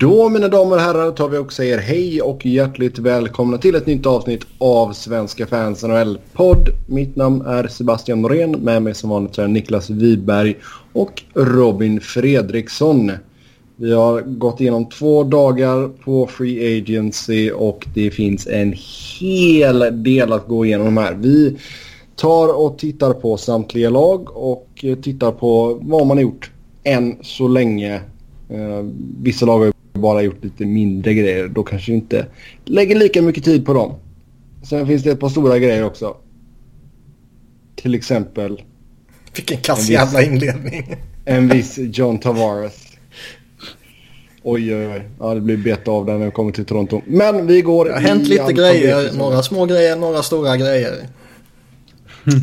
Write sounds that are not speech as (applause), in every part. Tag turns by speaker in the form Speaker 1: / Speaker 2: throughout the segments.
Speaker 1: Då mina damer och herrar tar vi och säger hej och hjärtligt välkomna till ett nytt avsnitt av Svenska fans NHL-podd. Mitt namn är Sebastian Norén. Med mig som vanligt är Niklas Wiberg och Robin Fredriksson. Vi har gått igenom två dagar på Free Agency och det finns en hel del att gå igenom här. Vi tar och tittar på samtliga lag och tittar på vad man har gjort än så länge. Eh, vissa lag har bara gjort lite mindre grejer. Då kanske inte lägger lika mycket tid på dem. Sen finns det ett par stora grejer också. Till exempel...
Speaker 2: Vilken kass jävla inledning. (laughs)
Speaker 1: En viss John Tavares. Oj, oj, oj. Ja, det blir beta av den när vi kommer till Toronto. Men vi går...
Speaker 2: Det har hänt lite grejer. Några små grejer, några stora grejer.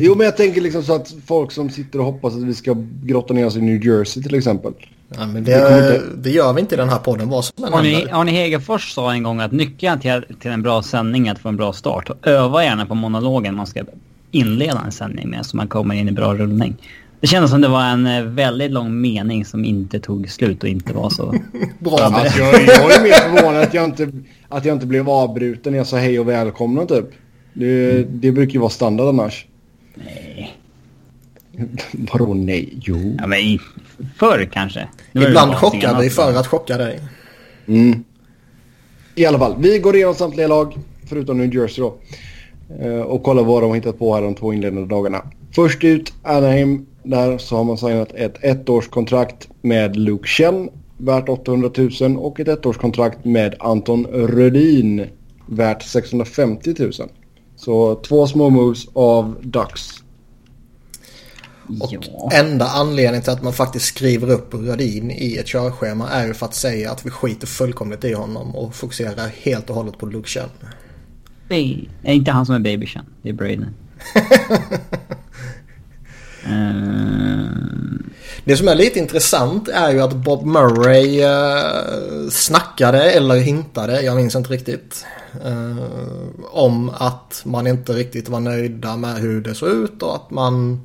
Speaker 1: Jo, men jag tänker liksom så att folk som sitter och hoppas att vi ska grotta ner oss i New Jersey till exempel.
Speaker 2: Ja, men det, det, gör vi inte i den här podden vad som
Speaker 3: Arne, Arne Hegerfors sa en gång att nyckeln till, till en bra sändning är att få en bra start. Och öva gärna på monologen man ska inleda en sändning med så man kommer in i bra rullning. Det kändes som det var en eh, väldigt lång mening som inte tog slut och inte var så (laughs)
Speaker 1: bra. Alltså, jag, jag är mer förvånad att jag, inte, att jag inte blev avbruten när jag sa hej och välkomna typ. Det, mm. det brukar ju vara standard annars.
Speaker 3: Nej. (laughs)
Speaker 1: Vadå nej? Jo.
Speaker 3: Ja, men förr kanske.
Speaker 2: Ibland chockar vi för att chocka dig.
Speaker 1: Mm. I alla fall, vi går igenom samtliga lag, förutom New Jersey då. Eh, och kollar vad de har hittat på här de två inledande dagarna. Först ut, Anaheim. Där så har man signat ett ettårskontrakt med Luke Chen värt 800 000 och ett ettårskontrakt med Anton Rödin värt 650 000. Så två små moves av Ducks.
Speaker 2: Och ja. enda anledningen till att man faktiskt skriver upp Rödin i ett körschema är ju för att säga att vi skiter fullkomligt i honom och fokuserar helt och hållet på Luke Chen.
Speaker 3: Det är inte han som är baby Chen, det är Braden.
Speaker 2: uh... (laughs) Det som är lite intressant är ju att Bob Murray uh, snackade eller hintade, jag minns inte riktigt. Uh, om att man inte riktigt var nöjda med hur det såg ut och att man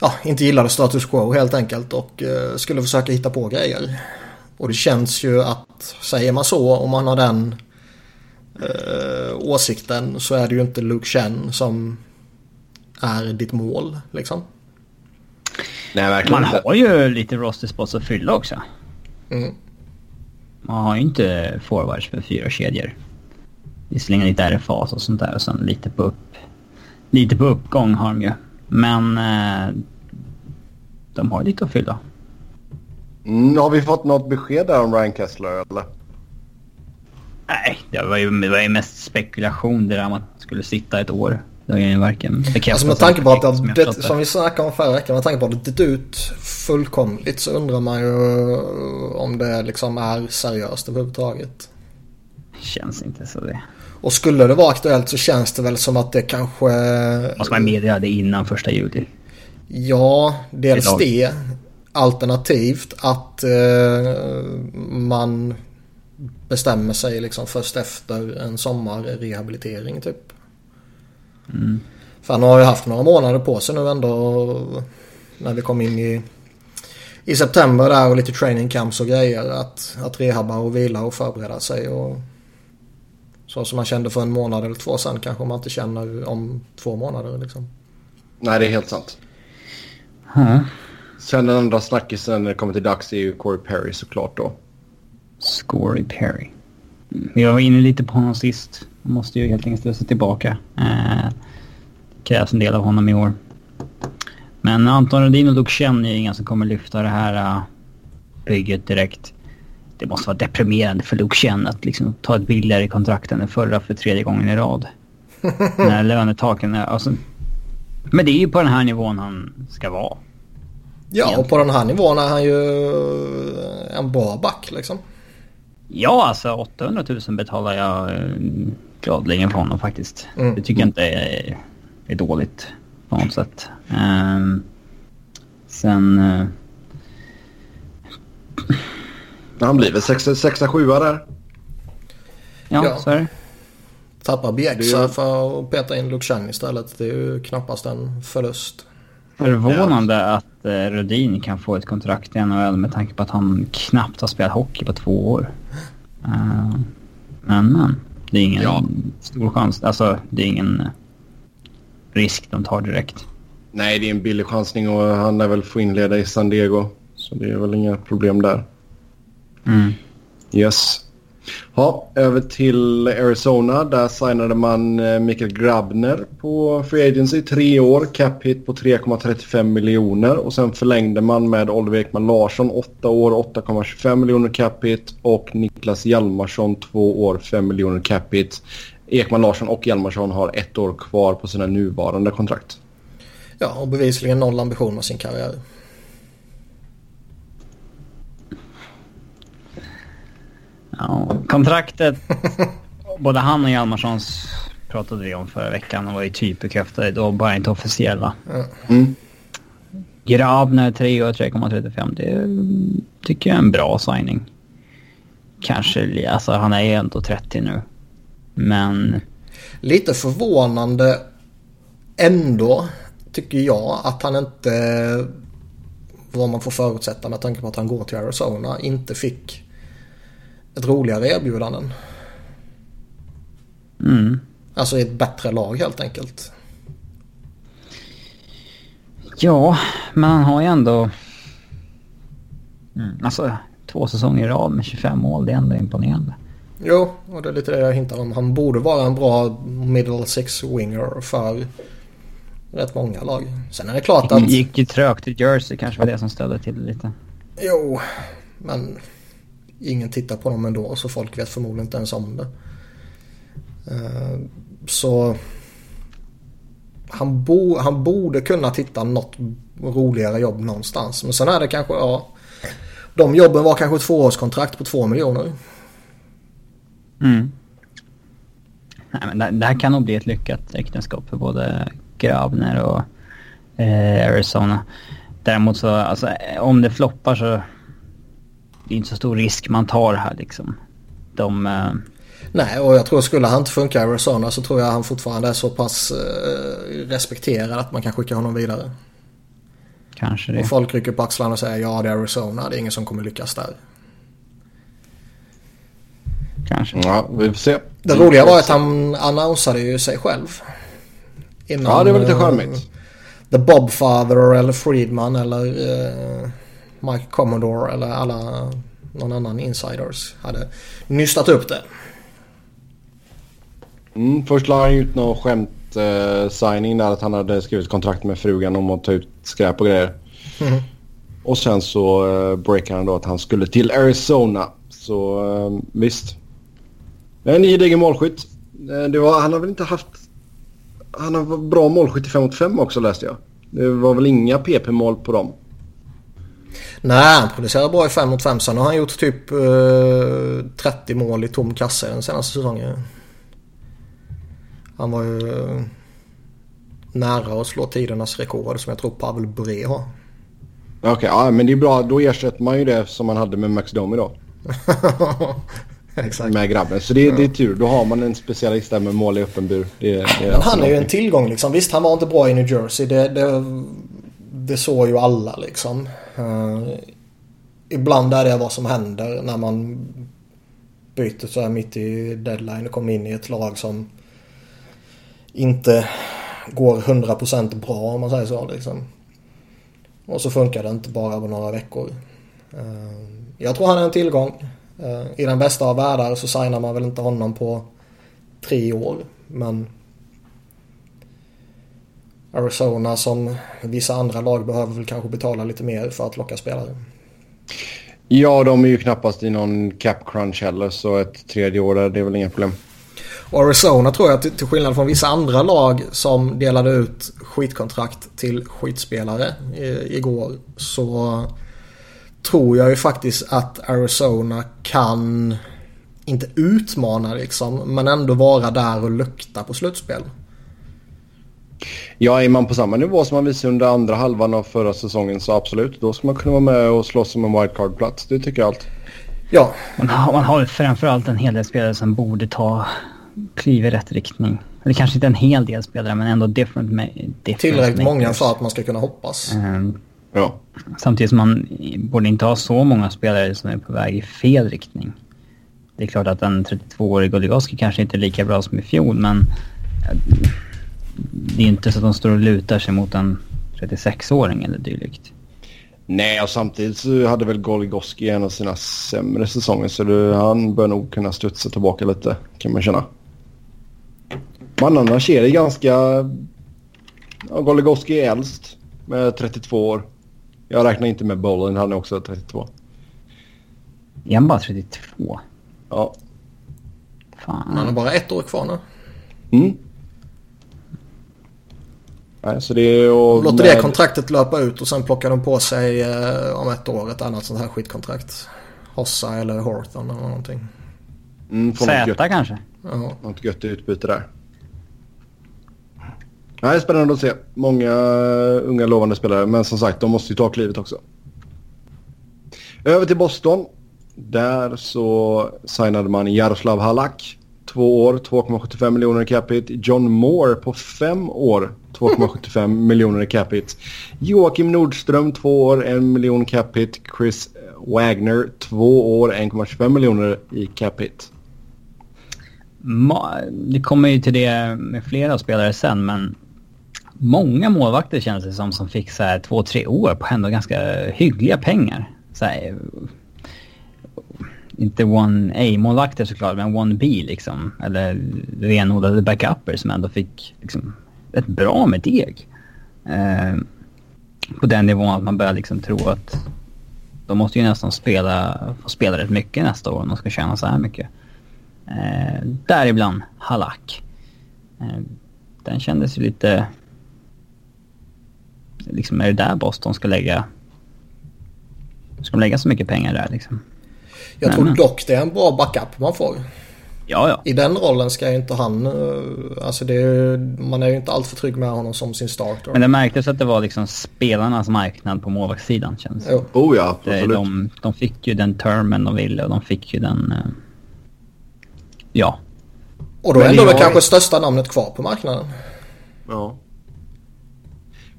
Speaker 2: ja, inte gillade status quo helt enkelt och uh, skulle försöka hitta på grejer. Och det känns ju att säger man så om man har den uh, åsikten så är det ju inte Luke Chen som är ditt mål liksom.
Speaker 3: Nej, verkligen Man har ju lite roster spots att fylla också. Mm. Man har ju inte forwards med fyra kedjor. Visserligen lite RFAs och sånt där och sen lite på upp... Lite på uppgång har de ju. Men... Eh, de har lite att fylla.
Speaker 1: Mm, har vi fått något besked där om Ryan Kessler eller?
Speaker 3: Nej, det var ju, det var ju mest spekulation det där om att han skulle sitta ett år. Det har ju varken bekräftats
Speaker 2: alltså med tanke på att det, det, det, som vi snackade om förra veckan, med tanke på att det dött ut fullkomligt så undrar man ju om det liksom är seriöst överhuvudtaget.
Speaker 3: Känns inte så det.
Speaker 2: Och skulle det vara aktuellt så känns det väl som att det kanske...
Speaker 3: Måste man meddela det innan första juli?
Speaker 2: Ja, dels det. Alternativt att eh, man bestämmer sig liksom först efter en sommarrehabilitering typ. Mm. För han har ju haft några månader på sig nu ändå när vi kom in i, i september där och lite training camps och grejer. Att, att rehabba och vila och förbereda sig. Och, så som man kände för en månad eller två sen kanske man inte känner om två månader liksom.
Speaker 1: Nej, det är helt sant. Mm. Sen den andra snackisen när det kommer till dags är ju Corey Perry såklart då.
Speaker 3: Corey Perry. Jag var inne lite på honom sist. Han måste ju helt enkelt slussa tillbaka. Eh, krävs en del av honom i år. Men Anton Rudin och Luke är inga som kommer lyfta det här uh, bygget direkt. Det måste vara deprimerande för Luke att liksom ta ett billigare kontrakt än den förra för tredje gången i rad. (laughs) När lönetaken är... Alltså, men det är ju på den här nivån han ska vara.
Speaker 2: Ja, Egentligen. och på den här nivån är han ju en bra back liksom.
Speaker 3: Ja, alltså 800 000 betalar jag eh, gladeligen för honom faktiskt. Mm. Det tycker jag inte är, är dåligt på något sätt. Um, sen... Uh...
Speaker 1: Han blir väl 6-7 där?
Speaker 3: Ja, ja, så är det.
Speaker 2: Tappa Bjäxa ju... för att peta in Luxan istället. Det är ju knappast en förlust.
Speaker 3: Förvånande ja. att att eh, Rudin kan få ett kontrakt i NHL med tanke på att han knappt har spelat hockey på två år. Uh, men, men. Det är ingen ja. stor chans. Alltså, det är ingen risk de tar direkt.
Speaker 1: Nej, det är en billig chansning och han lär väl få inleda i San Diego. Så det är väl inga problem där.
Speaker 3: Mm.
Speaker 1: Yes. Ja, över till Arizona. Där signade man eh, Mikael Grabner på Free Agency. Tre år, cap hit på 3,35 miljoner. Och sen förlängde man med Oliver Ekman Larsson. Åtta år, 8,25 miljoner cap hit. Och Niklas Hjalmarsson två år, 5 miljoner cap hit. Ekman Larsson och Hjalmarsson har ett år kvar på sina nuvarande kontrakt.
Speaker 2: Ja, och bevisligen noll ambition med sin karriär.
Speaker 3: Ja, kontraktet, både han och Hjalmarssons pratade vi om förra veckan och var ju typ bekräftade då, bara inte officiella.
Speaker 1: Mm.
Speaker 3: Grabner 3 och 3,35. Det tycker jag är en bra signing. Kanske, alltså han är ju ändå 30 nu. Men...
Speaker 2: Lite förvånande ändå tycker jag att han inte, vad man får förutsätta med tanke på att han går till Arizona, inte fick ett roligare erbjudanden.
Speaker 3: Mm.
Speaker 2: Alltså i ett bättre lag helt enkelt.
Speaker 3: Ja, men han har ju ändå... Mm. Alltså två säsonger i rad med 25 mål, det är ändå imponerande.
Speaker 2: Jo, och det är lite det jag hintar om. Han borde vara en bra middle six winger för rätt många lag. Sen är det klart att... Det
Speaker 3: gick ju trögt i Jersey kanske var det som ställde till lite.
Speaker 2: Jo, men ingen tittar på dem ändå så folk vet förmodligen inte ens om det. Eh, så han, bo, han borde kunna titta något roligare jobb någonstans. Men sen är det kanske, ja. De jobben var kanske tvåårskontrakt på två miljoner.
Speaker 3: Mm. Nej, men det, det här kan nog bli ett lyckat äktenskap för både Grabner och eh, Arizona. Däremot så, alltså, om det floppar så det är inte så stor risk man tar här liksom. De... Eh...
Speaker 2: Nej, och jag tror skulle han inte funka i Arizona så tror jag han fortfarande är så pass eh, respekterad att man kan skicka honom vidare.
Speaker 3: Kanske det.
Speaker 2: Och folk rycker på axlarna och säger ja det är Arizona, det är ingen som kommer lyckas där.
Speaker 3: Kanske.
Speaker 1: Ja, vi får se.
Speaker 2: Det roliga var att han annonsade ju sig själv.
Speaker 1: Innan, ja, det var lite charmigt.
Speaker 2: The Bobfather eller Friedman eller uh, Mike Commodore eller alla någon annan insiders hade nystat upp det.
Speaker 1: Mm, först la han ut någon skämt uh, signing där att han hade skrivit kontrakt med frugan om att ta ut skräp och grejer. Mm. Och sen så uh, breakade han då att han skulle till Arizona. Så uh, visst. En gedigen målskytt. Det var, han har väl inte haft han har bra målskytt i 5 mot 5 också läste jag. Det var väl inga PP-mål på dem?
Speaker 2: Nej, han producerar bra i 5 mot 5. Sen har han gjort typ eh, 30 mål i tom kasse den senaste säsongen. Han var ju eh, nära att slå tidernas rekord som jag tror Pavel Bure har.
Speaker 1: Okej, okay, ja, men det är bra. Då ersätter man ju det som man hade med Max Domi då. (laughs)
Speaker 2: Exakt.
Speaker 1: med grabben. Så det, det är tur. Då har man en specialist där med mål i öppen bur. Det, det
Speaker 2: Men han är ju en tillgång liksom. Visst, han var inte bra i New Jersey. Det, det, det såg ju alla liksom. Uh, ibland är det vad som händer när man byter så här mitt i deadline och kommer in i ett lag som inte går 100% bra om man säger så liksom. Och så funkar det inte bara på några veckor. Uh, jag tror han är en tillgång. Eh, I den bästa av världar så signar man väl inte honom på tre år. Men Arizona som vissa andra lag behöver väl kanske betala lite mer för att locka spelare.
Speaker 1: Ja, de är ju knappast i någon cap crunch heller så ett tredje år där det är väl inga problem.
Speaker 2: Och Arizona tror jag till skillnad från vissa andra lag som delade ut skitkontrakt till skitspelare igår så tror jag ju faktiskt att Arizona kan, inte utmana liksom, men ändå vara där och lukta på slutspel.
Speaker 1: Ja, är man på samma nivå som man visade under andra halvan av förra säsongen så absolut. Då ska man kunna vara med och slåss om en wildcard-plats. Det tycker jag allt.
Speaker 2: Ja.
Speaker 3: Man har, man har framförallt en hel del spelare som borde ta kliv i rätt riktning. Eller kanske inte en hel del spelare men ändå different, different
Speaker 2: Tillräckligt många för att man ska kunna hoppas.
Speaker 3: Um,
Speaker 1: Ja.
Speaker 3: Samtidigt som man borde inte ha så många spelare som är på väg i fel riktning. Det är klart att en 32-årig Goligoski kanske inte är lika bra som i fjol, men eh, det är inte så att de står och lutar sig mot en 36-åring eller dylikt.
Speaker 1: Nej, och samtidigt så hade väl Goligoski en av sina sämre säsonger så det, han bör nog kunna studsa tillbaka lite kan man känna. Men annars är det ganska... Ja, Goligoski är äldst med 32 år. Jag räknar inte med Bolin, han är också 32.
Speaker 3: Är han bara 32?
Speaker 1: Ja.
Speaker 3: Fan.
Speaker 2: Han har bara ett år kvar nu.
Speaker 1: Mm. Nej, så det är och
Speaker 2: Låter
Speaker 1: med-
Speaker 2: det kontraktet löpa ut och sen plockar de på sig eh, om ett år ett annat sånt här skitkontrakt. Hossa eller Horton eller någonting.
Speaker 1: Mm, får något gött,
Speaker 3: Z kanske?
Speaker 2: Ja.
Speaker 1: något gött utbyte där. Nej, spännande att se. Många eh, unga lovande spelare, men som sagt, de måste ju ta klivet också. Över till Boston. Där så signade man Jaroslav Halak. Två år, 2,75 miljoner i capita. John Moore på fem år, 2,75 (laughs) miljoner i capita. Joakim Nordström, två år, en miljon capita. Chris Wagner, två år, 1,25 miljoner i capita.
Speaker 3: Det kommer ju till det med flera spelare sen, men många målvakter känns det som som fick så här två, tre år på ändå ganska hyggliga pengar. Så här, inte 1A-målvakter såklart, men 1B liksom. Eller renodlade backuper som ändå fick liksom rätt bra med deg. Eh, på den nivån att man börjar liksom tro att de måste ju nästan spela, få spela rätt mycket nästa år om de ska tjäna så här mycket. Eh, däribland Halak. Eh, den kändes ju lite... Liksom är det där Boston ska lägga... Ska de lägga så mycket pengar där liksom?
Speaker 2: Jag
Speaker 3: Nej,
Speaker 2: tror
Speaker 3: men-
Speaker 2: dock det är en bra backup man får.
Speaker 3: Ja, ja.
Speaker 2: I den rollen ska ju inte han... eh, Alltså det är, man är ju inte alltför trygg med honom som sin starter.
Speaker 3: Men det märktes att det var liksom spelarnas marknad på målvaktssidan känns det
Speaker 2: Jo.
Speaker 1: Oh ja,
Speaker 3: Det-
Speaker 1: absolut.
Speaker 3: de, de fick ju den termen de ville och de fick ju den... eh, Ja.
Speaker 2: Och då är ändå det
Speaker 1: jag-
Speaker 2: kanske största namnet kvar på marknaden.
Speaker 1: Ja.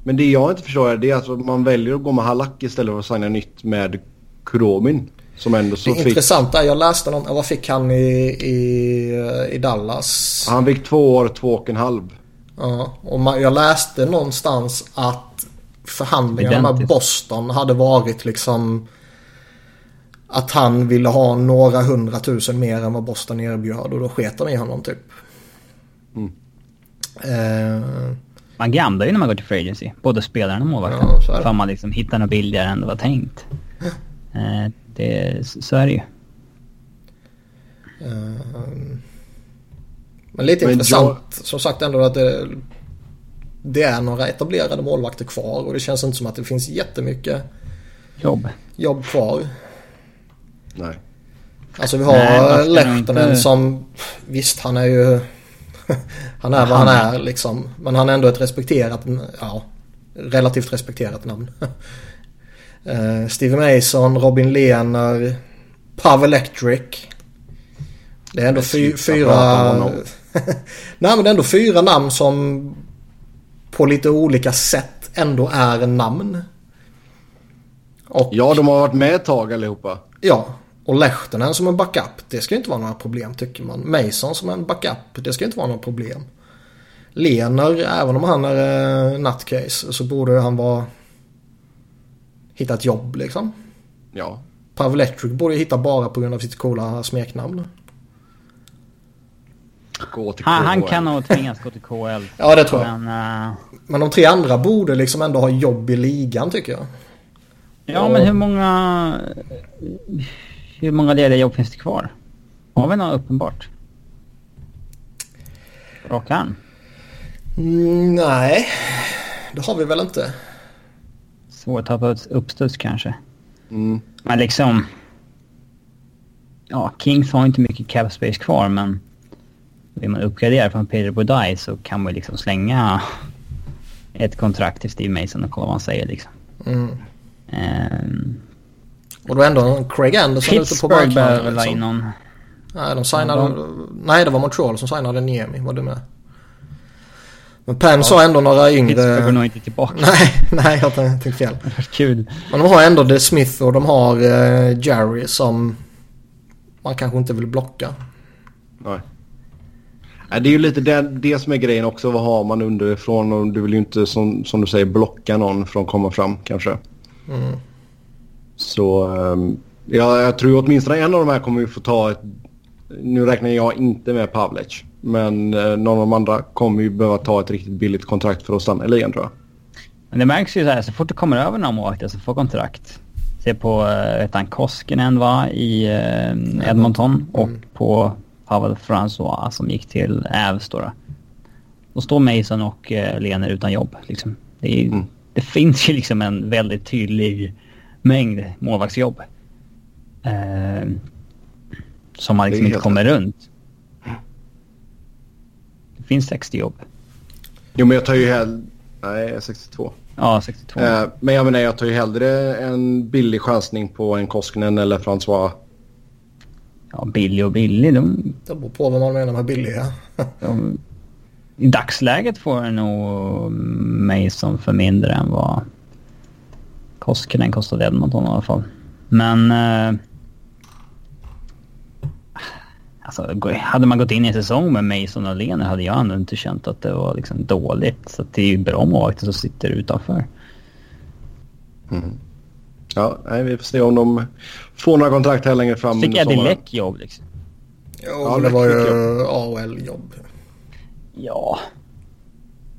Speaker 1: Men det jag inte förstår är det att man väljer att gå med Halak istället för att signa nytt med Kuromin. Som ändå så
Speaker 2: Det
Speaker 1: fick...
Speaker 2: intressanta är, jag läste någon, vad fick han i, i, i Dallas?
Speaker 1: Han fick två år, två och en halv.
Speaker 2: Ja, och man, jag läste någonstans att förhandlingarna med. Boston hade varit liksom att han ville ha några hundratusen mer än vad Boston erbjöd och då sket de i honom typ.
Speaker 1: Mm.
Speaker 2: Eh,
Speaker 3: Man gamblar ju när man går till free agency. Både spelaren och målvakten.
Speaker 2: Ja.
Speaker 3: För man liksom hittar något billigare än det var tänkt. Eh, (laughs) det, så är det ju.
Speaker 2: eh, men lite
Speaker 1: Men
Speaker 2: intressant som sagt ändå att det, det är några etablerade målvakter kvar och det känns inte som att det finns jättemycket
Speaker 3: Jobb.
Speaker 2: jobb kvar.
Speaker 1: Nej.
Speaker 2: Alltså vi har Lehtonen
Speaker 3: inte-
Speaker 2: som Visst han är ju (laughs) Han är vad han är liksom Men han är ändå ett respekterat Ja Relativt respekterat namn (laughs) uh, Steve Mason, Robin Lehner Pavel Electric Det är ändå fy, fyra. (laughs) Nej men det är ändå fyra namn som På lite olika sätt ändå är namn Och
Speaker 1: Ja, de har varit med ett tag allihopa.
Speaker 2: Ja, och Lehtonen som en backup, det ska inte vara några problem tycker man. Mason som en backup, det ska inte vara några problem. Lener, även om han är eh, nutcase, så borde han vara... Hitta ett jobb liksom.
Speaker 1: Ja.
Speaker 2: Pavel Electric borde ju hitta bara på grund av sitt coola smeknamn.
Speaker 1: Gå till
Speaker 3: Han, han
Speaker 1: KHL.
Speaker 3: kan nog tvingas gå till KL. (laughs)
Speaker 2: Ja, det tror jag.
Speaker 3: Men, eh,
Speaker 2: Men de tre andra borde liksom ändå ha jobb i ligan tycker jag.
Speaker 3: ja, men hur många... Hur många lediga jobb finns det kvar? Har vi något uppenbart? Rak arm?
Speaker 2: Mm, nej, det har vi väl inte.
Speaker 3: Svårt att tappa uppstuds kanske.
Speaker 1: Mm.
Speaker 3: Men liksom... Ja, Kings har inte mycket cap space kvar men... Vill man uppgradera från Peter Budaj så kan man ju liksom slänga ett kontrakt till Steve Mason och kolla vad han säger liksom.
Speaker 2: Mm.
Speaker 3: Ehm,
Speaker 2: Och då ändå Craig Anderson ute på
Speaker 3: Pittsburgh behöver
Speaker 2: marknaden.
Speaker 3: väl ha in
Speaker 2: Liksom.
Speaker 3: någon...
Speaker 2: Nej, de signade... Nej, det var Montreal som signade Niemi. Var du med? Men Penn ja. har ändå några yngre...
Speaker 3: Pittsburgh går nog inte tillbaka.
Speaker 2: Nej, (laughs) nej jag tänkte fel. (laughs)
Speaker 3: Kul.
Speaker 2: Men de har ändå The Smith och de har uh, Jerry som man kanske inte vill blocka.
Speaker 1: Nej. Det är ju lite det, det som är grejen också. Vad har man underifrån? Och du vill ju inte som, som du säger blocka någon från att komma fram kanske. Mm. Så um, ja, jag tror åtminstone en av de här kommer ju få ta ett... Nu räknar jag inte med Pavlec. Men uh, någon av de andra kommer ju behöva ta ett riktigt billigt kontrakt för att stanna i ligan tror jag.
Speaker 3: Men det märks ju så här, så fort det kommer över någon målvakt som får kontrakt. Se på, uh, vet han, Koskinen va, i uh, Edmonton mm. och på Pavel François som gick till Ävs då. Då står Mason och uh, Lener utan jobb liksom. Det, är, mm. det finns ju liksom en väldigt tydlig mängd målvaktsjobb. Eh, som man liksom inte kommer rätt. runt. Det finns 60 jobb.
Speaker 1: Jo, men jag tar ju hellre... Nej, 62.
Speaker 3: Ja, 62.
Speaker 1: Eh, men jag menar, jag tar ju hellre en billig chansning på en Koskinen eller François.
Speaker 3: Ja, billig och billig. De...
Speaker 2: Det beror på vad man menar med billiga. (laughs)
Speaker 3: de... I dagsläget får nog Mason för mindre än vad Koskinen kostade Edmonton i alla fall. Men... Eh, alltså, hade man gått in i en säsong med Mason och Lene hade jag ändå inte känt att det var liksom dåligt. Så det är ju bra målvakter som sitter utanför.
Speaker 1: Mm. Ja, nej, vi får se om de får några kontrakt här längre fram
Speaker 3: Fick Eddie Läck jobb liksom?
Speaker 2: Jo, ja, det var ju AHL-jobb.
Speaker 3: Ja.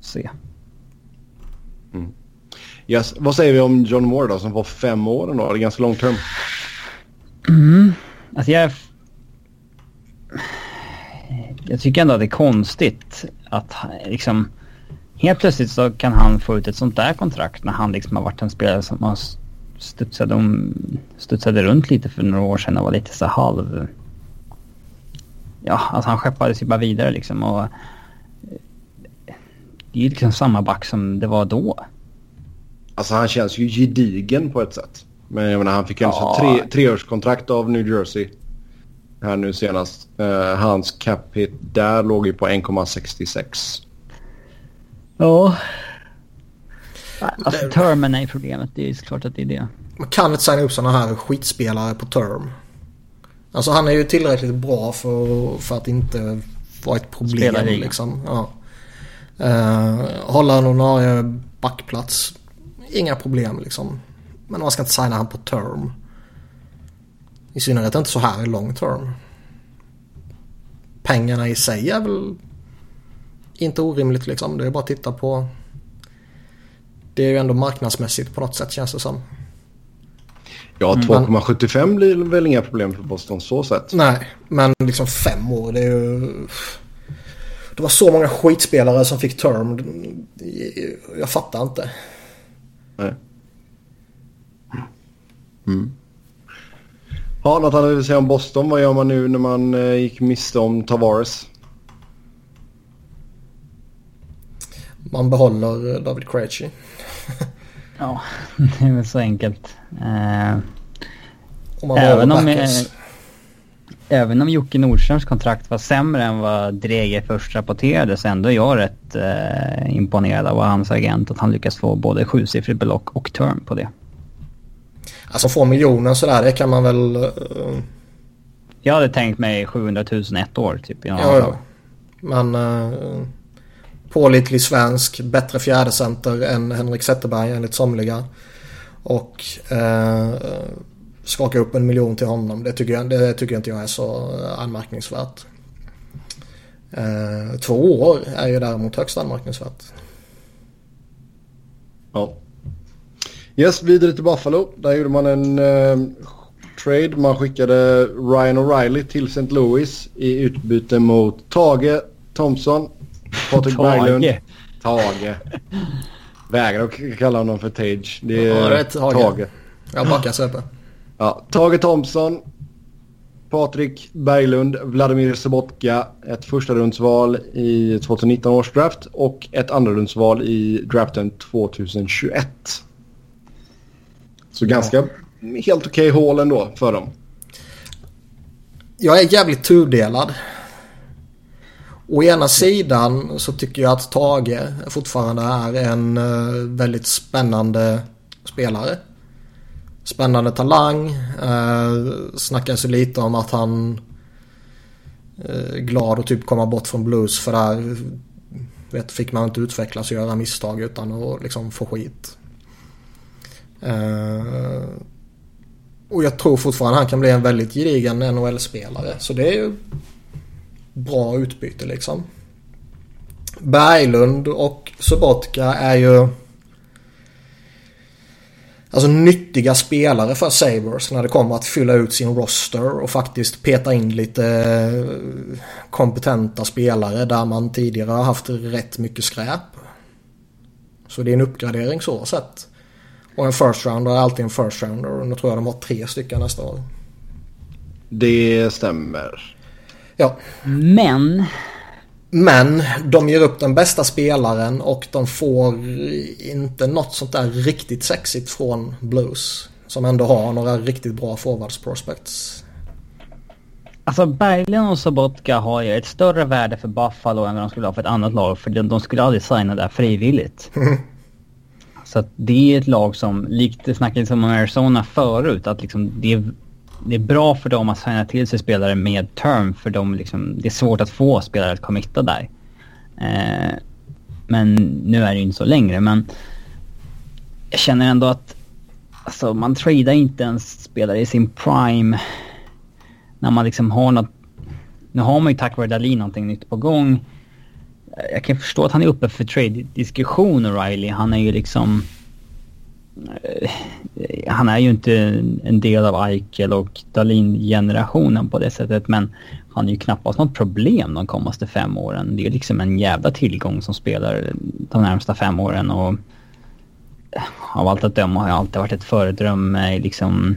Speaker 3: Se.
Speaker 1: Mm. Yes. Vad säger vi om John Moore då som var fem år ändå? Det är ganska lång term.
Speaker 3: Mm. Alltså jag... Jag tycker ändå att det är konstigt att liksom... Helt plötsligt så kan han få ut ett sånt där kontrakt när han liksom har varit en spelare som har studsade, om, studsade runt lite för några år sedan och var lite så halv... Ja, alltså han skeppades ju bara vidare liksom och... Det är ju liksom samma back som det var då.
Speaker 1: Alltså han känns ju gedigen på ett sätt. Men jag menar han fick alltså ja. tre, treårskontrakt av New Jersey. Här nu senast. Uh, hans cap hit där låg ju på 1,66.
Speaker 3: Ja. Alltså termen är problemet. Det är klart att det är det.
Speaker 2: Man kan inte signa upp sådana här skitspelare på term. Alltså han är ju tillräckligt bra för, för att inte vara ett problem. Liksom. Ja. Uh, hålla en ordinarie backplats inga problem liksom. Men man ska inte signa han på term. I synnerhet inte så här i long term. Pengarna i sig är väl inte orimligt liksom. Det är bara att titta på. Det är ju ändå marknadsmässigt på något sätt känns det som.
Speaker 1: Ja, 2,75 mm. blir väl inga problem för Boston så sett.
Speaker 2: Nej, men liksom fem år det är ju... Det var så många skitspelare som fick term. Jag fattar inte. Nej.
Speaker 1: Mm. Ja, något annat vill säga om Boston. Vad gör man nu när man eh, gick miste om Tavares?
Speaker 2: Man behåller eh, David Krejci.
Speaker 3: ja, (laughs) det är väl så enkelt. Uh, även om... Backers. Även om Jocke Nordströms kontrakt var sämre än vad Drege först rapporterade så ändå är jag rätt eh, imponerad av hans agent att han lyckas få både sjusiffrigt belopp och term på det.
Speaker 2: Alltså få miljoner sådär, det kan man väl... Uh...
Speaker 3: Jag hade tänkt mig 700 000 ett år typ.
Speaker 2: Ja, ja. Men uh, pålitlig svensk, bättre fjärdecenter än Henrik Zetterberg enligt somliga. Och uh, skaka upp en miljon till honom. Det tycker jag, det tycker inte jag är så anmärkningsvärt. Eh, två år är ju däremot högst anmärkningsvärt.
Speaker 1: Ja. Yes, vidare till Buffalo. Där gjorde man en eh, trade. Man skickade Ryan O'Reilly till St. Louis i utbyte mot Tage Thompson, Patrik (laughs) Berglund. Tage. Vägrar att kalla honom för Tage. Det är, ja, Tage. Tage.
Speaker 2: Jag backar Seppe.
Speaker 1: Ja, Tage Thompson, Patrik Berglund, Vladimir Sobotka, ett första rundsval i 2019 års draft och ett andra rundsval i draften 2021. Så ja. ganska helt okej okay hål ändå för dem.
Speaker 2: Jag är jävligt tudelad. Å ena sidan så tycker jag att Tage fortfarande är en eh, väldigt spännande spelare. Spännande talang. Eh, snackas ju lite om att han eh, glad och typ komma bort från blues för där vet, fick man inte utvecklas och göra misstag utan att liksom få skit. Uh, och jag tror fortfarande han kan bli en väldigt gedigen NHL-spelare. Så det är ju bra utbyte liksom. Berglund och Subotka är ju Alltså nyttiga spelare för Sabres när det kommer att fylla ut sin roster och faktiskt peta in lite eh, kompetenta spelare där man tidigare har haft rätt mycket skräp. Så det är en uppgradering så sett. Och en first rounder är alltid en first rounder och nu tror jag de har tre stycken nästa år.
Speaker 1: Det stämmer.
Speaker 2: Ja.
Speaker 3: Men
Speaker 2: men de ger upp den bästa spelaren och de får inte något sånt där riktigt sexigt från Blues. Som ändå har några riktigt bra forwards prospects.
Speaker 3: Alltså Berglund och Sobotka har ju ett större värde för Buffalo än vad de skulle ha för ett annat lag. För de, skulle aldrig signa där frivilligt. (laughs) Så att det är ett lag som, likt det snackades om Arizona förut, att liksom det är det är bra för dem att signa till sig spelare med term för de liksom, det är svårt att få spelare att committa där. Eh, men nu är det ju inte så längre men jag känner ändå att alltså, man tradar inte ens spelare i sin prime när man liksom har något nu har man ju tack vare Dalin någonting nytt på gång. Jag kan förstå att han är uppe för trade-diskussion, Riley. Han är ju liksom eh, han är ju inte en del av Eichel och Dahlin-generationen på det sättet men han är ju knappast något problem de kommande fem åren. Det är liksom en jävla tillgång som spelar de närmsta fem åren och eh, av allt att döma har jag alltid varit ett föredöme i liksom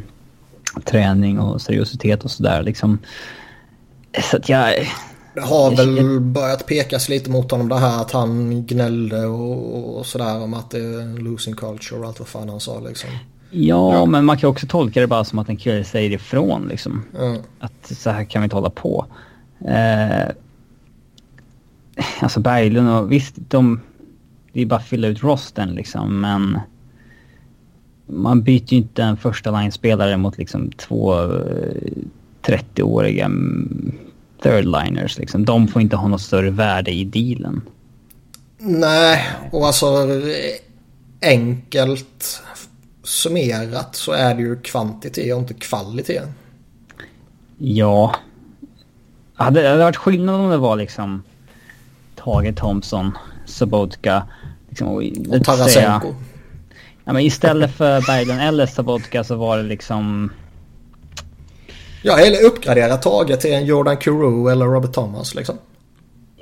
Speaker 3: träning och seriositet och sådär liksom. Så att jag...
Speaker 2: Det har väl börjat pekas lite mot honom det här att han gnällde och, och sådär om att det är losing culture och allt vad fan han sa liksom.
Speaker 3: Ja, ja, men man kan också tolka det bara som att en kille säger ifrån liksom.
Speaker 2: Mm.
Speaker 3: Att så här kan vi inte hålla på. Eh, alltså Berglund och visst, de... Det är bara att fylla ut rosten liksom, men... Man byter ju inte en första line-spelare mot liksom två 30-åriga eh, third-liners liksom. De får inte ha något större värde i dealen.
Speaker 2: Nej, och alltså enkelt summerat så är det ju kvantitet och inte kvalitet.
Speaker 3: Ja. Hade det varit skillnad om det var liksom Tage Thompson, Sabotka liksom,
Speaker 2: och, och Tarasenko.
Speaker 3: Ja, men istället för Berglund eller Sabotka så var det liksom
Speaker 2: Ja, eller uppgradera Tage till en Jordan Carew eller Robert Thomas liksom.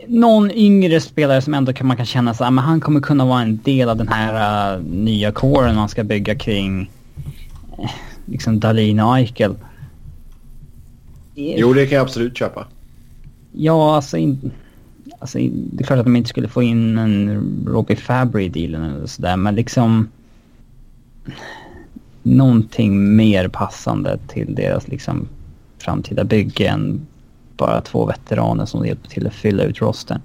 Speaker 3: Någon yngre spelare som ändå kan, man kan känna så men han kommer kunna vara en del av den här uh, nya kåren man ska bygga kring uh, liksom Dalin och Eichel.
Speaker 1: Jo, det kan jag absolut köpa.
Speaker 3: Ja, alltså, in, alltså det är klart att de inte skulle få in en Robbie Fabry i dealen eller sådär, men liksom någonting mer passande till deras liksom framtida bygge än bara två veteraner som hjälper till att fylla ut rosten.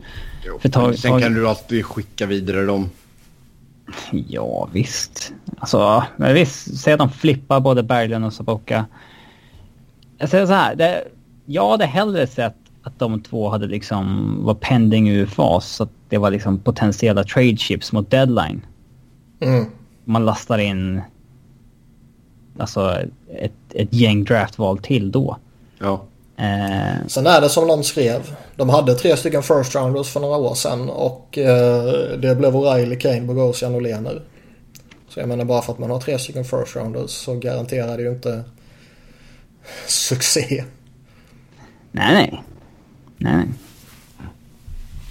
Speaker 1: Jo, tag, sen tag... kan du alltid skicka vidare dem.
Speaker 3: Ja, visst. Alltså, men visst. Säg att de flippar både Berglund och Saboka. Jag säger så här. Det, jag hade hellre sett att de två hade liksom var pending UFAs så att det var liksom potentiella trade chips mot deadline.
Speaker 2: Mm.
Speaker 3: Man lastar in alltså ett, ett gäng draftval till då.
Speaker 1: Ja.
Speaker 2: Eh. Sen är det som någon skrev. De hade tre stycken first rounders för några år sedan och eh, det blev O'Reilly, Kane, Bogosian och Lener. Så jag menar bara för att man har tre stycken first rounders så garanterar det ju inte (laughs) succé.
Speaker 3: Nej, nej. Nej, nej.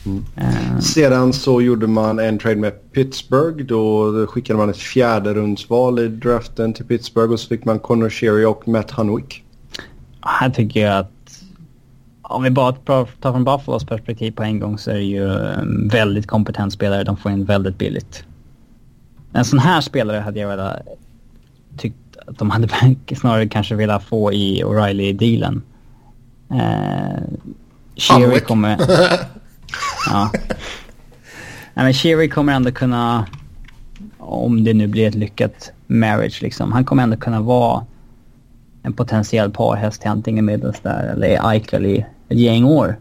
Speaker 1: Mm. Uh. Sedan så gjorde man en trade med Pittsburgh. Då skickade man ett fjärde rundsval i draften till Pittsburgh och så fick man Connor Sherry och Matt Hunwick.
Speaker 3: Här tycker jag att om vi bara tar från Buffalos perspektiv på en gång så är det ju en väldigt kompetent spelare de får in väldigt billigt. En sån här spelare hade jag velat tyckt att de hade (laughs) snarare kanske velat få i O'Reilly-dealen. Eh, Sherry kommer... (laughs) Ja. Nej, men Sherry kommer ändå kunna, om det nu blir ett lyckat marriage liksom, han kommer ändå kunna vara en potentiell parhäst till antingen Middlesbrough eller Eichel i ett gäng år.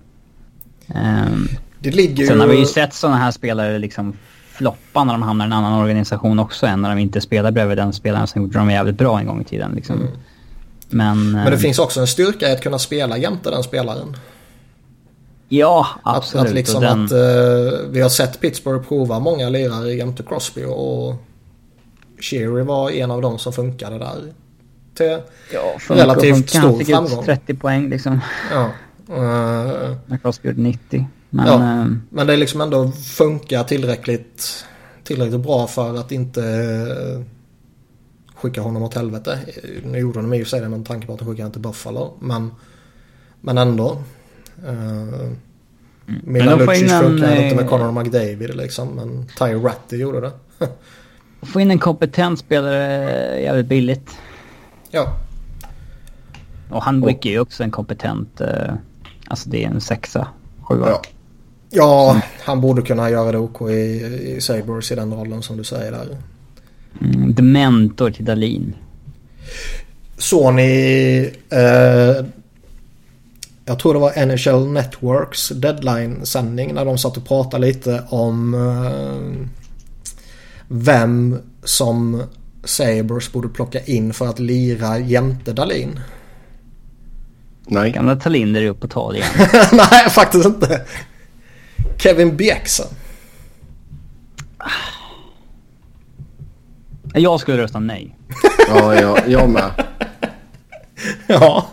Speaker 3: Um,
Speaker 2: det ligger
Speaker 3: sen har vi ju sett sådana här spelare liksom floppa när de hamnar i en annan organisation också än när de inte spelar bredvid den spelaren som gjorde dem jävligt bra en gång i tiden. Liksom. Mm. Men,
Speaker 2: Men det um, finns också en styrka i att kunna spela jämte den spelaren.
Speaker 3: Ja, absolut.
Speaker 2: Att, att liksom den... att uh, vi har sett Pittsburgh prova många lirare jämte Crosby och Sherry var en av dem som funkade där. Till
Speaker 3: ja, relativt stor han fick framgång. Ut 30 poäng liksom.
Speaker 2: Ja. Uh,
Speaker 3: När Crosby gjorde 90. Men,
Speaker 2: ja,
Speaker 3: uh,
Speaker 2: men det liksom ändå funkar tillräckligt, tillräckligt bra för att inte uh, skicka honom åt helvete. Nu gjorde de i och för sig det med tanke på att de skickade till Buffalo. Men, men ändå. Uh, Milan Lucic funkar inte med Conor McDavid liksom. Men Ty Ratty gjorde det. (laughs)
Speaker 3: få in en kompetent spelare jävligt billigt.
Speaker 2: Ja.
Speaker 3: Och han är ju också en kompetent... Uh, alltså det är en sexa, sjua.
Speaker 2: Ja. Ja, han borde kunna göra det OK i, i Sabres i den rollen som du säger där.
Speaker 3: Mm, the mentor till Dalin.
Speaker 2: Sony... Eh, jag tror det var NHL Networks deadline-sändning när de satt och pratade lite om eh, vem som Sabres borde plocka in för att lira jämte Dalin.
Speaker 1: Nej.
Speaker 3: Gamla Talinder är upp på tal igen. (laughs)
Speaker 2: Nej, faktiskt inte. Kevin Bjäxa.
Speaker 3: Jag skulle rösta nej.
Speaker 1: ja, jag, jag med. (laughs)
Speaker 2: ja.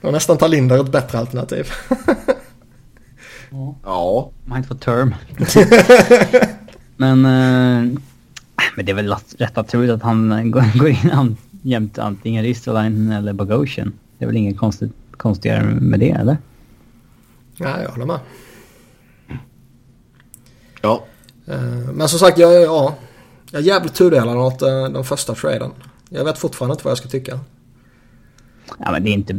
Speaker 2: Då nästan Talinder ett bättre alternativ.
Speaker 1: ja.
Speaker 3: Man har inte fått term. (laughs) men, äh, men det är väl rätt naturligt att han (laughs) går in jämte antingen Ristolainen eller Bogosian. Det är väl inget konstigt, konstigare med det, eller?
Speaker 2: Ja, jag håller med.
Speaker 1: Ja.
Speaker 2: Eh, men som sagt, jag, ja, jag är jävligt tudelad åt eh, den första traden. Jag vet fortfarande inte vad jag ska tycka.
Speaker 3: Ja, men det är inte...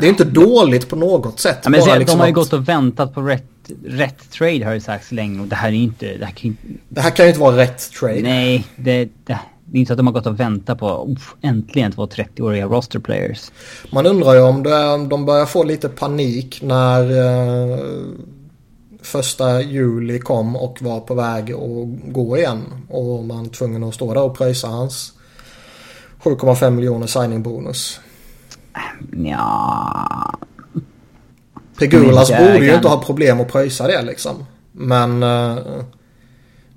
Speaker 2: Det är inte dåligt på något sätt.
Speaker 3: Ja, men se, liksom de har ju att... gått och väntat på rätt, rätt trade har ju sagts länge och det här är inte... Det här kan,
Speaker 2: det här kan ju inte vara rätt trade.
Speaker 3: Nej, det, det, det är inte så att de har gått och väntat på oh, äntligen två 30-åriga roster players.
Speaker 2: Man undrar ju om, det, de börjar få lite panik när eh, första juli kom och var på väg att gå igen. Och man tvungen att stå där och pröjsa hans 7,5 miljoner signing-bonus.
Speaker 3: Ja.
Speaker 2: Pegulas borde ju inte ha problem att pröjsa det liksom. Men eh,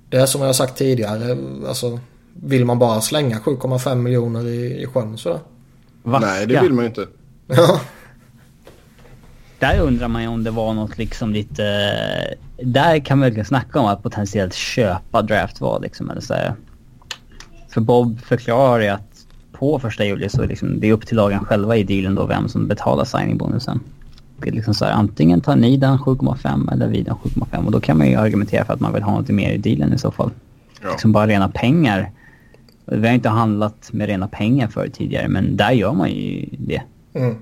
Speaker 2: det är som jag sagt tidigare. Alltså vill man bara slänga 7,5 miljoner i, i sjön sådär?
Speaker 1: Nej, det vill man ju inte.
Speaker 2: Ja.
Speaker 3: Där undrar man ju om det var något liksom lite... Där kan man verkligen snacka om att potentiellt köpa draftval liksom eller så här. För Bob förklarar ju att på första juli så liksom, det är upp till lagen själva i dealen då vem som betalar signingbonusen. Det är liksom så här, antingen tar ni den 7,5 eller vi den 7,5 och då kan man ju argumentera för att man vill ha något mer i dealen i så fall. Ja. Liksom bara rena pengar vi har inte handlat med rena pengar för tidigare, men där gör man ju det.
Speaker 2: Mm.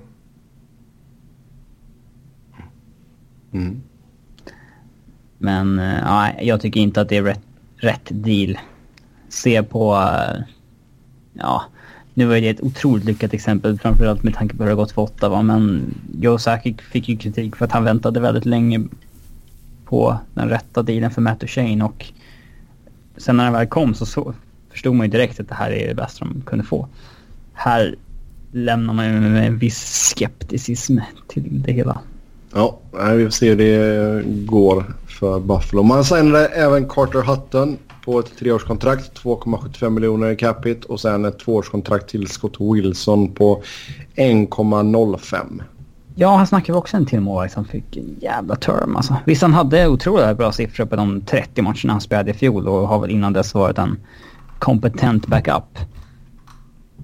Speaker 1: Mm.
Speaker 3: Men eh, ja, jag tycker inte att det är rätt, rätt deal. Se på... Eh, ja, nu var det ett otroligt lyckat exempel, framförallt med tanke på hur det har gått för Ottawa. Men Joe Sakic fick ju kritik för att han väntade väldigt länge på den rätta dealen för Matt Shane och sen när han väl kom så, så förstod man ju direkt att det här är det bästa de kunde få. Här lämnar man ju med en viss skepticism till det hela.
Speaker 1: Ja, vi får se hur det går för Buffalo. Man signade även Carter Hutton på ett treårskontrakt, 2,75 miljoner i capita och sen ett tvåårskontrakt till Scott Wilson på 1,05.
Speaker 3: Ja, han snackade också en till målvakt som fick en jävla term alltså. Visst, han hade otroligt bra siffror på de 30 matcherna han spelade i fjol och har väl innan dess varit en kompetent backup.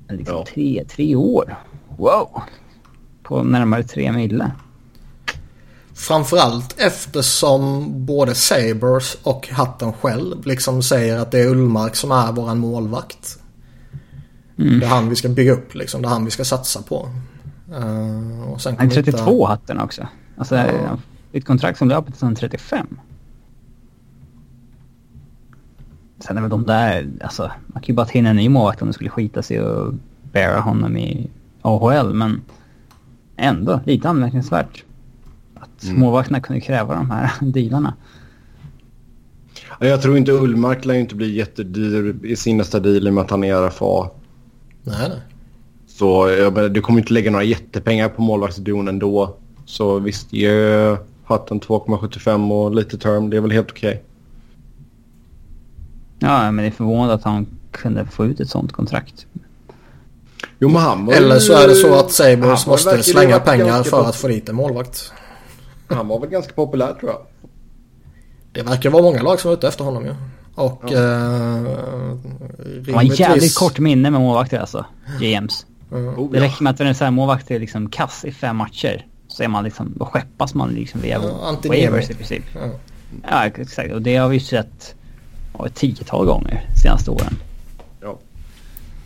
Speaker 3: Liksom ja. tre, tre år. Wow! På närmare tre mille.
Speaker 2: Framförallt eftersom både Sabers och Hatten själv liksom säger att det är Ullmark som är våran målvakt. Mm. Det är han vi ska bygga upp liksom. Det är han vi ska satsa på. Uh,
Speaker 3: och sen han är 32 hitta... Hatten också. Alltså, ja. Ett kontrakt som löper till 2035. Sen är väl de där, alltså man kan ju bara ta in en ny målvakt om det skulle skita sig och bära honom i AHL men ändå lite anmärkningsvärt. Mm. målvakterna kunde kräva de här (laughs) dealarna.
Speaker 1: Jag tror inte Ullmark lär inte bli jättedyr i sin nästa deal i och med att han är RFA.
Speaker 2: Nej, nej.
Speaker 1: Så jag menar, du kommer inte lägga några jättepengar på målvaktsduon ändå. Så visst, ge hatten 2,75 och lite term. Det är väl helt okej. Okay.
Speaker 3: Ja, men det är förvånande att han kunde få ut ett sånt kontrakt.
Speaker 1: Jo, men han var
Speaker 2: Eller så är det så att Sabres måste slänga pengar för att få dit en målvakt.
Speaker 1: Han var väl ganska populär tror jag.
Speaker 2: Det verkar vara många lag som är ute efter honom ju. Ja. Och... Ja. Eh,
Speaker 3: han har jävligt kort minne med målvakter alltså. GMs. Mm. Oh, det räcker med att en sån här målvakt är liksom kass i fem matcher. Så är man liksom, då skeppas man liksom via ja, waivers i princip. Ja. ja, exakt. Och det har vi sett ja, ett tiotal gånger de senaste åren. Ja.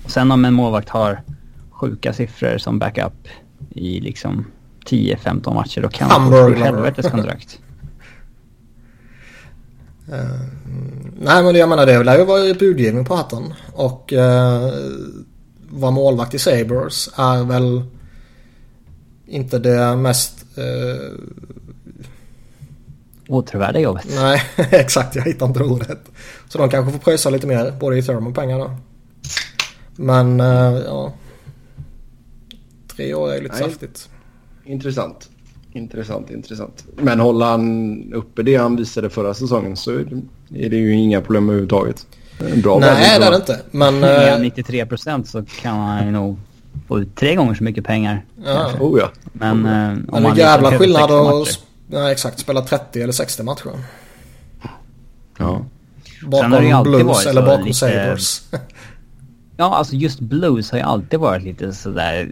Speaker 3: Och sen om en målvakt har sjuka siffror som backup i liksom 10-15 matcher då kan man få helvetes kontrakt.
Speaker 2: Uh, (laughs) nej men jag menar det lär ju vara budgivning på hatten. Och uh, vara målvakt i Sabres är väl inte det mest... Uh,
Speaker 3: Åtråvärda jobbet.
Speaker 2: Nej, (laughs) exakt. Jag hittar inte ordet. Så de kanske får pröjsa lite mer, både i term och pengar då. Men, uh, ja. Tre år är lite Nej. saftigt.
Speaker 1: Intressant. Intressant, intressant. Men håller han uppe det han visade förra säsongen så är det ju inga problem överhuvudtaget.
Speaker 2: Bra Nej, det är det inte. Men... Med
Speaker 3: 93 eh, procent så kan han ju nog få ut tre gånger så mycket pengar.
Speaker 1: Ja. Oh ja.
Speaker 3: Men oh ja.
Speaker 2: om Men det är jävla skillnad att ja, exakt, spela 30 eller 60 matcher.
Speaker 1: Ja.
Speaker 2: Bakom Blues eller bakom lite... Sabres. (laughs)
Speaker 3: ja, alltså just Blues har ju alltid varit lite sådär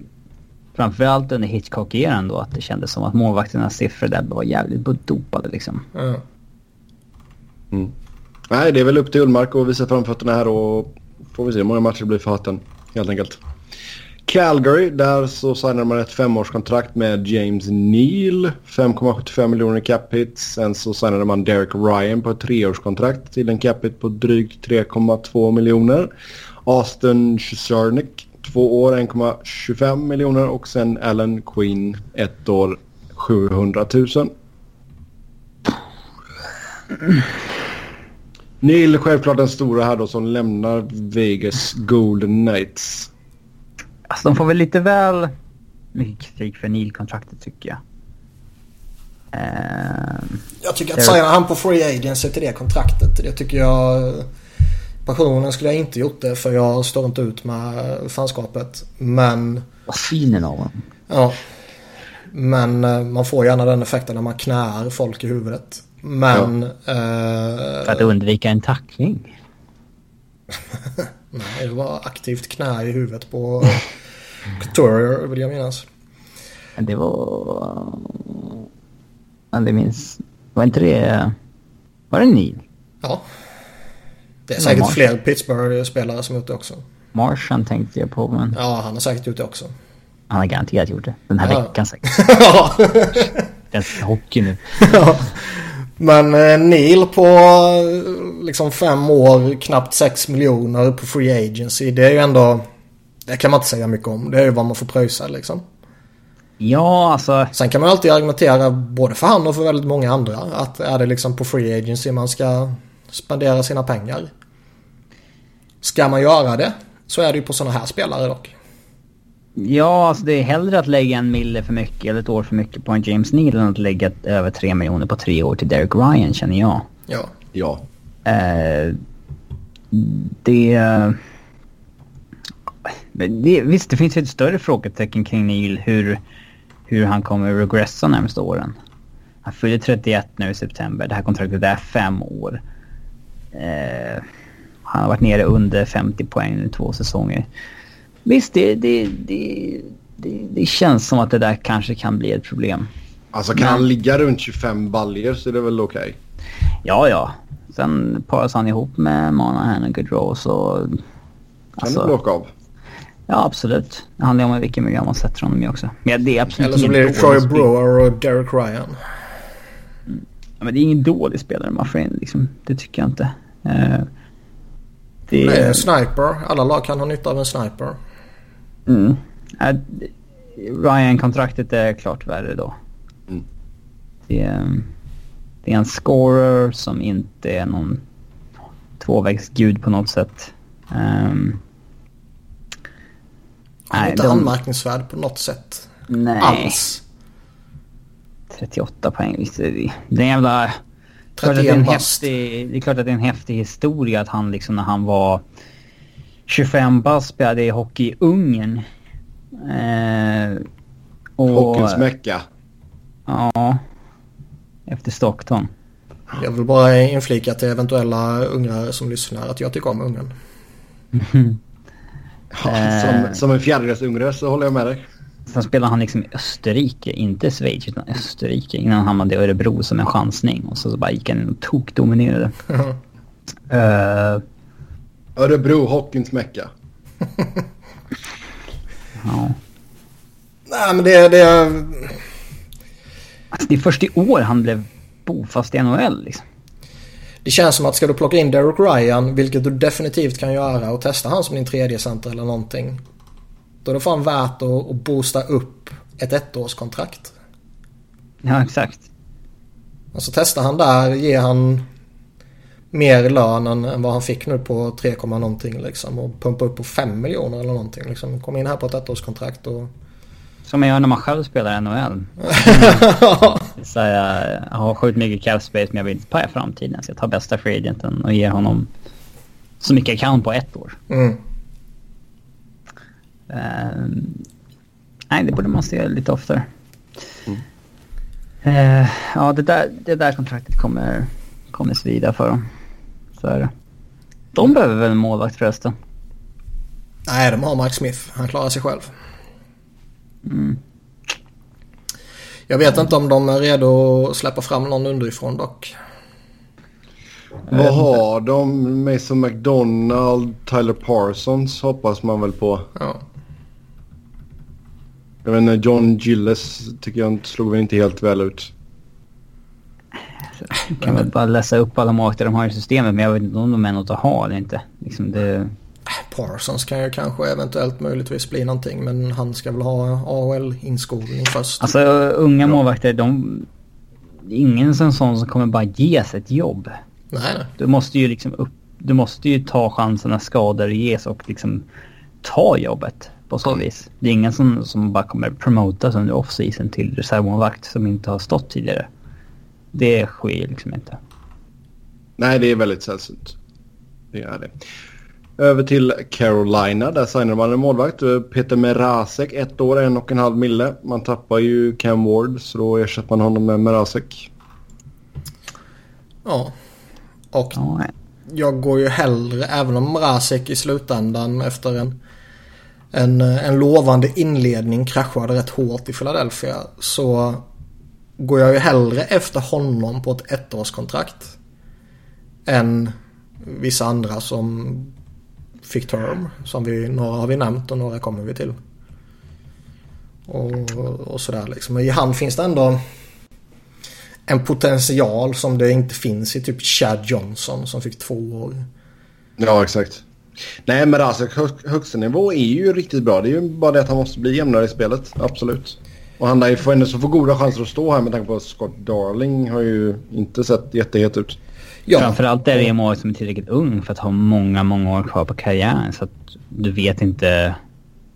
Speaker 3: Framförallt under Hitchcock-eran då att det kändes som att målvakternas siffror där var jävligt dopade liksom.
Speaker 2: Mm.
Speaker 1: Mm. Nej, det är väl upp till Ullmark att visa framfötterna här och får vi se hur många matcher det blir för hatten helt enkelt. Calgary, där så signar man ett femårskontrakt med James Neal. 5,75 miljoner cap hit. Sen så signade man Derek Ryan på ett treårskontrakt till en cap hit på drygt 3,2 miljoner. Austin Chesarnik två år 1,25 miljoner och sen Allen Queen ett år 700 000. Neil självklart den stora här då som lämnar Vegas Golden Knights.
Speaker 3: Alltså de får väl lite väl mycket kritik för Neil-kontraktet tycker jag.
Speaker 2: Uh, jag tycker att signa han på Free Agency till det kontraktet. Det tycker jag Passionen skulle jag inte gjort det för jag står inte ut med fanskapet. Men...
Speaker 3: Vad fin av honom.
Speaker 2: Ja. Men eh, man får gärna den effekten när man knär folk i huvudet. Men... Ja.
Speaker 3: Eh... För att undvika en tackling? (laughs)
Speaker 2: Nej, det var aktivt knä i huvudet på Couturier vill jag minnas.
Speaker 3: Det var... Men det minns... Var inte det... Var det Neil?
Speaker 2: Ja. Det är säkert fler Pittsburgh-spelare som gjort det också.
Speaker 3: Martian tänkte jag på men...
Speaker 2: Ja, han har säkert gjort det också.
Speaker 3: Han har garanterat gjort det. Den här ja. veckan säkert. (laughs)
Speaker 2: ja.
Speaker 3: det är hockey nu.
Speaker 2: ja. Men eh, Neil på liksom fem år, knappt sex miljoner på Free Agency. Det är ju ändå... Det kan man inte säga mycket om. Det är ju vad man får pröjsa liksom.
Speaker 3: Ja, alltså...
Speaker 2: Sen kan man alltid argumentera både för han och för väldigt många andra. Att är det liksom på Free Agency man ska spendera sina pengar. Ska man göra det så är det ju på sådana här spelare dock.
Speaker 3: Ja, alltså det är hellre att lägga en mille för mycket eller ett år för mycket på en James Neal än att lägga över tre miljoner på tre år till Derek Ryan känner jag.
Speaker 2: Ja.
Speaker 1: Ja.
Speaker 3: Eh, det, det... Visst, det finns ett större frågetecken kring Neil hur, hur han kommer regressa närmaste åren. Han fyller 31 nu i september. Det här kontraktet är fem år. Eh, han har varit nere under 50 poäng nu två säsonger. Visst, det, det, det, det, det känns som att det där kanske kan bli ett problem.
Speaker 1: Alltså kan Men... han ligga runt 25 baljer så är det väl okej? Okay.
Speaker 3: Ja, ja. Sen paras han ihop med Manahan och Gaudreau så...
Speaker 1: Kan alltså, du blocka av?
Speaker 3: Ja, absolut. Det handlar om vilken miljö man sätter honom i också. Men det är absolut
Speaker 2: Eller så blir det Troy Brewer och Derek Ryan.
Speaker 3: Ja, men det är ingen dålig spelare, Muffin. Liksom. Det tycker jag inte. Uh,
Speaker 2: det är en sniper. Alla lag kan ha nytta av en sniper.
Speaker 3: Mm. Uh, Ryan-kontraktet är klart värre då. Mm. Det, är, det är en scorer som inte är någon tvåvägsgud på något sätt. Um,
Speaker 2: han är inte de... anmärkningsvärd på något sätt.
Speaker 3: Nej. Alls. 38 poäng. Det är en jävla... 31 det, är en häftig, det är klart att det är en häftig historia att han liksom när han var 25 bast spelade i hockey i Ungern.
Speaker 1: Eh, och, Hockeyns mecka.
Speaker 3: Ja. Efter Stockton.
Speaker 2: Jag vill bara inflika till eventuella ungrare som lyssnar att jag tycker om Ungern. (laughs)
Speaker 1: ja, som, som en fjärdedels ungrare så håller jag med dig.
Speaker 3: Sen spelade han liksom i Österrike, inte Schweiz utan Österrike innan han hamnade i Örebro som en chansning. Och så, så bara gick han in och tokdominerade.
Speaker 1: uh, Örebro, hockeyns mecka. (laughs)
Speaker 3: ja.
Speaker 2: Nej men det, det...
Speaker 3: Alltså, det är först i år han blev bofast i NHL liksom.
Speaker 2: Det känns som att ska du plocka in Derek Ryan, vilket du definitivt kan göra och testa han som din tredje center eller någonting. Då är det fan värt att, att boosta upp ett ettårskontrakt.
Speaker 3: Ja, exakt.
Speaker 2: Alltså testa han där, ger han mer lön än, än vad han fick nu på 3, någonting liksom. Och pumpa upp på 5 miljoner eller någonting liksom. Kom in här på ett ettårskontrakt och...
Speaker 3: Som man gör när man själv spelar NHL. (laughs) så jag har sjukt mycket cap space men jag vill inte paja framtiden. Så jag tar bästa free agenten och ger honom så mycket jag kan på ett år.
Speaker 2: Mm.
Speaker 3: Uh, nej, det borde man se lite oftare. Mm. Uh, ja, det där, det där kontraktet kommer, kommer svida för dem. Så är det. De behöver väl en målvakt förresten?
Speaker 2: Nej, de har Mike Smith. Han klarar sig själv.
Speaker 3: Mm.
Speaker 2: Jag vet inte om de är redo att släppa fram någon underifrån dock.
Speaker 1: Vad har de? Mason McDonald, Tyler Parsons hoppas man väl på.
Speaker 2: Ja.
Speaker 1: Jag vet inte, John Gilles tycker jag slog väl inte helt väl ut.
Speaker 3: Jag kan väl bara läsa upp alla makter de har i systemet men jag vet inte om de är något att ha eller inte. Liksom det...
Speaker 2: Parsons kan ju kanske eventuellt möjligtvis bli någonting men han ska väl ha AHL-inskolning först.
Speaker 3: Alltså unga målvakter de... Ingen sån som kommer bara ges ett jobb.
Speaker 2: Nej, nej.
Speaker 3: Du måste ju liksom upp... Du måste ju ta chansen när skador ges och liksom ta jobbet på så vis. Det är ingen som, som bara kommer promotas under off-season till reservmålvakt som inte har stått tidigare. Det sker liksom inte.
Speaker 1: Nej, det är väldigt sällsynt. Det är det. Över till Carolina. Där signar man en målvakt. Peter Merasek, ett år, en och en halv mille. Man tappar ju Cam Ward så då ersätter man honom med Merasek.
Speaker 2: Ja. Och ja. jag går ju hellre, även om Merasek i slutändan efter en en, eh, en lovande inledning kraschade rätt hårt i Philadelphia så går jag ju hellre efter honom på ett ettårskontrakt än vissa andra som fick term. Som vi, några har vi nämnt och några kommer vi till. Och, och sådär liksom. I han finns det ändå en potential som det inte finns i typ Chad Johnson som fick två år.
Speaker 1: Ja, exakt. Nej, men alltså hö högsta nivå är ju riktigt bra. Det är ju bara det att han måste bli jämnare i spelet. Absolut. Och han lär får ändå så få goda chanser att stå här med tanke på att Scott Darling har ju inte sett jättehet ut.
Speaker 3: Ja. Framförallt är det en mål som är tillräckligt ung för att ha många, många år kvar på karriären. Så att du vet inte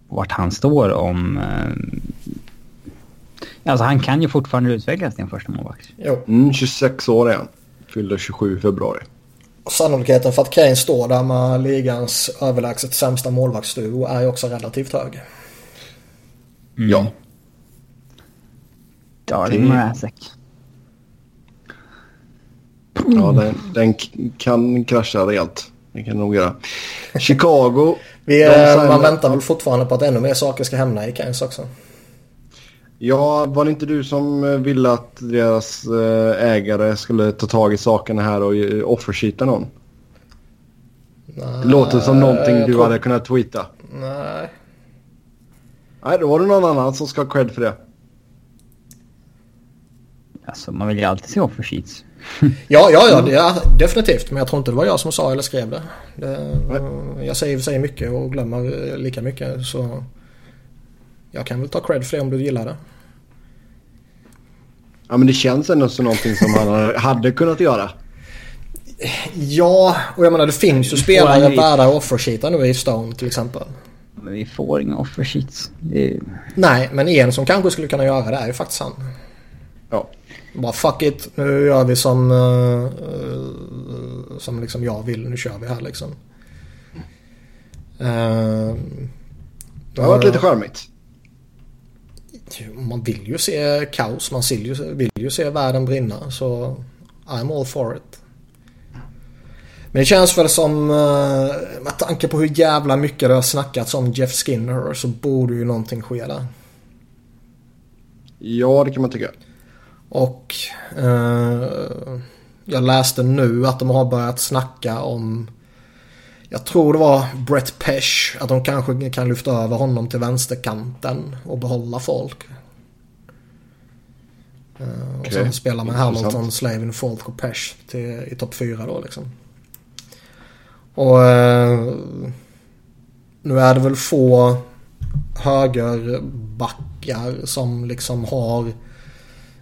Speaker 3: vart han står om... Eh... Alltså han kan ju fortfarande utvecklas till en första målvakt.
Speaker 1: Mm, 26 år är han. Fyllde 27 i februari
Speaker 2: sannolikheten för att Kane står där med ligans överlägset sämsta målvaktsduo är ju också relativt hög.
Speaker 1: Mm. Ja.
Speaker 3: Darling Mrazek.
Speaker 1: Ja, den, den, kan krascha rejält. Det kan nog göra. Chicago.
Speaker 2: Vi, är, man väntar väl fortfarande på att ännu mer saker ska hända i Keynes också.
Speaker 1: Ja, var det inte du som eh, ville att deras eh, ägare skulle ta tag i sakerna här och offersheeta någon? Nej, det låter som någonting du tror... hade kunnat tweeta.
Speaker 2: Nej.
Speaker 1: Nej, då var det någon annan som ska ha cred för det.
Speaker 3: Alltså man vill ju alltid se offer sheets. (laughs)
Speaker 2: ja, ja, ja, det är definitivt. Men jag tror inte det var jag som sa eller skrev det. det jag säger i sig mycket och glömmer lika mycket. Så jag kan väl ta cred för det om du gillar det.
Speaker 1: Ja men det känns ändå som någonting som han (laughs) hade kunnat göra.
Speaker 2: Ja, och jag menar det finns ju spelare värda offersheetar nu i Stone till exempel.
Speaker 3: Men vi får inga offersheets.
Speaker 2: Är... Nej, men en som kanske skulle kunna göra det är ju faktiskt han.
Speaker 1: Ja.
Speaker 2: Bara fuck it, nu gör vi som, uh, som liksom jag vill, nu kör vi här liksom.
Speaker 1: Uh, det har varit lite charmigt.
Speaker 2: Man vill ju se kaos, man vill ju, vill ju se världen brinna så I'm all for it. Men det känns väl som, eh, med tanke på hur jävla mycket det har snackats om Jeff Skinner så borde ju någonting ske där.
Speaker 1: Ja, det kan man tycka.
Speaker 2: Och eh, jag läste nu att de har börjat snacka om jag tror det var Brett Pesh. Att de kanske kan lyfta över honom till vänsterkanten och behålla folk. Uh, och sen spela med Hamilton, Slavin, Falk och Pesh till, i topp 4 då liksom. Och uh, nu är det väl få högerbackar som liksom har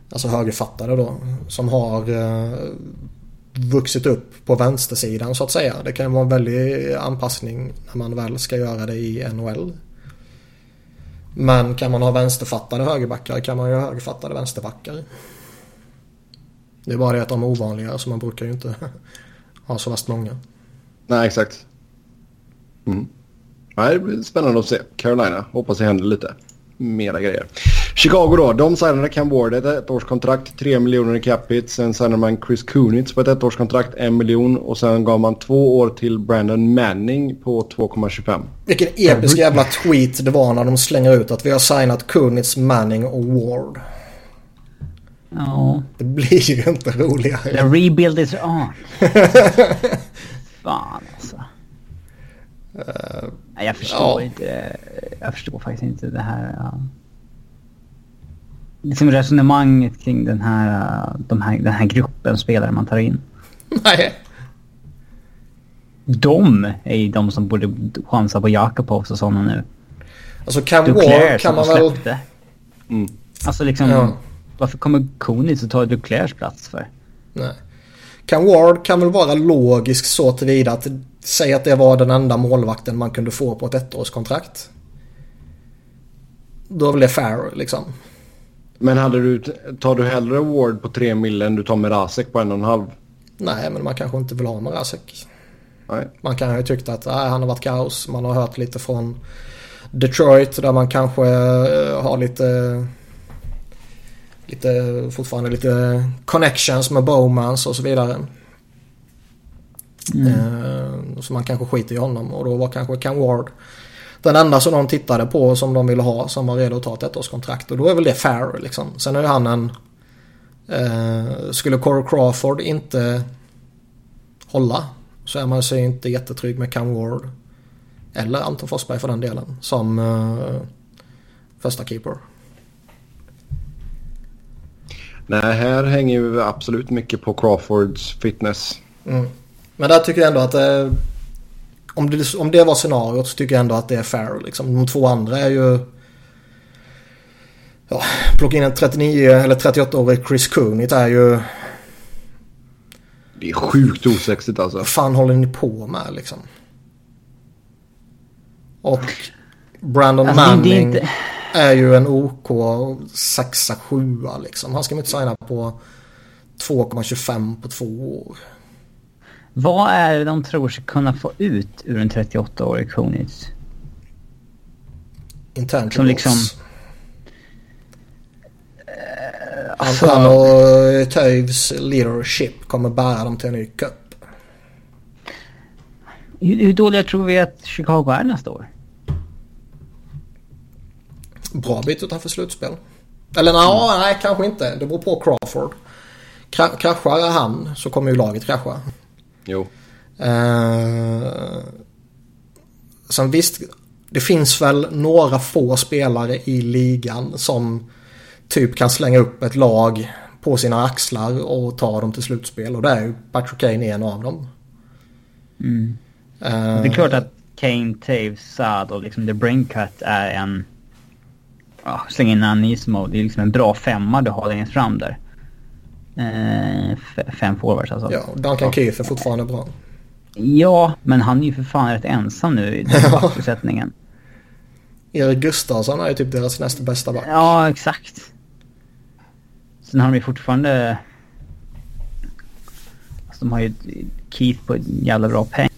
Speaker 2: Alltså högerfattare då. Som har uh, vuxit upp på vänstersidan så att säga. Det kan vara en väldig anpassning när man väl ska göra det i NHL. Men kan man ha vänsterfattade högerbackar kan man ju ha högerfattade vänsterbackar. Det är bara det att de är ovanliga så man brukar ju inte (laughs) ha så värst många.
Speaker 1: Nej, exakt. Mm. Nej, det blir spännande att se. Carolina, hoppas det händer lite mera grejer. Chicago då, de signade Cam Ward ett ettårskontrakt, 3 miljoner i capita. Sen signade man Chris Kunitz på ett ettårskontrakt, 1 miljon. Och sen gav man två år till Brandon Manning på 2,25.
Speaker 2: Vilken episk jävla tweet det var när de slänger ut att vi har signat Kunitz, Manning och Ward.
Speaker 3: Ja.
Speaker 2: Det blir ju inte roligare.
Speaker 3: The rebuild is on. (laughs) Fan alltså. Uh, jag förstår ja. inte. Jag förstår faktiskt inte det här. Uh, liksom resonemanget kring den här, de här, den här gruppen spelare man tar in.
Speaker 2: Nej.
Speaker 3: De är ju de som borde chansa på Jakobovs och sådana nu.
Speaker 2: Alltså Cam Ward kan man väl...
Speaker 3: Mm. Alltså liksom... Ja. Varför kommer Konitz att ta Duclairs plats för?
Speaker 2: Nej. Cam Ward kan väl vara logisk så tillvida att säga att det var den enda målvakten man kunde få på ett ettårskontrakt. Då är väl det fair liksom.
Speaker 1: Men hade du, tar du hellre Ward på 3 mil än du tar Merasek på en och en halv?
Speaker 2: Nej, men man kanske inte vill ha Merasek.
Speaker 1: Nej.
Speaker 2: Man kan ju tyckt att nej, han har varit kaos. Man har hört lite från Detroit där man kanske uh, har lite lite, fortfarande lite connections med Bowmans och så vidare. Mm. Uh, så man kanske skiter i honom och då var kanske Cam Ward den enda som de tittade på som de ville ha som var redo att ta ett ettårskontrakt. Och då är väl det fair liksom. Sen är ju han en... Uh, skulle Corey Crawford inte hålla så är man sig inte jättetrygg med Cam Ward. Eller Anton Forsberg för den delen. Som uh, första keeper.
Speaker 1: Nej, här hänger ju absolut mycket på Crawfords fitness.
Speaker 2: Mm. Men där tycker jag ändå att eh, om, det, om det var scenariot så tycker jag ändå att det är fair. Liksom. De två andra är ju... Ja, plocka in en 39 eller 38-årig Chris Kunit är ju...
Speaker 1: Det är sjukt osexigt alltså.
Speaker 2: Vad fan håller ni på med liksom? Och Brandon alltså, Manning inte... är ju en OK 6-7 liksom. Han ska man inte signa på 2,25 på två år.
Speaker 3: Vad är det de tror sig kunna få ut ur en 38-årig Konitz?
Speaker 2: Intangibles.
Speaker 3: Som liksom...
Speaker 2: Uh, alltså, han och Toews leadership kommer bära dem till en ny cup.
Speaker 3: Hur, hur dåliga tror vi att Chicago är nästa år?
Speaker 2: Bra bit utanför slutspel. Eller na, mm. nej, kanske inte. Det beror på Crawford. Kraschar han så kommer ju laget krascha.
Speaker 1: Jo.
Speaker 2: Eh, sen visst, det finns väl några få spelare i ligan som typ kan slänga upp ett lag på sina axlar och ta dem till slutspel. Och det är ju Patrick Kane en av dem.
Speaker 3: Mm. Uh, det är klart att Kane, Taves, Saad och liksom The Braincut är en... Ja, släng in Anismo. Det är liksom en bra femma du har längst fram där. Uh, fem forwards alltså.
Speaker 2: Ja, Duncan ja. Keith är fortfarande bra.
Speaker 3: Ja, men han är ju för fan rätt ensam nu i den (laughs) besättningen.
Speaker 2: Erik Gustafsson är ju typ deras nästa bästa back.
Speaker 3: Ja, exakt. Sen har de ju fortfarande... Alltså, de har ju Keith på jävla bra peng.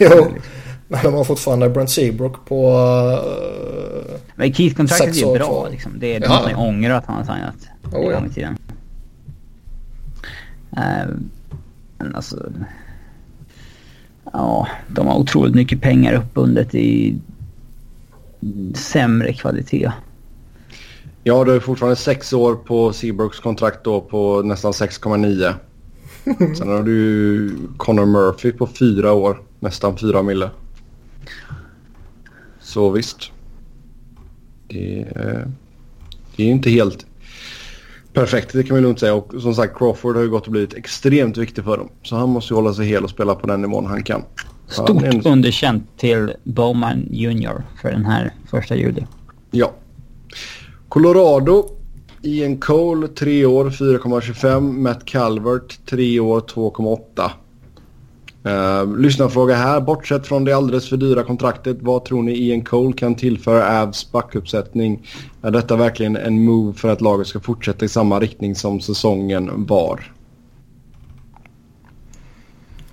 Speaker 2: Jo, men de har fortfarande Brent Seabrook på... Uh,
Speaker 3: men Keith-kontraktet är ju bra liksom. Det är det ja. man ångrar att han har signat oh, en gång i tiden. Uh, men alltså... Ja, de har otroligt mycket pengar uppbundet i sämre kvalitet.
Speaker 1: Ja, du har fortfarande sex år på Seabrooks kontrakt då på nästan 6,9. (laughs) Sen har du Connor Murphy på fyra år, nästan fyra mille. Så visst. Det är, det är inte helt perfekt, det kan vi lugnt säga. Och som sagt, Crawford har ju gått och blivit extremt viktig för dem. Så han måste ju hålla sig hel och spela på den nivån han kan.
Speaker 3: Stort en... underkänt till Bowman Jr för den här första juli.
Speaker 1: Ja. Colorado. Ian Cole 3 år 4,25. Matt Calvert 3 år 2,8. Uh, lyssnarfråga här. Bortsett från det alldeles för dyra kontraktet, vad tror ni Ian Cole kan tillföra Avs backuppsättning? Är detta verkligen en move för att laget ska fortsätta i samma riktning som säsongen var?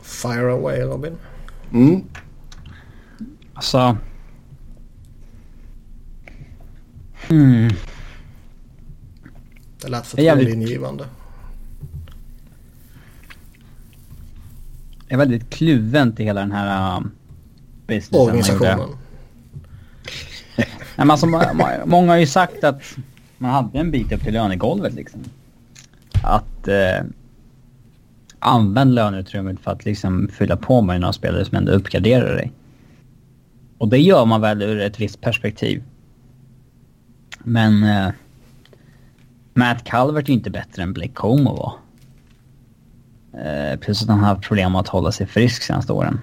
Speaker 2: Fire away Robin.
Speaker 1: Mm.
Speaker 3: Alltså... Hmm.
Speaker 2: Det lät för tongivande.
Speaker 3: Är väldigt kluven till hela den här uh,
Speaker 2: businessen. Organisationen. (laughs)
Speaker 3: Nej, alltså, många har ju sagt att man hade en bit upp till lönegolvet liksom. Att eh, använd löneutrymmet för att liksom fylla på med några spelare som ändå uppgraderar dig. Och det gör man väl ur ett visst perspektiv. Men eh, Matt Calvert är inte bättre än Blake Como var. Eh, plus att han har haft problem med att hålla sig frisk senaste åren.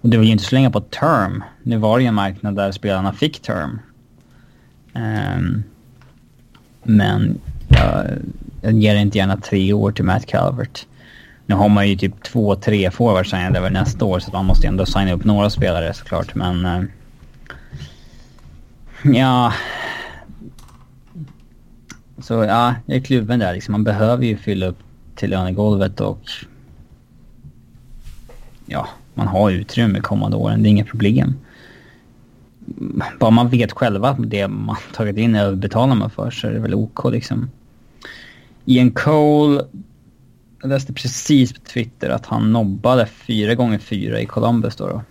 Speaker 3: Och det var ju inte så länge på term. Nu var det ju en marknad där spelarna fick term. Um, men jag, jag ger inte gärna tre år till Matt Calvert. Nu har man ju typ två, tre forwards signade över nästa år så man måste ju ändå signa upp några spelare såklart men... Uh, ja... Så ja, jag är kluven där liksom. Man behöver ju fylla upp till lönegolvet och... Ja, man har utrymme kommande åren. Det är inga problem. Bara man vet själva det man tagit in överbetalar man för så är det väl OK liksom. Ian Cole jag läste precis på Twitter att han nobbade 4 gånger 4 i Columbus då. då.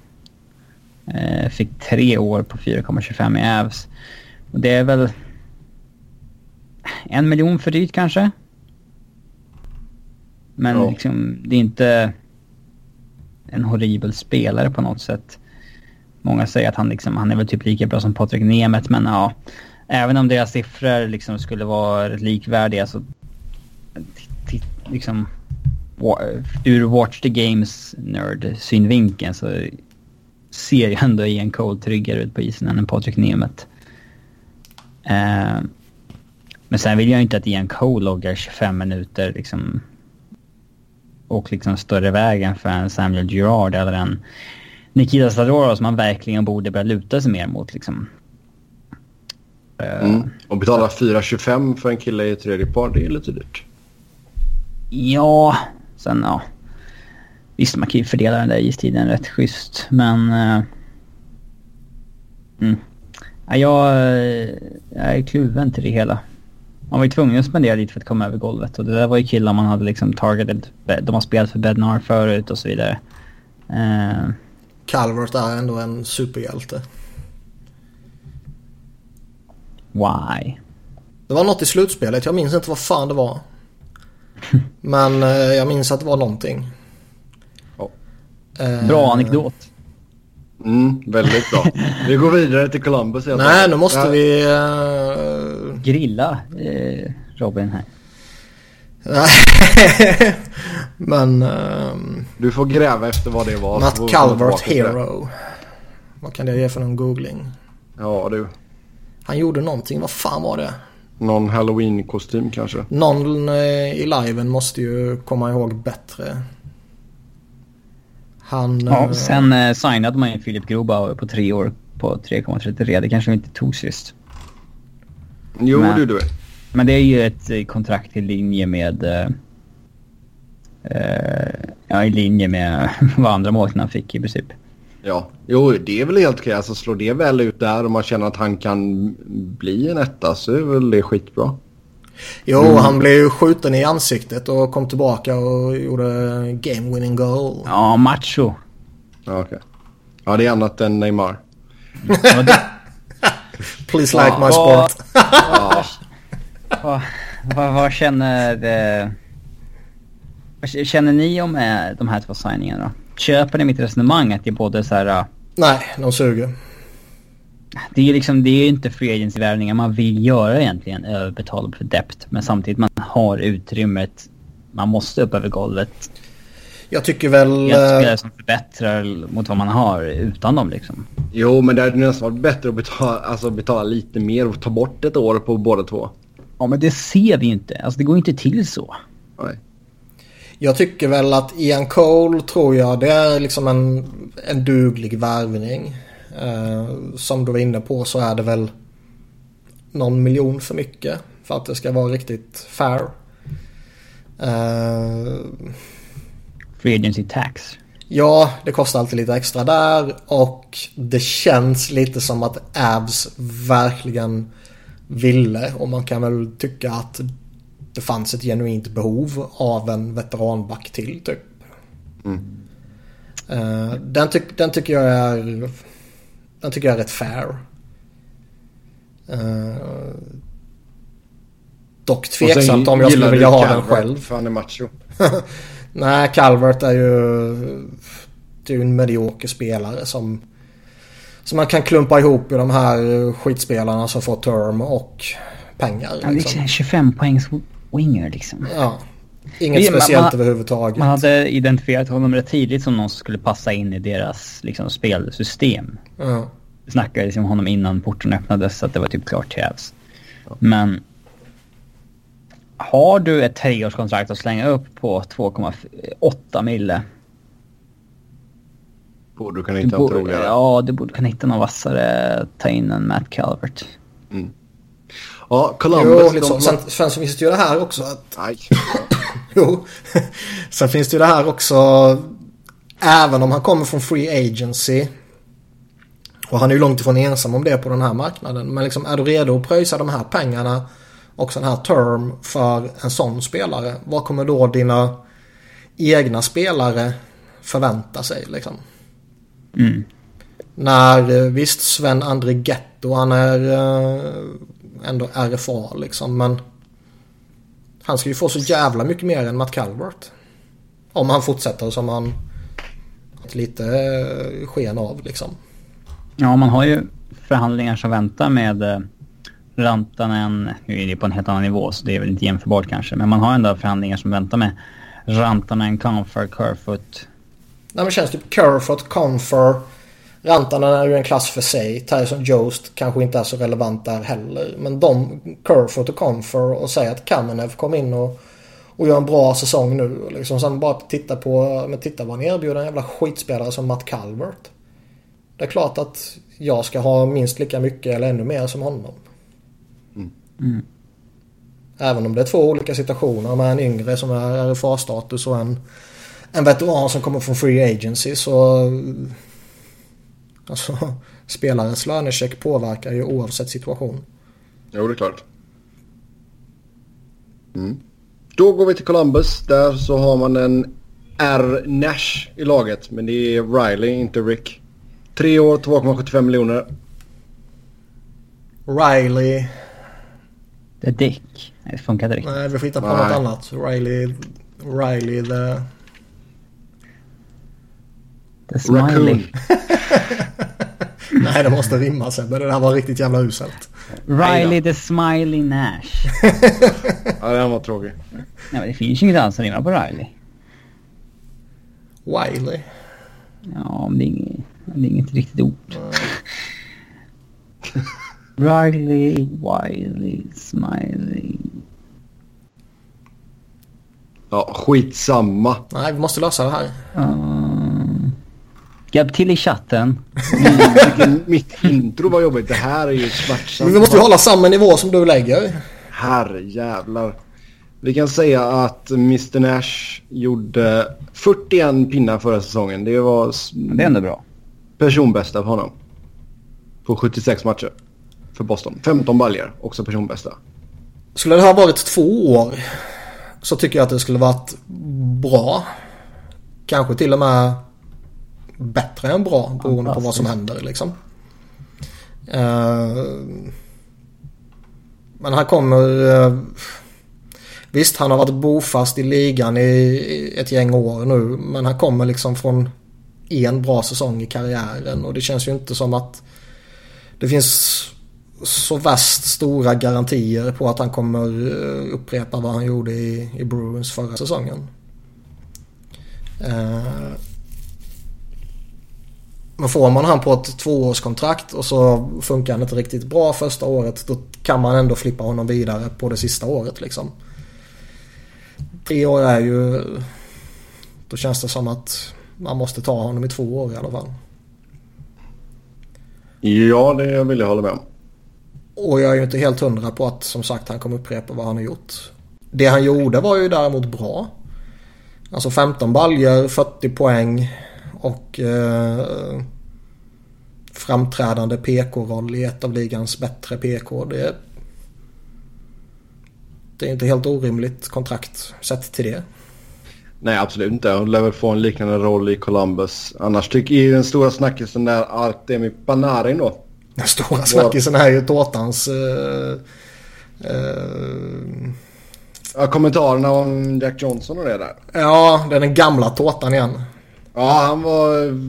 Speaker 3: Eh, fick tre år på 4,25 i Avs. Och det är väl en miljon för dyrt kanske. Men ja. liksom, det är inte en horribel spelare på något sätt. Många säger att han, liksom, han är väl typ lika bra som Patrik Nemeth, men ja. Även om deras siffror liksom skulle vara rätt likvärdiga så... Liksom, ur Watch the Games nörd-synvinkeln så ser jag ändå Ian Cole tryggare ut på isen än Patrik Nemeth. Uh, men sen vill jag inte att Ian Cole loggar 25 minuter liksom och liksom större vägen för en Samuel Girard eller en Nikita Zadorov som man verkligen borde börja luta sig mer mot liksom.
Speaker 1: Mm. Och betala 4,25 för en kille i tredje par, det är lite dyrt.
Speaker 3: Ja, Sen ja, visst man kan ju fördela den där istiden rätt schysst men... Uh, mm. ja, jag, jag är kluven till det hela. Man var ju tvungen att spendera lite för att komma över golvet och det där var ju killar man hade liksom targeted. De har spelat för Bednar förut och så vidare. Uh,
Speaker 2: Calvert är ändå en superhjälte.
Speaker 3: Why?
Speaker 2: Det var något i slutspelet, jag minns inte vad fan det var. (laughs) Men eh, jag minns att det var någonting.
Speaker 3: Ja. Eh, bra anekdot.
Speaker 1: Mm, väldigt bra. Vi går vidare till Columbus.
Speaker 2: Nej, nu måste ja. vi... Uh...
Speaker 3: Grilla eh, Robin här. (laughs)
Speaker 2: Men... Um,
Speaker 1: du får gräva efter vad det var.
Speaker 2: Matt Calvert Hero. Vad kan det ge för någon googling?
Speaker 1: Ja du.
Speaker 2: Han gjorde någonting. Vad fan var det?
Speaker 1: Någon halloween-kostym kanske?
Speaker 2: Någon eh, i liven måste ju komma ihåg bättre.
Speaker 3: Han... Ja, eh, sen eh, signade man ju Filip Grobauer på tre år på 3,33. Det kanske inte tog sist.
Speaker 1: Jo, men, du, du.
Speaker 3: Men det är ju ett eh, kontrakt i linje med... Eh, eh ja, i linje med (laughs) vad andra målvakterna fick i princip.
Speaker 1: Ja, jo det är väl helt okej. Alltså slår det väl ut där och man känner att han kan bli en etta så är väl det skitbra.
Speaker 2: Jo, mm. han blev ju skjuten i ansiktet och kom tillbaka och gjorde game winning goal.
Speaker 3: Ja, macho.
Speaker 1: Ja, okej. Okay. Ja, det är annat än Neymar. (laughs)
Speaker 2: Please like my sport.
Speaker 3: vad, vad, vad känner... Eh, vad känner ni om eh, de här två signingarna då? Köper ni mitt resonemang att det är både så här... Uh,
Speaker 2: Nej, de suger.
Speaker 3: Det är liksom, det är inte free agency-värvningar man vill göra egentligen, överbetala för dept. Men samtidigt man har utrymmet, man måste upp över golvet.
Speaker 2: Jag tycker väl...
Speaker 3: Det är spelare som förbättrar mot vad man har utan dem liksom.
Speaker 1: Jo, men det hade nästan varit bättre att betala, alltså betala lite mer och ta bort ett år på båda två.
Speaker 3: Ja, men det ser vi inte. Alltså det går inte till så.
Speaker 1: Nej.
Speaker 2: Jag tycker väl att Ian Cole tror jag det är liksom en, en duglig värvning. Eh, som du var inne på så är det väl någon miljon för mycket för att det ska vara riktigt fair.
Speaker 3: Eh, Free agency tax.
Speaker 2: Ja, det kostar alltid lite extra där och det känns lite som att Avs verkligen ville och man kan väl tycka att det fanns ett genuint behov av en veteranback till typ. Mm. Uh, den, ty den, tycker jag är den tycker jag är rätt fair. Uh, dock tveksamt om jag skulle vilja ha den själv.
Speaker 1: För han är macho. (laughs)
Speaker 2: Nej, Calvert är ju, det är ju en medioker spelare som som man kan klumpa ihop i de här skitspelarna som får term och pengar.
Speaker 3: Liksom. Ja, liksom 25 poängs winger liksom.
Speaker 2: Ja. Inget speciellt man, överhuvudtaget.
Speaker 3: Man hade identifierat honom rätt tidigt som någon som skulle passa in i deras liksom, spelsystem.
Speaker 2: Ja.
Speaker 3: Det snackades liksom om honom innan porten öppnades så att det var typ klart till Avs. Ja. Men har du ett treårskontrakt att slänga upp på 2,8 mille.
Speaker 1: Borde du kunna hitta en troligare.
Speaker 3: Ja, du borde kunna hitta någon vassare. Ta in en Matt Calvert.
Speaker 1: Mm. Ja, Columbus...
Speaker 2: Jo, liksom. Sen, sen så finns det ju det här också att... Nej. (laughs) jo. sen finns det ju det här också. Även om han kommer från Free Agency. Och han är ju långt ifrån ensam om det på den här marknaden. Men liksom är du redo att pröjsa de här pengarna och sån här term för en sån spelare. Vad kommer då dina egna spelare förvänta sig liksom?
Speaker 3: Mm.
Speaker 2: När eh, visst Sven André Getto han är uh, ändå RFA liksom men han ska ju få så jävla mycket mer än Matt Calvert. Om han fortsätter som han lite uh, sken av liksom.
Speaker 3: Ja man har ju förhandlingar som väntar med eh, Rantanen, nu är det på en helt annan nivå så det är väl inte jämförbart kanske. Men man har ändå förhandlingar som väntar med Rantanen, Comfort, Kerfoot.
Speaker 2: Nej men känns typ Kerfoot, Comfort. Rantanen är ju en klass för sig. Tyson Jost kanske inte är så relevant där heller. Men de, Kerfoot och Comfort och säga att Kamenev kom in och, och gör en bra säsong nu. Liksom sen bara titta på, men titta vad han erbjuder en jävla skitspelare som Matt Calvert. Det är klart att jag ska ha minst lika mycket eller ännu mer som honom.
Speaker 3: Mm.
Speaker 2: Även om det är två olika situationer med en yngre som är RFA-status och en, en veteran som kommer från Free Agency så... Alltså, spelarens lönecheck påverkar ju oavsett situation.
Speaker 1: Jo, det är klart. Mm. Då går vi till Columbus. Där så har man en R. Nash i laget. Men det är Riley, inte Rick. Tre år, 2,75 miljoner.
Speaker 2: Riley
Speaker 3: The Dick. Nej, det funkar inte riktigt.
Speaker 2: Nej, vi får hitta på Nej. något annat. Riley... Riley the...
Speaker 3: The Smiley. (laughs)
Speaker 2: Nej, det måste rimma sen. Men det där var riktigt jävla uselt.
Speaker 3: Riley the Smiley Nash. (laughs)
Speaker 1: ja, den var tråkig.
Speaker 3: Nej, men det finns ju inget annat som rimmar på Riley.
Speaker 2: Wiley.
Speaker 3: Ja, men det är inget, det är inget riktigt ord. Riley, Wiley, Smiley.
Speaker 1: Ja, skitsamma.
Speaker 2: Nej, vi måste lösa det här.
Speaker 3: Uh, hjälp till i chatten.
Speaker 1: Vilken- Mitt intro var jobbigt. Det här är ju smärtsamt.
Speaker 2: Men vi måste ju hålla samma nivå som du lägger.
Speaker 1: Herrejävlar. Vi kan säga att Mr Nash gjorde 41 pinnar förra säsongen. Det var
Speaker 3: Det är ändå bra.
Speaker 1: Personbästa för honom. På 76 matcher. För Boston. 15 baljor, också personbästa.
Speaker 2: Skulle det här varit två år så tycker jag att det skulle varit bra. Kanske till och med bättre än bra beroende på vad som händer liksom. Eh, men han kommer... eh, visst, han har varit bofast i ligan i ett gäng år nu. Men han kommer liksom från en bra säsong i karriären. Och det känns ju inte som att det finns så värst stora garantier på att han kommer eh, upprepa vad han gjorde i, i Bruins förra säsongen. Eh, Men får man han på ett tvåårskontrakt och så funkar han inte riktigt bra första året då kan man ändå flippa honom vidare på det sista året liksom. Tre år är ju... Då känns det som att man måste ta honom i två år i alla fall.
Speaker 1: Ja, det vill jag hålla med om.
Speaker 2: Och jag är ju inte helt hundra på att som sagt han kommer upprepa vad han har gjort. Det han gjorde var ju däremot bra. Alltså 15 baljer, 40 poäng och eh, framträdande PK-roll i ett av ligans bättre PK. Det, det är inte helt orimligt kontrakt sett till det.
Speaker 1: Nej, absolut inte. Han lär väl få en liknande roll i Columbus. Annars tycker jag den stora snackisen där Artemi Panarin då.
Speaker 2: Den stora snackisen är ju Tårtans... Eh, eh,
Speaker 1: Ja, kommentarerna om Jack Johnson och det där.
Speaker 2: ja, det är den gamla Tårtan igen.
Speaker 1: Ja, han var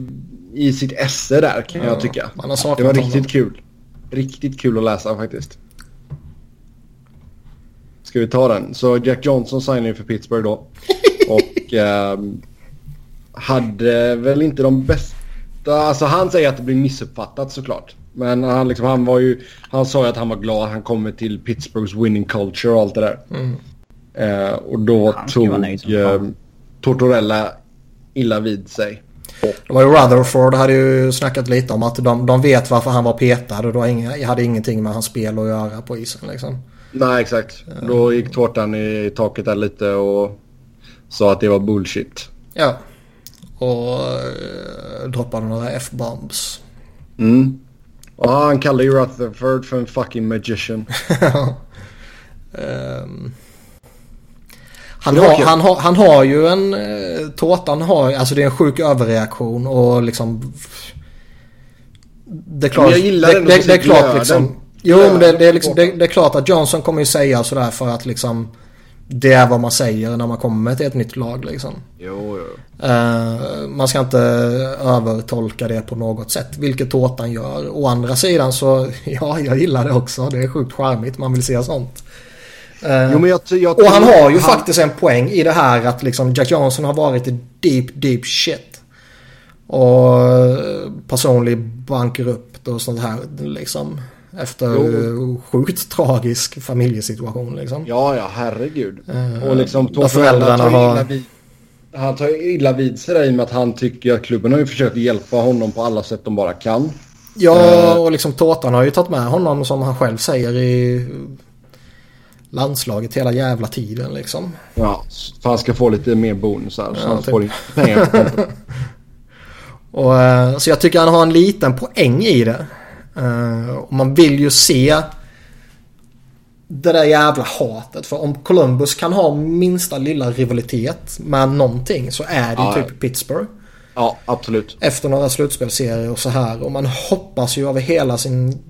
Speaker 1: i sitt esse där kan
Speaker 2: Ja,
Speaker 1: jag tycka.
Speaker 2: man har saknat
Speaker 1: Det var
Speaker 2: honom.
Speaker 1: riktigt kul. Riktigt kul att läsa faktiskt. Ska vi ta den? Så Jack Johnson signade ju för Pittsburgh då. Och ehm, hade väl inte de bästa... Alltså han säger att det blir missuppfattat såklart. Men han, liksom, han var ju... Han sa ju att han var glad. Han kommer till Pittsburghs winning culture och allt det där.
Speaker 2: Mm.
Speaker 1: Eh, och då
Speaker 3: Han
Speaker 1: tog eh. Tortorella illa vid sig.
Speaker 2: Det var ju Rutherford hade ju snackat lite om att de, de vet varför han var petad och då hade ingenting med hans spel att göra på isen liksom.
Speaker 1: Nej, exakt. Då gick tårtan i taket där lite och sa att det var bullshit.
Speaker 2: Ja. Och eh, droppade några F-bombs.
Speaker 1: Mm. Och han kallade ju Rutherford för en fucking magician. (laughs)
Speaker 2: Ehm. han,
Speaker 1: Det
Speaker 2: har, han, har, han har ju en... Uh, tårtan har alltså det är en sjuk överreaktion och liksom... Det är klart,
Speaker 1: jag gillar
Speaker 2: det,
Speaker 1: ändå
Speaker 2: det,
Speaker 1: på
Speaker 2: det är klart liksom... Jo men det, det, är liksom, det, det är klart att Johnson kommer ju säga sådär för att liksom... Det är vad man säger när man kommer till ett nytt lag liksom.
Speaker 1: Jo, jo.
Speaker 2: Eh, man ska inte övertolka det på något sätt, vilket Tårtan gör. Å andra sidan så, (laughs) ja, jag gillar det också. Det är sjukt charmigt, man vill se sånt. Eh,
Speaker 1: Jo, jag, jag
Speaker 2: och han har ju faktiskt en poäng i det här att liksom Jack Johnson har varit i deep, deep shit. Och eh, personlig bankrupt och sånt här liksom. Efter
Speaker 1: Jo.
Speaker 2: eh, sjukt tragisk familjesituation liksom.
Speaker 1: Ja, ja, herregud.
Speaker 2: Eh,
Speaker 1: och liksom Tortorella
Speaker 2: föräldrarna
Speaker 1: ju
Speaker 2: har-
Speaker 1: vid, Han tar illa vid sig där i och med att han tycker att klubben har ju försökt hjälpa honom på alla sätt de bara kan.
Speaker 2: Ja, och liksom Tårtan har ju tagit med honom som han själv säger i landslaget hela jävla tiden liksom.
Speaker 1: Ja, för han ska få lite mer bonusar. Så
Speaker 2: Ja,
Speaker 1: han
Speaker 2: typ.
Speaker 1: får inte pengar. (laughs)
Speaker 2: Och, eh, så jag tycker han har en liten poäng i det. Eh, och man vill ju se det där jävla hatet. För om Columbus kan ha minsta lilla rivalitet med någonting så är det
Speaker 1: Ja,
Speaker 2: typ. Pittsburgh.
Speaker 1: Ja, absolut.
Speaker 2: Efter några slutspelsserier och så här. Och man hoppas ju över hela sin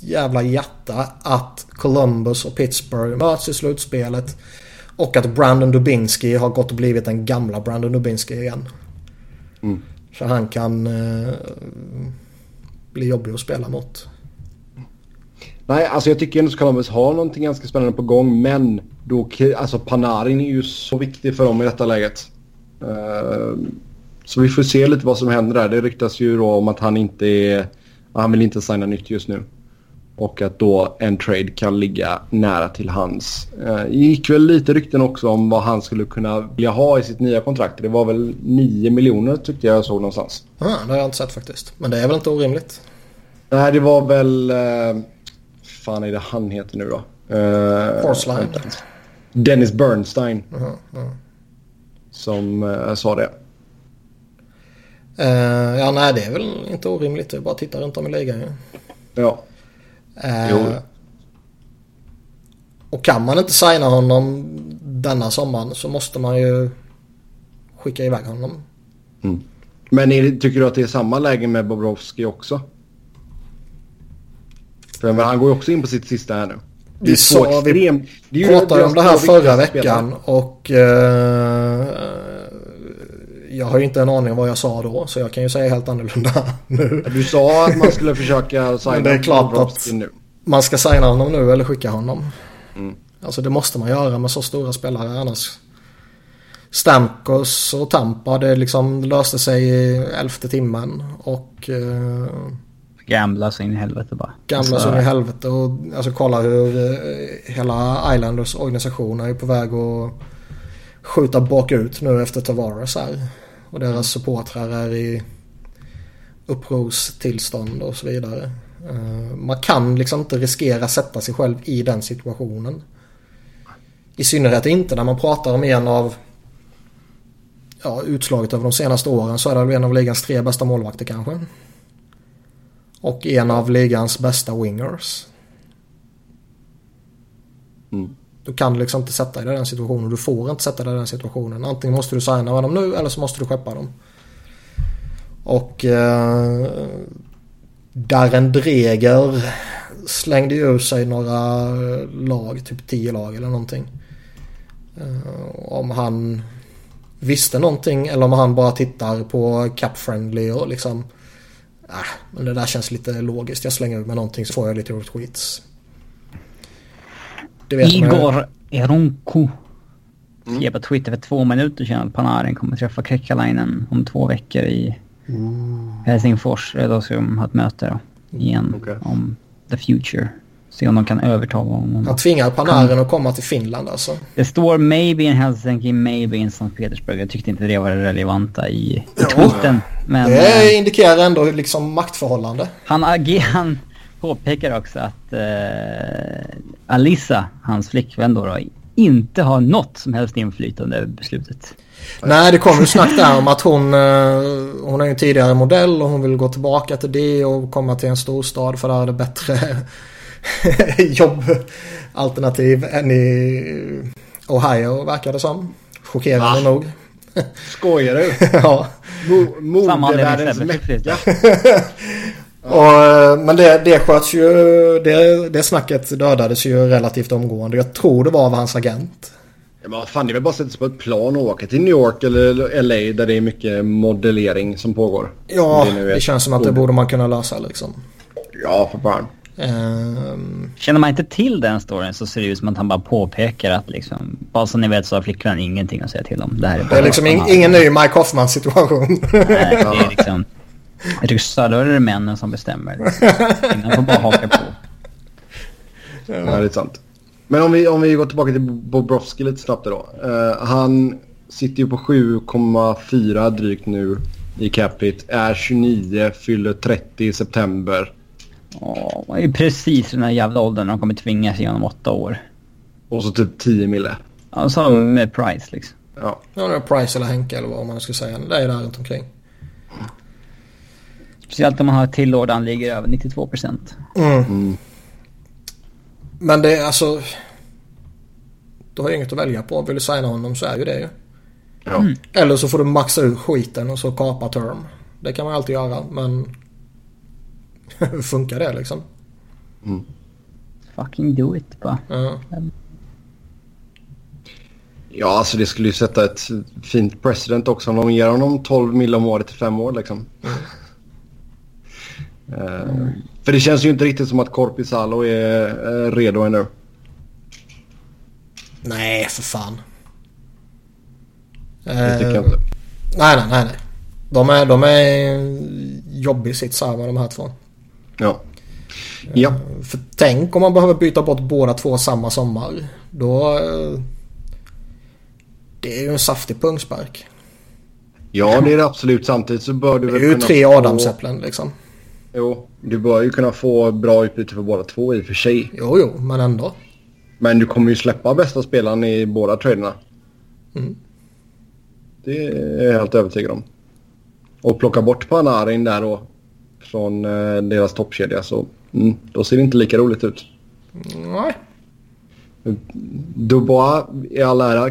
Speaker 2: jävla hjärta att Columbus och Pittsburgh möts i slutspelet. Och att Brandon Dubinsky har gått och blivit den gamla Brandon Dubinsky igen.
Speaker 1: Mm.
Speaker 2: Så han kan eh, blir jobbig att spela mot.
Speaker 1: Nej, alltså jag tycker ändå att Columbus har någonting ganska spännande på gång. Men då, alltså Panarin är ju så viktig för dem i detta läget. Uh, så vi får se lite vad som händer där. Det ryktas ju då om att han inte är... Han vill inte signa nytt just nu. Och att då en trade kan ligga nära till hans. Uh, gick väl lite rykten också om vad han skulle kunna vilja ha i sitt nya kontrakt. Det var väl 9 miljoner tyckte jag såg någonstans.
Speaker 2: Ja, det har jag inte sett faktiskt. Men det är väl inte orimligt?
Speaker 1: Nej, det var väl... Uh, fan är det han heter nu då?
Speaker 2: Horseline.
Speaker 1: Dennis Bernstein.
Speaker 2: Uh -huh, uh.
Speaker 1: Som uh, sa det.
Speaker 2: Uh, ja, nej det är väl inte orimligt. Det är bara att titta runt om i ligan ju.
Speaker 1: Ja.
Speaker 2: Jo. Och kan man inte signa honom denna sommaren så måste man ju skicka iväg honom.
Speaker 1: Mm. Men är, tycker du att det är samma läge med Bobrovski också? För han går ju också in på sitt sista här nu.
Speaker 2: Vi, sa, extrem, vi pratade om det här förra veckan och uh, jag har ju inte en aning om vad jag sa då så jag kan ju säga helt annorlunda (laughs) nu.
Speaker 1: Du sa att man skulle försöka signa
Speaker 2: Men det är klart att nu. man ska signa honom nu eller skicka honom. Mm. Alltså det måste man göra med så stora spelare annars. Stamkos och Tampa det liksom löste sig i elfte timmen och uh,
Speaker 3: Gambla så in i helvete bara.
Speaker 2: Gambla så in i helvete och alltså kolla hur uh, hela Islanders organisation är på väg att skjuta bakut nu efter Tavares här. Och deras supportrar är i upprorstillstånd och så vidare. Eh, man kan liksom inte riskera sätta sig själv i den situationen. I synnerhet inte när man pratar om en av ja, utslaget över de senaste åren så är det väl en av ligans tre bästa målvakter kanske. Och en av ligans bästa wingers.
Speaker 1: Mm.
Speaker 2: Du kan liksom inte sätta dig i den situationen. Du får inte sätta dig i den situationen. Antingen måste du signa med dem nu eller så måste du skeppa dem. Och eh, Darren Dreger slängde ju ur sig några lag, typ 10 lag eller någonting. Eh, om han visste någonting eller om han bara tittar på Cap Friendly och liksom äh, men det där känns lite logiskt. Jag slänger ut med någonting så får jag lite retweets.
Speaker 3: Igor Eronko skrev på Twitter för två minuter sedan att Panarin kommer träffa Kekkalainen om två veckor i mm. Helsingfors. Då ska de ha ett möte då, igen okay. om the future. Se om de kan övertala honom.
Speaker 2: Han tvingar Panarin att komma till Finland alltså.
Speaker 3: Det står maybe in Helsinki, maybe in St. Petersburg. Jag tyckte inte det var det relevanta i, i tweeten.
Speaker 2: Men, det indikerar ändå liksom maktförhållande.
Speaker 3: Han, han påpekar också att eh, Alissa, hans flickvän då, då, inte har något som helst inflytande över beslutet.
Speaker 2: Nej, det kom ju snack där om att hon, eh, hon är en tidigare modell och hon vill gå tillbaka till det och komma till en storstad för där är det bättre (laughs) jobbalternativ än i Ohio verkar det som. Chockerande Va? nog.
Speaker 1: Skojar du? (laughs)
Speaker 2: ja.
Speaker 1: Mo modevärldens mecka. (laughs)
Speaker 2: Och, eh, men det, det sköts ju, det, det snacket dödades ju relativt omgående. Jag tror det var av hans agent.
Speaker 1: Ja, men fan, det är väl bara att sätta sig på ett plan och åka till New York eller LA där det är mycket modellering som pågår.
Speaker 2: Ja, det, det känns som att det borde man kunna lösa liksom.
Speaker 1: Ja, för fan.
Speaker 2: Um...
Speaker 3: Känner man inte till den storyn så ser det ut som att han bara påpekar att liksom, bara så ni vet så har flickvännen ingenting att säga till om. Det, här är,
Speaker 2: bara det är liksom in, ingen ny Mike Hoffman situation.
Speaker 3: Nej, det är (laughs) liksom... Jag tycker snarare är det männen som bestämmer. Kvinnan får bara haka på.
Speaker 1: Ja, det är sant. Men om vi, om vi går tillbaka till Bobrovski lite snabbt då. Uh, han sitter ju på 7,4 drygt nu i capita. Är 29, fyller 30 i september.
Speaker 3: Ja, det är precis den här jävla åldern de kommer tvingas igenom åtta år.
Speaker 1: Och så typ 10 mille.
Speaker 3: Ja, så med Price liksom.
Speaker 1: Ja.
Speaker 2: Ja, det är Price eller Henke eller vad man ska säga. Det är där runt omkring.
Speaker 3: Speciellt om man har tillådan ligger över 92 procent.
Speaker 2: Mm. Mm. Men det är alltså... Du har ju inget att välja på. Vill du signa honom så är ju det ju.
Speaker 1: Ja. Mm.
Speaker 2: Eller så får du maxa ut skiten och så kapa term. Det kan man alltid göra men... Hur (laughs) funkar det liksom?
Speaker 1: Mm.
Speaker 3: Fucking do it bara.
Speaker 2: Ja.
Speaker 1: Ja, alltså det skulle ju sätta ett fint president också om de ger honom 12 mil om året i fem år liksom.
Speaker 2: Mm.
Speaker 1: För det känns ju inte riktigt som att Korpisalo är redo ännu.
Speaker 2: Nej, för fan.
Speaker 1: Det tycker jag inte.
Speaker 2: Nej, nej, nej. nej. De är, de är jobbig här med de här två.
Speaker 1: Ja. Ja.
Speaker 2: För tänk om man behöver byta bort båda två samma sommar. Då... Det är ju en saftig pungspark.
Speaker 1: Ja, det är det absolut. Samtidigt så bör du
Speaker 2: väl kunna Det är ju tre adamsäpplen liksom.
Speaker 1: Jo, du bör ju kunna få bra utbyte för båda två i och för sig.
Speaker 2: Jo, jo, men ändå.
Speaker 1: Men du kommer ju släppa bästa spelaren i båda traderna. Mm. Det är jag helt övertygad om. Och plocka bort Panarin där då från eh, deras toppkedja så mm, då ser det inte lika roligt ut.
Speaker 2: Nej.
Speaker 1: Dubois i all ära.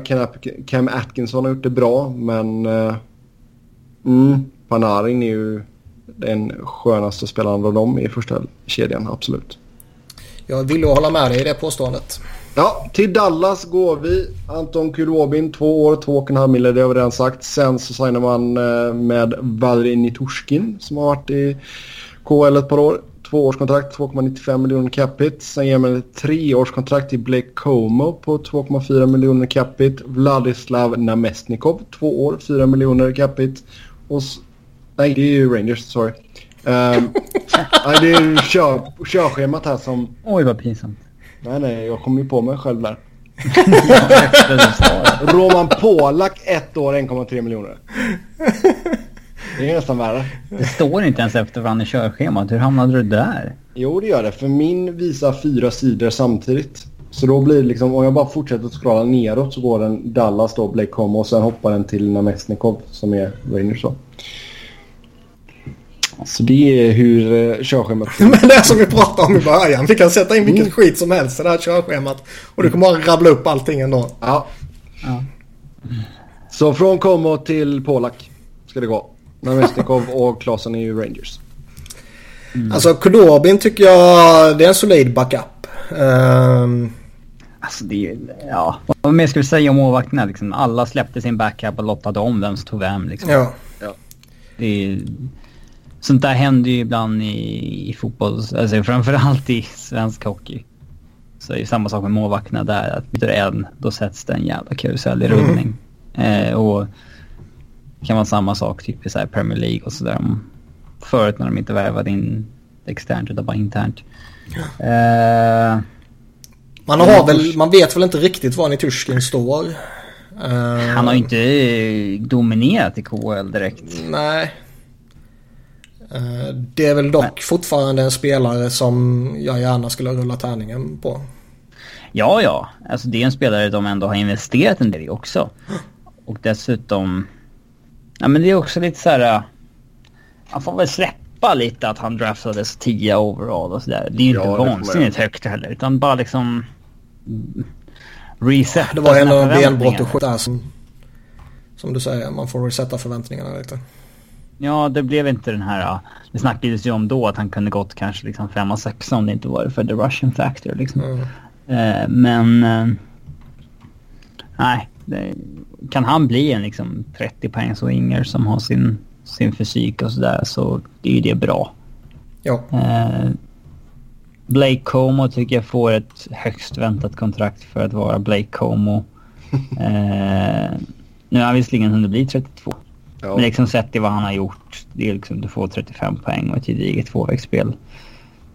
Speaker 1: Cam Atkinson har gjort det bra men eh, mm, Panarin är ju den skönaste spelaren av dem i första kedjan, absolut.
Speaker 2: Jag vill hålla med dig i det påståendet.
Speaker 1: Ja, till Dallas går vi. Anton Kulobin, två år, två och en halv mille, det har vi redan sagt. Sen så signar man eh, med Valery Nitushkin som har varit i KL ett par år. Tvåårskontrakt, 2,95 miljoner capita. Sen ger man ett treårskontrakt till Blake Como på 2,4 miljoner capita. Vladislav Namestnikov, två år, 4 miljoner capita. Och nej, det är ju Rangers, sorry. Um, (laughs) nej, det är ju kör, körschemat här som...
Speaker 3: Oj, vad pinsamt.
Speaker 1: Nej, nej, jag kom ju på mig själv där. (laughs) Roman Polak, ett år, 1,3 miljoner. Det är nästan värre.
Speaker 3: Det står inte ens efter varandra i körschemat. Hur hamnade du där?
Speaker 1: Jo, det gör det. För min visar fyra sidor samtidigt. Så då blir det liksom, om jag bara fortsätter att scrolla neråt så går den Dallas då, Blake Como och sen hoppar den till Namestnikov som är Rangers då. Så det är hur uh, körschemat
Speaker 2: Men det är som vi pratade om i början. Vi kan sätta in vilket mm. skit som helst i det här körschemat. Och du kommer bara rabbla upp allting ändå.
Speaker 1: Ja. ja. Så från Como till Polak ska det gå. Namestnikov (laughs) och Klasen är ju Rangers.
Speaker 2: Mm. Alltså Kudobin tycker jag det är en solid backup. Um...
Speaker 3: Alltså det är ja. Vad mer ska vi säga om målvakterna liksom? Alla släppte sin backup och lottade om vem som tog vem liksom.
Speaker 2: Ja.
Speaker 1: ja.
Speaker 3: Det är, sånt där händer ju ibland i, i fotboll, alltså framförallt i svensk hockey. Så det är samma sak med målvakterna där. Att byter en, då sätts det en jävla karusell i rullning. Mm. Eh, och det kan vara samma sak typ i så Premier League och sådär. Förut när de inte värvade in externt utan bara internt. Eh,
Speaker 2: man, har väl, man vet väl inte riktigt var Nitushkin står.
Speaker 3: Han har ju inte dominerat i KHL direkt.
Speaker 2: Nej. Uh, det är väl dock Men. fortfarande en spelare som jag gärna skulle rulla tärningen på.
Speaker 3: Ja, ja. Alltså det är en spelare de ändå har investerat en del i också. Och dessutom Ja, men det är också lite så här... Man får väl släppa lite att han draftades 10 overall och sådär. Det är ju ja, inte vansinnigt högt heller. Utan bara liksom... Reset.
Speaker 2: Det var ändå benbrott och skit där som... Som du säger, man får resetta förväntningarna lite.
Speaker 3: Ja, det blev inte den här... Det snackades ju om då att han kunde gått kanske liksom 5 6 om det inte var för the Russian factor liksom. Mm. Uh, men... Uh, nej, det, kan han bli en liksom 30 poängs winger som har sin, sin fysik och sådär så är ju det bra.
Speaker 2: Ja.
Speaker 3: Eh, Blake Como tycker jag får ett högst väntat kontrakt för att vara Blake Como. (laughs) eh, nu har han visserligen hunnit bli 32. Ja. Men liksom sett till vad han har gjort. Det är liksom du får 35 poäng och ett gediget tvåvägsspel.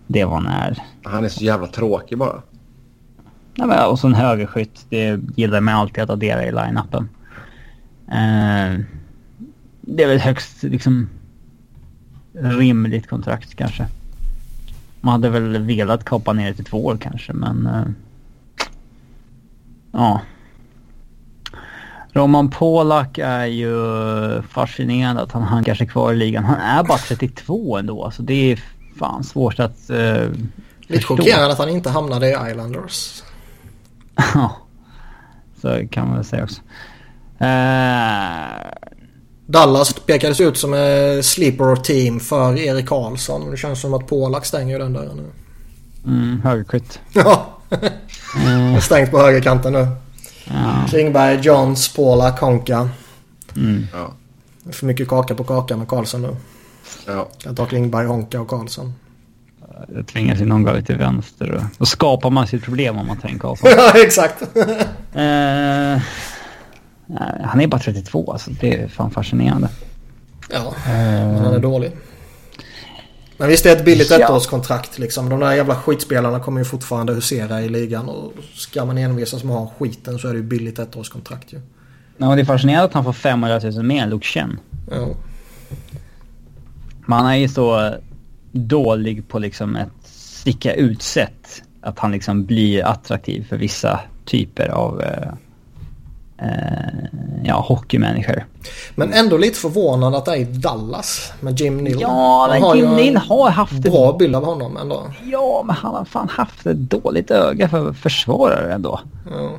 Speaker 3: Det är vad han är.
Speaker 1: Han är så jävla tråkig bara.
Speaker 3: Ja, men, och så en högerskytt. Det gillar man alltid att addera i line-upen. Eh, det är väl högst liksom rimligt kontrakt kanske. Man hade väl velat kapa ner det till två år kanske men... Eh, ja. Roman Polak är ju fascinerande att han hankar sig kvar i ligan. Han är bara 32 ändå så det är fan svårt att uh,
Speaker 2: Lite chockerande att han inte hamnade i Islanders.
Speaker 3: Ja, så kan man väl säga också. Uh...
Speaker 2: Dallas pekades ut som en sleeper team för Erik Karlsson. Det känns som att Polak stänger den dörren nu.
Speaker 3: Mm, högerskytt.
Speaker 2: Ja. mm. (laughs) Stängt på högerkanten nu. Ja. Klingberg, Johns, Polak, Honka.
Speaker 3: Mm.
Speaker 1: Ja.
Speaker 2: För mycket kaka på kaka med Karlsson nu.
Speaker 1: Ja.
Speaker 2: Kan ta Klingberg, Honka och Karlsson.
Speaker 3: Det tvingas in någon gå till vänster och då skapar man sitt problem om man tar in Karlsson.
Speaker 2: ja, exakt. (laughs)
Speaker 3: Eh, nej, han är bara 32 alltså. Det är fan fascinerande.
Speaker 2: ja, men han är dålig. Men visst det är ett billigt
Speaker 3: Ja.
Speaker 2: ettårskontrakt liksom. De där jävla skitspelarna kommer ju fortfarande husera i ligan. Och ska man envisas med att ha skiten så är det ju billigt ettårskontrakt ju.
Speaker 3: Ja, det är fascinerande att han får 500 000 mer än Luke Chen.
Speaker 2: Ja.
Speaker 3: Men han är ju så dålig på liksom ett sticka ut sätt. Att han liksom blir attraktiv för vissa typer av eh, ja, hockeymänniskor.
Speaker 2: Men ändå lite förvånad att det är Dallas med Jim Neal.
Speaker 3: Ja, men
Speaker 2: har
Speaker 3: Jim
Speaker 2: en
Speaker 3: Neal har haft ett
Speaker 2: Bra bild av honom ändå.
Speaker 3: Ja, men han har fan haft ett dåligt öga för försvarare ändå.
Speaker 2: Ja.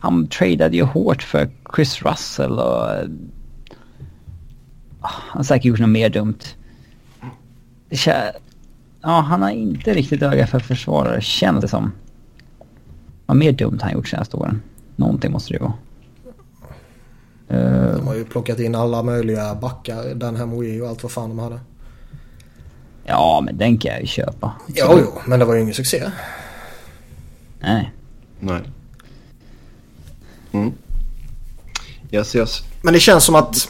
Speaker 3: Han tradade ju hårt för Chris Russell och... eh, Han har säkert gjort något mer dumt. Ja, han har inte riktigt öga för försvarare, känns det som. Vad mer dumt han gjort senaste åren? Någonting måste det ju vara. Eh,
Speaker 2: De har ju plockat in alla möjliga backar. Den här Moe och allt vad fan de hade.
Speaker 3: ja, men den kan jag ju köpa.
Speaker 2: Jo, jo, men det var ju ingen succé.
Speaker 3: Nej.
Speaker 1: Nej. Mm. Yes, yes.
Speaker 2: Men det känns som att...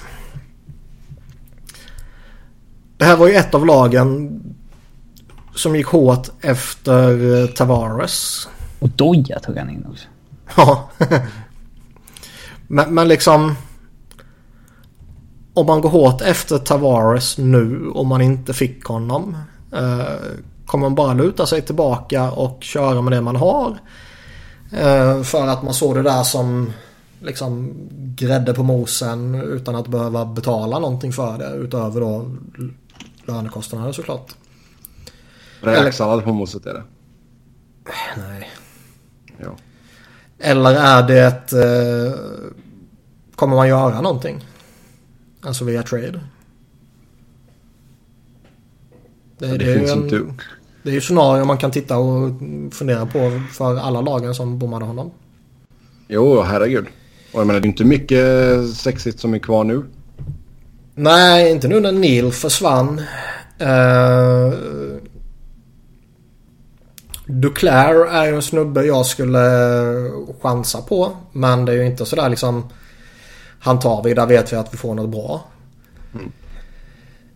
Speaker 2: Det här var ju ett av lagen som gick hårt efter eh, Tavares.
Speaker 3: Och Doja tog han in också.
Speaker 2: Ja. (laughs) men, men liksom... Om man går hårt efter Tavares nu och man inte fick honom. Eh, kommer man bara luta sig tillbaka och köra med det man har. Eh, för att man såg det där som liksom grädde på mosen utan att behöva betala någonting för det. Utöver då lönekostnader såklart.
Speaker 1: Räksallad på moset är det.
Speaker 2: Nej.
Speaker 1: Ja.
Speaker 2: Eller är det. Eh, kommer man göra någonting? Alltså via trade?
Speaker 1: Det,
Speaker 2: är
Speaker 1: det
Speaker 2: ju
Speaker 1: finns
Speaker 2: en-
Speaker 1: inte...
Speaker 2: Det är ju scenario man kan titta och fundera på för alla lagen som bommade honom.
Speaker 1: Jo, herregud. Och jag menar, det är inte mycket sexigt som är kvar nu.
Speaker 2: Nej, inte nu när Neil försvann. Uh, Duclair är ju en snubbe jag skulle chansa på. Men det är ju inte sådär liksom... Han tar vi, där vet vi att vi får något bra.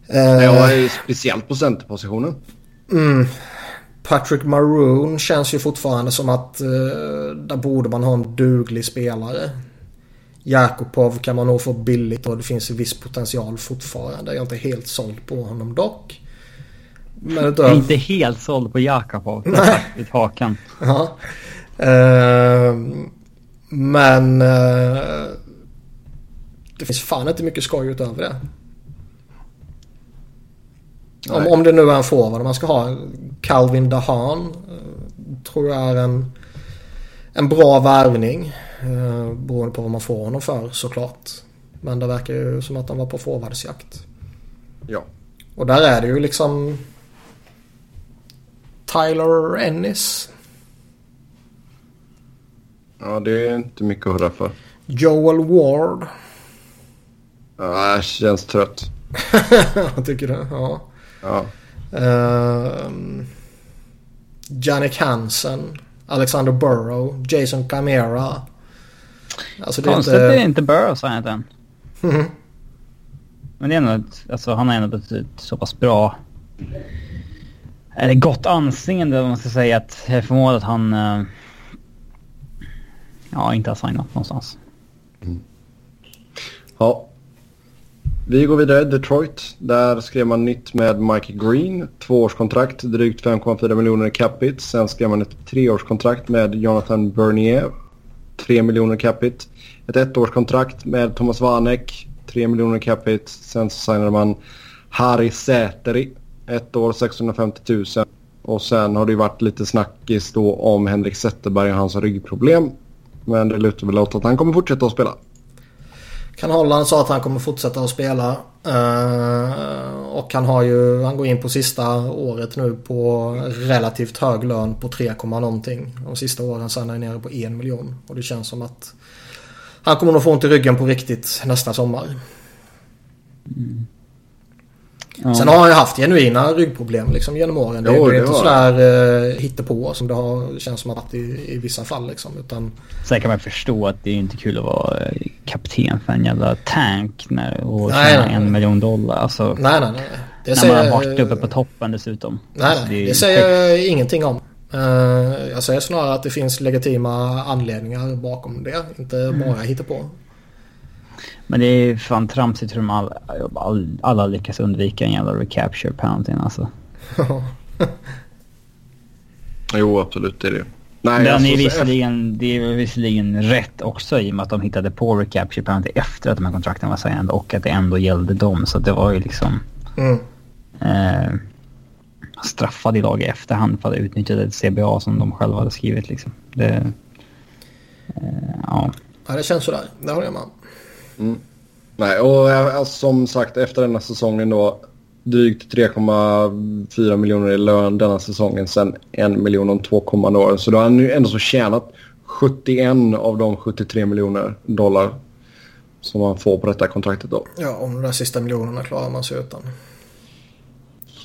Speaker 2: Eh,
Speaker 1: Jag är speciellt på centerpositionen.
Speaker 2: Mm. Patrick Maroon känns ju fortfarande som att eh, där borde man ha en duglig spelare. Jakubov kan man nog få billigt och det finns en viss potential fortfarande. Jag är inte helt såld på honom dock. Men
Speaker 3: Jag är
Speaker 2: utöver...
Speaker 3: inte helt såld på Jakobov. (laughs) Nej. I hakan.
Speaker 2: Ja. Ehm, men eh, det finns fan inte mycket skoj utöver det. Om,
Speaker 1: Nej.
Speaker 2: om det nu är en forward man ska ha. Calvin Dahan eh, tror jag är en, en bra värvning. Uh, beroende på vad man får honom för såklart. Men det verkar ju som att han var på forwardsjakt.
Speaker 1: Ja.
Speaker 2: Och där är det ju liksom Tyler Ennis.
Speaker 1: Ja, det är inte mycket att hurra för.
Speaker 2: Joel Ward.
Speaker 1: Ja, jag känns trött. (laughs)
Speaker 2: Tycker du? Ja.
Speaker 1: Ja.
Speaker 2: Jannik Hansen. Alexander Burrow. Jason Camara. Alltså det är
Speaker 3: Konstigt att det
Speaker 2: inte...
Speaker 3: inte Burrows har han än.
Speaker 2: Mhm.
Speaker 3: Men det är ändå ett, alltså han har ändå ett, ett så pass bra... Eller gott anseende om man ska säga att jag förmodar att han... eh, ja, inte har signat någonstans.
Speaker 1: ja. Vi går vidare. Detroit. Där skrev man nytt med Mike Green. Tvåårskontrakt, drygt 5,4 miljoner capita. Sen skrev man ett treårskontrakt med Jonathan Bernier. 3 miljoner capita. Ett ettårskontrakt med Thomas Vanek. 3 miljoner capita. Sen så signade man Harry Säteri. Ett år 650 000. Och sen har det ju varit lite snackis då om Henrik Zetterberg och hans ryggproblem. Men det lutar väl åt att han kommer fortsätta att spela.
Speaker 2: Kan Holland sa att han kommer fortsätta att spela. Uh, och han har ju, han går in på sista året nu på relativt hög lön på 3, någonting. De sista åren sen är han nere på 1 miljon. Och det känns som att han kommer nog få ont i ryggen på riktigt nästa sommar. Mm. Ja. Sen har han ju haft genuina ryggproblem liksom genom åren. Jo, det är inte sådär uh, hittepå som det har känns som att i, i vissa fall liksom. Utan...
Speaker 3: Sen kan man förstå att det är inte kul att vara eh, kapten för en jävla tank när, och tjäna en miljon dollar. Alltså,
Speaker 2: nej, nej, nej.
Speaker 3: Det när säger, man har varit uppe på toppen dessutom.
Speaker 2: Nej, alltså, nej. Det, det säger jag ingenting om. Uh, jag säger snarare att det finns legitima anledningar bakom det. Inte mm. bara hittepå.
Speaker 3: Men det är fan tramsigt hur de all, all, alla lyckas undvika en jävla recapture penalty alltså. (laughs)
Speaker 1: jo, absolut det är det.
Speaker 3: Nej, Den alltså, är visserligen, det är visserligen rätt också i och med att de hittade på recapture penalty efter att de här kontrakten var signade och att det ändå gällde dem. Så det var ju liksom... Mm. Eh, straffade i lag i efterhand för att ha utnyttjat ett CBA som de själva hade skrivit liksom. Det,
Speaker 2: eh, ja. ja, det känns sådär. Det håller jag med om.
Speaker 1: Mm. Nej, och eh, som sagt efter denna säsongen då drygt 3,4 miljoner i lön denna säsongen. Sen en miljon om två kommande år. Så då har han ju ändå så tjänat 71 av de 73 miljoner dollar som man får på detta kontraktet då.
Speaker 2: Ja, om de där sista miljonerna klarar man sig utan.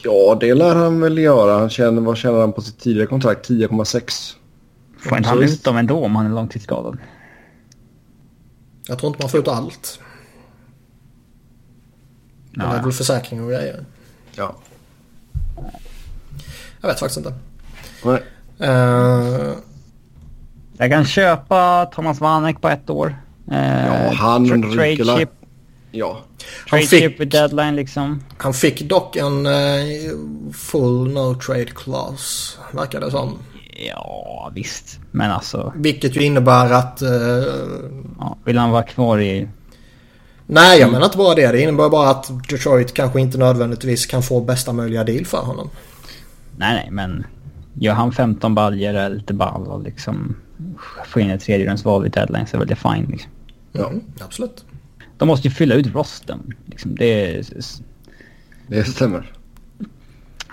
Speaker 1: Ja, det lär han väl göra. Han tjänar, vad tjänar han på sitt tidigare kontrakt? 10,6.
Speaker 3: Får inte han ut dem ändå om han är långtidsskadad?
Speaker 2: Jag tror inte man får ut allt. Det är väl försäkring och grejer.
Speaker 1: Ja.
Speaker 2: Jag vet faktiskt inte.
Speaker 1: Nej.
Speaker 2: Uh...
Speaker 3: Jag kan köpa Thomas Vanek på ett år.
Speaker 1: Uh, ja, han
Speaker 3: ryker chip.
Speaker 1: Ja.
Speaker 3: Trade han fick, chip deadline liksom.
Speaker 2: Han fick dock en uh, full no trade clause, verkar det som.
Speaker 3: Ja, visst. Men alltså...
Speaker 2: Vilket ju innebär att... Uh...
Speaker 3: Ja, vill han vara kvar i...
Speaker 2: Nej, jag menar inte bara det. Det innebär bara att Detroit kanske inte nödvändigtvis kan få bästa möjliga deal för honom.
Speaker 3: Nej, nej, men gör han 15 baljor är lite ball och liksom få in ett tredjerumsval vid deadline så är väl det fine liksom.
Speaker 2: Ja, mm, absolut.
Speaker 3: De måste ju fylla ut rosten. Liksom. Det,
Speaker 1: det stämmer.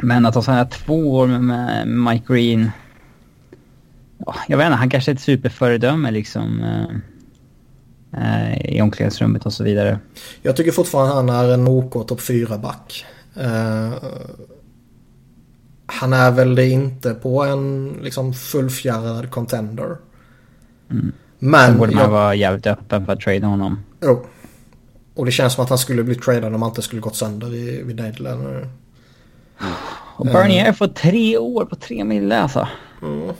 Speaker 3: Men att ha sådana här två år med Mike Green jag vet inte, han kanske är ett superföredöme liksom. Eh, eh, I omklädningsrummet och så vidare.
Speaker 2: Jag tycker fortfarande han är en OK topp 4-back. Eh, han är väl det inte på en liksom fullfjärrad contender.
Speaker 3: Mm. Men... Sen borde man jag... vara jävligt öppen för att trada honom.
Speaker 2: Jo. Och det känns som att han skulle bli tradad om han inte skulle gått sönder i, vid deadline.
Speaker 3: Och Bernier får tre år på tre mille alltså. Mm.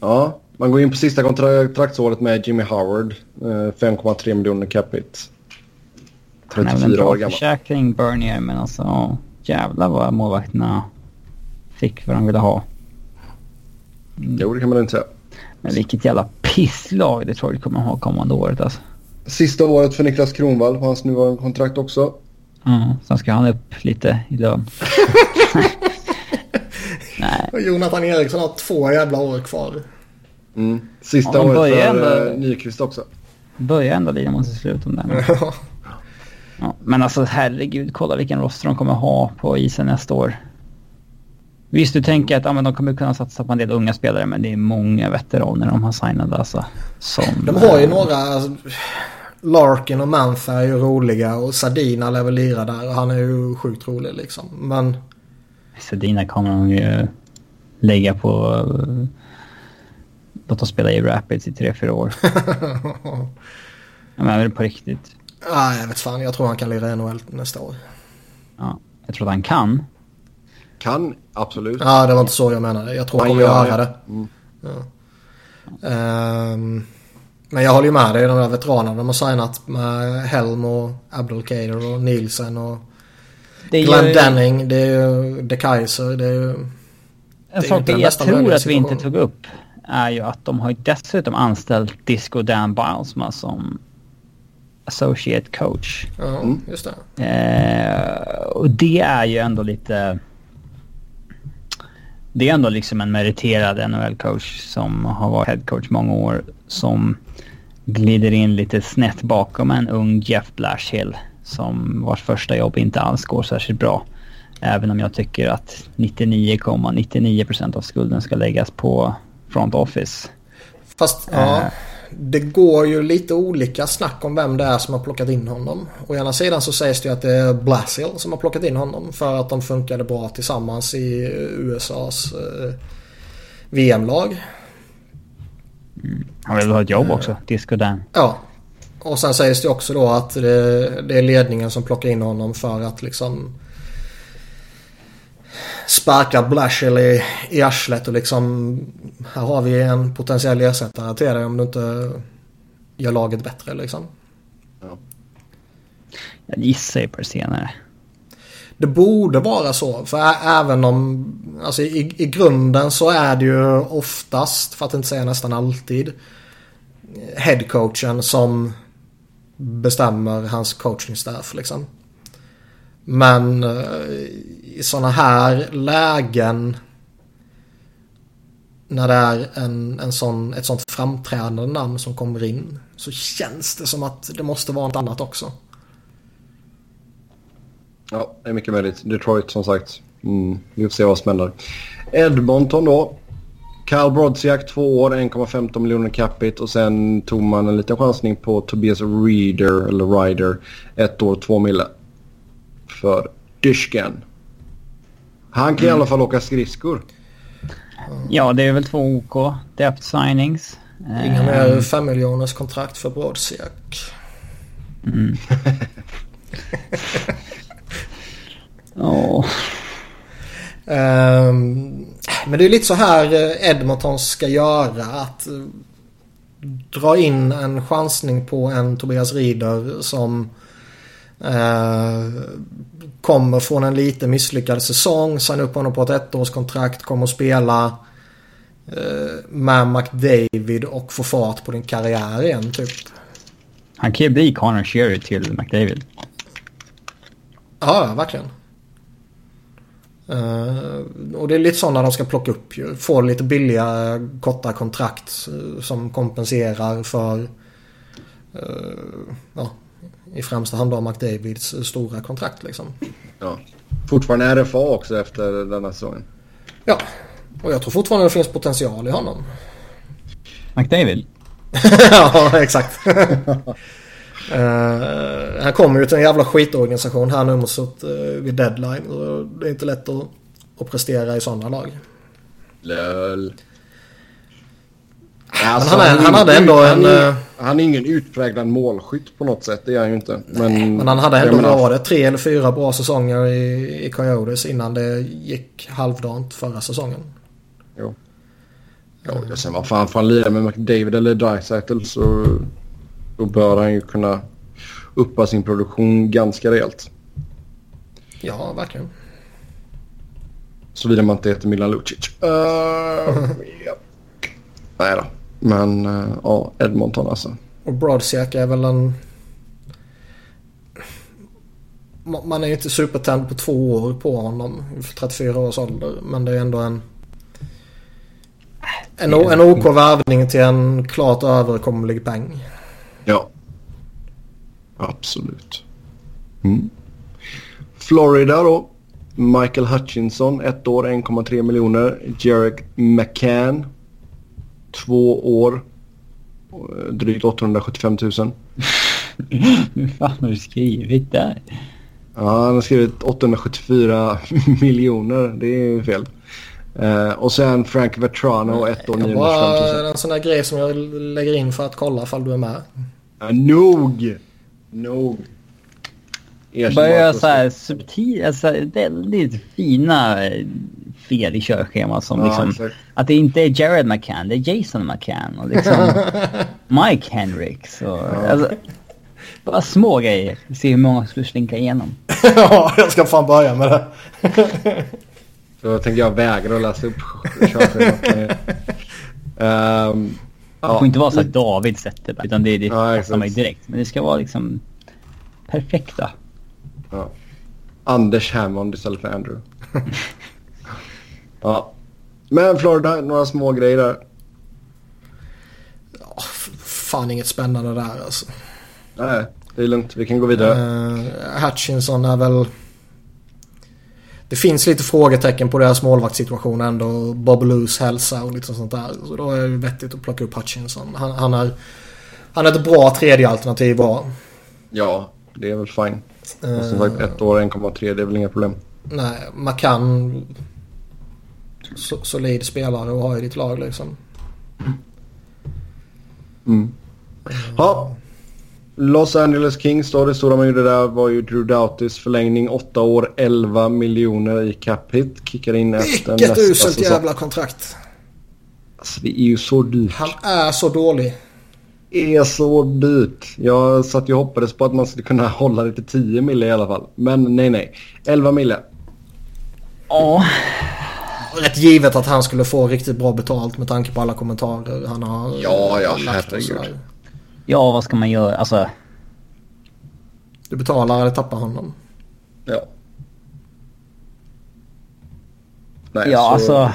Speaker 1: Ja, man går in på sista kontraktsåret med Jimmy Howard. 5,3 eh, miljoner capita. 34 år gammal.
Speaker 3: försäkring Bernier men alltså jävlar vad målvakterna fick vad de ville ha.
Speaker 1: Mm. Jo, det kan man inte säga.
Speaker 3: Men vilket jävla pisslag det tror jag kommer ha kommande året alltså.
Speaker 1: Sista året för Niklas Kronwall på hans nuvarande kontrakt också.
Speaker 3: Ja, sen ska han upp lite i lön. (laughs) (laughs)
Speaker 2: Nej. Jonathan Eriksson har två jävla år kvar.
Speaker 1: Mm. Sista ja, året för ändå, eh, Nyqvist också.
Speaker 3: Börjar ändå lida mot sitt slut om det. (laughs) ja, men alltså herregud, kolla vilken roster de kommer ha på isen nästa år. Visst, du tänker att ja, men de kommer kunna satsa på en del unga spelare, men det är många veteraner de har signat alltså. Som,
Speaker 2: de har ju äh, några... Alltså, Larkin och Mantha är ju roliga och Sardina lär väl lira där och han är ju sjukt rolig liksom. Men
Speaker 3: Sedina kommer de ju lägga på... Låt oss spela i Rapids i tre, fyra år. (laughs) ja, men är det på riktigt?
Speaker 2: Ja, jag vet fan. Jag tror han kan lira NHL nästa år.
Speaker 3: Ja, jag tror att han kan.
Speaker 1: Kan, absolut.
Speaker 2: Ja, det var inte så jag menade. Jag tror han kommer göra det. Mm. Ja. Um, men jag håller ju med dig. De där veteranerna de har signat med Helm och Abdelkader och Nielsen och det Glenn ju... Denning, det är ju De Kaiser, det är ju...
Speaker 3: En sak jag tror att vi inte tog upp är ju att de har dessutom anställt Disco Dan Bilesma som associate coach.
Speaker 2: Ja, mm. just
Speaker 3: det. Eh, och det är ju ändå lite... Det är ändå liksom en meriterad NHL-coach som har varit headcoach många år som glider in lite snett bakom en ung Jeff Blashill som vars första jobb inte alls går särskilt bra. Även om jag tycker att 99,99% ,99 av skulden ska läggas på front office.
Speaker 2: Fast, ja. det går ju lite olika snack om vem det är som har plockat in honom. Å ena sidan så sägs det ju att det är Blasil som har plockat in honom för att de funkade bra tillsammans i USAs eh, VM-lag.
Speaker 3: Mm. Han vill ha ett jobb också, Disco Dan.
Speaker 2: Ja. Och sen sägs det också då att det, det är ledningen som plockar in honom för att liksom sparka Blashill i, i arslet och liksom här har vi en potentiell ersättare till dig om du inte gör laget bättre liksom. Ja.
Speaker 3: Jag gissar ju på det senare.
Speaker 2: Det borde vara så. För även om, alltså i, i grunden så är det ju oftast, för att inte säga nästan alltid, headcoachen som bestämmer hans coachingstaff liksom. Men eh, i sådana här lägen när det är en, en sån, ett sånt framträdande namn som kommer in så känns det som att det måste vara något annat också.
Speaker 1: Ja, det är mycket möjligt. Detroit som sagt. Mm, vi får se vad som händer. Edmonton då. Carl Brodziak två år, 1,15 miljoner capita och sen tog man en liten chansning på Tobias Reader, eller Ryder, ett år, två mille. För Dyshken. Han kan mm. i alla fall åka skridskor.
Speaker 3: Ja, det är väl två OK. Depth signings.
Speaker 2: Inga mer um, fem miljoners kontrakt för Brodziak. Mm. (laughs)
Speaker 3: oh.
Speaker 2: um, men det är lite så här eh, Edmonton ska göra. Att eh, dra in en chansning på en Tobias Rieder som eh, kommer från en lite misslyckad säsong. Signa upp honom på ett ettårskontrakt. Kommer att spela eh, med McDavid och få fart på din karriär igen typ.
Speaker 3: Han kan ju bli Connor Sherry till McDavid.
Speaker 2: Ja, verkligen. Uh, och det är lite sådana de ska plocka upp ju. Få lite billiga korta kontrakt uh, som kompenserar för uh, ja, i främsta hand då McDavids stora kontrakt liksom.
Speaker 1: Ja. Fortfarande RFA också efter denna säsongen.
Speaker 2: Ja, och jag tror fortfarande det finns potential i honom.
Speaker 3: McDavid? (laughs)
Speaker 2: ja, exakt. (laughs) Uh, han kommer ju till en jävla skitorganisation här nu mot uh, vid deadline. Och det är inte lätt att, att prestera i sådana lag.
Speaker 1: Löl.
Speaker 2: Alltså, han, han, han, hade ändå
Speaker 1: han,
Speaker 2: en... Uh,
Speaker 1: han är ingen utpräglad målskytt på något sätt. Det är han ju inte.
Speaker 2: Men, men han hade ändå menar... var det tre eller fyra bra säsonger i, i Coyotes innan det gick halvdant förra säsongen.
Speaker 1: Jo. Ja, sen vad fan får han lira med McDavid eller Dreisaitl så då bör han ju kunna uppa sin produktion ganska rejält.
Speaker 2: Ja, verkligen.
Speaker 1: Såvida man inte heter Milan Lucic. Uh, (laughs) ja. Nej då. Men uh, ja, Edmonton alltså.
Speaker 2: Och Brodziak är väl en... Man är ju inte supertänd på två år på honom. 34 års ålder. Men det är ändå en... En, en OK värvning till en klart överkomlig peng.
Speaker 1: Ja. Absolut. Mm. Florida då. Michael Hutchinson, ett år, 1,3 miljoner. Jarek McCann, två år, drygt 875 000.
Speaker 3: Hur fan har du skrivit där?
Speaker 1: Ja, han har skrivit 874 (laughs) miljoner. Det är fel. Uh, och sen Frank Vetrano, ett år, 925 000.
Speaker 2: Bara en sån där grej som jag lägger in för att kolla ifall du är med.
Speaker 1: Ja, nog! Nog.
Speaker 3: Börjar så här subtil, alltså väldigt fina eh, fel i körschemat som ja, liksom... Exakt. Att det inte är Jared McCann, det är Jason McCann och liksom (laughs) Mike Henricks och... Ja. Alltså, bara små grejer. Se hur många skulle slinka igenom. (laughs)
Speaker 2: ja, jag ska fan börja med det. (laughs)
Speaker 1: Så tänker jag vägra att läsa upp körschemat. um,
Speaker 3: det får inte vara så att David sätter det, utan det, det ja, mig direkt. Men det ska vara liksom perfekta.
Speaker 1: Ja. Anders Hammond istället för Andrew. Ja. Men Florida, några små grejer där.
Speaker 2: Ja, fan inget spännande där alltså.
Speaker 1: Nej, det är lugnt. Vi kan gå vidare.
Speaker 2: Uh, Hutchinson är väl... det finns lite frågetecken på deras målvaktssituation ändå. Bob Loos hälsa och lite sånt där. Så då är det vettigt att plocka upp Hutchinson. Han, han är, han är ett bra tredje alternativ bara.
Speaker 1: Ja, det är väl fine. Och som sagt, ett år 1,3 det är väl inga problem.
Speaker 2: Nej, man kan so solid spelare och ha i ditt lag liksom.
Speaker 1: Mm. Ja. Los Angeles Kings då, det stora man gjorde där var ju Drew Doughtys förlängning. 8 år, 11 miljoner i cap hit. Kickar in efter
Speaker 2: Vilket
Speaker 1: nästa
Speaker 2: uselt
Speaker 1: säsong.
Speaker 2: jävla kontrakt.
Speaker 1: Alltså, det är ju så dyrt.
Speaker 2: Han är så dålig.
Speaker 1: Det är så dyrt. Jag satt ju och hoppades på att man skulle kunna hålla det till 10 mille i alla fall. Men nej, nej. 11 mille.
Speaker 3: Ja,
Speaker 2: Rätt givet att han skulle få riktigt bra betalt med tanke på alla kommentarer han har
Speaker 1: Ja, ja, herregud.
Speaker 3: ja vad ska man göra? Alltså,
Speaker 2: Du betalar eller tappar honom.
Speaker 1: Ja. Nej,
Speaker 3: ja
Speaker 1: så-
Speaker 3: alltså.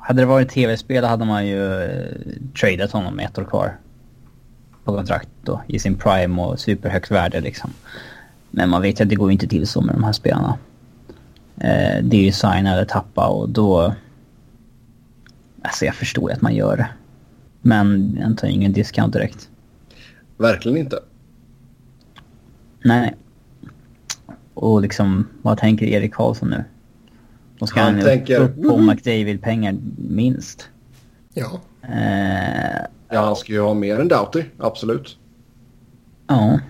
Speaker 3: Hade det varit tv-spel hade man ju eh, tradat honom med ett år kvar. På kontrakt då, i sin prime och superhögt värde liksom. Men man vet ju att det går inte till så med de här spelarna. Eh, det är ju signa eller tappa och då... Alltså jag förstår ju att man gör det. Men jag tar ingen discount direkt.
Speaker 1: Verkligen inte.
Speaker 3: Nej. Och liksom, vad tänker Erik Karlsson nu? Då ska
Speaker 1: Han
Speaker 3: han,
Speaker 1: tänker,
Speaker 3: upp på McDavid-pengar minst.
Speaker 2: Ja.
Speaker 3: Eh,
Speaker 1: Ja, han ska ju ha mer än Doughty. Absolut.
Speaker 3: ja.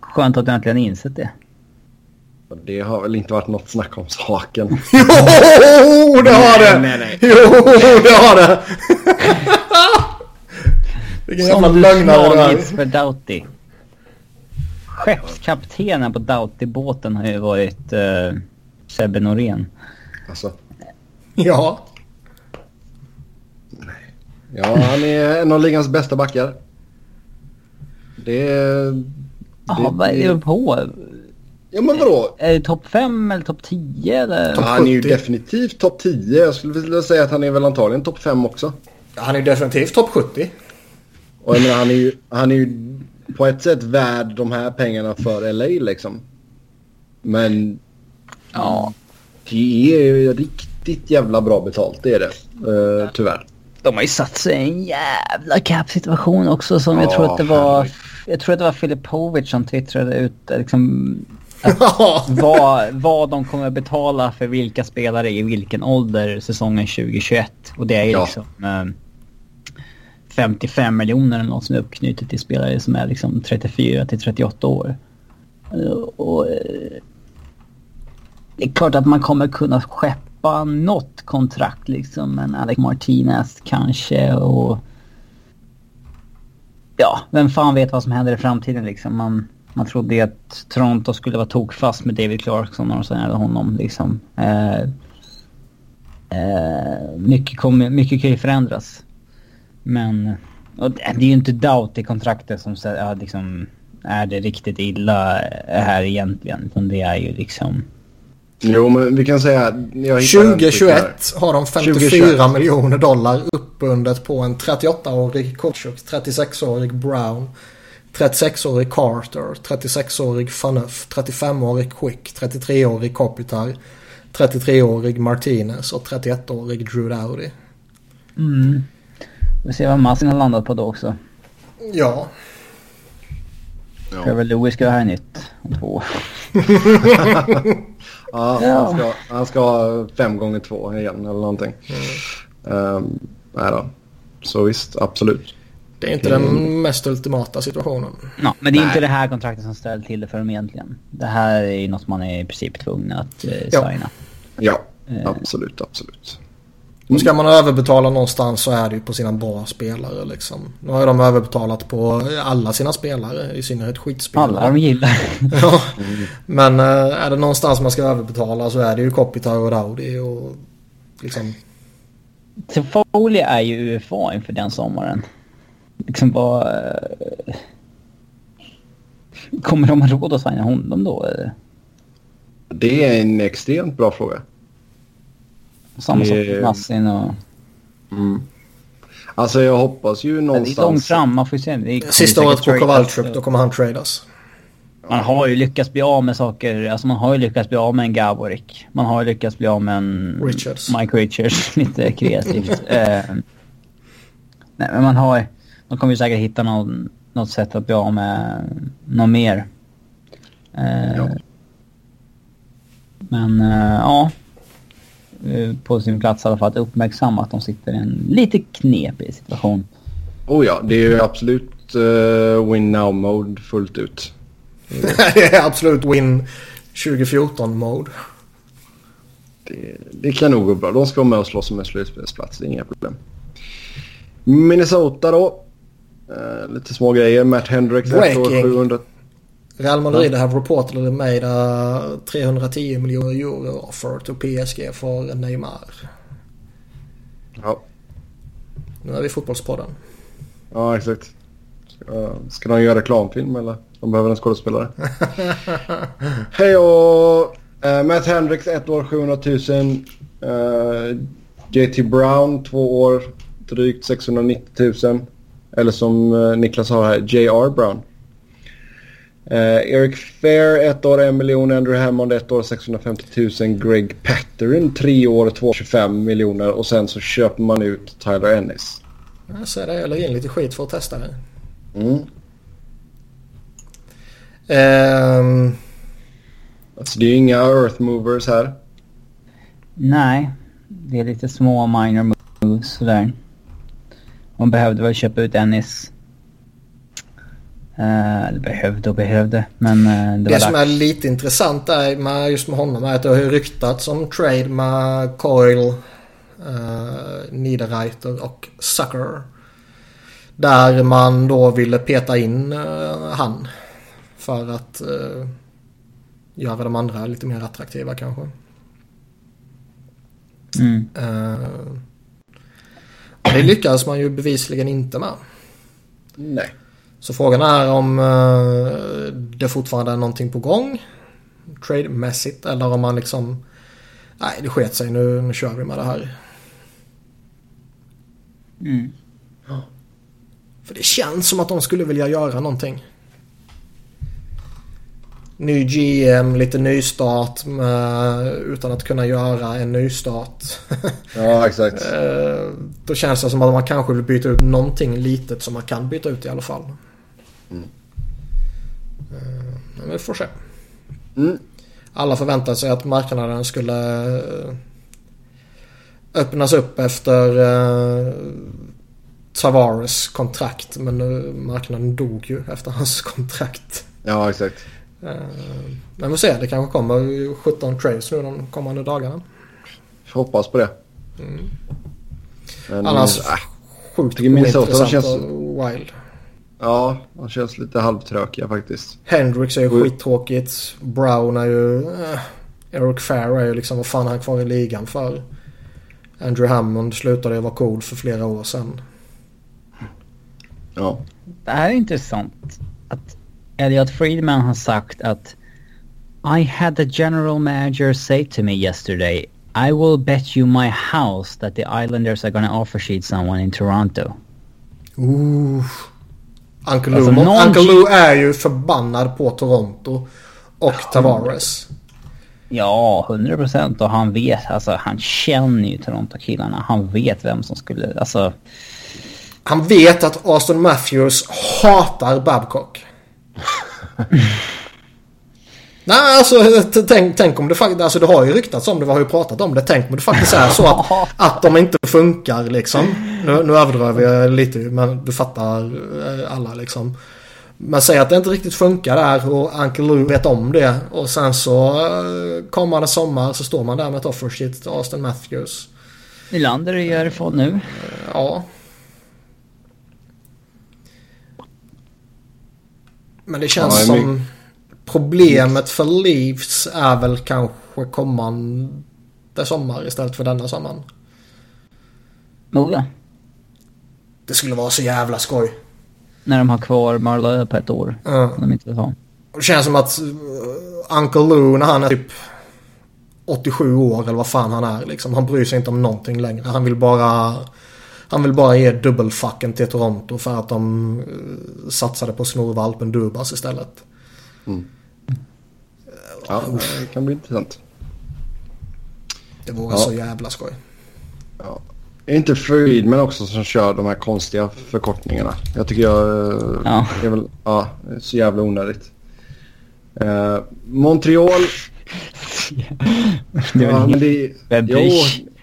Speaker 3: Skönt att du äntligen insett det.
Speaker 1: Det har väl inte varit något snack om saken. (laughs)
Speaker 2: Jo, det har det!
Speaker 1: Nej, nej.
Speaker 2: Jo, det har det! (laughs) Vilken jävla lögnare
Speaker 3: slagits
Speaker 2: är.
Speaker 3: för Doughty. Skeppskaptenen på Doughty-båten har ju varit uh, Sebbe Norén.
Speaker 1: Alltså,
Speaker 2: Ja.
Speaker 1: ja, han är en av ligans bästa backar. Det.
Speaker 3: Jaha, vad är det på?
Speaker 1: Ja, men vadå?
Speaker 3: Är det topp 5 eller topp 10 eller?
Speaker 2: Topp
Speaker 1: Han är ju
Speaker 2: 70.
Speaker 1: definitivt topp 10. Jag skulle vilja säga att han är väl antagligen topp 5 också.
Speaker 2: Han är definitivt topp 70.
Speaker 1: Och jag menar, han är ju, han är ju på ett sätt värd de här pengarna för LA liksom. Men
Speaker 3: Ja.
Speaker 1: det är ju riktigt jävla bra betalt, det är det. Uh, tyvärr.
Speaker 3: De har ju satt sig i en jävla cap-situation också som jag
Speaker 1: Ja,
Speaker 3: tror att det var... Jag tror att det var Filipovic som twittrade ut eh, liksom (laughs) Vad, vad de kommer betala för vilka spelare i vilken ålder säsongen 2021. Och det är
Speaker 1: Ja.
Speaker 3: liksom eh, 55 miljoner eller något som är uppknutet till spelare som är liksom 34 till 38 år. Och, eh, det är klart att man kommer kunna skeppa något kontrakt liksom. Men Alex Martinez kanske och... Ja, vem fan vet vad som händer i framtiden liksom. Man, man trodde att Toronto skulle vara tokfast med David Clarkson och så hade honom liksom. Eh, eh, mycket, kommer, mycket kan ju förändras. Men och det är ju inte doubt i kontraktet som ja, liksom, är det riktigt illa här egentligen. Utan det är ju liksom...
Speaker 1: Jo, men vi kan säga... Jag hittade en tweet här.
Speaker 2: 2021 har de 54
Speaker 1: 2021.
Speaker 2: miljoner dollar uppbundet på en 38-årig Kutchuk, 36-årig Brown, 36-årig Carter, 36-årig Faneuf, 35-årig Quick, 33-årig Kopitar, 33-årig Martinez och 31-årig Drew Dowdy.
Speaker 3: Mm. Vi ser vad Massin har landat på då också.
Speaker 2: Ja,
Speaker 1: Ja.
Speaker 3: Trevor Lewis ska ha här nytt om två år. (laughs)
Speaker 1: Ja,
Speaker 3: Ja.
Speaker 1: Han, ska, han ska ha fem gånger två igen eller någonting. Um, nej då. Så visst, absolut.
Speaker 2: Det är inte den mest ultimata situationen.
Speaker 3: Ja, men det är
Speaker 1: Nej.
Speaker 3: inte det här kontraktet som ställer till det för dem egentligen. Det här är ju något man är i princip tvungen att eh,
Speaker 2: Ja.
Speaker 3: signa.
Speaker 1: Ja,
Speaker 3: Eh.
Speaker 1: absolut, absolut.
Speaker 2: Och ska man överbetala någonstans så är det ju på sina bra spelare liksom. Nu har ju de överbetalat på alla sina spelare, i synnerhet skitspelare.
Speaker 3: Alla de gillar. (laughs)
Speaker 2: Ja. Men eh, är det någonstans man ska överbetala så är det ju Kopitar och Dowdy och liksom...
Speaker 3: Toffoli är ju UFA inför den sommaren. Liksom vad... eh, Kommer de ha råd att signa honom då?
Speaker 1: Det är en extremt bra fråga.
Speaker 3: Samma sak med Massin och...
Speaker 1: Alltså jag hoppas ju
Speaker 3: Det är långt
Speaker 1: någonstans...
Speaker 3: fram, man får ju se. Det
Speaker 2: Sista året på Kowalczyk, då kommer han tradas.
Speaker 3: Man har ju lyckats bli av med saker. Alltså man har ju lyckats bli av med en Gaborik. Man har ju lyckats bli av med en
Speaker 2: Richards.
Speaker 3: Mike Richards. (laughs) Lite kreativt. (laughs) eh, nej, men man har... Man kommer ju säkert hitta någon, något sätt att bli av med något mer. Eh,
Speaker 1: Ja.
Speaker 3: Men eh, ja. Eh, På sin plats i alla fall att uppmärksamma att de sitter i en lite knepig situation.
Speaker 1: Oh ja, det är ju absolut uh, win now mode fullt ut. (laughs)
Speaker 2: det är absolut win 2014 mode.
Speaker 1: Det, det kan nog gå bra. De ska vara med och slåss om en slutspelsplats. Det är inga problem. Minnesota då. Eh, lite små grejer. Matt Hendricks ett år,
Speaker 2: Breaking.
Speaker 1: 700...
Speaker 2: Real Madrid have reportedly made a 310 miljoner euro offer to PSG för Neymar.
Speaker 1: Ja,
Speaker 2: Nu är vi i fotbollspodden.
Speaker 1: ja exakt. Ska, ska de göra reklamfilm eller? De behöver en skådespelare. (laughs) Hej och eh, Matt Hendricks ett år 700 000. Eh, JT Brown två år drygt 690 000. Eller som eh, Niklas har här, J.R. Brown. Eh, Eric Fair ett år 1 miljon. Andrew Hammond ett år 650 000. Greg Patterin tre år 225 miljoner. Och sen så köper man ut Tyler Ennis.
Speaker 2: Jag ser det. Jag lägger in lite skit för att testa det.
Speaker 1: Mm.
Speaker 2: Ehm,
Speaker 1: Alltså det är ju inga Earth Movers här.
Speaker 3: Nej, det är lite små minor moves sådär. Man behövde väl köpa ut Ennis. Uh, eller behövde och behövde, men uh, det,
Speaker 2: det som är lite intressant är med just med honom är att det har ryktats om trade med Coil, uh, Niederreiter och Sucker. Där man då ville peta in eh, han. För att eh, göra de andra lite mer attraktiva kanske.
Speaker 3: Mm.
Speaker 2: Eh, och det lyckades man ju bevisligen inte med.
Speaker 1: Nej.
Speaker 2: Så frågan är om eh, det fortfarande är någonting på gång. Trademässigt eller om man liksom... Nej det sket sig nu, nu kör vi med det här.
Speaker 3: Mm.
Speaker 2: För det känns som att de skulle vilja göra någonting. Ny GM, lite nystart med, utan att kunna göra en nystart. (laughs)
Speaker 1: Ja exakt.
Speaker 2: Eh, Då känns det som att man kanske vill byta ut någonting litet som man kan byta ut i alla fall.
Speaker 1: Mm.
Speaker 2: Eh, Men vi får se.
Speaker 1: Mm.
Speaker 2: Alla förväntade sig att marknaden skulle eh, öppnas upp efter Tavares kontrakt. Men nu, marknaden dog ju efter hans kontrakt.
Speaker 1: Ja exakt.
Speaker 2: Eh, Men vi får se, det kanske kommer 17 trades nu de kommande dagarna.
Speaker 1: Får hoppas på det.
Speaker 2: Mm.
Speaker 1: Men,
Speaker 2: Annars
Speaker 1: äh,
Speaker 2: sjukt ointressant
Speaker 1: känns-
Speaker 2: och wild.
Speaker 1: ja, de känns lite halvtrökiga faktiskt.
Speaker 2: Hendrix är ju
Speaker 1: Sjukt.
Speaker 2: skittråkigt. Brown är ju... Eh, Eric Fair är ju liksom vad fan är han kvar i ligan för? Andrew Hammond slutade ju vara cool för flera år sedan.
Speaker 1: Ja.
Speaker 3: Det här är intressant. Att Elliot Friedman har sagt att I had the general manager say to me yesterday I will bet you my house that the Islanders are gonna offer sheet someone in Toronto.
Speaker 2: Ooh. Uncle Lou,
Speaker 3: Alltså, någon-
Speaker 2: Uncle Lou är ju förbannad på Toronto och Tavares.
Speaker 3: Ja, 100 procent. Och han vet, alltså han känner ju Toronto-killarna. Han vet vem som skulle, alltså.
Speaker 2: Han vet att Austin Matthews hatar Babcock. (laughs) Nej, alltså tänk, tänk om det faktiskt, alltså det har ju ryktats om det, vi har ju pratat om det. Tänk om det faktiskt är så att, (laughs) att de inte funkar liksom. Nu, nu överdriver jag lite men du fattar eh, alla liksom. Men säg att det inte riktigt funkar där och Uncle Lou vet om det. Och sen så eh, kommer det sommar så står man där med ett offer sheet till Austin Matthews.
Speaker 3: Nylander gör det nu.
Speaker 2: Ja. Men det känns som problemet för Leafs är väl kanske kommande sommar istället för denna sommaren.
Speaker 3: Moga.
Speaker 2: Det skulle vara så jävla skoj.
Speaker 3: När de har kvar Marlowe på ett år. Om de inte vill ha.
Speaker 2: Det känns som att uh, Uncle Lou när han är typ 87 år eller vad fan han är liksom. Han bryr sig inte om någonting längre. Han vill bara han vill bara ge dubbelfucken till Toronto för att de uh, satsade på snorvalpen Dubas istället.
Speaker 1: Mm. Ja, det kan bli intressant.
Speaker 2: Det vore ja. så jävla skoj.
Speaker 1: Ja. Är inte Friedman också som kör de här konstiga förkortningarna? Jag tycker jag... Ja. Det är väl, ja, det är så jävla onödigt. Uh, Montreal... (laughs) det är ja, men det, jo,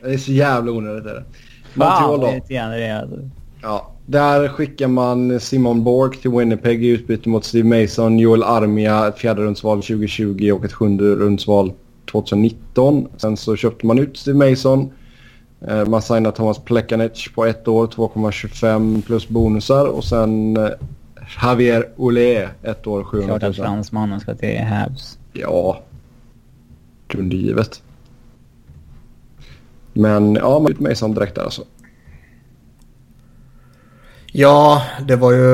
Speaker 1: det är så jävla onödigt. Är det.
Speaker 3: Montreal då. det alltså.
Speaker 1: Ja, där skickar man Simon Borg till Winnipeg i utbyte mot Steve Mason, Joel Armia, ett fjärde rundsval 2020 och ett sjunde rundsval 2019. Sen så köpte man ut Steve Mason. Eh, man signade Thomas Plekanec på ett år, 2,25 plus bonusar. Och sen eh, Javier Olé, ett år, 700 000.
Speaker 3: Klart att fransmannen ska till Habs.
Speaker 1: Ja, grundgivet. Men ja, man ut Mason direkt där alltså.
Speaker 2: Ja, det var ju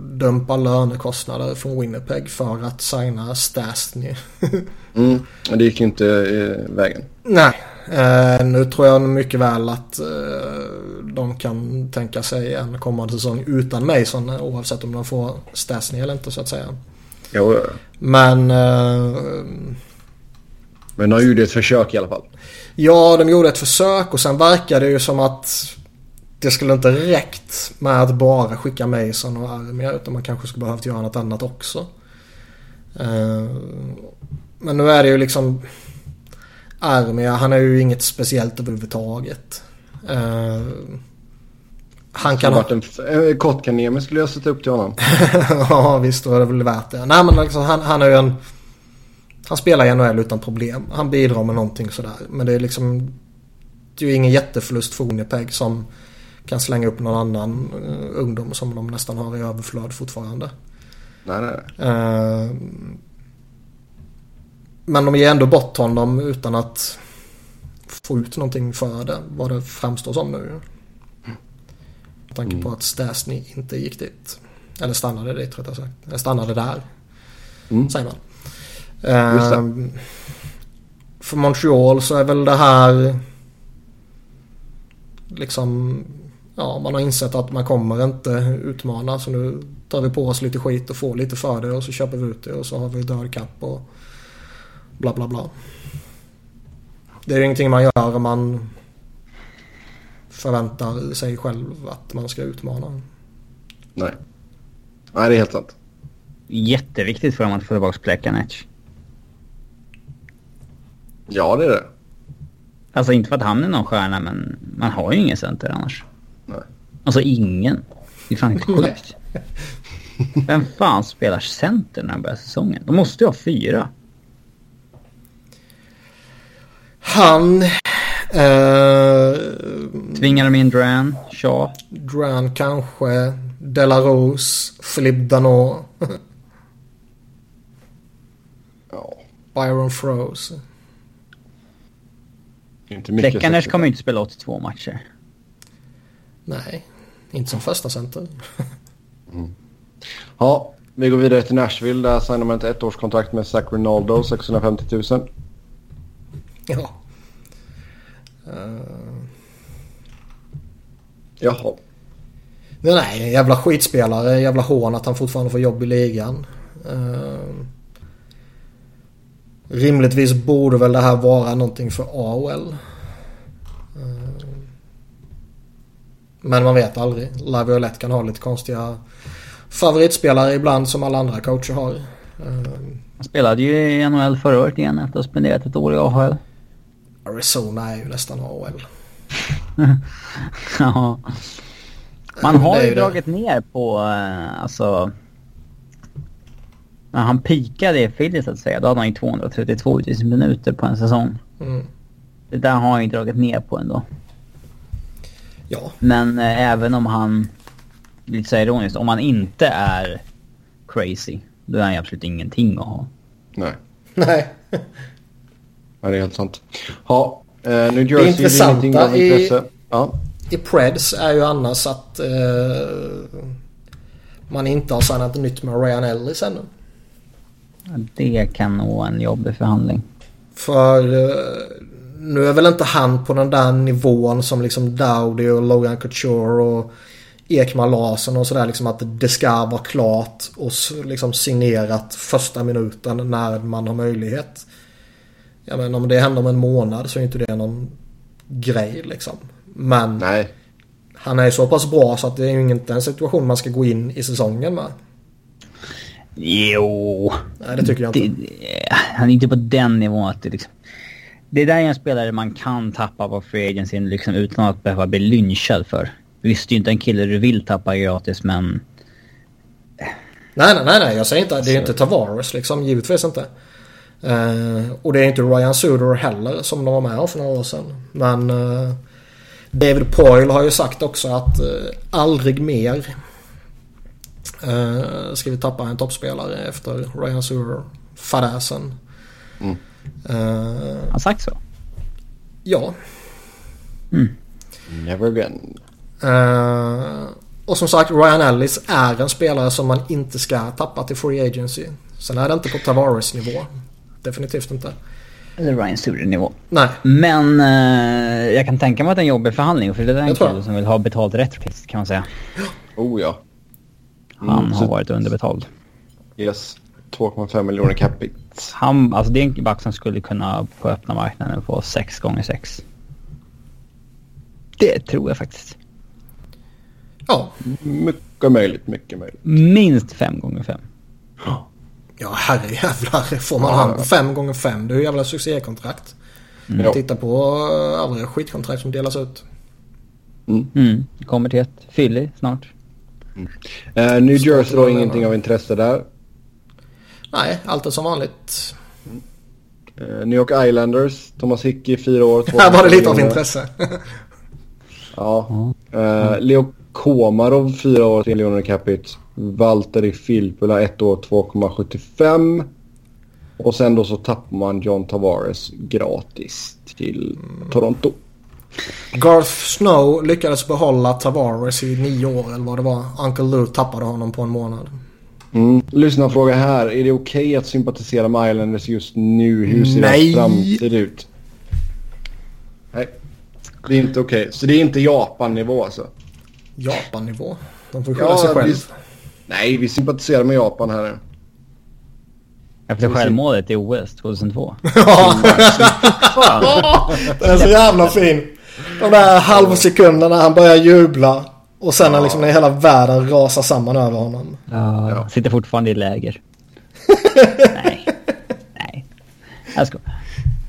Speaker 2: dumpa lönekostnader från Winnipeg för att signa Stastny. (laughs)
Speaker 1: mm, det gick inte eh, vägen.
Speaker 2: Nej, eh, nu tror jag mycket väl att eh, de kan tänka sig en kommande säsong utan Mason oavsett om de får Stastny eller inte så att säga.
Speaker 1: Jo,
Speaker 2: Men... Eh,
Speaker 1: Men de gjorde ett försök i alla fall.
Speaker 2: Ja, de gjorde ett försök och sen verkar det ju som att det skulle inte räckt med att bara skicka Mason och Armia utan man kanske skulle behövt göra något annat också. Eh, men nu är det ju liksom Armia, han är ju inget speciellt överhuvudtaget. Uh,
Speaker 1: han kan ha... En, en Kotkaniemi skulle jag sätta upp till honom. (laughs)
Speaker 2: ja visst, då är det väl värt det. Nej men liksom, han, han är ju en... Han spelar i NHL utan problem. Han bidrar med någonting sådär. Men det är liksom... Det är ju ingen jätteförlust för Winnipeg som kan slänga upp någon annan uh, ungdom som de nästan har i överflöd fortfarande.
Speaker 1: Nej, nej. Uh,
Speaker 2: men de ger ändå bort honom utan att få ut någonting för det. Vad det framstår som nu. Med tanke på mm. att Stasny inte gick dit. Eller stannade dit rättare sagt. Eller stannade där. Mm. Säger man. Uh, för Montreal så är väl det här liksom ja, man har insett att man kommer inte utmana så nu tar vi på oss lite skit och får lite för det och så köper vi ut det och så har vi död kapp och bla bla bla. Det är ingenting man gör om man förväntar sig själv att man ska utmana.
Speaker 1: Nej. Nej, det är helt sant.
Speaker 3: Jätteviktigt för dem att få tillbaka Plekanec.
Speaker 1: Ja, det är det.
Speaker 3: Alltså inte för att han är någon stjärna, men man har ju ingen center annars.
Speaker 1: Nej.
Speaker 3: Alltså ingen. Det är fan inte sjukt. (laughs) Vem fan spelar center när han börjar säsongen? De måste ju ha fyra.
Speaker 2: Han... Eh,
Speaker 3: Tvingar de in Dran, Shaw?
Speaker 2: Dran kanske. Delarose, Philippe Danot. (laughs)
Speaker 1: ja.
Speaker 2: Byron Froze.
Speaker 3: Inte mycket. kommer ju inte spela 82 matcher.
Speaker 2: Nej, inte som första center.
Speaker 1: mm. Ja, vi går vidare till Nashville. Där signar man ett ettårskontrakt med Zach Rinaldo, 650 000.
Speaker 2: Ja. Uh...
Speaker 1: Jaha.
Speaker 2: Nej, jävla skitspelare. Jävla hån att han fortfarande får jobb i ligan. Uh... Rimligtvis borde väl det här vara någonting för AOL. Uh... Men man vet aldrig. Laviolette kan ha lite konstiga favoritspelare ibland som alla andra coacher har.
Speaker 3: Han spelade ju i NHL förra året igen efter att ha spenderat ett år i AHL.
Speaker 2: Arizona är ju nästan AHL. (laughs)
Speaker 3: ja. Man har ju dragit ner på, alltså... När han pikade i Philly så att säga, då hade han ju 232 minuter på en säsong.
Speaker 2: Mm.
Speaker 3: Det där har han ju dragit ner på ändå.
Speaker 2: Ja.
Speaker 3: Men uh, även om han, lite så ironiskt, om han inte är crazy, då är han ju absolut ingenting att ha.
Speaker 1: Nej.
Speaker 2: Nej. (laughs)
Speaker 1: Ja, det är helt sant. Ja, eh, New Jersey
Speaker 2: det intressanta i,
Speaker 1: ja.
Speaker 2: i Preds är ju annars att eh, man inte har signat nytt med Ryan Ellis ännu.
Speaker 3: Det kan nog vara en jobbig förhandling.
Speaker 2: För eh, nu är väl inte han på den där nivån som liksom Dowdy och Logan Couture och Ekman Larsson och sådär liksom att det ska vara klart och liksom signerat första minuten när man har möjlighet. Ja men om det händer om en månad så är inte det någon grej liksom. Men
Speaker 1: Nej.
Speaker 2: han är så pass bra så att det är ju inte en situation man ska gå in i säsongen med.
Speaker 3: Jo.
Speaker 2: Nej det tycker jag inte.
Speaker 3: Det, han är inte på den nivån att det liksom... Det där är en spelare man kan tappa på free agency liksom utan att behöva bli lynchad för. Visst, det är inte en kille du vill tappa gratis men...
Speaker 2: Nej, nej, nej, nej. Jag säger inte det är inte Tavares liksom. Givetvis inte. Uh, och det är inte Ryan Suder heller som de var med för några år sedan. Men uh, David Poyle har ju sagt också att uh, aldrig mer ska vi tappa en toppspelare efter Ryan Suder. Fadäsen.
Speaker 1: Mm.
Speaker 3: Han har sagt så?
Speaker 2: Ja.
Speaker 3: Mm.
Speaker 1: Never again.
Speaker 2: Uh, och som sagt, Ryan Ellis är en spelare som man inte ska tappa till Free Agency. Sen är det inte på Tavares nivå. Definitivt inte.
Speaker 3: Eller Ryan Suder nivå.
Speaker 2: Nej.
Speaker 3: Men uh, jag kan tänka mig att det är en jobbig förhandling. För det är en kille som vill ha betalt rättvist kan man säga.
Speaker 1: Oh ja.
Speaker 3: Han
Speaker 1: Mm,
Speaker 3: har
Speaker 1: så-
Speaker 3: varit underbetald.
Speaker 1: Yes. 2,5 miljoner capita.
Speaker 3: Han, alltså det är en back som skulle kunna på öppna marknaden få 6 gånger 6 Det tror jag faktiskt.
Speaker 2: Ja.
Speaker 1: Mycket möjligt, mycket möjligt.
Speaker 3: Minst 5 gånger 5
Speaker 2: Ja, herrejävlar. Får man
Speaker 1: Ja,
Speaker 2: han
Speaker 1: ja.
Speaker 2: på fem gånger fem Det är ju jävla succékontrakt.
Speaker 1: Ja.
Speaker 2: Titta på eh, övriga skitkontrakt som delas ut.
Speaker 3: Mm, kommer till ett. Philly snart.
Speaker 1: Eh, New Jersey då, ingenting av intresse där.
Speaker 2: Nej, allt är som vanligt.
Speaker 1: Eh, New York Islanders, Thomas Hickey, fyra år. (laughs)
Speaker 2: Här var det lite av intresse. (laughs)
Speaker 1: Ja. Eh, Leo Komarov, fyra år, 3 miljoner capita. Valtteri Filppula, ett år, 2,75. Och sen då så tappar man John Tavares gratis till Toronto.
Speaker 2: Garth Snow lyckades behålla Tavares i nio år eller vad det var. Uncle Lou tappade honom på en månad.
Speaker 1: Mm. Lyssnarfråga här. Är det okej att sympatisera med Islanders just nu? Hur ser
Speaker 2: Nej.
Speaker 1: deras framtid ut? Nej. Det är inte okej. Så det är inte Japan-nivå alltså?
Speaker 2: Japan-nivå. De får skylla sig själv.
Speaker 1: vi, nej, vi sympatiserar med Japan här nu.
Speaker 3: Efter självmålet i OS 2002.
Speaker 2: Ja. Den är så jävla fin. De där halvsekunderna han börjar jubla. Och sen när liksom när hela världen rasar samman över honom.
Speaker 3: Ja,
Speaker 1: Ja.
Speaker 3: Sitter fortfarande i läger. (laughs) Nej. Nej. Jag ska.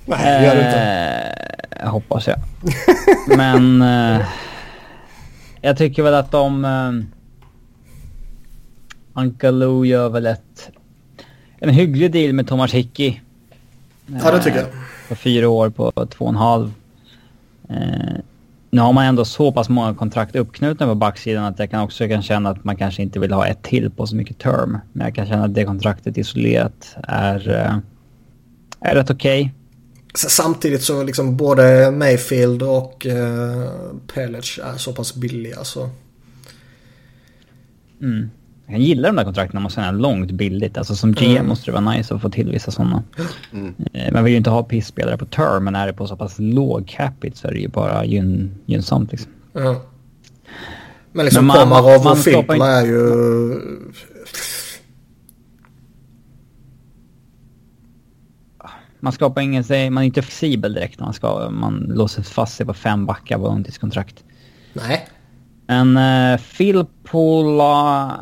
Speaker 2: Nej, det gör du inte.
Speaker 3: Eh, jag hoppas jag. Men... Eh, jag tycker väl att de... Eh, Uncle Lou gör väl ett... En hygglig deal med Thomas Hickey.
Speaker 2: Ja, det tycker jag.
Speaker 3: På fyra år på två och en halv. Eh, nu har man ändå så pass många kontrakt uppknutna på backsidan att jag kan också kan känna att man kanske inte vill ha ett till på så mycket term. Men jag kan känna att det kontraktet isolerat är, eh, är rätt okej.
Speaker 2: S- Samtidigt så liksom både Mayfield och uh, Pelic är så pass billiga så.
Speaker 3: Mm. Jag kan gilla de där kontrakten om man säger långt billigt. Alltså som GM
Speaker 2: Mm.
Speaker 3: måste det vara nice att få till vissa sådana.
Speaker 1: Mm.
Speaker 3: Eh, Man vill ju inte ha pissspelare på term, men är det på så pass låg capita så är det ju bara gyn, gynnsamt liksom.
Speaker 2: Ja. Men liksom
Speaker 3: Men man-
Speaker 2: Komarov
Speaker 3: man
Speaker 2: och
Speaker 3: inte-
Speaker 2: är ju...
Speaker 3: Man skapar ingen, man är inte flexibel direkt när man ska, man låser fast sig på fem backar på långtidskontrakt.
Speaker 2: Nej.
Speaker 3: Men uh, Phil Pola...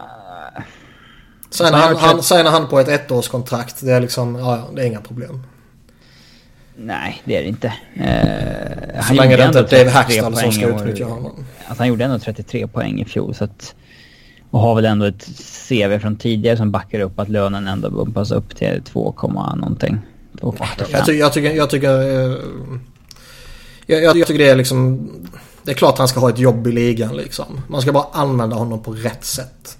Speaker 2: Sen
Speaker 3: Så
Speaker 2: han, han, sen han på ett ettårskontrakt. Det är liksom, ja, det är inga problem.
Speaker 3: Nej, det är det inte. Uh,
Speaker 2: Så länge det inte är Dave Hackstall som ska utnyttja honom.
Speaker 3: Alltså han gjorde ändå 33 poäng i fjol så att... Och har väl ändå ett CV från tidigare som backar upp att lönen ändå bumpas upp till 2, någonting. 2,85.
Speaker 2: Jag, ty, jag tycker, jag tycker... eh, Jag, jag, jag tycker det är liksom... Det är klart han ska ha ett jobb i ligan liksom. Man ska bara använda honom på rätt sätt.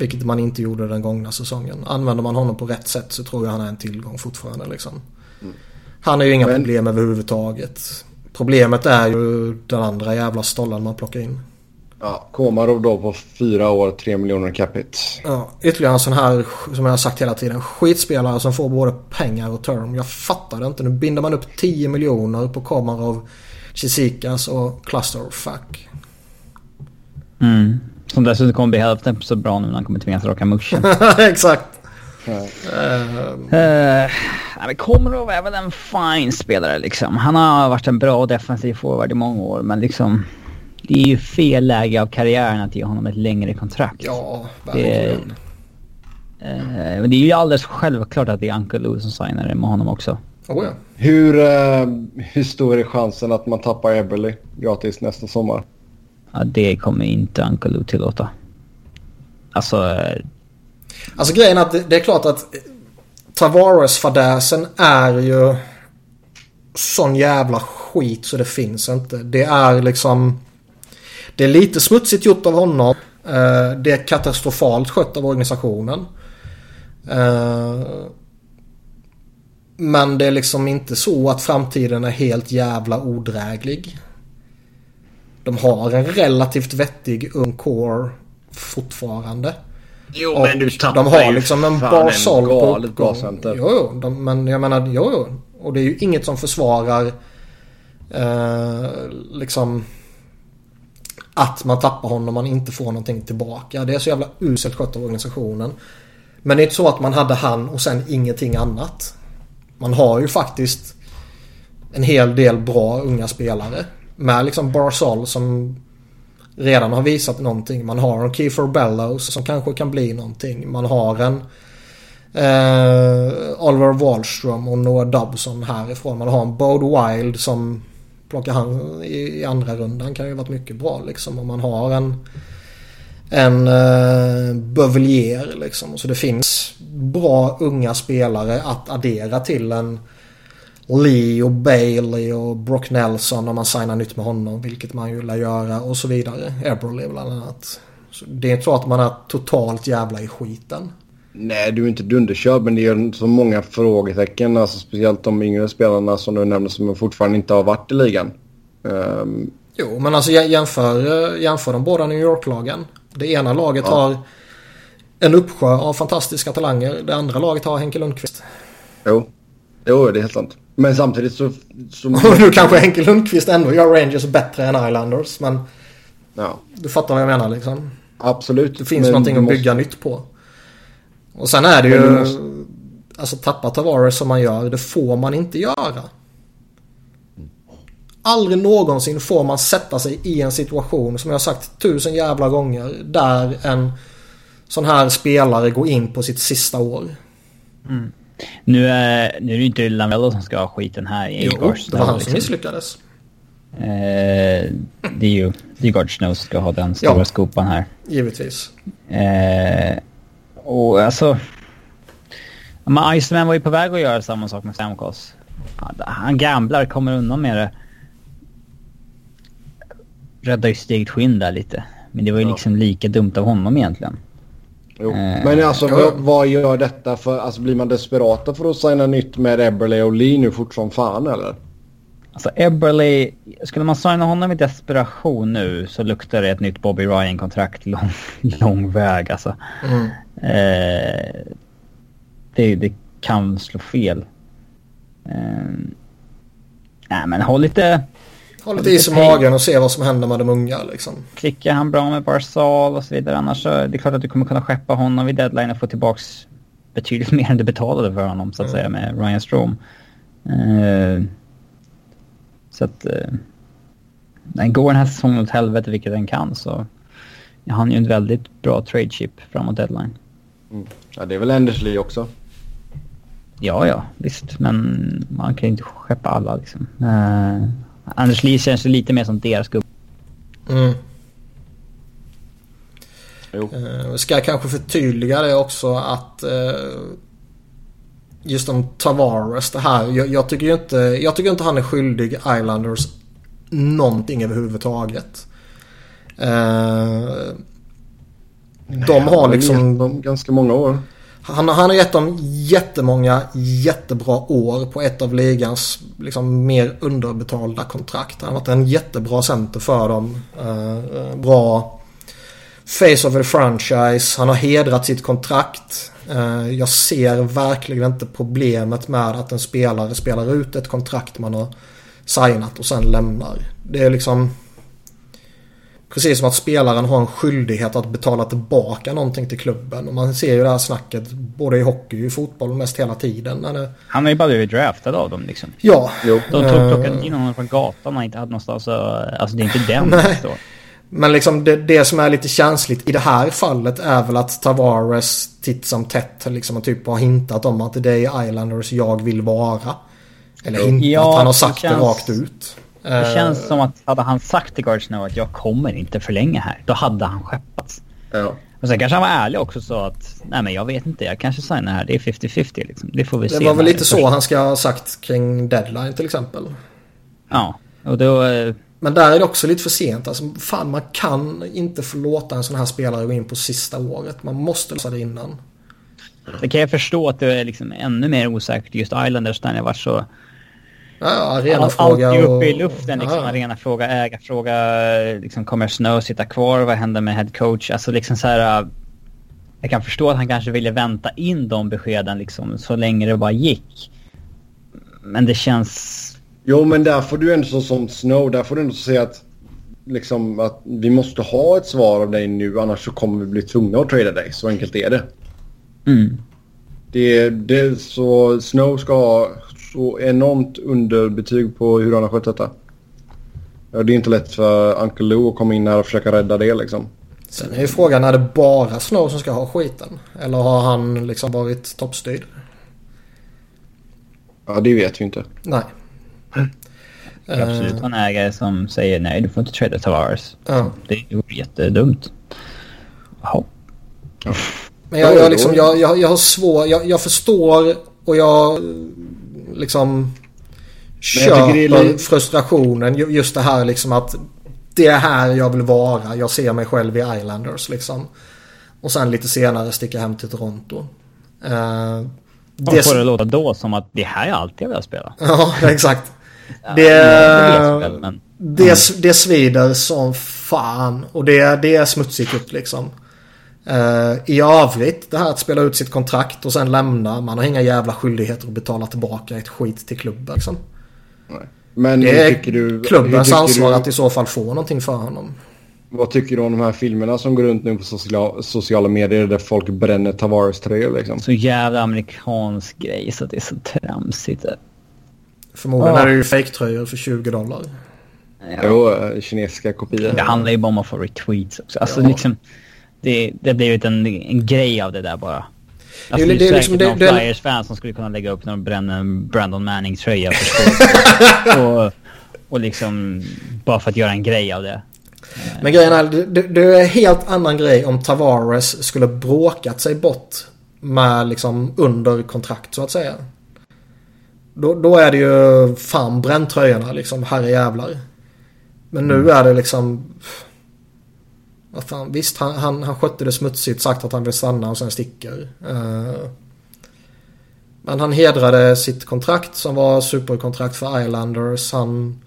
Speaker 2: Vilket man inte gjorde den gångna säsongen. Använder man honom på rätt sätt så tror jag han är en tillgång fortfarande liksom. Han är ju inga
Speaker 1: Men-
Speaker 2: problem överhuvudtaget. Problemet är ju den andra jävla stollen man plockar in.
Speaker 1: Ja, Komarov då på fyra år, 3 miljoner capita.
Speaker 2: Ja, ytterligare en sån här, som jag har sagt hela tiden, skitspelare som får både pengar och term. Jag fattar det inte. Nu binder man upp 10 miljoner på Komarov, Chisikas och Clusterfuck.
Speaker 3: Mm. Som dessutom kommer bli hälften så bra nu när han kommer tvingas raka muschen. (laughs)
Speaker 2: Exakt.
Speaker 3: Uh, uh, Komarov är väl en fine spelare liksom. Han har varit en bra defensiv forward i många år men liksom... Det är ju fel läge av karriären att ge honom ett längre kontrakt.
Speaker 2: Ja, verkligen.
Speaker 3: Det, uh, det är ju alldeles självklart att det är Uncle Lou som signar med honom också.
Speaker 2: Oh, ja.
Speaker 1: hur, uh, hur stor är chansen att man tappar Eberly gratis nästa sommar?
Speaker 3: Ja, det kommer inte Uncle Lou tillåta. Alltså...
Speaker 2: Alltså grejen är att det, det är klart att Tavares-fadäsen är ju sån jävla skit så det finns inte. Det är liksom... Det är lite smutsigt gjort av honom. Eh, det är katastrofalt skött av organisationen. Eh, men det är liksom inte så att framtiden är helt jävla odräglig. De har en relativt vettig ung core fortfarande.
Speaker 1: Jo
Speaker 2: och
Speaker 1: men du tappar
Speaker 2: De har liksom en Barsol
Speaker 1: på uppgång.
Speaker 2: Jo, jo. De, men jag menar, jo, jo. Och det är ju inget som försvarar eh, liksom att man tappar honom och man inte får någonting tillbaka. Det är så jävla uselt skött av organisationen. Men det är inte så att man hade han och sen ingenting annat. Man har ju faktiskt en hel del bra unga spelare. Med liksom Barzal som redan har visat någonting. Man har en Kiefer Bellows som kanske kan bli någonting. Man har en eh, Oliver Wallström och Noah Dobson härifrån. Man har en Bode Wild som plockar han i, i andra rundan kan ju varit mycket bra liksom. Och man har en en eh, Bövelier liksom. Så det finns bra unga spelare att addera till en Lee och Bailey och Brock Nelson om man signar nytt med honom. Vilket man ju lär göra och så vidare. Eberle bland annat. Så det är inte så att man är totalt jävla i skiten.
Speaker 1: Nej, du är inte dunderkörd men det är så många frågetecken. Alltså, speciellt de yngre spelarna som du nämnde som fortfarande inte har varit i ligan. Um...
Speaker 2: Jo, men alltså jämför, jämför de båda New York-lagen. Det ena laget ja. har en uppsjö av fantastiska talanger. Det andra laget har Henke Lundqvist.
Speaker 1: Jo, jo det är helt sant. Men samtidigt så... så... (laughs)
Speaker 2: nu kanske Henke Lundqvist ändå gör Rangers bättre än Islanders. Men
Speaker 1: ja.
Speaker 2: du fattar vad jag menar liksom.
Speaker 1: Absolut.
Speaker 2: Det finns någonting att bygga måste... nytt på. Och sen är det ju... Måste... Alltså tappa Tavares som man gör, det får man inte göra. Aldrig någonsin får man sätta sig i en situation som jag har sagt tusen jävla gånger. Där en sån här spelare går in på sitt sista år.
Speaker 3: Mm. Nu, är, nu är det inte Lamello som ska ha skiten här i
Speaker 2: Jo, det var han liksom. som misslyckades.
Speaker 3: Eh, det är ju det är Gard Snow som ska ha den stora ja, skopan här.
Speaker 2: Givetvis.
Speaker 3: Eh, och alltså... Men Iceman var ju på väg att göra samma sak med Stamkos. Han gamblar, kommer undan med det. Räddar ju steget skinn där lite. Men det var ju ja. liksom lika dumt av honom egentligen.
Speaker 1: Jo. Eh, men alltså vad, vad, gör detta för? Alltså blir man desperata för att signa nytt med Eberle och Lee nu fort som fan eller?
Speaker 3: Alltså Eberle, skulle man signa honom i desperation nu så luktar det ett nytt Bobby Ryan-kontrakt lång, (laughs) lång väg alltså. Mm. Eh, det, det kan slå fel. Eh, nej men håll lite
Speaker 2: ha lite is i magen och se vad som händer med de unga liksom.
Speaker 3: Klickar han bra med Barzal och så vidare. Annars så är det klart att du kommer kunna skeppa honom vid deadline och få tillbaks betydligt (laughs) mer än du betalade för honom så att mm. säga med Ryan Strom. Uh, så att... Uh, den går den här säsongen åt helvete vilket den kan så... Ja, han är ju en väldigt bra trade chip framåt deadline.
Speaker 1: Mm. Ja, det är väl Anders Lee också?
Speaker 3: Ja, ja, visst. Men man kan ju inte skeppa alla liksom. Uh, Anders Lee känns lite mer som deras gubbe.
Speaker 2: Mm. Jo. Uh, ska jag kanske förtydliga det också att uh, just om Tavares det här. Jag, jag, tycker inte, jag tycker inte han är skyldig Islanders någonting överhuvudtaget. Uh, de har liksom...
Speaker 1: Ganska många år.
Speaker 2: Han, han har gett dem jättemånga jättebra år på ett av ligans liksom, mer underbetalda kontrakt. Han har varit en jättebra center för dem. Eh, eh, bra face of the franchise. Han har hedrat sitt kontrakt. Eh, jag ser verkligen inte problemet med att en spelare spelar ut ett kontrakt man har signat och sen lämnar. Det är liksom... Precis som att spelaren har en skyldighet att betala tillbaka någonting till klubben. Och man ser ju det här snacket både i hockey och i fotboll mest hela tiden. Det...
Speaker 3: Han har ju bara blivit draftad av dem liksom.
Speaker 2: Ja.
Speaker 1: Jo.
Speaker 3: De tog,
Speaker 2: Eh.
Speaker 3: plockade in honom från gatan och inte hade någonstans att... Alltså det är inte den
Speaker 2: Nej.
Speaker 3: som står.
Speaker 2: Men liksom det, det som är lite känsligt i det här fallet är väl att Tavares titt som tätt liksom typ har hintat om att det är Islanders jag vill vara. Eller hintat,
Speaker 3: Ja,
Speaker 2: han har
Speaker 3: det
Speaker 2: sagt det,
Speaker 3: känns-
Speaker 2: rakt ut.
Speaker 3: Det
Speaker 2: Eh,
Speaker 3: känns som att hade han sagt till Gard Snow att jag kommer inte förlänga här, då hade han skeppats.
Speaker 1: Ja.
Speaker 3: Och sen kanske han var ärlig också och sa att nej men jag vet inte, jag kanske signar här. Det är 50-50 liksom. Det får vi se.
Speaker 2: Det var väl lite så han ska ha sagt kring deadline till exempel.
Speaker 3: Ja, och då... eh,
Speaker 2: Men där är det också lite för sent. Alltså, fan, man kan inte få låta en sån här spelare gå in på sista året. Man måste lösa det innan.
Speaker 3: Det kan jag förstå att det är liksom ännu mer osäkert just Islanders där det varit så...
Speaker 2: Ja, ja,
Speaker 3: Allt
Speaker 2: arenafråga
Speaker 3: är uppe
Speaker 2: och...
Speaker 3: i luften liksom.
Speaker 2: Ja.
Speaker 3: Arenafråga, ägarfråga. Liksom, kommer Snow sitta kvar? Vad händer med head coach? Alltså liksom så här... äh, Jag kan förstå att han kanske ville vänta in de beskeden liksom så länge det bara gick. Men det känns...
Speaker 1: Jo, men där får du ändå så som Snow, där får du ändå säga att liksom att vi måste ha ett svar av dig nu annars så kommer vi bli tvungna att trada dig. Så enkelt är det.
Speaker 3: Mm.
Speaker 1: Det, det så Snow ska ha så enormt underbetyg på hur han har skött detta. Ja, det är inte lätt för Uncle Lou att komma in här och försöka rädda det liksom.
Speaker 2: Sen är ju frågan, är det bara Snow som ska ha skiten? Eller har han liksom varit toppstyrd?
Speaker 1: Ja, det vet vi inte.
Speaker 2: Nej.
Speaker 3: Det är absolut
Speaker 2: Eh,
Speaker 3: en ägare som säger nej, du får inte trada Tavares.
Speaker 2: Ja.
Speaker 3: Det vore jättedumt. Jaha.
Speaker 2: Men jag, jag, liksom, jag, jag, jag har svår, jag, jag förstår och jag eh, liksom köper frustrationen. Ju- Just det här liksom att det är här jag vill vara. Jag ser mig själv i Islanders liksom. Och sen lite senare sticka hem till Toronto. Uh,
Speaker 3: Det får det låta då som att det här är allt jag vill spela. (laughs)
Speaker 2: Ja, exakt.
Speaker 3: Ja,
Speaker 2: Det,
Speaker 3: det väl, men...
Speaker 2: det, det svider som fan. Och det, det är smutsigt upp liksom. Eh, I övrigt, det här att spela ut sitt kontrakt och sen lämna. Man har inga jävla skyldigheter att betala tillbaka ett skit till klubben. Liksom.
Speaker 1: Nej. Men
Speaker 2: Det är
Speaker 1: du,
Speaker 2: klubbens ansvar
Speaker 1: du,
Speaker 2: att i så fall få någonting för honom.
Speaker 1: Vad tycker du om de här filmerna som går runt nu på sociala, sociala medier där folk bränner Tavares-tröjor liksom?
Speaker 3: Så jävla amerikansk grej så det är så tramsigt.
Speaker 2: Förmodligen
Speaker 3: Ja.
Speaker 2: är det ju fejktröjor för 20 dollar.
Speaker 3: Ja.
Speaker 1: Jo, eh, kinesiska kopior.
Speaker 3: Det handlar ju bara om att få retweets också. Alltså
Speaker 2: Ja.
Speaker 3: liksom... Det, det blivit en, en grej av det där bara. Alltså,
Speaker 2: Det är-
Speaker 3: det,
Speaker 2: det är liksom-
Speaker 3: någon
Speaker 2: det
Speaker 3: Flyers-fan som skulle kunna lägga upp när de bränner en Brandon Manning-tröja (laughs) och, och liksom... Bara för att göra en grej av det.
Speaker 2: Men grejen är, det, är en helt annan grej om Tavares skulle bråkat sig bort med liksom under kontrakt så att säga. Då, då är det ju fan bränn tröjorna liksom, herre jävlar. Men nu är det liksom... Vad fan, visst han, han, han skötte det smutsigt, sagt att han vill stanna och sen sticker. Uh, men han hedrade sitt kontrakt som var superkontrakt för Islanders. Han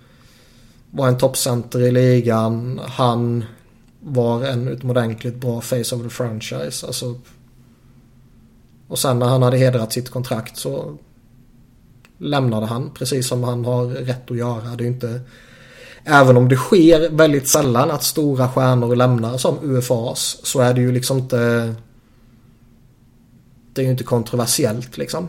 Speaker 2: var en toppcenter i ligan. Han var en utomordentligt bra face of the franchise. Alltså, och sen när han hade hedrat sitt kontrakt så lämnade han precis som han har rätt att göra. Det är ju inte... Även om det sker väldigt sällan att stora stjärnor lämnar som UFAs så är det ju liksom inte... Det är ju inte kontroversiellt liksom.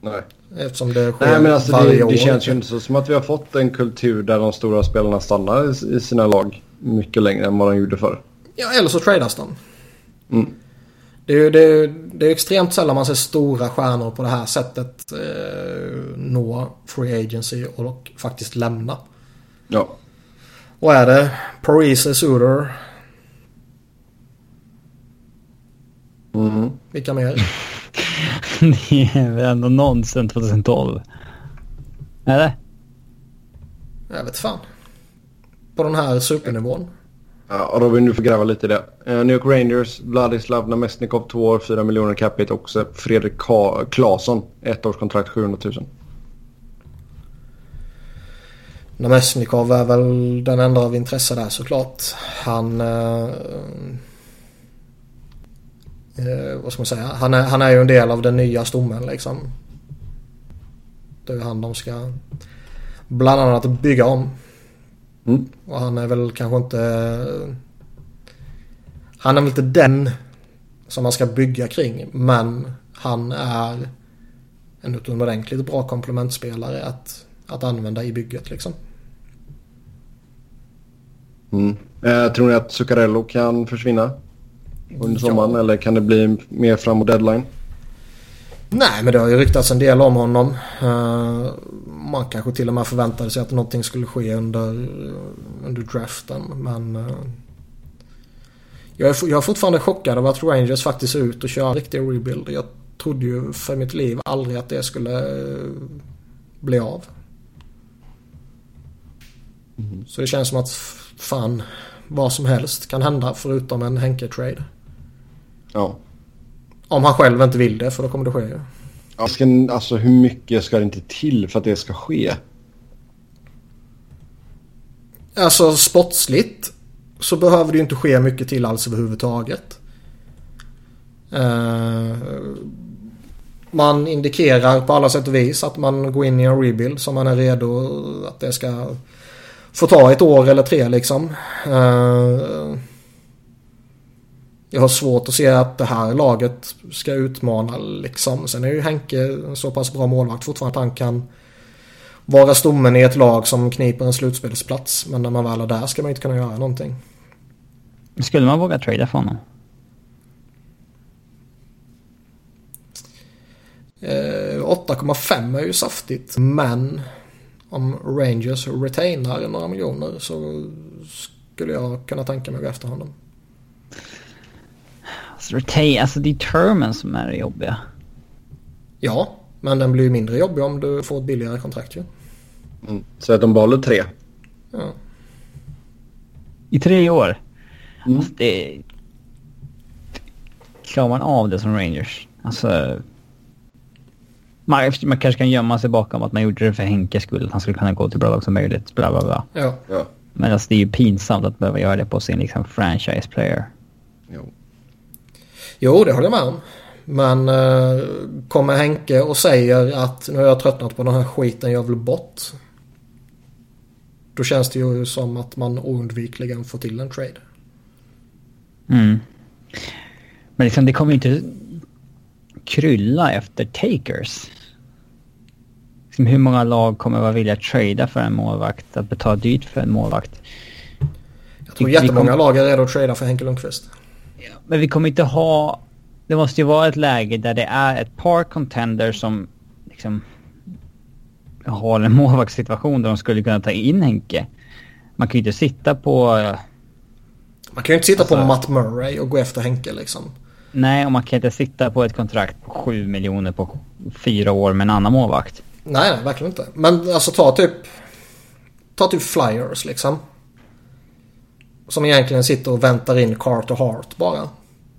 Speaker 1: Nej.
Speaker 2: Eftersom det sker
Speaker 1: Nej men alltså
Speaker 2: varje
Speaker 1: det,
Speaker 2: år.
Speaker 1: det känns ju inte så som att vi har fått en kultur där de stora spelarna stannar i- sina lag mycket längre än vad de gjorde förr.
Speaker 2: Ja, eller så tradas de.
Speaker 1: Mm.
Speaker 2: Det är ju det är, det är extremt sällan man ser stora stjärnor på det här sättet eh, nå free agency och faktiskt lämna.
Speaker 1: Ja.
Speaker 2: Och är det Parise Suter?
Speaker 1: Mm.
Speaker 2: Vilka mer? (laughs)
Speaker 3: det är väl ändå någon sen 2012. Eller?
Speaker 2: Jag vet fan. På den här supernivån.
Speaker 1: Ja, Robin, du får gräva lite i det. Uh, New York Rangers, Vladislav Namestnikov, två år, fyra miljoner capita också. Fredrik Ka- Claesson, ett års kontrakt, 700 000.
Speaker 2: Namestnikov är väl den enda av intresse där såklart. Han... Eh, eh, vad ska man säga? Han är, han är ju en del av den nya stommen liksom. Det är han de ska bland annat bygga om. Mm. Och han är väl kanske inte... Han är väl inte den som man ska bygga kring. Men han är en utomordentligt bra komplementspelare att, att använda i bygget liksom.
Speaker 1: Mm. Eh, tror ni att Zuccarello kan försvinna under sommaren ja. eller kan det bli mer framåt deadline?
Speaker 2: Nej, men det har ju ryktats en del om honom. Uh, man kanske till och med förväntade sig att någonting skulle ske under, under draften. Men uh, jag, är, jag är fortfarande chockad över att Rangers faktiskt ser ut och kör riktig rebuild. Jag trodde ju för mitt liv aldrig att det skulle bli av. Mm. Så det känns som att fan vad som helst kan hända förutom en Henke-trade.
Speaker 1: Ja.
Speaker 2: Om han själv inte vill det, för då kommer det ske ju.
Speaker 1: Ska, alltså hur mycket ska det inte till för att det ska ske?
Speaker 2: Alltså sportsligt så behöver det ju inte ske mycket till alls överhuvudtaget. Uh, man indikerar på alla sätt och vis att man går in i en rebuild som man är redo att det ska få ta ett år eller tre liksom. Uh, jag har svårt att se att det här laget ska utmana liksom. Sen är ju Henke en så pass bra målvakt fortfarande att han kan vara stommen i ett lag som kniper en slutspelsplats. Men när man väl är där ska man inte kunna göra någonting.
Speaker 3: Skulle man våga trada för honom?
Speaker 2: Eh, 8,5 är ju saftigt men om Rangers retainar några miljoner så skulle jag kunna tänka mig att gå efter honom.
Speaker 3: Alltså, retain, alltså det är termen som är det jobbiga.
Speaker 2: Ja, men den blir ju mindre jobbig om du får ett billigare kontrakt ju.
Speaker 1: Mm. Så att de behåller tre?
Speaker 2: Ja.
Speaker 3: I tre år? Mm. Alltså det... Klarar man av det som Rangers? Alltså... Man, man kanske kan gömma sig bakom att man gjorde det för Henkes skull. Att han skulle kunna gå till bra lag som möjligt. Bla, bla, bla.
Speaker 2: Ja.
Speaker 1: ja.
Speaker 3: Men alltså det är ju pinsamt att behöva göra det på sin liksom franchise player.
Speaker 1: Jo.
Speaker 2: Jo, det håller jag med om. Men eh, kommer Henke och säger att nu har jag tröttnat på den här skiten, jag vill bort. Då känns det ju som att man oundvikligen får till en trade.
Speaker 3: Mm. Men liksom, det kommer ju inte krylla efter takers. Liksom, hur många lag kommer vara villiga att trada för en målvakt? Att betala dyrt för en målvakt?
Speaker 2: Jag tror vi, jättemånga vi kom... lag är redo att trada för Henke Lundqvist.
Speaker 3: Men vi kommer inte ha... Det måste ju vara ett läge där det är ett par contender som liksom har en (laughs) målvaktssituation där de skulle kunna ta in Henke. Man kan ju inte sitta på...
Speaker 2: Man kan ju inte sitta alltså, på Matt Murray och gå efter Henke liksom.
Speaker 3: Nej, och man kan inte sitta på ett kontrakt på 7 miljoner på fyra år med en annan målvakt.
Speaker 2: Nej, nej, verkligen inte. Men alltså ta typ... Ta typ Flyers liksom. Som egentligen sitter och väntar in Carter Hart bara.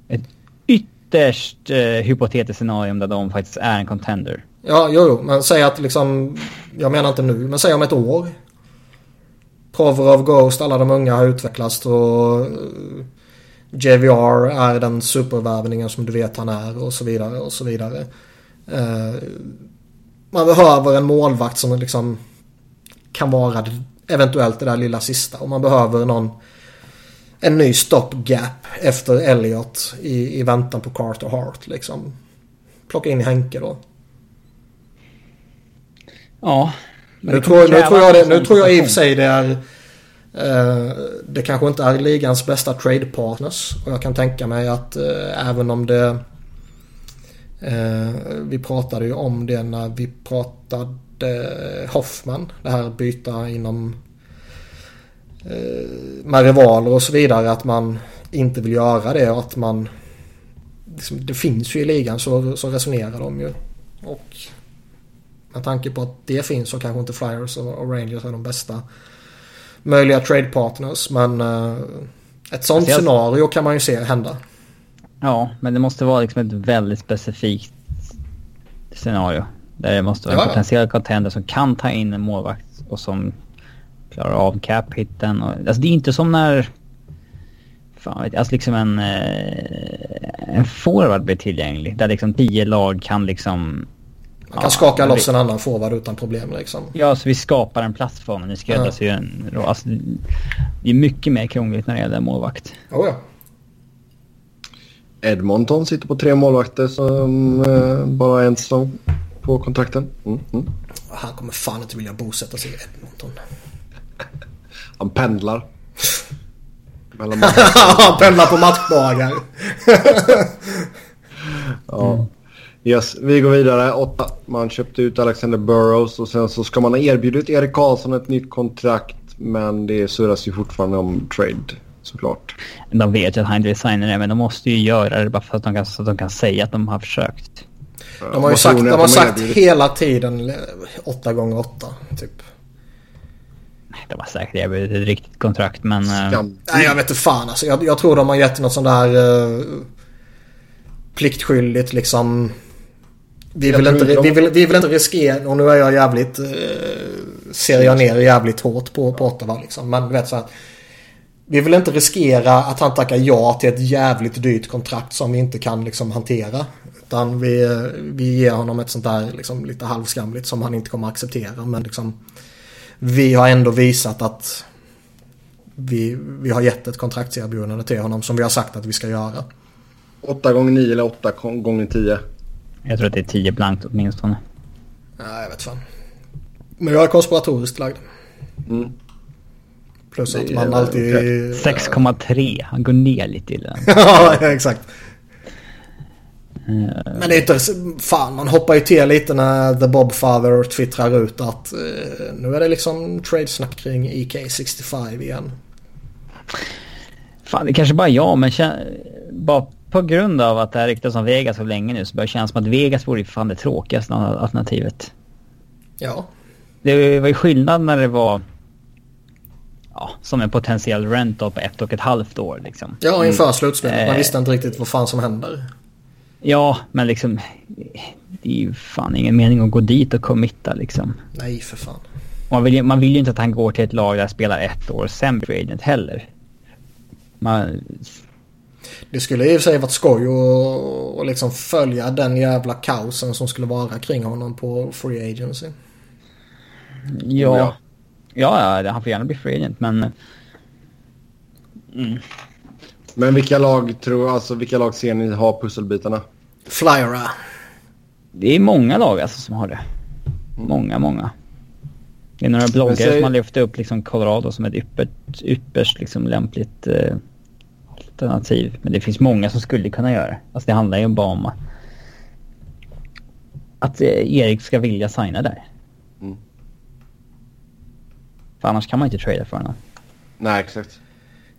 Speaker 3: Ett ytterst eh, hypotetiskt scenario där de faktiskt är en contender.
Speaker 2: Ja, jo, jo, men säg att liksom... Jag menar inte nu, men säg om ett år. Provorov, Ghost, alla de unga har utvecklats och... Eh, JVR är den supervärvningen som du vet han är och så vidare och så vidare. Uh, man behöver en målvakt som liksom kan vara eventuellt det där lilla sista. Och man behöver någon en ny stopgap efter Elliot i, i väntan på Carter Hart liksom. Plocka in Henke då.
Speaker 3: Ja.
Speaker 2: Nu tror, nu, tror jag det, nu tror jag i och för sig det är... Eh, det kanske inte är ligans bästa trade partners. Och jag kan tänka mig att eh, även om det... Eh, vi pratade ju om det när vi pratade Hoffman. Det här byta inom eh, med rivaler och så vidare att man inte vill göra det och att man liksom, det finns ju i ligan så, så resonerar de ju. Och med tanke på att det finns så kanske inte Flyers och, och Rangers är de bästa möjliga trade partners men eh, ett sånt scenario kan man ju se hända.
Speaker 3: Ja, men det måste vara liksom ett väldigt specifikt scenario. Där det måste vara en ja, potentiell contender som kan ta in en målvakt och som klarar av cap-hitten. Alltså det är inte som när... Fan vet jag, alltså liksom en... Eh, en forward blir tillgänglig. Där liksom tio lag kan liksom
Speaker 2: Man kan ja, skaka loss en annan forward utan problem liksom.
Speaker 3: Ja, så vi skapar en plats för honom. Nu skräddarsy ja. Alltså, det är mycket mer krångligt när det gäller målvakt.
Speaker 2: Oh, ja.
Speaker 1: Edmonton sitter på tre målvakter som eh, bara en säsong på kontrakten. Mm, mm.
Speaker 2: Han kommer fan inte vilja bosätta sig i Edmonton. (laughs)
Speaker 1: Han pendlar. (laughs)
Speaker 2: Han pendlar på matchdagar. (laughs)
Speaker 1: ja. Mm. Yes, vi går vidare. Åtta. Man köpte ut Alexander Burrows och sen så ska man ha erbjudit Erik Karlsson ett nytt kontrakt. Men det surras ju fortfarande om trade såklart.
Speaker 3: De vet ju att han inte vill signa det men de måste ju göra det bara för att de kan, så att de kan säga att de har försökt.
Speaker 2: De har ju sagt, de har sagt hela tiden 8 gånger 8 typ.
Speaker 3: De har säkert erbjudit ett riktigt kontrakt men...
Speaker 2: Eh, Nej jag vet inte fan alltså. Jag, jag, tror de har gett något sånt där uh, pliktskyldigt liksom. Vi vill, inte, de... vi, vill, vi vill inte riskera, och nu är jag jävligt, uh, ser jag ner jävligt hårt på, på Ottawa liksom. Men du vet så här, Vi vill inte riskera att han tackar ja till ett jävligt dyrt kontrakt som vi inte kan liksom hantera. Utan vi, vi ger honom ett sånt där liksom, lite halvskamligt som han inte kommer acceptera. Men liksom, vi har ändå visat att vi, vi har gett ett kontraktserbjudande till honom som vi har sagt att vi ska göra.
Speaker 1: 8 gånger 9 eller 8 gånger 10?
Speaker 3: Jag tror att det är 10 blankt åtminstone.
Speaker 2: Nej, jag vet fan. Men jag är konspiratoriskt lagd. Mm. Plus att man alltid...
Speaker 3: 6,3. Han går ner lite i den. (laughs)
Speaker 2: ja, exakt. Men det är inte... Fan, man hoppar ju till lite när The Bobfather twittrar ut att uh, nu är det liksom tradesnack kring EK65 igen.
Speaker 3: Fan, det kanske bara jag, men bara på grund av att det här ryktas om Vegas så länge nu så börjar det kännas som att Vegas vore fan det tråkigaste alternativet.
Speaker 2: Ja.
Speaker 3: Det var ju skillnad när det var ja, som en potentiell rent på ett och ett halvt år liksom.
Speaker 2: Ja, inför slutspelet. Man eh. visste inte riktigt vad fan som händer.
Speaker 3: Ja, men liksom... Det är ju fan ingen mening att gå dit och committa liksom.
Speaker 2: Nej, för fan.
Speaker 3: Man vill, man vill ju inte att han går till ett lag där spelar ett år sämre free agent heller. Man...
Speaker 2: Det skulle i och för sig varit skoj att och liksom följa den jävla kaosen som skulle vara kring honom på free agency.
Speaker 3: Ja. Ja, ja han får gärna bli free agent men...
Speaker 1: Mm. Men vilka lag tror alltså vilka lag ser ni ha pusselbitarna?
Speaker 2: Flyera.
Speaker 3: Det är många lag alltså som har det. Mm. Många, många. Det är några bloggare säg... som har lyft upp liksom Colorado som ett yppert, ypperst liksom lämpligt eh, alternativ. Men det finns många som skulle kunna göra det. Alltså det handlar ju bara om att eh, Erik ska vilja signa där. För annars kan man inte trada för honom.
Speaker 1: Nej, exakt.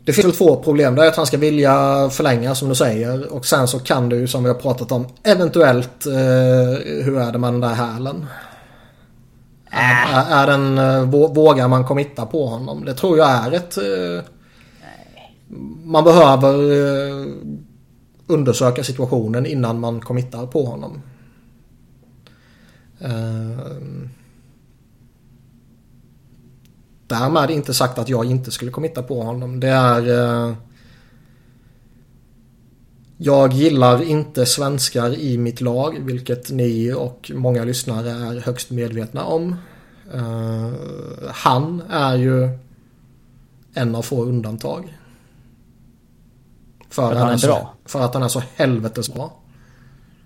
Speaker 2: Det finns väl två problem. Det är att han ska vilja förlänga som du säger. Och sen så kan du som vi har pratat om eventuellt eh, hur är det med den där hälen? Äh. Är, är den, eh, vågar man committa på honom? Det tror jag är ett... Eh, man behöver eh, undersöka situationen innan man committar på honom. Eh, Därmed inte sagt att jag inte skulle committa på honom. Det är... Eh, jag gillar inte svenskar i mitt lag, vilket ni och många lyssnare är högst medvetna om. Uh, han är ju en av få undantag.
Speaker 3: För, att han är, är bra?
Speaker 2: Så, för att han är så helvetes bra.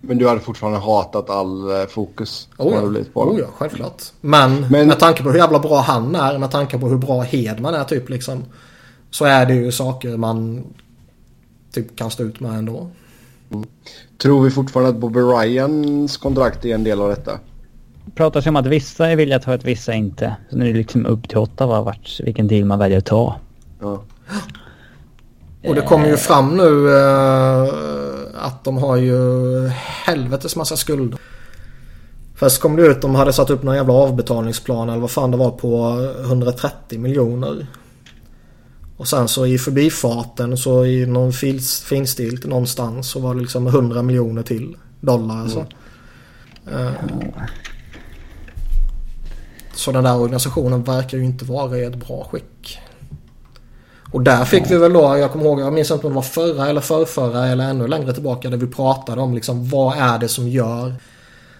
Speaker 1: Men du hade fortfarande hatat all eh, fokus?
Speaker 2: Oh ja, på oh ja självklart. Men, Men med tanke på hur jävla bra han är, med tanke på hur bra Hedman är typ liksom. Så är det ju saker man typ kan stå ut med ändå.
Speaker 1: Mm. Tror vi fortfarande att Bobby Ryans kontrakt är en del av detta?
Speaker 3: Det pratas ju om att vissa är villiga att ta ett, vissa inte. Så nu är det liksom upp till åtta vart, vilken deal man väljer att ta. Ja.
Speaker 2: Och det kommer ju fram nu eh, att de har ju helvetes massa skulder. Först kom det ut de hade satt upp någon jävla avbetalningsplan eller vad fan det var på 130 miljoner. Och sen så i förbifarten så i någon finstil någonstans så var det liksom 100 miljoner till dollar alltså. Mm. Uh, så den där organisationen verkar ju inte vara i ett bra skick. Och där fick vi väl då, jag kommer ihåg, jag minns inte om det var förra eller förrförra eller ännu längre tillbaka där vi pratade om liksom vad är det som gör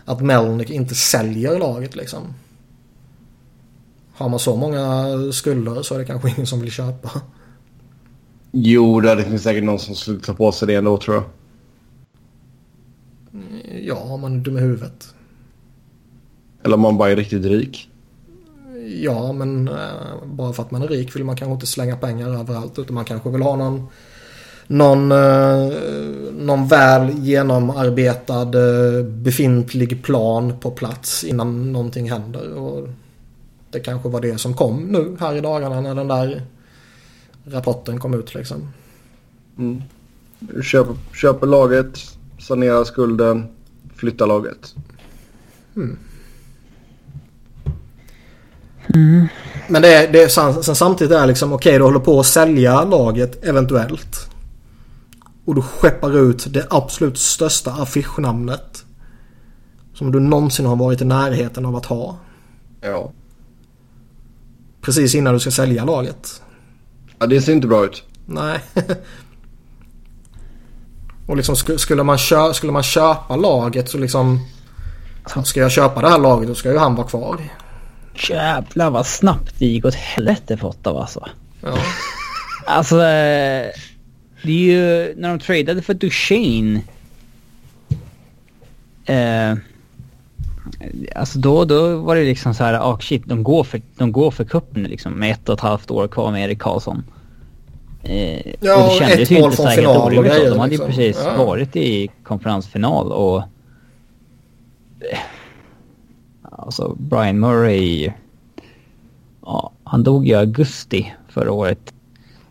Speaker 2: att Melnick inte säljer laget liksom. Har man så många skulder så är det kanske ingen som vill köpa.
Speaker 1: Jo, det finns säkert någon som skulle ta på sig det ändå tror jag.
Speaker 2: Ja, om man är dum i huvudet.
Speaker 1: Eller om man bara är riktigt rik.
Speaker 2: Ja, men äh, bara för att man är rik vill man kanske inte slänga pengar överallt. Utan man kanske vill ha någon, någon, äh, någon väl genomarbetad äh, befintlig plan på plats innan någonting händer. Och det kanske var det som kom nu här i dagarna när den där rapporten kom ut liksom.
Speaker 1: Mm. Köper, köper laget, sanerar skulden, flyttar laget.
Speaker 2: Mm. Mm. Men det är, det är sen samtidigt är liksom okej okay, du håller på att sälja laget eventuellt. Och du skeppar ut det absolut största affischnamnet. Som du någonsin har varit i närheten av att ha.
Speaker 1: Ja.
Speaker 2: Precis innan du ska sälja laget.
Speaker 1: Ja det ser inte bra ut.
Speaker 2: Nej. (laughs) Och liksom skulle man, kö skulle man köpa laget så liksom... Ska jag köpa det här laget då ska ju han vara kvar.
Speaker 3: Jävlar vad snabbt det gick åt helvete för Ottawa alltså.
Speaker 2: Ja. (laughs)
Speaker 3: alltså, eh, det är ju när de tradade för Duchene. Eh, alltså då, då var det liksom så här, oh shit, de går för, de går för cupen liksom med ett och ett halvt år kvar med Erik Karlsson.
Speaker 2: Eh, ja, och det kändes ett ju inte final och grejer.
Speaker 3: De hade ju liksom. precis ja. varit i konferensfinal och... Alltså Brian Murray... Ja, han dog i augusti förra året.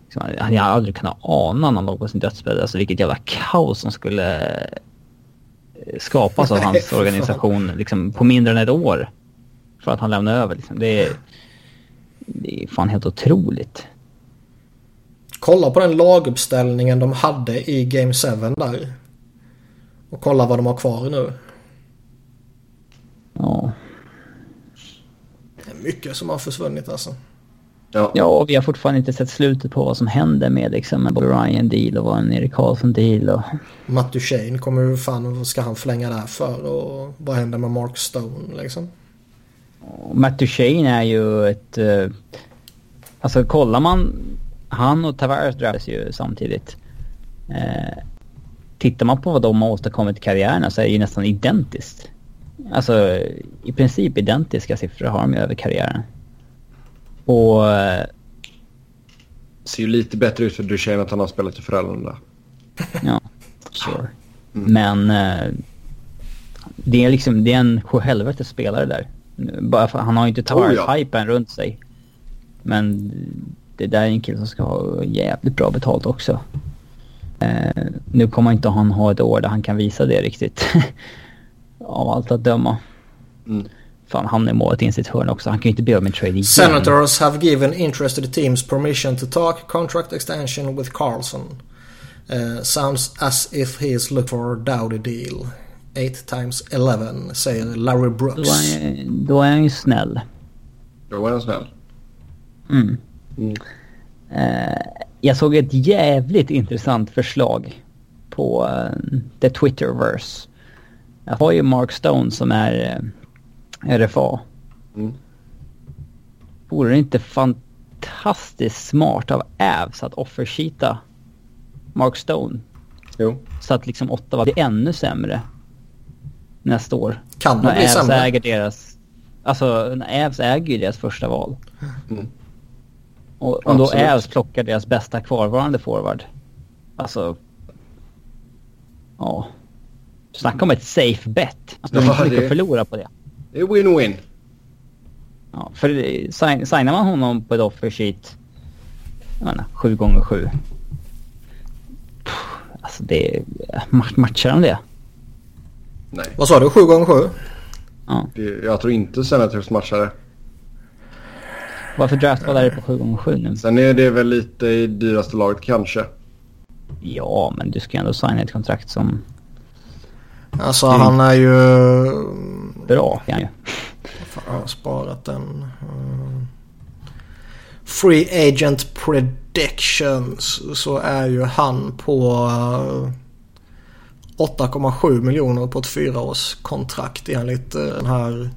Speaker 3: Liksom, han hade aldrig kunnat ana när han låg på sin dödsbädd. Alltså vilket jävla kaos som skulle eh, skapas av hans (laughs) organisation liksom, på mindre än ett år. För att han lämnade över. Liksom. Det, är, det är fan helt otroligt.
Speaker 2: Kolla på den laguppställningen de hade i Game 7 där. Och kolla vad de har kvar nu.
Speaker 3: Ja.
Speaker 2: Det mycket som har försvunnit alltså.
Speaker 3: Ja. ja, och vi har fortfarande inte sett slutet på vad som händer med liksom en Bobby Ryan deal och vad en Erik Karlsson deal och...
Speaker 2: Matt Duchene kommer ju fan, vad ska han förlänga där för och vad händer med Mark Stone liksom?
Speaker 3: Och Matt Duchene är ju ett... Uh, alltså kollar man han och Tavares drabbades ju samtidigt. Eh, tittar man på vad de har åstadkommit i karriärerna så är det ju nästan identiskt. Alltså i princip identiska siffror har de ju över karriären. Och... Eh,
Speaker 1: ser ju lite bättre ut för Duchene att han har spelat i Frölunda.
Speaker 3: ja, sure. Mm. Men eh, det är liksom, det är en sjuhelvetes spelare där. Bara för, han har ju inte Tavares-hypen oh, ja. runt sig. Men det där är en kille som ska ha jävligt bra betalt också. Eh, nu kommer inte han ha ett år där han kan visa det riktigt. (laughs) Av allt att döma. Mm. Fan, han är målet in sitt hörn också. Han kan ju inte be om en trade igen.
Speaker 2: Senators have given interested teams permission to talk contract extension with Carlson. Uh, sounds as if he is looking for a dowdy deal. 8 times 11 säger Larry Brooks. Då
Speaker 3: är, då är han ju snäll.
Speaker 1: Då är han snäll.
Speaker 3: Mm. Mm. Uh, jag såg ett jävligt intressant förslag på uh, The Twitterverse. Jag har ju Mark Stone som är eh, RFA. Mm. Vore det inte fantastiskt smart av Avs att offersheeta Mark Stone?
Speaker 1: Jo.
Speaker 3: Så att liksom Ottawa blir ännu sämre nästa år.
Speaker 2: Kan de bli sämre?
Speaker 3: Äger deras, alltså Avs äger ju deras första val. Mm. Och om då Ävs plockar deras bästa kvarvarande forward. Alltså... Ja. Snacka om ett safe bet. Alltså, de har inte mycket att förlora på det.
Speaker 1: Det är win-win.
Speaker 3: Ja, för sign, signar man honom på ett offer sheet, jag menar, 7 gånger 7 Alltså det... Matchar de det?
Speaker 1: Nej.
Speaker 2: Vad sa du? 7 gånger 7
Speaker 3: Ja.
Speaker 1: Jag tror inte Senators matchar det.
Speaker 3: Varför draftval är det på 7x7 nu?
Speaker 1: Sen är det väl lite i dyraste laget kanske.
Speaker 3: Ja, men du ska ju ändå signa ett kontrakt som...
Speaker 2: Alltså mm. han är ju...
Speaker 3: Bra han ju.
Speaker 2: Fan, jag har sparat den. Uh... Free Agent Predictions så är ju han på 8,7 miljoner på ett fyraårskontrakt enligt eh, den här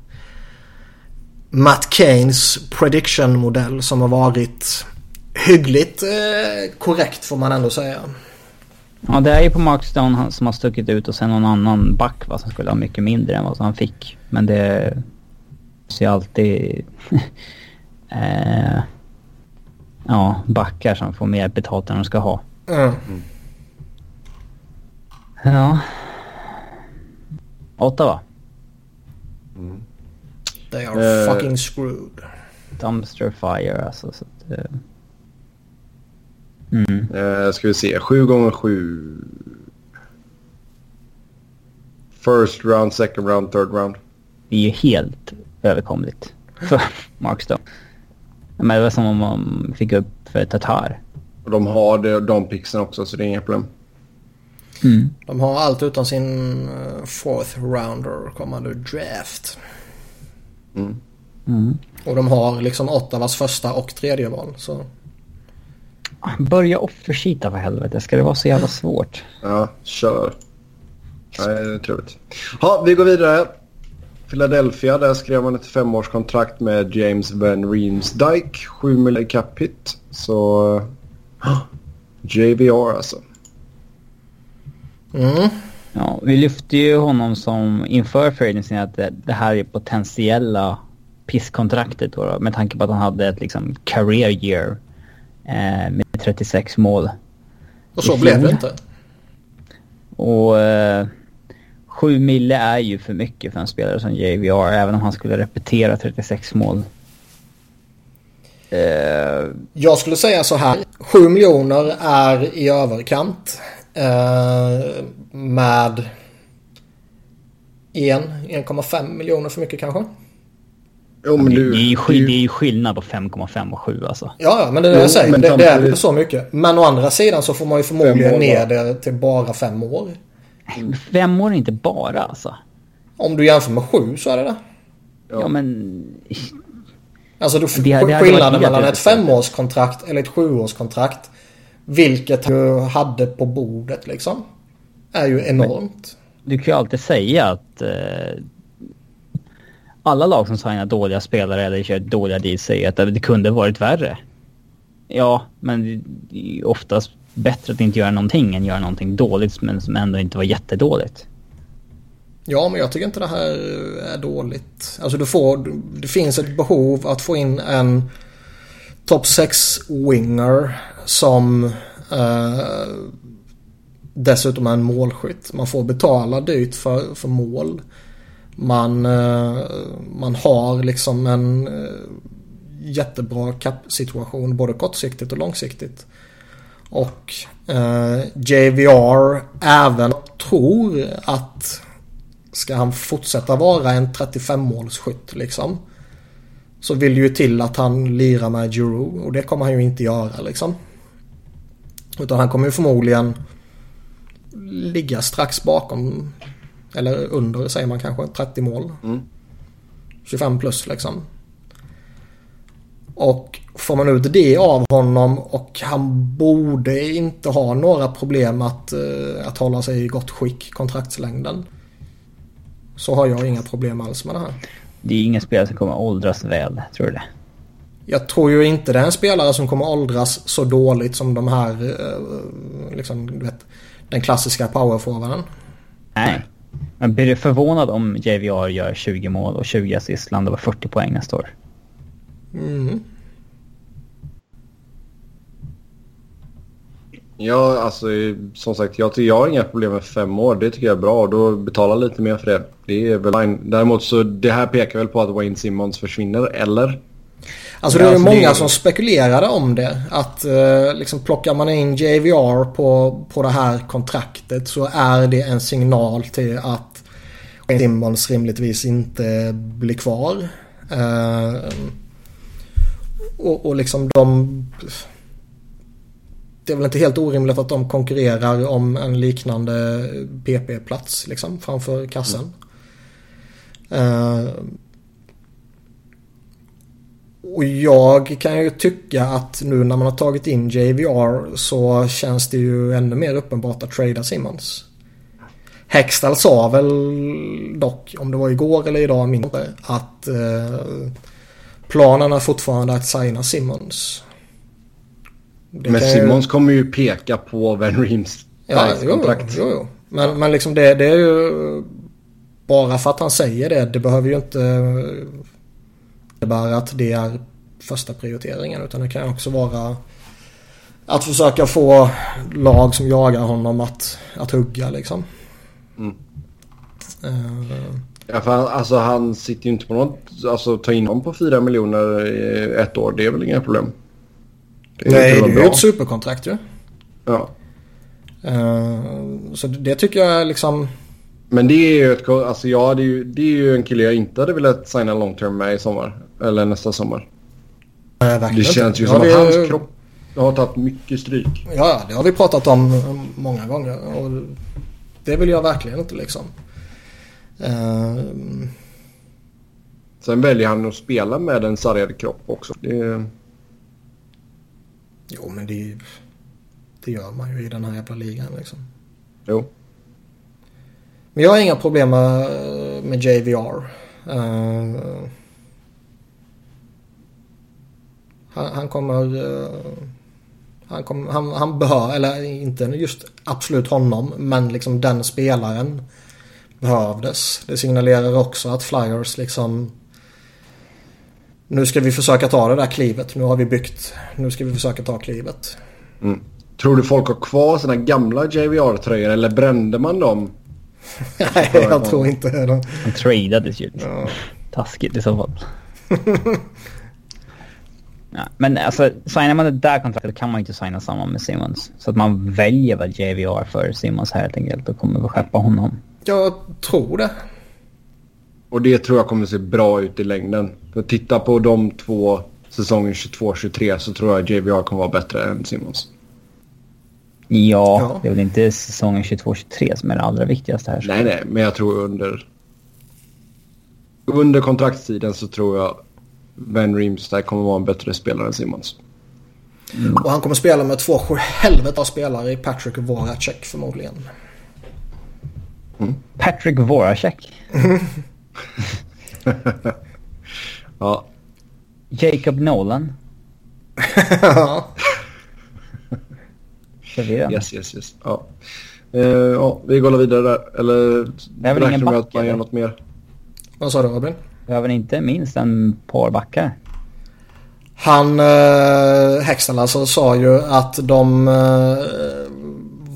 Speaker 2: Matt Keynes prediction-modell som har varit hyggligt eh, korrekt får man ändå säga.
Speaker 3: Ja, det är ju på Markstone som har stuckit ut och sen någon annan back va, som skulle ha mycket mindre än vad han fick. Men det ser alltid... (laughs) eh, ja, backar som får mer betalt än de ska ha. Mm. Ja. Ottawa.
Speaker 2: Mm. They are uh, fucking screwed.
Speaker 3: Dumpster fire alltså. Så att, uh,
Speaker 1: mm. uh, ska vi se. Sju gånger sju. First round, second round, third round.
Speaker 3: Det är ju helt överkomligt för (laughs) Markstone. Men det var som om man fick upp för Tatar.
Speaker 1: de har det, de pixen också så det är inga problem.
Speaker 2: Mm. De har allt utan sin eh, fourth rounder kommande draft. Mm. Mm. Och de har liksom Ottawas första och tredje val. Så.
Speaker 3: Börja offersheeta för helvete. Ska det vara så jävla svårt?
Speaker 1: Ja, kör. Nej, det är trevligt. Ja, vi går vidare. Philadelphia, där skrev man ett femårskontrakt med James Van Riemsdyk. 7 miljoner cap hit. Så... JVR alltså.
Speaker 3: Mm. Ja, vi lyfte ju honom som inför Ferguson att det, det, här är potentiella pisskontraktet då, då, med tanke på att han hade ett liksom career year med 36 mål.
Speaker 2: Och så blev det inte.
Speaker 3: Och eh, 7 mille är ju för mycket för en spelare som JVR, även om han skulle repetera 36 mål.
Speaker 2: Eh, Jag skulle säga så här. 7 miljoner är i överkant. Eh, med 1,5 miljoner för mycket kanske.
Speaker 3: Jo, men du, det, är ju, du... det är ju skillnad på 5,5 och 7 alltså.
Speaker 2: Ja, men det är det jag säger. Det, det, är väl så mycket. Men å andra sidan så får man ju förmodligen ner det till bara 5 år.
Speaker 3: 5 år är inte bara alltså.
Speaker 2: Om du jämför med 7 så är det det.
Speaker 3: Ja, ja men...
Speaker 2: Alltså du, det, det skillnaden mellan ett femårskontrakt eller ett sjuårskontrakt. Vilket du hade på bordet liksom. Är ju enormt.
Speaker 3: Men, du kan ju alltid säga att eh, alla lag som signar dåliga spelare eller kör dåliga deals säger att det kunde varit värre. Ja, men det är oftast bättre att inte göra någonting än göra någonting dåligt men som ändå inte var jättedåligt.
Speaker 2: Ja, men jag tycker inte det här är dåligt. Alltså du får, det finns ett behov att få in en topp 6-winger som eh, dessutom är en målskytt. Man får betala dyrt för, för mål. Man, eh, man har liksom en eh, jättebra situation både kortsiktigt och långsiktigt. Och eh, JVR även tror att ska han fortsätta vara en 35 målsskytt liksom. Så vill det ju till att han lirar med Giroud och det kommer han ju inte göra liksom. Utan han kommer ju förmodligen ligga strax bakom eller under säger man kanske 30 mål. Mm. 25 plus liksom. Och får man ut det av honom och han borde inte ha några problem att, uh, att hålla sig i gott skick kontraktslängden. Så har jag inga problem alls med det här.
Speaker 3: Det är ingen spelare som kommer åldras väl, tror du det?
Speaker 2: Jag tror ju inte det är en spelare som kommer åldras så dåligt som de här, uh, liksom, du vet, den klassiska powerforwarden.
Speaker 3: Nej. Men blir du förvånad om JVR gör 20 mål och 20 assist, landar på 40 poäng nästa år? Mm.
Speaker 1: Ja, alltså som sagt, jag, jag har inga problem med fem år. Det tycker jag är bra. Då betala lite mer för det. Det är väl fine. Däremot så det här pekar väl på att Wayne Simmons försvinner, eller?
Speaker 2: Alltså det är alltså, många det... som spekulerade om det. Att eh, liksom plockar man in JVR på, på det här kontraktet så är det en signal till att Wayne Simmons rimligtvis inte blir kvar. Eh, och, och liksom de det är väl inte helt orimligt att de konkurrerar om en liknande PP-plats liksom framför kassen. Mm. Uh, och jag kan ju tycka att nu när man har tagit in JVR så känns det ju ännu mer uppenbart att trada Simmons. Hextall sa väl dock, om det var igår eller idag mindre, att eh, planen är fortfarande att signa Simmons.
Speaker 1: Det men Simmons ju... kommer ju peka på Van Reems
Speaker 2: ja, kontrakt. Jo, jo. Men, men liksom det, det är ju bara för att han säger det. Det behöver ju inte innebära att det är första prioriteringen. Utan det kan också vara att försöka få lag som jagar honom att, att hugga liksom. Mm.
Speaker 1: Uh, ja, för han, alltså, han sitter ju inte på något... Alltså ta in honom på 4 miljoner i ett år, det är väl inga problem?
Speaker 2: Det Nej, det är ju ett superkontrakt ju.
Speaker 1: Ja.
Speaker 2: Uh, så det tycker jag liksom...
Speaker 1: Men det är ju ett... Alltså ja, det är ju, det är ju en kille jag inte hade velat signa long term med i sommar. Eller nästa sommar.
Speaker 2: Uh,
Speaker 1: det känns ju som att hans kropp har tagit mycket stryk.
Speaker 2: Ja, det har vi pratat om många gånger. Och det vill jag verkligen inte liksom. Uh...
Speaker 1: Sen väljer han att spela med en sargad kropp också. Det...
Speaker 2: Jo, men det, det gör man ju i den här jävla ligan liksom.
Speaker 1: Jo.
Speaker 2: Men jag har inga problem med, med JVR. Uh, eh, han, han, kommer... Uh, han, kom, han, han behöver, eller inte just absolut honom, men liksom den spelaren behövdes. Det signalerar också att Flyers liksom nu ska vi försöka ta det där klivet. Nu har vi byggt. Nu ska vi försöka ta klivet.
Speaker 1: Mm. Tror du folk har kvar sina gamla JVR-tröjor eller brände man dem? (laughs)
Speaker 2: Nej, jag tror inte det. De
Speaker 3: tradades ju. Ja. Taskigt i så fall. (laughs) ja, men alltså, signar man det där kontraktet kan man inte signa samma med Simmons. Så att man väljer väl JVR för Simmons helt enkelt och kommer väl skeppa honom.
Speaker 2: Jag tror det.
Speaker 1: Och det tror jag kommer se bra ut i längden. För titta på de två säsongen 22-23 så tror jag JVR kommer vara bättre än Simmons.
Speaker 3: Ja, ja, det är väl inte säsongen 22-23 som är det allra viktigaste här.
Speaker 1: Nej, nej, men jag tror under... Under kontraktstiden så tror jag Van Reems där kommer vara en bättre spelare än Simmons.
Speaker 2: Mm. Och han kommer spela med två helvete av spelare i Patrick Voracek förmodligen.
Speaker 3: Mm. Patrick Voracek? (laughs)
Speaker 1: ja.
Speaker 3: Jacob Nolan. ja.
Speaker 1: Förvirrande. Yes, yes, yes. Ja. Uh, ja, vi går vidare där. Eller
Speaker 3: räknar med att
Speaker 1: man gör något mer?
Speaker 2: Vad sa du Robin?
Speaker 3: Behöver inte minst en par backar.
Speaker 2: Han, eh, Hextall alltså, sa ju att de eh,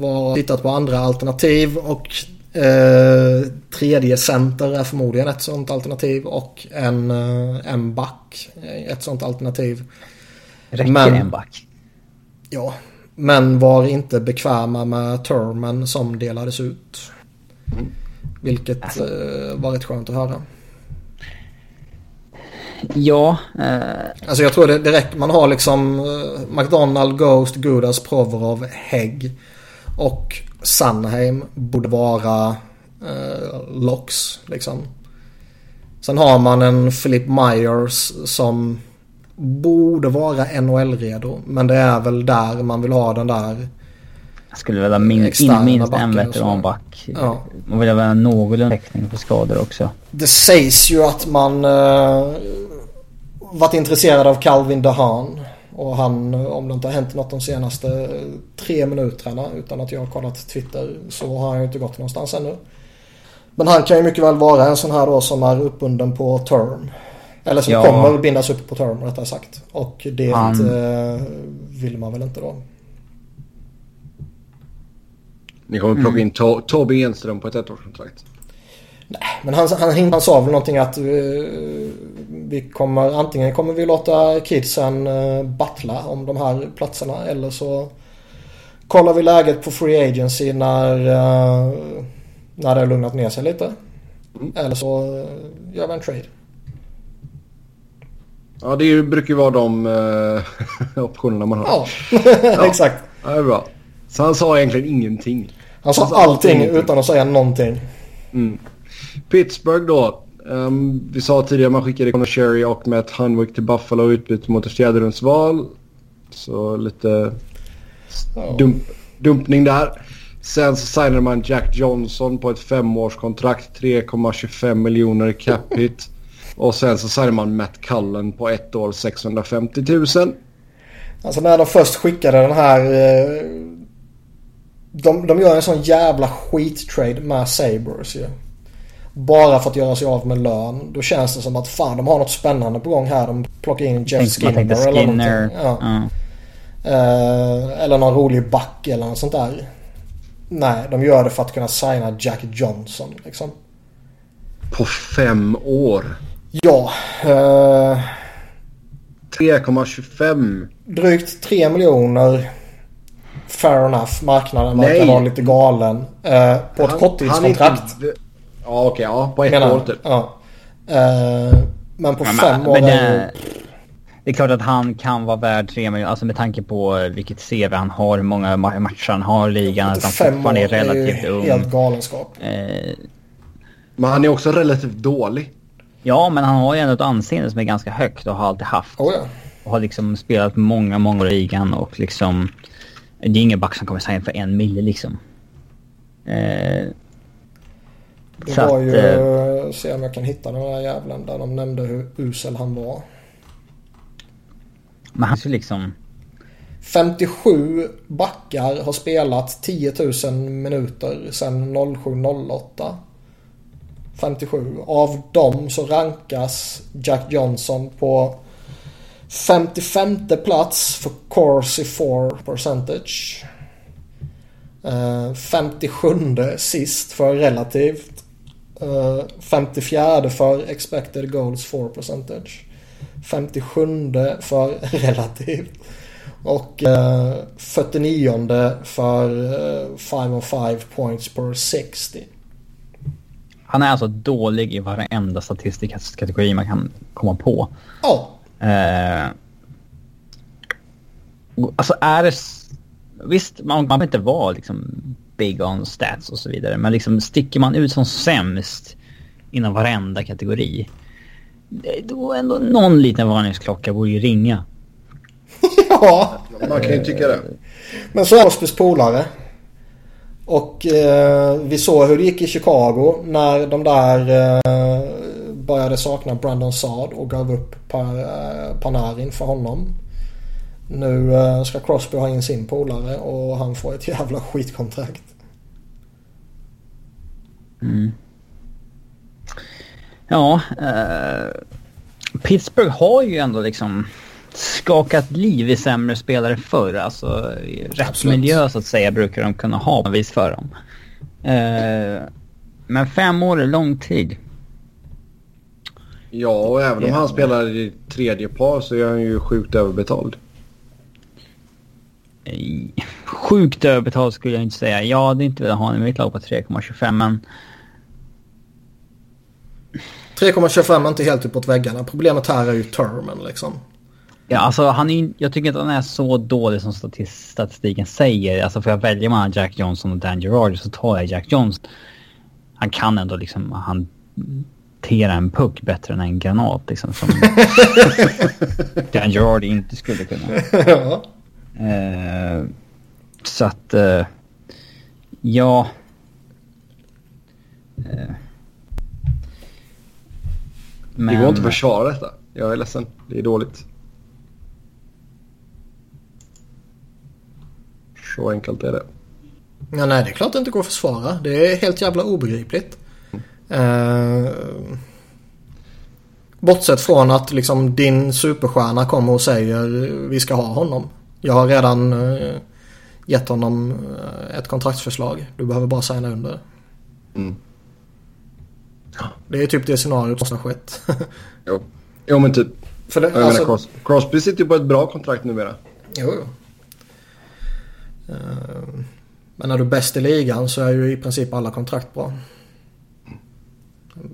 Speaker 2: var tittat på andra alternativ och Eh, tredje center är förmodligen ett sånt alternativ och en, eh, en back ett sånt alternativ.
Speaker 3: Räcker men, en back?
Speaker 2: Ja, men var inte bekväma med termen som delades ut. Mm. Vilket alltså. eh, var rätt skönt att höra.
Speaker 3: Ja.
Speaker 2: Eh... Alltså jag tror det, det räcker. Man har liksom eh, McDonald, Ghost, Gudas, Provorov, Hägg. Och Sunheim borde vara eh, locks liksom. Sen har man en Philip Myers som borde vara NHL-redo. Men det är väl där man vill ha den där
Speaker 3: jag skulle vilja min, in minst en veteranback. Ja. Man vill ha någorlunda täckning för skador också.
Speaker 2: Det sägs ju att man uh, varit intresserad av Calvin DeHaan. Och han, om det inte har hänt något de senaste tre minuterna utan att jag har kollat Twitter så har han ju inte gått någonstans ännu. Men han kan ju mycket väl vara en sån här då som är uppbunden på term. Eller som ja. kommer bindas upp på term rättare sagt. Och det han... eh, vill man väl inte då.
Speaker 1: Ni kommer plocka in to Tobbe Enström på ett ettårskontrakt.
Speaker 2: Nej, men han, han, han sa väl någonting att uh, vi kommer antingen kommer vi låta kidsen uh, battla om de här platserna eller så kollar vi läget på Free Agency när, uh, när det har lugnat ner sig lite. Mm. Eller så uh, gör vi en trade.
Speaker 1: Ja, det brukar ju vara de uh, (laughs) optionerna man har.
Speaker 2: Ja, (laughs) ja. exakt.
Speaker 1: Ja, det är bra. Så han sa egentligen ingenting.
Speaker 2: Han sa, han sa allting, allting utan att säga någonting.
Speaker 1: Mm. Pittsburgh då. Um, vi sa tidigare att man skickade Conor Sherry och Matt Hunwick till Buffalo utbyte mot ett fjärderumsval. Så lite dump, dumpning där. Sen så signade man Jack Johnson på ett femårskontrakt. 3,25 miljoner cap hit. Och sen så signade man Matt Cullen på ett år 650 000.
Speaker 2: Alltså när de först skickade den här... Eh, de, de gör en sån jävla skittrade med Sabres ju. Bara för att göra sig av med lön. Då känns det som att fan de har något spännande på gång här. De plockar in Jeff Skinner,
Speaker 3: Skinner eller någonting.
Speaker 2: Ja. Uh. Uh, eller någon rolig back eller något sånt där. Nej, de gör det för att kunna signa Jack Johnson liksom.
Speaker 1: På fem år?
Speaker 2: Ja. Uh,
Speaker 1: 3,25.
Speaker 2: Drygt 3 miljoner. Fair enough. Marknaden verkar vara lite galen. Uh, på ett korttidskontrakt. Inte...
Speaker 1: Ja okej, okay, ja. På ett Menar, år typ.
Speaker 2: Ja. Uh, men på men, fem år
Speaker 3: men, är det är klart att han kan vara värd 3 miljoner, alltså med tanke på vilket CV han har, hur många matcher han har i ligan, att han fortfarande är relativt är ung.
Speaker 2: helt galenskap.
Speaker 1: Eh, men han är också relativt dålig.
Speaker 3: Ja, men han har ju ändå ett anseende som är ganska högt och har alltid haft.
Speaker 2: Oh ja.
Speaker 3: Och har liksom spelat många, många år i ligan och liksom... Det är ingen back som kommer signa för en mille liksom. Eh,
Speaker 2: det var ju, eh, se om jag kan hitta den där jävlen där de nämnde hur usel han var.
Speaker 3: Men han skulle liksom...
Speaker 2: 57 backar har spelat 10 000 minuter sedan 07-08. 57. Av dem så rankas Jack Johnson på 55 plats för Corsi 4 percentage. 57 eh, sist för relativt. 54 eh, för expected goals 4 percentage. 57 för (laughs) relativt. Och eh, 49 för 5 of 5 points per 60.
Speaker 3: Han är alltså dålig i varenda statistisk kategori man kan komma på.
Speaker 2: Ja.
Speaker 3: Eh, alltså är det... Visst, man, man behöver inte vara liksom big on stats och så vidare. Men liksom sticker man ut som sämst inom varenda kategori. Då ändå någon liten varningsklocka borde ju ringa. (laughs)
Speaker 2: ja.
Speaker 1: Man kan ju tycka det.
Speaker 2: Men så är Osbys polare. Och eh, vi såg hur det gick i Chicago när de där eh, började sakna Brandon Saad och gav upp eh, Panarin för honom. Nu eh, ska Crosby ha in sin polare och han får ett (laughs) jävla skitkontrakt.
Speaker 3: Mm. Ja, eh, Pittsburgh har ju ändå liksom skakat liv i sämre spelare förr. Alltså rätt Absolut. miljö så att säga brukar de kunna ha på vis för dem. Eh, men fem år är lång tid.
Speaker 1: Ja, och även om han spelar i tredje par så är han ju sjukt överbetald.
Speaker 3: Sjukt överbetald skulle jag inte säga. Jag hade inte velat ha honom i mitt lag på 3,25 men...
Speaker 2: 3,25 är inte helt uppåt väggarna. Problemet här är ju termen liksom.
Speaker 3: Ja, alltså han är, jag tycker inte att han är så dålig som statistiken säger. Alltså får jag välja mellan Jack Johnson och Dan Gerard så tar jag Jack Johnson. Han kan ändå liksom hantera en puck bättre än en granat liksom. Som (laughs) Dan Gerard inte skulle kunna.
Speaker 2: ja.
Speaker 3: Uh, så att, uh, ja. Uh,
Speaker 1: men... Det går inte att försvara detta. Jag är ledsen. Det är dåligt. Så enkelt är det.
Speaker 2: Ja, nej, det är klart det inte går att försvara. Det är helt jävla obegripligt. Uh, bortsett från att liksom din superstjärna kommer och säger vi ska ha honom. Jag har redan uh, gett honom uh, ett kontraktsförslag. Du behöver bara signa under. Mm. Det är typ det scenariot som har skett.
Speaker 1: jo. jo, men typ. För det, jag alltså... menar, Cros Crosby sitter ju på ett bra kontrakt numera.
Speaker 2: Jo, jo. Uh, men när du är bäst i ligan så är ju i princip alla kontrakt bra.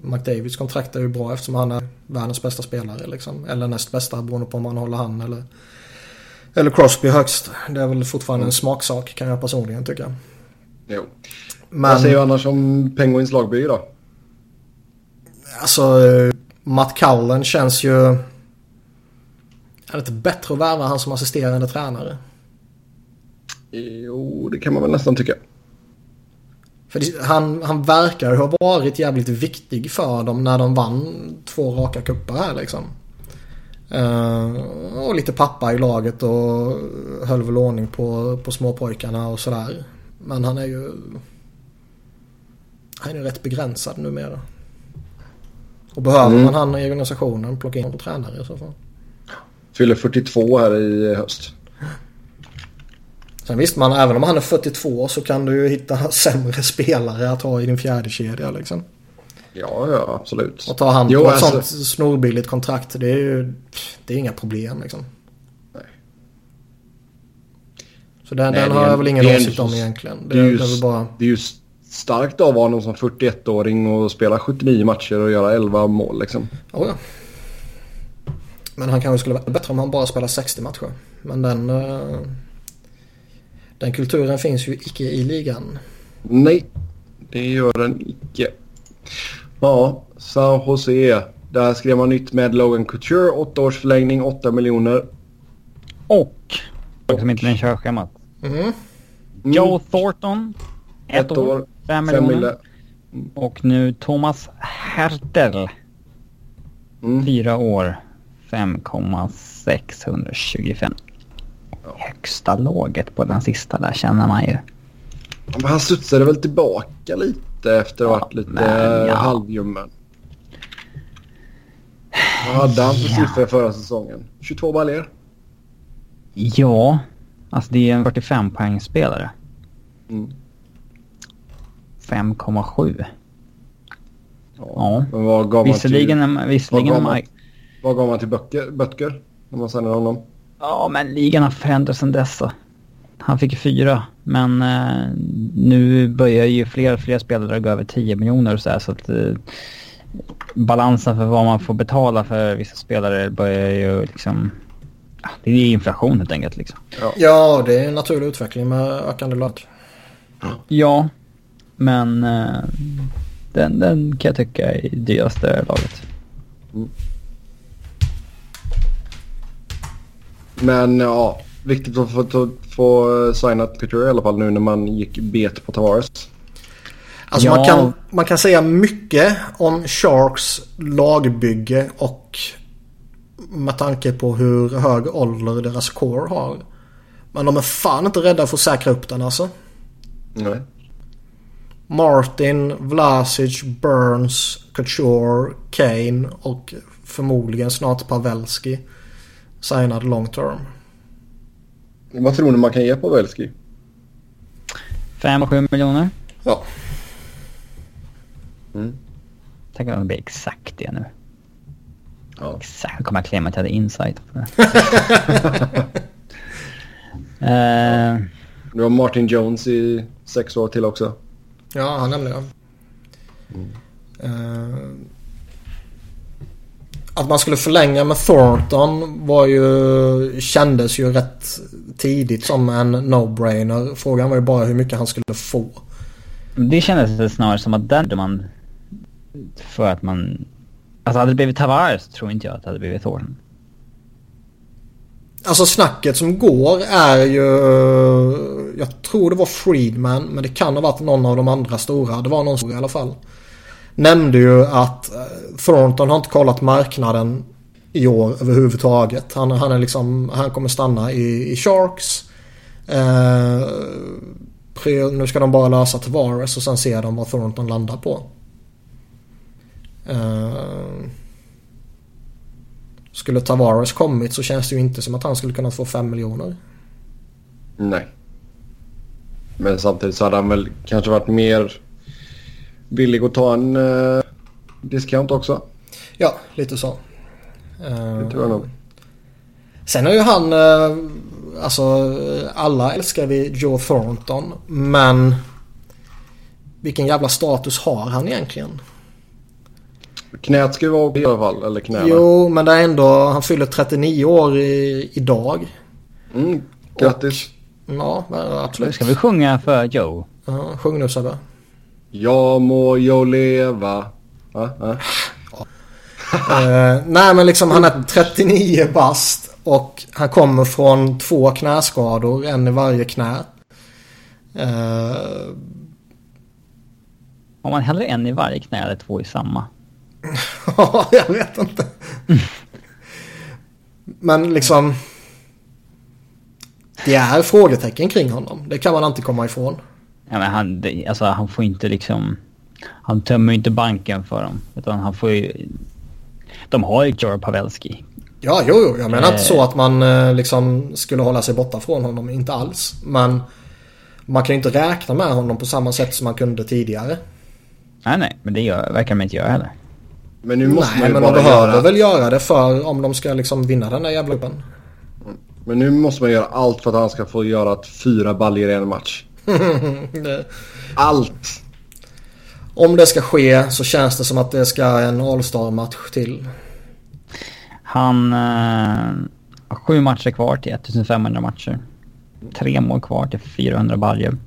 Speaker 2: McDavids kontrakt är ju bra eftersom han är världens bästa spelare liksom. Eller näst bästa beroende på om man håller han eller, eller Crosby högst. Det är väl fortfarande mm. en smaksak kan jag personligen tycka.
Speaker 1: Jo. Men, Vad säger du annars om Penguins lagbygge då?
Speaker 2: Alltså Matt Cullen känns ju... Är det inte bättre att värva han som assisterande tränare?
Speaker 1: Jo, det kan man väl nästan tycka.
Speaker 2: För han, han verkar ha varit jävligt viktig för dem när de vann två raka kuppar här liksom. Uh, och lite pappa i laget och höll väl ordning på, på småpojkarna och sådär. Men han är ju... Han är ju rätt begränsad numera. Och behöver mm. man han i organisationen, plocka in på tränare i så fall.
Speaker 1: Fyller 42 här i höst.
Speaker 2: Sen visst man, även om han är 42 så kan du ju hitta (laughs) sämre spelare att ha i din fjärde kedja liksom.
Speaker 1: Ja, ja absolut.
Speaker 2: Och ta hand på jo, ett alltså... sånt snorbilligt kontrakt. Det är ju det är inga problem liksom. Nej. Så den, Nej, den har jag väl ingen åsikt om egentligen.
Speaker 1: Det, det, är ju, det, är bara... det är ju starkt av honom som 41-åring och spela 79 matcher och göra 11 mål liksom.
Speaker 2: Oh, ja. Men han kanske skulle vara bättre om han bara spelar 60 matcher. Men den... Uh... Den kulturen finns ju icke i ligan.
Speaker 1: Nej, det gör den icke. Ja, San Jose. Där skrev man nytt med Logan Couture. Åtta års förlängning, 8 miljoner.
Speaker 3: Och, och som inte den kör schemat. Mm. Joe Thornton. Ett, ett år, 5 miljoner. Mm. Och nu Thomas Hertel. Mm. Fyra år, 5,625 högsta låget på den sista där känner man ju.
Speaker 1: Men han studsade väl tillbaka lite efter att ha varit lite men, ja. halvljummen. Vad hade han för ja. siffror förra säsongen? 22 baljer?
Speaker 3: Ja, alltså det är en 45 poängspelare. Mm. 5,7. Ja. ja. Men vad gav visserligen, man till, visserligen vad, gav man,
Speaker 1: vad gav man till Böcker, Böttger när man signade honom?
Speaker 3: Ja, men ligan har förändrats sedan dess. Han fick fyra, men eh, nu börjar ju fler och fler spelare gå över 10 miljoner och så här, så att eh, balansen för vad man får betala för vissa spelare börjar ju liksom... Ja, det är inflation helt enkelt liksom.
Speaker 2: Ja, ja det är en naturlig utveckling med ökande lön.
Speaker 3: Ja, men eh, den, den kan jag tycka är dyraste laget. Mm.
Speaker 1: Men ja, viktigt att få, få, få signat Couture i alla fall nu när man gick bet på Tavares.
Speaker 2: Alltså ja. man, kan, man kan säga mycket om Sharks lagbygge och med tanke på hur hög ålder deras core har. Men de är fan inte rädda för att säkra upp den alltså. Nej. Martin, Vlasic, Burns, Couture, Kane och förmodligen snart Pavelski signad long term.
Speaker 1: Vad tror ni man kan ge på Velski?
Speaker 3: 5-7 miljoner.
Speaker 2: Ja.
Speaker 3: Mm. Tänk om det blir exakt det nu. Ja. Exakt. Jag kommer att klämma att jag hade insight på det.
Speaker 1: uh, (laughs) du har Martin Jones i sex år till också.
Speaker 2: Ja, han nämnde det. Mm. Uh, att man skulle förlänga med Thornton var ju, kändes ju rätt tidigt som en no-brainer. Frågan var ju bara hur mycket han skulle få.
Speaker 3: Det kändes snarare som att den man... För att man... Alltså hade det blivit Tavares tror inte jag att det hade blivit Thornton.
Speaker 2: Alltså snacket som går är ju... Jag tror det var Friedman men det kan ha varit någon av de andra stora. Det var någon stor i alla fall nämnde ju att eh, Thornton har inte kollat marknaden i år överhuvudtaget. Han, han, är liksom, han kommer stanna i, i Sharks. Eh, nu ska de bara lösa Tavares och sen ser de vad Thornton landar på. Eh, skulle Tavares kommit så känns det ju inte som att han skulle kunna få 5 miljoner.
Speaker 1: Nej. Men samtidigt så hade han väl kanske varit mer villig att ta en uh, discount också.
Speaker 2: Ja, lite så. Uh, det tror jag nog. Sen har ju han, uh, alltså alla älskar vi Joe Thornton. Men vilken jävla status har han egentligen?
Speaker 1: Knät ska ju vara i alla fall, eller knäna.
Speaker 2: Jo, men det är ändå, han fyller 39 år i, idag.
Speaker 1: Mm, grattis.
Speaker 2: Och, ja, absolut.
Speaker 3: Ska vi sjunga för Joe?
Speaker 2: Ja, sjung nu Sebbe.
Speaker 1: Ja må jag leva. Ah, ah.
Speaker 2: uh, nej men liksom han är 39 bast och han kommer från två knäskador, en i varje knä. Uh,
Speaker 3: Har man hellre en i varje knä eller två i samma? (laughs)
Speaker 2: Ja, jag vet inte. (laughs) Men liksom... Det är frågetecken kring honom. Det kan man inte komma ifrån.
Speaker 3: Ja, men han, alltså, han får inte liksom... Han tömmer ju inte banken för dem. Utan han får ju... De har ju Jor Pavelski.
Speaker 2: Ja, jo, jo. Jag menar inte så att man eh, liksom skulle hålla sig borta från honom. Inte alls. Men man kan ju inte räkna med honom på samma sätt som man kunde tidigare.
Speaker 3: Nej, nej. Men det gör, verkar de inte göra heller.
Speaker 1: Men nu måste
Speaker 2: Nej,
Speaker 1: man ju
Speaker 2: men de
Speaker 1: bara
Speaker 2: behöver
Speaker 1: göra...
Speaker 2: väl göra det för om de ska liksom vinna den där jävla gruppen.
Speaker 1: Men nu måste man göra allt för att han ska få göra fyra baljor i en match. (laughs) Allt!
Speaker 2: Om det ska ske så känns det som att det ska en All-Star-match till.
Speaker 3: Han eh, har sju matcher kvar till 1500 matcher. Tre mål kvar till 400 baljor.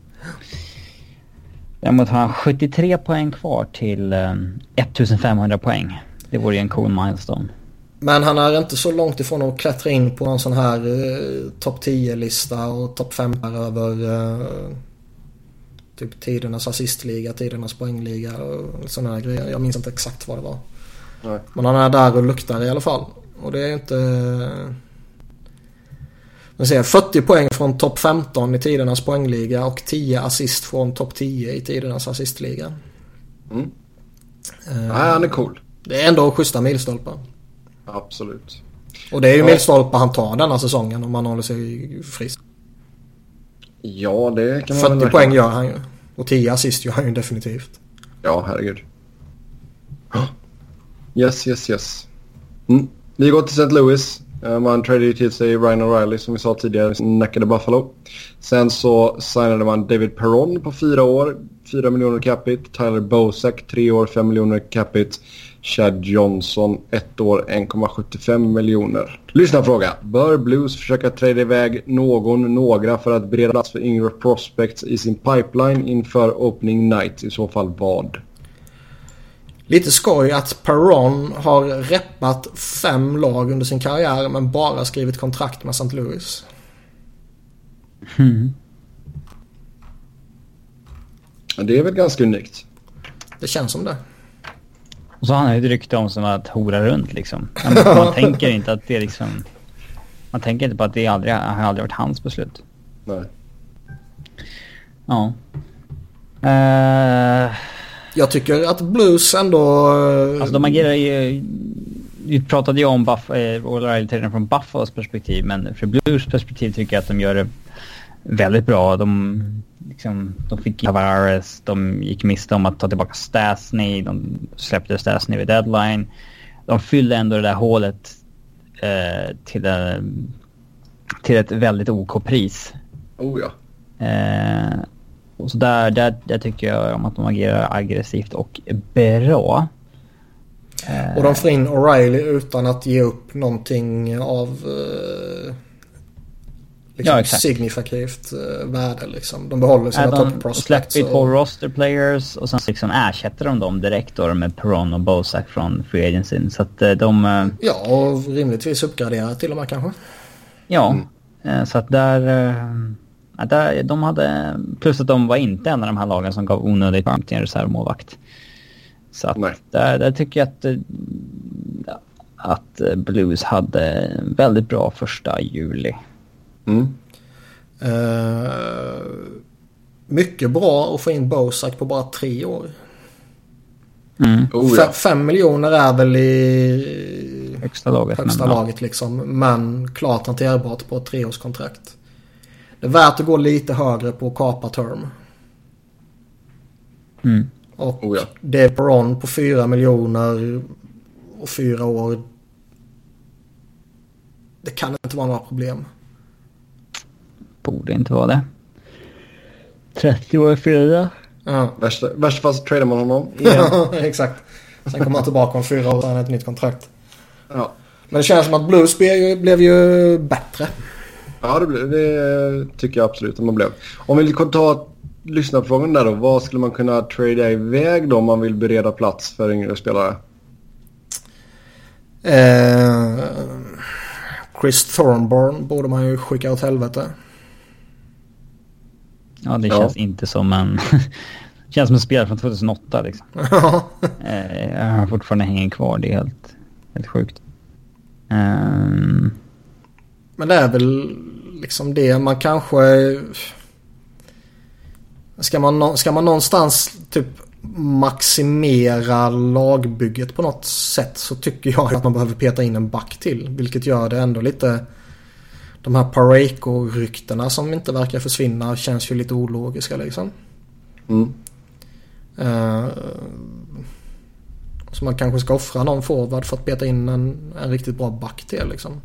Speaker 3: Däremot har han 73 poäng kvar till eh, 1500 poäng. Det vore ju en cool milestone.
Speaker 2: Men han är inte så långt ifrån att klättra in på någon sån här eh, topp 10-lista och topp 5 över eh, typ tidernas assistliga, tidernas poängliga och sådana här grejer. Jag minns inte exakt vad det var.
Speaker 1: Nej.
Speaker 2: Men han är där och luktar i alla fall. Och det är inte... Men ser 40 poäng från topp 15 i tidernas poängliga och 10 assist från topp 10 i tidernas assistliga.
Speaker 1: Mm.
Speaker 2: Eh,
Speaker 1: Nej, han är cool.
Speaker 2: Det är ändå schyssta milstolpar.
Speaker 1: Absolut.
Speaker 2: Och det är ju
Speaker 1: Ja.
Speaker 2: milstolpar han tar denna säsongen om han håller sig frisk.
Speaker 1: Ja, det kan man
Speaker 2: 40
Speaker 1: väl verkligen-
Speaker 2: poäng gör han ju. Och 10 assist gör han ju definitivt.
Speaker 1: Ja, herregud. Yes, yes, yes. Mm. Vi går till St. Louis. Eh, Man tradade till sig Ryan O'Reilly som vi sa tidigare, nackade Buffalo. Sen så signade man David Perron på fyra år, 4 miljoner capita. Tyler Bozak, tre år, 5 miljoner capita. Chad Johnson, ett år, 1,75 miljoner. Lyssna fråga. Bör Blues försöka trada iväg någon, några för att bereda plats för yngre prospects i sin pipeline inför opening night? I så fall vad?
Speaker 2: Lite skoj att Perron har reppat fem lag under sin karriär men bara skrivit kontrakt med St. Louis.
Speaker 1: Ja, Det är väl ganska unikt.
Speaker 2: Det känns som det.
Speaker 3: Och så har han ju ett rykte om som att hora runt liksom. Man, man (laughs) tänker inte att det är liksom... Man tänker inte på att det aldrig, har aldrig varit hans beslut.
Speaker 1: Nej.
Speaker 3: Ja. Eh,
Speaker 2: Jag tycker att Blues ändå... eh,
Speaker 3: alltså de agerar ju... Vi pratade ju om Buff, eh, från Buffalos perspektiv men från Blues perspektiv tycker jag att de gör det väldigt bra. De, liksom, de fick Tavares, de gick miste om att ta tillbaka Stasny, de släppte Stasny vid deadline. De fyllde ändå det där hålet eh, till, eh, till ett väldigt OK-pris.
Speaker 1: Oh ja.
Speaker 3: Eh, och så där, där, där tycker jag om att de agerar aggressivt och bra.
Speaker 2: Och de får in O'Reilly utan att ge upp någonting av eh, liksom
Speaker 3: Ja, exakt.
Speaker 2: signifikativt eh, värde liksom. De behåller sina top
Speaker 3: de
Speaker 2: prospects.
Speaker 3: släpper ju två
Speaker 2: och-
Speaker 3: roster players och sen liksom ersätter de dem direkt då med Peron och Bozak från Free Agency. Så att eh, de... eh,
Speaker 2: Ja, och rimligtvis uppgradera till och med kanske.
Speaker 3: Ja, eh, så att där... ja, där de hade... Plus att de var inte en av de här lagen som gav onödigt varmt till en reservmålvakt. Så att där, där tycker jag att... Att Blues hade väldigt bra första juli.
Speaker 1: Mm.
Speaker 2: Eh, mycket bra att få in Bozak på bara tre år.
Speaker 3: Mm.
Speaker 1: Oh ja.
Speaker 2: Fem miljoner är väl i
Speaker 3: Högsta laget.
Speaker 2: högsta
Speaker 3: men,
Speaker 2: laget liksom. Men klart hanterbart på ett treårskontrakt. Det är värt att gå lite högre på kapa term.
Speaker 3: Mm.
Speaker 2: Och
Speaker 1: Oh ja.
Speaker 2: det är Peron på 4 miljoner och fyra år. Det kan inte vara några problem.
Speaker 3: Borde inte vara det. 30 år fyra.
Speaker 2: Ja,
Speaker 1: Värsta, värsta fall så tradar man honom igen. (laughs)
Speaker 2: exakt. Sen kommer han tillbaka om fyra år och har ett nytt kontrakt.
Speaker 1: ja.
Speaker 2: Men det känns som att Blues blev ju, blev ju bättre.
Speaker 1: ja, det, blev, det tycker jag absolut att man blev. Om vi ta lyssnarfrågan där då. Vad skulle man kunna trada iväg då om man vill bereda plats för yngre spelare?
Speaker 2: Eh, Chris Thornborn borde man ju skicka åt helvete.
Speaker 3: Ja, det
Speaker 1: Ja.
Speaker 3: känns inte som en... (laughs) Känns som en spelare från 2008 liksom. (laughs) eh, jag har fortfarande hängen kvar. Det är helt, helt sjukt. Um...
Speaker 2: Men det är väl liksom det man kanske... Ska man, ska man någonstans typ maximera lagbygget på något sätt så tycker jag att man behöver peta in en back till. Vilket gör det ändå lite... De här Pareko-ryktena som inte verkar försvinna känns ju lite ologiska liksom. Mm. Uh, så man kanske ska offra någon forward för att peta in en, en riktigt bra back till liksom.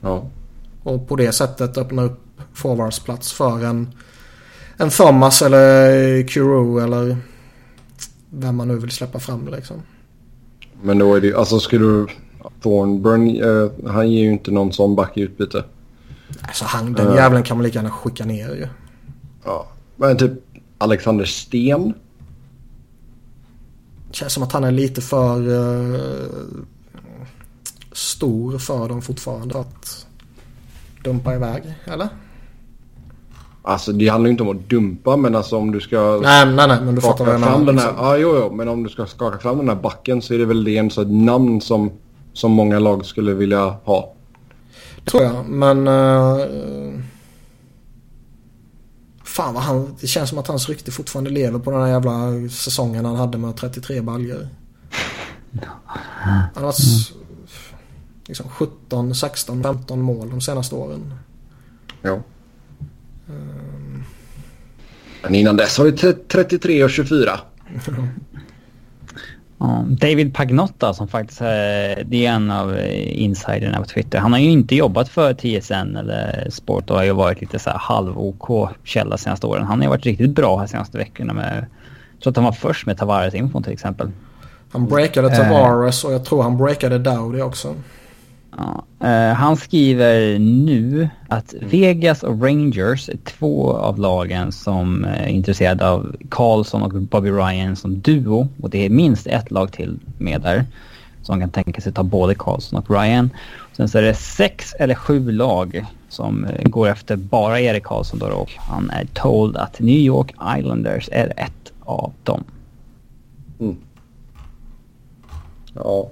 Speaker 1: Ja.
Speaker 2: Och på det sättet öppna upp forwardsplats för en, en Thomas eller Kuro eller vem man nu vill släppa fram liksom.
Speaker 1: Men då är det alltså skulle du... Thornburn, uh, han ger ju inte någon sån back i utbyte.
Speaker 2: Alltså han, den uh, jäveln kan man lika gärna skicka ner ju.
Speaker 1: Ja, men typ Alexander Sten.
Speaker 2: Känns som att han är lite för uh, stor för dem fortfarande att dumpa iväg, eller?
Speaker 1: Alltså det handlar ju inte om att dumpa men alltså om du ska...
Speaker 2: Nej, nej, nej men du fattar vad jag
Speaker 1: menar. Den här, liksom. ja, jo, jo, men om du ska skaka fram den här backen så är det väl det en sån namn som, som många lag skulle vilja ha.
Speaker 2: Tror jag, men... Uh, fan vad han... Det känns som att hans rykte fortfarande lever på den här jävla säsongen han hade med 33 baljor. Han har varit liksom 17, 16, 15 mål de senaste åren.
Speaker 1: Ja. Um... Men innan dess var det 33 och 24.
Speaker 3: David Pagnotta som faktiskt är, det är en av insiderna på Twitter. Han har ju inte jobbat för TSN eller Sport och har ju varit lite så här halv-OK källa senaste åren. Han har ju varit riktigt bra här senaste veckorna med... Jag tror att han var först med Tavares-infon till exempel.
Speaker 2: Han breakade Tavares och jag tror han breakade Dowdy också.
Speaker 3: Ja, uh, han skriver nu att Vegas och Rangers är två av lagen som eh, är intresserade av Carlson och Bobby Ryan som duo. Och det är minst ett lag till med där som kan tänka sig ta både Carlson och Ryan. Sen så är det sex eller sju lag som eh, går efter bara Erik Karlsson då och han är told att New York Islanders är ett av dem.
Speaker 1: Mm. Ja,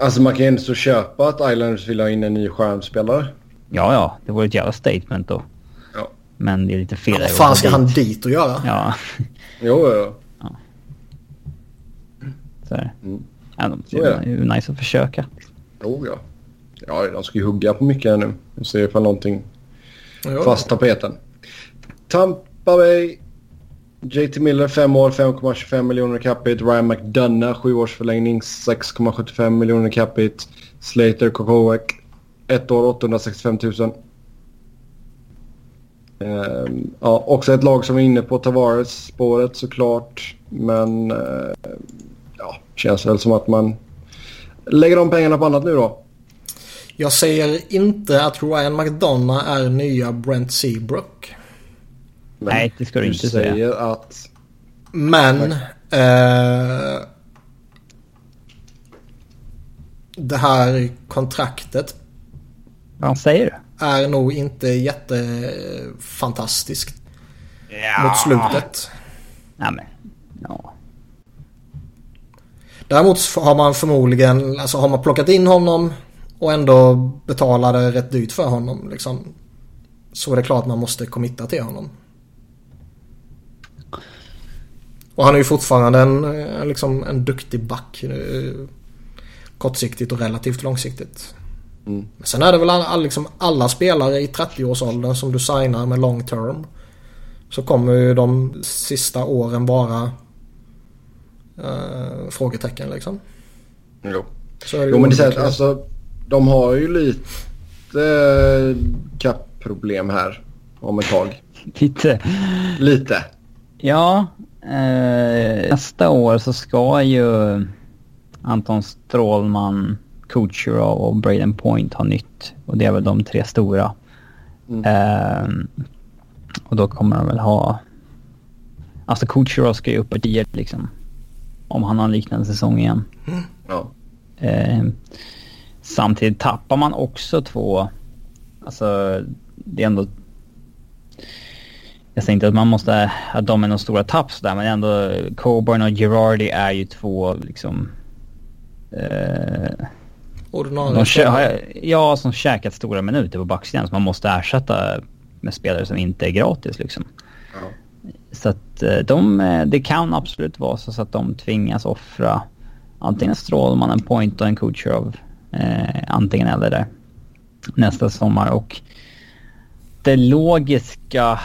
Speaker 1: Alltså man kan ju ändå så köpa att Islanders vill ha in en ny stjärnspelare.
Speaker 3: Ja, ja. Det vore ett jävla statement då.
Speaker 1: Ja.
Speaker 3: Men det är lite fel. Ja,
Speaker 2: vad fan ska dit. han dit och göra?
Speaker 3: Ja.
Speaker 1: jo, jo. Ja.
Speaker 3: Så är det. Mm. Ja, det är ju nice att försöka.
Speaker 1: Jo, ja. Ja, de ska ju hugga på mycket här nu. Vi ser ifall någonting jo. fast tapeten. Tampa Bay JT Miller 5 år, 5,25 miljoner capita. Ryan McDonough 7 års förlängning, 6,75 miljoner capita. Slater Kokowek 1 år, 865 000. Um, ja, också ett lag som är inne på Tavares-spåret såklart. Men uh, ja, känns väl som att man lägger de pengarna på annat nu då.
Speaker 2: Jag säger inte att Ryan McDonough är nya Brent Seabrook.
Speaker 3: Men Nej, det ska du, inte säga.
Speaker 1: Säger att...
Speaker 2: Men... Eh, det här kontraktet.
Speaker 3: Vad säger du?
Speaker 2: Är nog inte jättefantastiskt. Ja. Mot slutet.
Speaker 3: Nej men, ja.
Speaker 2: Däremot har man förmodligen, alltså har man plockat in honom och ändå betalade rätt dyrt för honom liksom. Så är det klart man måste committa till honom. Och han är ju fortfarande en, eh, liksom en duktig back. Eh, kortsiktigt och relativt långsiktigt. Mm. Sen är det väl all, liksom alla spelare i 30-årsåldern som du signar med long term. Så kommer ju de sista åren vara eh, frågetecken liksom.
Speaker 1: Jo. Så är det jo men det är så alltså de har ju lite eh, kappproblem här om ett tag.
Speaker 3: Lite.
Speaker 1: Lite.
Speaker 3: Ja, Eh, nästa år så ska ju Anton Strålman, Kucherov och Braden Point ha nytt. Och det är väl de tre stora. Mm. Eh, och då kommer de väl ha... Alltså Kucherov ska ju upp ett tio liksom. Om han har en liknande säsong igen.
Speaker 1: Mm. Ja.
Speaker 3: Eh, samtidigt tappar man också två... Alltså det är ändå Jag säger inte att man måste, att de är några stora tapp där men ändå Coburn och Girardi är ju två liksom... Eh,
Speaker 2: Ordinarie
Speaker 3: Ja, som käkat stora minuter på backsidan som man måste ersätta med spelare som inte är gratis liksom. Ja. Så att eh, de, eh, det kan absolut vara så att de tvingas offra antingen Strålman, en point och en Kucherov. Eh, antingen eller där. Nästa sommar och det logiska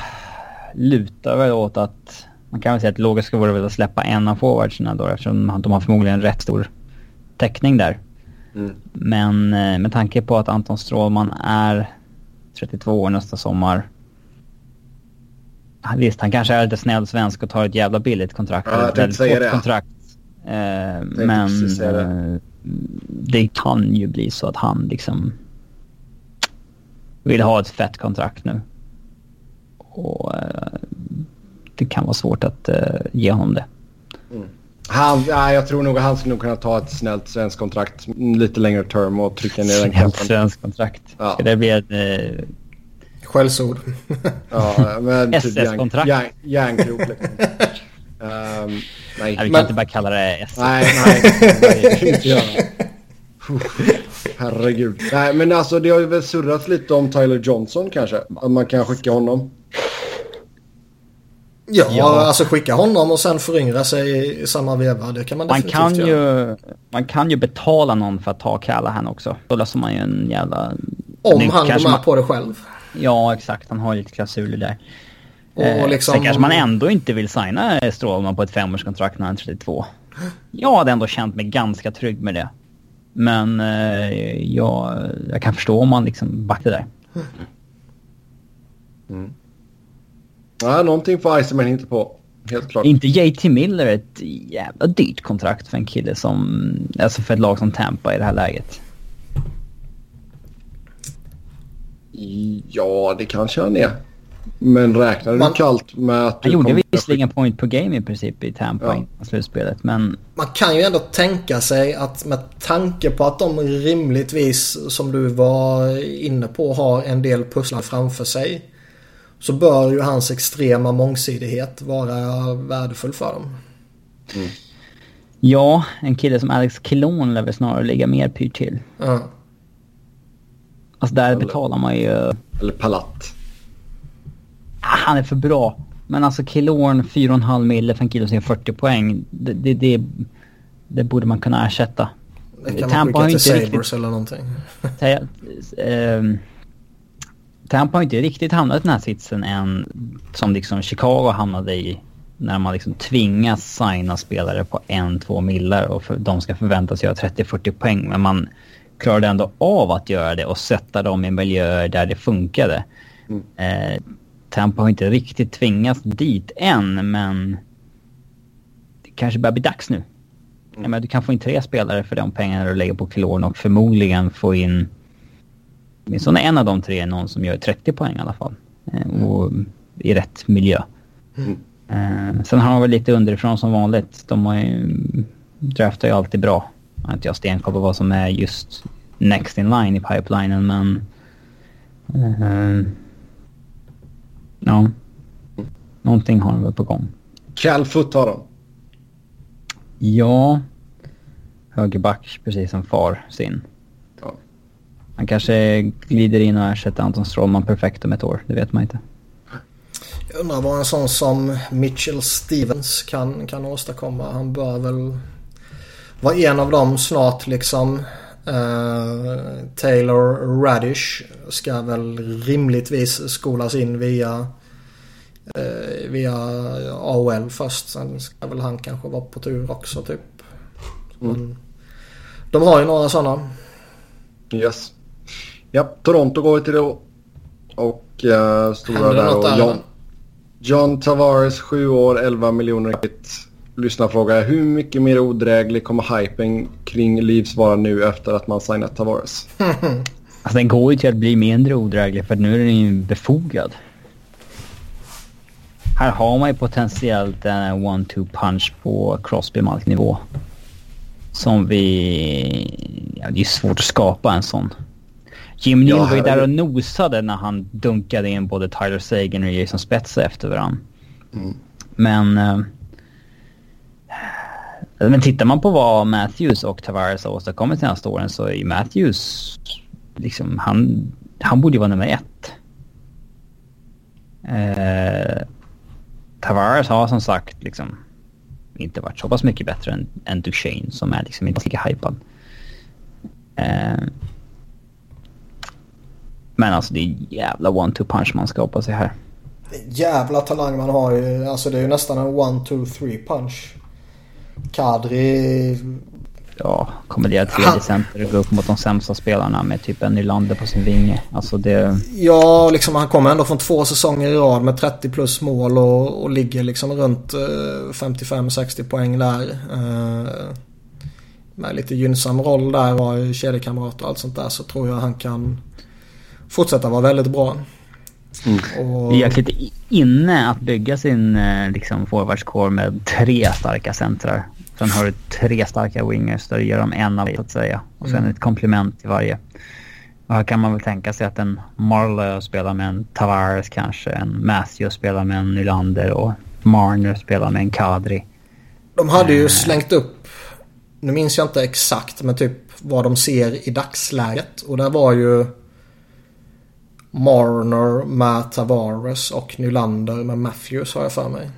Speaker 3: lutar väl åt att man kan väl säga att det logiska vore väl att släppa en av forwardsen då eftersom de har förmodligen rätt stor täckning där. Mm. Men eh, med tanke på att Anton Strålman är 32 år nästa sommar. Visst, han kanske är lite snäll svensk och tar ett jävla billigt kontrakt.
Speaker 1: Ja,
Speaker 3: ett väldigt kort det. kontrakt. Eh, men det. Eh, det kan ju bli så att han liksom vill ha ett fett kontrakt nu. Och eh, det kan vara svårt att eh, ge honom det.
Speaker 1: Mm. Han, ja, jag tror nog att han skulle nog kunna ta ett snällt svenskt kontrakt lite längre term och trycka ner den
Speaker 3: Snällt svenskt kontrakt. Ja. Ska det bli ett... Eh...
Speaker 2: Skällsord.
Speaker 1: ja, men
Speaker 3: typ SS-kontrakt.
Speaker 1: Järn, järnkrok liksom. um,
Speaker 3: nej. nej. Vi kan men... inte bara kalla det SS.
Speaker 1: Nej, nej. (laughs) (laughs) Herregud. Nej, men alltså det har ju väl surrats lite om Tyler Johnson kanske. Att man kan skicka honom.
Speaker 2: Ja, ja, alltså skicka honom och sen föryngra sig i samma veva. Det kan man,
Speaker 3: man
Speaker 2: definitivt kan
Speaker 3: göra. Ju, man kan ju betala någon för att ta Callahan också. Då löser man ju en jävla...
Speaker 2: Om nu, han går med man... på det själv.
Speaker 3: Ja, exakt. Han har ju lite klausuler där. Och eh, liksom... Sen kanske man ändå inte vill signa Strålman på ett femårskontrakt när han är 32. Jag hade ändå känt mig ganska trygg med det. Men eh, jag, jag kan förstå om man liksom backar där.
Speaker 1: Mm. Ja, någonting får Iceman inte på. Helt klart.
Speaker 3: Inte JT Miller ett jävla dyrt kontrakt för en kille som... Alltså för ett lag som Tampa i det här läget.
Speaker 1: Ja, det kanske han är. Men räknar du man, kallt med att
Speaker 3: du... Han gjorde visserligen point per game i princip i Tampa ja. i slutspelet, men...
Speaker 2: Man kan ju ändå tänka sig att med tanke på att de rimligtvis, som du var inne på, har en del pusslar framför sig. Så bör ju hans extrema mångsidighet vara värdefull för dem.
Speaker 3: Mm. Ja, en kille som Alex Kilon lär väl snarare ligga mer pyrt till.
Speaker 2: Ja.
Speaker 3: Alltså där eller, betalar man ju...
Speaker 1: Eller Palat.
Speaker 3: Ah, han är för bra. Men alltså Killorn 4,5 mille för en kille som gör 40 poäng. Det, det, det, det, borde man kunna ersätta.
Speaker 2: Det kan Tampa man skicka till Sabres riktigt, eller någonting. (laughs)
Speaker 3: Tampa har inte riktigt hamnat i den här sitsen än som liksom Chicago hamnade i. När man liksom tvingas signa spelare på en, två millar och för, de ska förväntas göra 30-40 poäng. Men man klarade ändå av att göra det och sätta dem i miljöer där det funkade. Mm. Eh, Tampa har inte riktigt tvingats dit än, men det kanske börjar bli dags nu. Mm. menar, du kan få in tre spelare för de pengarna du lägger på Kilorn och förmodligen få in åtminstone en av de tre är någon som gör 30 poäng i alla fall. Eh, och i rätt miljö. Mm. Eh, sen har de väl lite underifrån som vanligt. De har ju, draftar ju alltid bra. Jag har inte jag stenkoll på vad som är just next in line i pipelinen men... Uh, ja. Någonting har de väl på gång.
Speaker 1: Calfoot har de.
Speaker 3: Ja. Högerback precis som far sin. Han kanske glider in och ersätter Anton Strålman perfekt om ett år. Det vet man inte.
Speaker 2: Jag undrar vad en sån som Mitchell Stevens kan, kan åstadkomma. Han bör väl vara en av dem snart liksom. Uh, Taylor Radish ska väl rimligtvis skolas in via uh, via AOL först. Sen ska väl han kanske vara på tur också typ. Mm. de har ju några sådana.
Speaker 1: Yes. Ja, Toronto går vi till då. Och uh, stora där. Och John, John Tavares, 7 år, 11 miljoner kit. Lyssnarfråga. Hur mycket mer odräglig kommer hypen kring Leafs vara nu efter att man signat Tavares? (laughs)
Speaker 3: alltså den går ju till att bli mindre odräglig för nu är den ju befogad. Här har man ju potentiellt en one-two punch på Crosby-Malk-nivå. Som vi... Ja, det är svårt att skapa en sån. Jim Neal ja, var ju där och nosade när han dunkade in både Tyler Sagan och Jason Spetsa efter varandra. Mm. Men... Eh, men tittar man på vad Matthews och Tavares har åstadkommit senaste åren så är Matthews... Liksom, han, han borde ju vara nummer ett. Eh, Tavares har som sagt liksom inte varit så pass mycket bättre än, än Duchene som är liksom inte lika hypad. Eh, men alltså det är jävla one-two punch man ska hoppa sig här.
Speaker 2: Jävla talang man har ju. Alltså det är ju nästan en one-two-three punch. Kadri...
Speaker 3: Ja, kommer det tredje center och gå upp mot de sämsta spelarna med typ en Nylander på sin vinge. Alltså det...
Speaker 2: Ja, liksom han kommer ändå från två säsonger i rad med 30 plus mål och, och ligger liksom runt 55-60 eh, poäng där. Uh, med lite gynnsam roll där och kedjekamrat och allt sånt där så tror jag han kan fortsätta vara väldigt bra.
Speaker 3: Mm. Och... Det är jäkligt inne att bygga sin eh, liksom, forwardscore med tre starka centrar. Sen har du tre starka wingers där du ger dem en av så att säga. Och sen mm. ett komplement till varje. Och här kan man väl tänka sig att en Marlowe spelar med en Tavares kanske. En Matthew spelar med en Nylander och Marner spelar med en Kadri.
Speaker 2: De hade ju uh, slängt upp, nu minns jag inte exakt, men typ vad de ser i dagsläget. Och där var ju Marner med Tavares och Nylander med Matthews har jag för mig.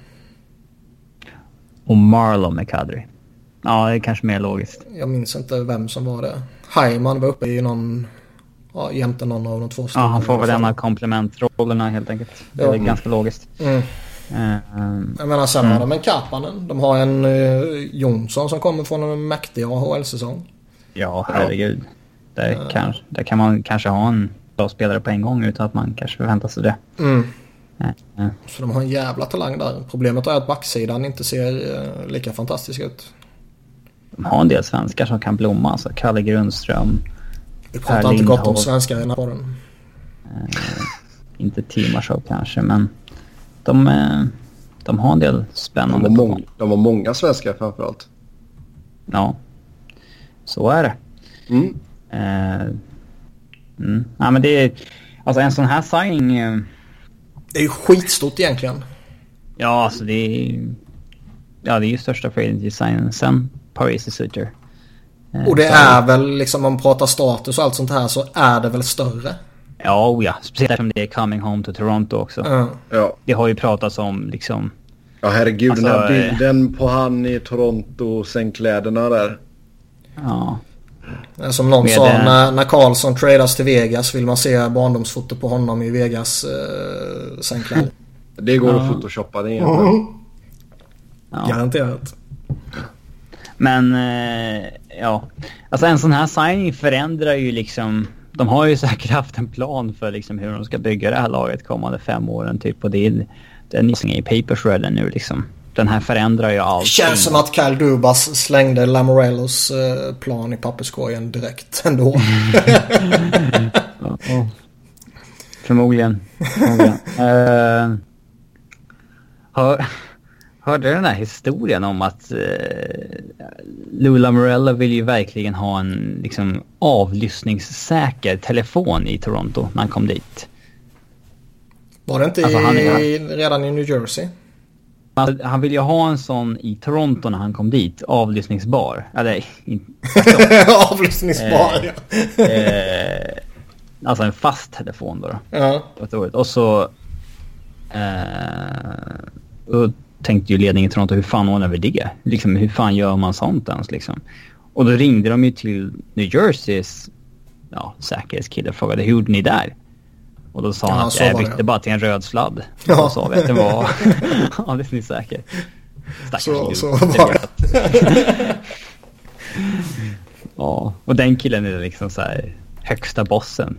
Speaker 3: Och Marlon med Kadri. Ja, det är kanske mer logiskt.
Speaker 2: Jag minns inte vem som var det. Hyman var uppe i någon... Ja, jämte någon av de två
Speaker 3: Ja, han får väl en av komplementrollerna helt enkelt. Det är ganska logiskt. Mm.
Speaker 2: Uh, jag menar sen mm. har de en Kapanen. De har en uh, Jonsson som kommer från en mäktig AHL-säsong.
Speaker 3: Ja, herregud. Ja. Där, kan, där kan man kanske ha en bra spelare på en gång utan att man kanske förväntar sig det. Mm.
Speaker 2: Uh. Så de har en jävla talang där. Problemet är att backsidan inte ser uh, lika fantastisk ut.
Speaker 3: De har en del svenskar som kan blomma. Alltså Kalle Grundström.
Speaker 2: Vi pratar inte gott om svenskar i den här podden.
Speaker 3: Inte Timashov kanske men de, de har en del spännande.
Speaker 1: De har, de har många svenskar framförallt.
Speaker 3: Ja, så är det. Mm. Uh, mm. Ja, men det är, alltså en sån här signing.
Speaker 2: Det är ju skitstort egentligen.
Speaker 3: Ja, alltså det är, ja, det är ju största free signen sen Paris Suter.
Speaker 2: Och det är väl liksom om man pratar status och allt sånt här så är det väl större?
Speaker 3: Ja, oh ja. Speciellt eftersom det är coming home to Toronto också. Mm. Ja. Det har ju pratats om liksom...
Speaker 1: Ja herregud, alltså, den här alltså, bilden på han i Toronto, sen kläderna där.
Speaker 3: Ja.
Speaker 2: Som någon Med sa, det... när, när Karlsson tradas till Vegas vill man se barndomsfoto på honom i Vegas eh, sängkläder.
Speaker 1: det går att photoshoppa det igen. Mm.
Speaker 2: Ja. Garanterat.
Speaker 3: Men eh, ja, alltså en sån här signing förändrar ju liksom... De har ju säkert haft en plan för liksom hur de ska bygga det här laget kommande fem åren typ. Och det är, det är i papers redan nu liksom. Den här förändrar ju allt.
Speaker 2: Känns som att Kyle Dubas slängde Lamorellos eh, plan i papperskorgen direkt ändå. (laughs)
Speaker 3: oh. Förmodligen. Förmodligen. uh, hör, Hörde du den här historien om att eh, Lula Morella vill ju verkligen ha en liksom, avlyssningssäker telefon i Toronto när han kom dit?
Speaker 2: Var det inte alltså, i, han, redan i New Jersey?
Speaker 3: Han, han vill ju ha en sån i Toronto när han kom dit, avlyssningsbar. Eller, in, (laughs)
Speaker 2: avlyssningsbar,
Speaker 3: eh, ja. eh, alltså en fast telefon då. Ja. Och så... Eh, och tänkte ju ledningen i Toronto, hur fan ordnar vi det? Liksom, hur fan gör man sånt ens liksom? Och då ringde de ju till New Jerseys ja, säkerhetskille och frågade hur gjorde ni där? Och då sa ja, han att jag bytte bara till en röd sladd. Ja. Och då sa vi att den var (laughs) alldeles säker.
Speaker 2: Stackars så, så var det. (laughs)
Speaker 3: ja, och den killen är liksom så här högsta bossen.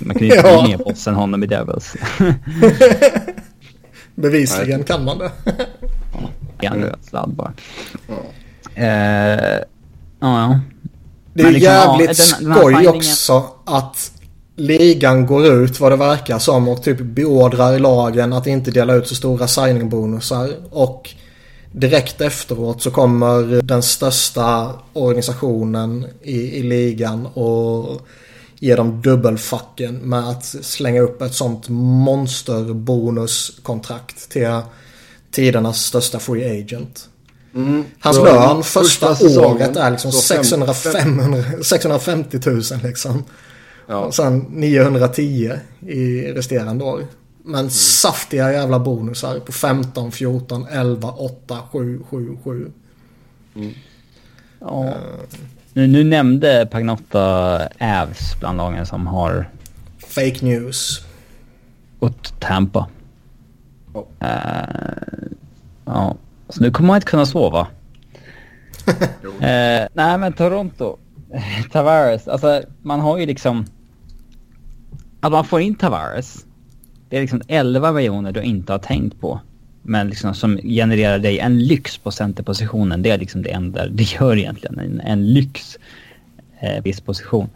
Speaker 3: Man kan ju inte ja. mer boss än honom i Devils. (laughs)
Speaker 2: Bevisligen kan man det.
Speaker 3: ja, en röd sladd bara. Uh, ja.
Speaker 2: Det är liksom, jävligt ja, den, den skoj också att ligan går ut vad det verkar som och typ beordrar lagen att inte dela ut så stora signingbonusar. Och direkt efteråt så kommer den största organisationen i, i ligan och ge dem dubbelfacken med att slänga upp ett sånt monsterbonuskontrakt till tidernas största free agent.
Speaker 1: Mm.
Speaker 2: Hans lön första,
Speaker 1: säsongen,
Speaker 2: året är liksom
Speaker 1: så fem-
Speaker 2: 600, 500, 650 000 liksom.
Speaker 1: Ja.
Speaker 2: Och sen 910 i resterande år. Men
Speaker 1: Mm.
Speaker 2: saftiga jävla bonusar på 15, 14, 11, 8, 7, 7, 7.
Speaker 3: Ja. Nu, nu nämnde Pagnotta Avs bland lagen som har
Speaker 2: Fake news.
Speaker 3: gått Tampa.
Speaker 1: Ja.
Speaker 3: Eh, ja, så nu kommer man inte kunna sova. (laughs) Eh, nej men Toronto. (laughs) Tavares, alltså man har ju liksom... Att man får in Tavares. Det är liksom 11 miljoner du inte har tänkt på. Men liksom som genererar dig en lyx på centerpositionen. Det är liksom det enda det gör egentligen. En, en lyx eh, viss position.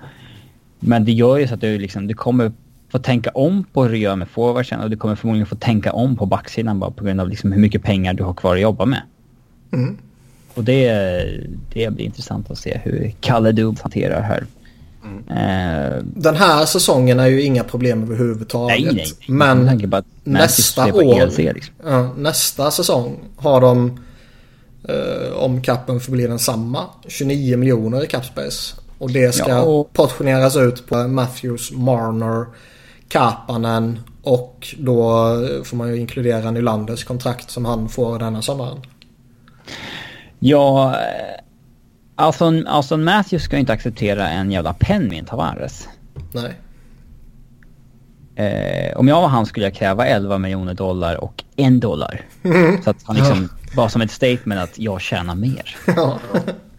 Speaker 3: Men det gör ju så att du liksom, du kommer få tänka om på hur du gör med forwardsen och du kommer förmodligen få tänka om på backsidan bara på grund av liksom hur mycket pengar du har kvar att jobba med.
Speaker 2: Mm.
Speaker 3: Och det, det blir intressant att se hur Kalle Dub hanterar här. Eh,
Speaker 2: Den här säsongen är ju inga problem överhuvudtaget.
Speaker 3: nej, nej.
Speaker 2: Men
Speaker 3: bara
Speaker 2: nästa år,
Speaker 3: ELC, liksom.
Speaker 2: ja, nästa säsong har de, eh, om kappen förblir densamma, 29 miljoner i capspace. Och det ska
Speaker 3: Ja, och-
Speaker 2: portioneras ut på Matthews, Marner, Kapanen och då får man ju inkludera Nylanders kontrakt som han får denna sommaren.
Speaker 3: Ja, Alston, Alston Matthews ska inte acceptera en jävla penn med en Tavares.
Speaker 2: Nej.
Speaker 3: Eh, om jag var han skulle jag kräva 11 miljoner dollar och en dollar. (laughs) Så att han liksom, bara som ett statement att jag tjänar mer. (laughs)
Speaker 2: Ja.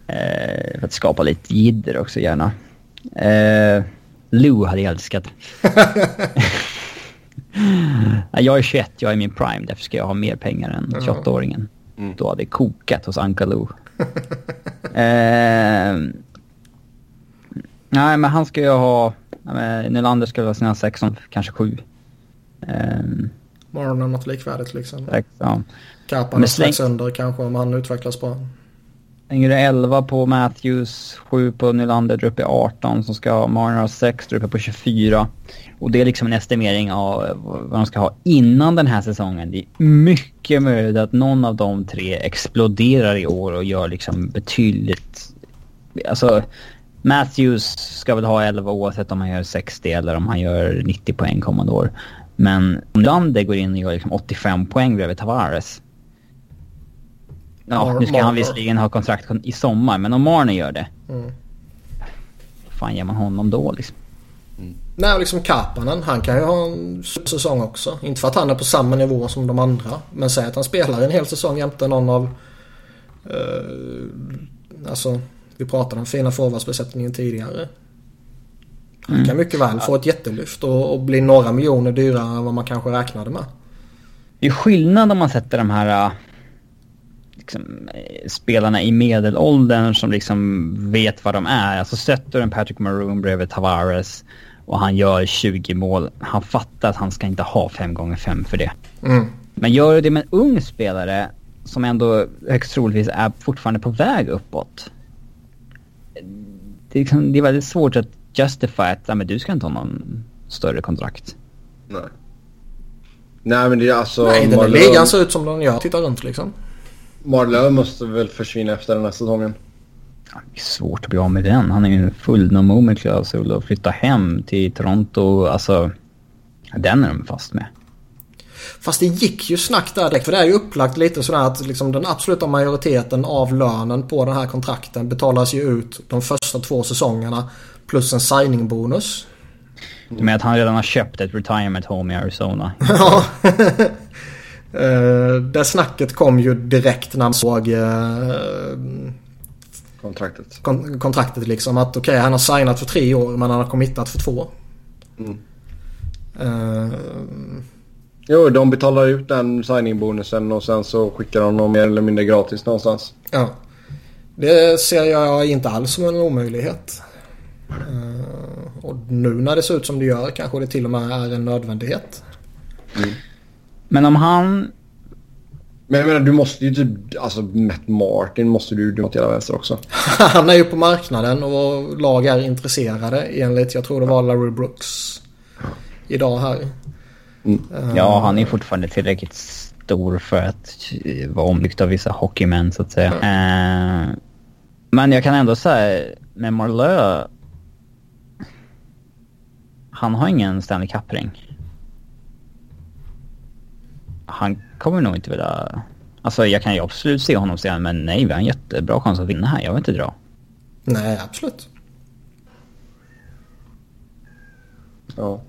Speaker 3: Eh, för att skapa lite jidder också gärna. Eh, Lou hade jag älskat. (laughs) Jag är 21, jag är min prime, därför ska jag ha mer pengar än 28-åringen. Då hade det kokat hos Anka Lou. (laughs) eh, nej, men han ska ju ha... Nylander ska väl ha sina 16, kanske 7. Eh,
Speaker 2: Marner något likvärdigt liksom.
Speaker 3: sex, ja. Men släng-
Speaker 2: strax under kanske om han utvecklas bra.
Speaker 3: Hänger det 11 på Matthews, 7 på Nylander, där uppe i 18. som ska Marner ha 6, där uppe på 24. Och det är liksom en estimering av eh, vad de ska ha innan den här säsongen. Det är mycket möjligt att någon av de tre exploderar i år och gör liksom betydligt... Alltså, Matthews ska väl ha 11 oavsett om han gör 60 eller om han gör 90 poäng kommande år. Men om Nylander går in och gör liksom 85 poäng bredvid Tavares. Ja,
Speaker 2: Mar-
Speaker 3: nu ska han visserligen ha kontrakt i sommar, men om Marner gör det.
Speaker 2: Mm.
Speaker 3: Vad fan ger man honom då liksom?
Speaker 2: Nej, liksom Kapanen. Han kan ju ha en säsong också. Inte för att han är på samma nivå som de andra. Men säg att han spelar en hel säsong jämte någon av... Eh, alltså, vi pratade om fina forwardsbesättningen tidigare. Han kan mycket väl få ett jättelyft och, och bli några miljoner dyrare än vad man kanske räknade med.
Speaker 3: Det är skillnad om man sätter de här liksom, eh, spelarna i medelåldern som liksom vet vad de är. Alltså sätter en Patrick Maroon bredvid Tavares och han gör 20 mål. Han fattar att han ska inte ha 5 gånger 5 för det.
Speaker 2: Mm.
Speaker 3: Men gör du det med en ung spelare som ändå högst troligtvis är fortfarande på väg uppåt. Det är, liksom, det är väldigt svårt att justify att men du ska inte ha någon större kontrakt.
Speaker 1: Nej. Nej men det är alltså...
Speaker 2: Nej, den här ligan ser ut som den gör. Titta runt liksom.
Speaker 1: Marleau måste väl försvinna efter den här säsongen.
Speaker 3: Ja, Det är svårt att bli av med den. Han är ju full no moment klausul och flytta hem till Toronto. Alltså, den är de fast med.
Speaker 2: Fast det gick ju snack där direkt. För det är ju upplagt lite sådär att liksom den absoluta majoriteten av lönen på den här kontrakten betalas ju ut de första två säsongerna. Plus en signingbonus.
Speaker 3: Du menar att han redan har köpt ett retirement home i Arizona? (laughs)
Speaker 2: Ja. Eh, det snacket kom ju direkt när man såg eh,
Speaker 1: Kontraktet.
Speaker 2: kon- kontraktet liksom. Att okej, han har signat för tre år men han har committat för två.
Speaker 1: Mm.
Speaker 2: Eh,
Speaker 1: Jo, de betalar ut den signingbonusen och sen så skickar de dem mer eller mindre gratis någonstans.
Speaker 2: Ja. Det ser jag inte alls som en omöjlighet. Eh, och nu när det ser ut som det gör kanske det till och med är en nödvändighet.
Speaker 3: Men om han...
Speaker 1: Men jag menar, du måste ju typ... Alltså Matt Martin måste du ju hela vänster också. (laughs)
Speaker 2: Han är ju på marknaden och lag är intresserade enligt, jag tror det var Larry Brooks. Idag här.
Speaker 3: Mm. Ja, han är fortfarande tillräckligt stor för att vara omlykt av vissa hockeymän så att säga. Mm. Uh, men jag kan ändå säga med Marlö. Han har ingen Stanley Cup-ring. Han kommer nog inte vilja... Alltså jag kan ju absolut se honom säga men nej vi har en jättebra chans att vinna här, jag vill inte dra.
Speaker 2: Nej, absolut.
Speaker 1: Ja.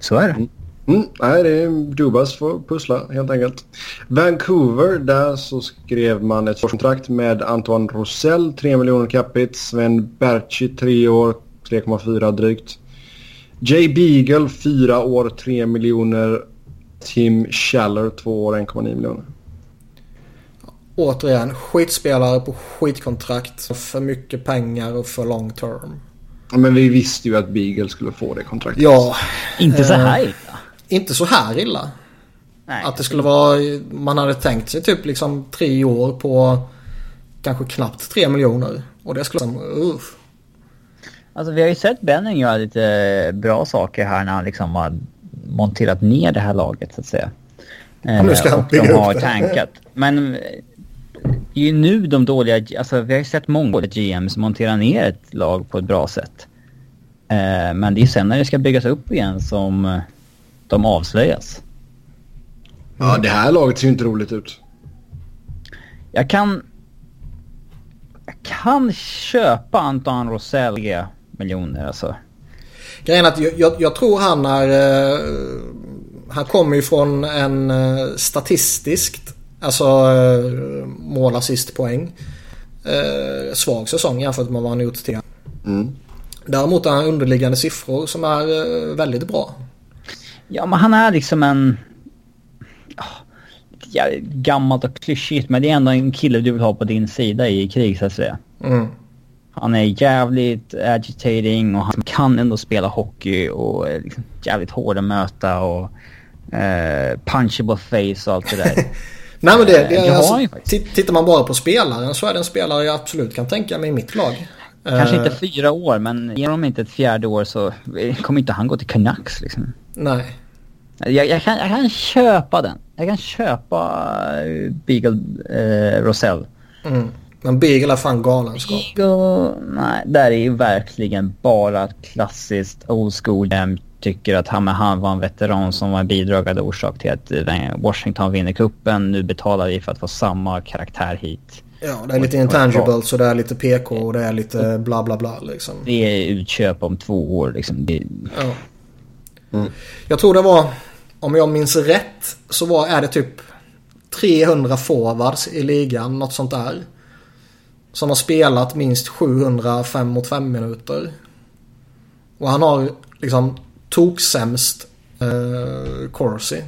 Speaker 3: Så är det.
Speaker 1: Mm. Mm, nej, det är Dubas får pussla helt enkelt. Vancouver, där så skrev man ett kontrakt med Antoine Rosell, 3 miljoner capita. Sven Berchi, 3 år, 3,4 drygt. Jay Beagle, 4 år, 3 miljoner. Tim Schaller, 2 år, 1,9 miljoner.
Speaker 2: Återigen, skitspelare på skitkontrakt. För mycket pengar och för long term.
Speaker 1: Men vi visste ju att Beagle skulle få det kontraktet.
Speaker 2: Ja.
Speaker 3: Inte så här illa.
Speaker 2: Inte så här illa. Nej. Att det skulle vara, man hade tänkt sig typ liksom tre år på kanske knappt tre miljoner. Och det skulle vara uff.
Speaker 3: Alltså vi har ju sett Benning göra lite bra saker här när han liksom har monterat ner det här laget så att säga.
Speaker 2: Ja, nu ska
Speaker 3: han och de har tankat. Men det är ju nu de dåliga, alltså vi har ju sett många dåliga GMs montera ner ett lag på ett bra sätt. Eh, men det är ju sen när det ska byggas upp igen som de avslöjas.
Speaker 1: Ja, det här laget ser ju inte roligt ut.
Speaker 3: Jag kan... Jag kan köpa Anton Rosell miljoner alltså.
Speaker 2: Grejen är att jag, jag, jag, tror han är... Uh, han kommer ju från en uh, statistiskt, alltså uh, mål, assist, poäng. Uh, svag säsong jämfört med vad han gjort till. Mm. Däremot har han underliggande siffror som är väldigt bra.
Speaker 3: Ja, men han är liksom en... Ja, gammalt och klyschigt, men det är ändå en kille du vill ha på din sida i krig så att säga. Mm. Han är jävligt agitating och han kan ändå spela hockey och är liksom jävligt hård att möta och uh, punchable face och allt det där. (laughs)
Speaker 2: Nej men det, det, det alltså, tittar man bara på spelaren så är det en spelare jag absolut kan tänka mig i mitt lag.
Speaker 3: Kanske inte eh. fyra år men ger honom inte ett fjärde år så kommer inte han gå till Canucks liksom.
Speaker 2: Nej.
Speaker 3: Jag, jag, kan, jag kan köpa den. Jag kan köpa Beagle uh, Rosell.
Speaker 2: Mm. Men Beagle är fan galenskap.
Speaker 3: Beagle, nej, där är ju verkligen bara klassiskt old school. Jag tycker att han, han var en veteran som var en bidragande orsak till att eh, Washington vinner kuppen. Nu betalar vi för att få samma karaktär hit.
Speaker 2: Ja, det är lite intangible så det är lite PK och det är lite bla bla bla liksom.
Speaker 3: Det är utköp om två år liksom. Det...
Speaker 2: Ja. Mm. Jag tror det var, om jag minns rätt, så var, är det typ 300 forwards i ligan, något sånt där. Som har spelat minst 700 5 mot 5 minuter. Och han har liksom toksämst eh, Corsi.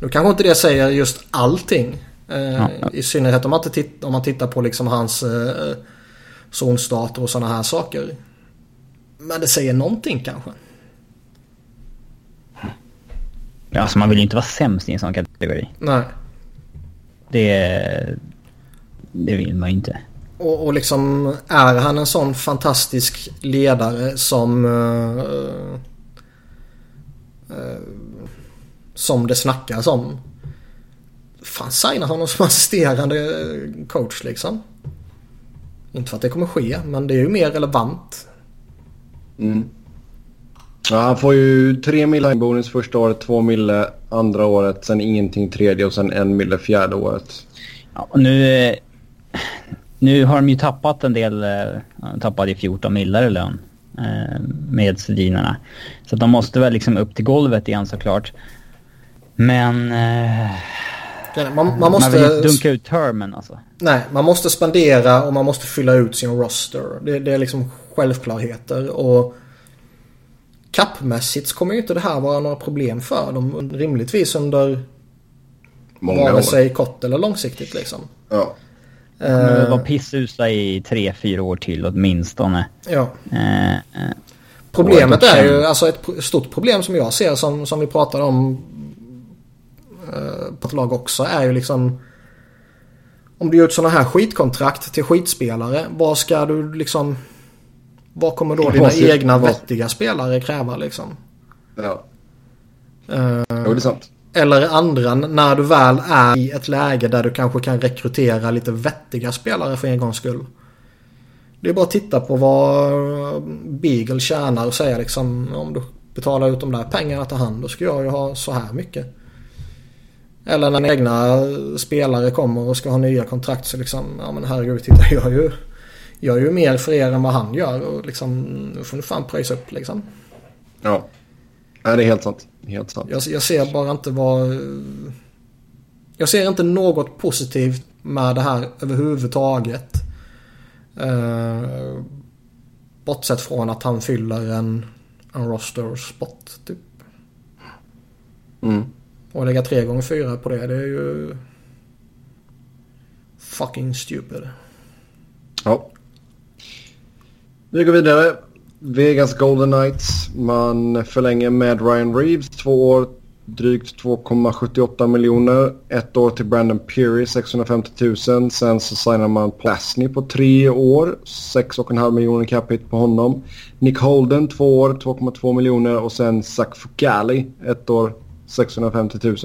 Speaker 2: Nu kanske inte det säger just allting. Eh, ja. I synnerhet om man, titt, om man tittar på liksom hans eh, zonstater och sådana här saker. Men det säger någonting kanske.
Speaker 3: Ja, alltså man vill ju inte vara sämst i en sån kategori.
Speaker 2: Nej.
Speaker 3: Det, det vill man ju inte.
Speaker 2: Och, och liksom är han en sån fantastisk ledare som... Uh, uh, som det snackas om. Fan, signa honom som assisterande coach liksom. Inte för att det kommer ske, men det är ju mer relevant.
Speaker 1: Mm. Ja, han får ju tre mille bonus första året, två mille andra året, sen ingenting tredje och sen en mille fjärde året.
Speaker 3: Ja, och nu, nu har de ju tappat en del, de eh, tappade ju 14 millar i lön eh, med Sedinarna. Så de måste väl liksom upp till golvet igen såklart. Men... Eh,
Speaker 2: man, man, måste...
Speaker 3: Man vill inte dunka ut termen alltså.
Speaker 2: Nej, man måste spendera och man måste fylla ut sin roster. Det, det är liksom självklarheter och kappmässigt kommer ju inte det här vara några problem för dem. Rimligtvis under Många vare sig kort eller långsiktigt liksom.
Speaker 1: Ja.
Speaker 3: De kommer vara pissusla i tre, fyra år till åtminstone.
Speaker 2: Ja. Uh, Problemet är ju, alltså ett stort problem som jag ser som, som vi pratade om eh, på ett lag också är ju liksom... Om du gör ett sådana här skitkontrakt till skitspelare, vad ska du liksom... Vad kommer då dina egna vettiga spelare kräva liksom?
Speaker 1: Ja. Uh, jo, det är sant.
Speaker 2: Eller andra när du väl är i ett läge där du kanske kan rekrytera lite vettiga spelare för en gångs skull. Det är bara att titta på vad eh, Beagle tjänar och säga liksom om du betalar ut de där pengarna till hand då ska jag ju ha så här mycket. Eller när egna spelare kommer och ska ha nya kontrakt så liksom, ja men herregud titta (laughs) jag ju, jag är ju mer för er än vad han gör och liksom, nu får ni fan pröjsa upp liksom.
Speaker 1: Ja. Nej, det är helt sant. Helt sant.
Speaker 2: Jag, jag ser bara inte vad... Jag ser inte något positivt med det här överhuvudtaget. Uh, bortsett från att han fyller en, en roster spot typ.
Speaker 1: Mm.
Speaker 2: Och lägga tre gånger fyra på det, det är ju... Fucking stupid.
Speaker 1: Ja. Vi går vidare. Vegas Golden Knights. Man förlänger med Ryan Reeves två år, drygt 2,78 miljoner. Ett år till Brandon Peary, 650 000. Sen så signar man Plasny på tre år, 6,5 miljoner capita på honom. Nick Holden två år, 2,2 miljoner och sen Zach Fucali ett år, 650 000.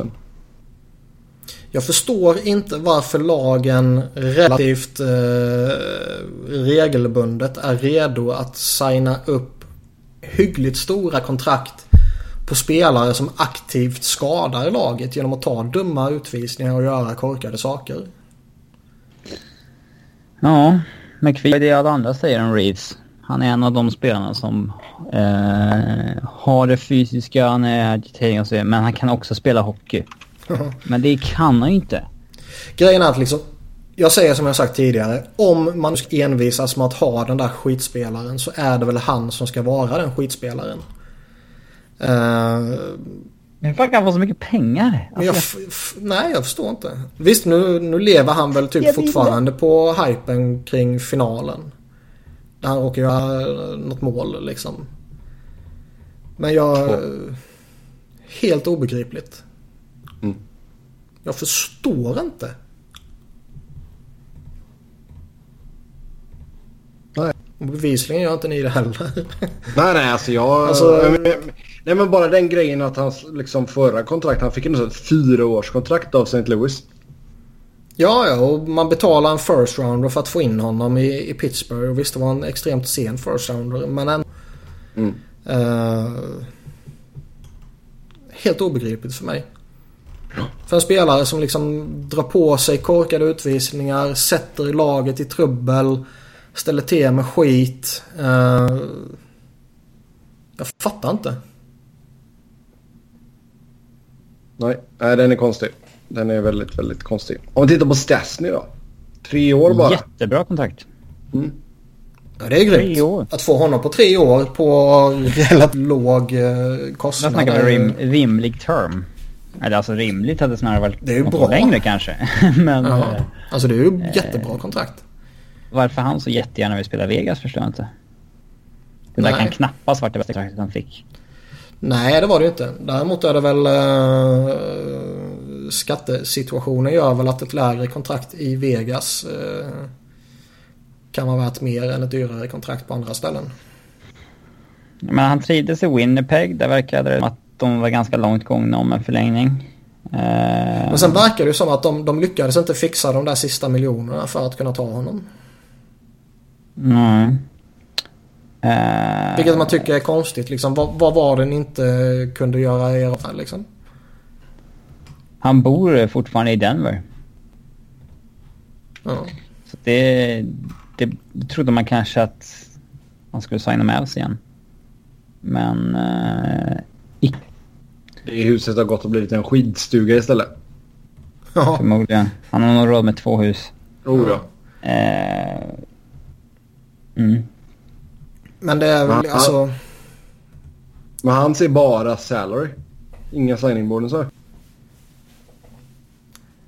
Speaker 2: Jag förstår inte varför lagen relativt eh, regelbundet är redo att signa upp hyggligt stora kontrakt på spelare som aktivt skadar laget genom att ta dumma utvisningar och göra korkade saker.
Speaker 3: Ja, McPhee är det alla andra säger om Reeves. Han är en av de spelarna som eh, har det fysiska, han är agitering och så men han kan också spela hockey. Men det kan han ju inte.
Speaker 2: Grejen är att liksom, jag säger som jag sagt tidigare. Om man ska envisas med att ha den där skitspelaren så är det väl han som ska vara den skitspelaren. Uh,
Speaker 3: men hur fan kan han få så mycket pengar?
Speaker 2: Alltså, jag nej, jag förstår inte. Visst, nu, nu lever han väl typ fortfarande på hypen kring finalen. Där han råkar göra något mål liksom. Men jag... Helt obegripligt. Jag förstår inte.
Speaker 1: Nej.
Speaker 2: Och bevisligen gör inte ni det heller.
Speaker 1: nej, nej, alltså jag... Alltså, nej, men bara den grejen att hans liksom, förra kontrakt, han fick en ett fyraårskontrakt av St. Louis.
Speaker 2: Ja, ja, och man betalar en first rounder för att få in honom i, i Pittsburgh. Och visst, det var en extremt sen first rounder, men en...
Speaker 1: Mm.
Speaker 2: Uh, helt obegripligt för mig. För en spelare som liksom drar på sig korkade utvisningar, sätter laget i trubbel, ställer till med skit. Uh, jag fattar inte.
Speaker 1: Nej, nej, den är konstig. Den är väldigt, väldigt konstig. Om vi tittar på Stasny då. Tre år bara.
Speaker 3: Jättebra kontakt.
Speaker 1: Mm.
Speaker 2: Ja, det är grymt. Att få honom på tre år på relativt (laughs) låg eh, kostnad.
Speaker 3: Där snackar vi rim, rimlig term. Eller alltså rimligt hade snarare varit
Speaker 2: det är ju bra.
Speaker 3: längre kanske. (laughs) Men, ja.
Speaker 2: Eh, alltså det är ju eh, jättebra kontrakt.
Speaker 3: Varför han så jättegärna vill spela Vegas förstår jag inte. Det där Nej. kan knappast varit det bästa kontraktet han fick.
Speaker 2: Nej, det var det ju inte. Däremot är det väl uh, skattesituationen gör väl att ett lägre kontrakt i Vegas uh, kan vara värt mer än ett dyrare kontrakt på andra ställen.
Speaker 3: Men han trivdes i Winnipeg. Där verkade det att de var ganska långt gångna om en förlängning. Uh...
Speaker 2: Men sen verkar det ju som att de, de lyckades inte fixa de där sista miljonerna för att kunna ta honom.
Speaker 3: Nej.
Speaker 2: Uh... Vilket man tycker är konstigt liksom. Vad, vad var det ni inte kunde göra i era fall liksom?
Speaker 3: Han bor fortfarande i Denver.
Speaker 2: Ja.
Speaker 3: Så det, det trodde man kanske att han skulle signa med oss igen. Men uh,
Speaker 1: det huset har gått och blivit en skidstuga istället.
Speaker 3: Ja. Förmodligen. Han har nog råd med två hus.
Speaker 1: Oh ja.
Speaker 3: Uh, mm.
Speaker 2: Men det är väl alltså...
Speaker 1: Men han ser bara salary. Inga signingboarden så.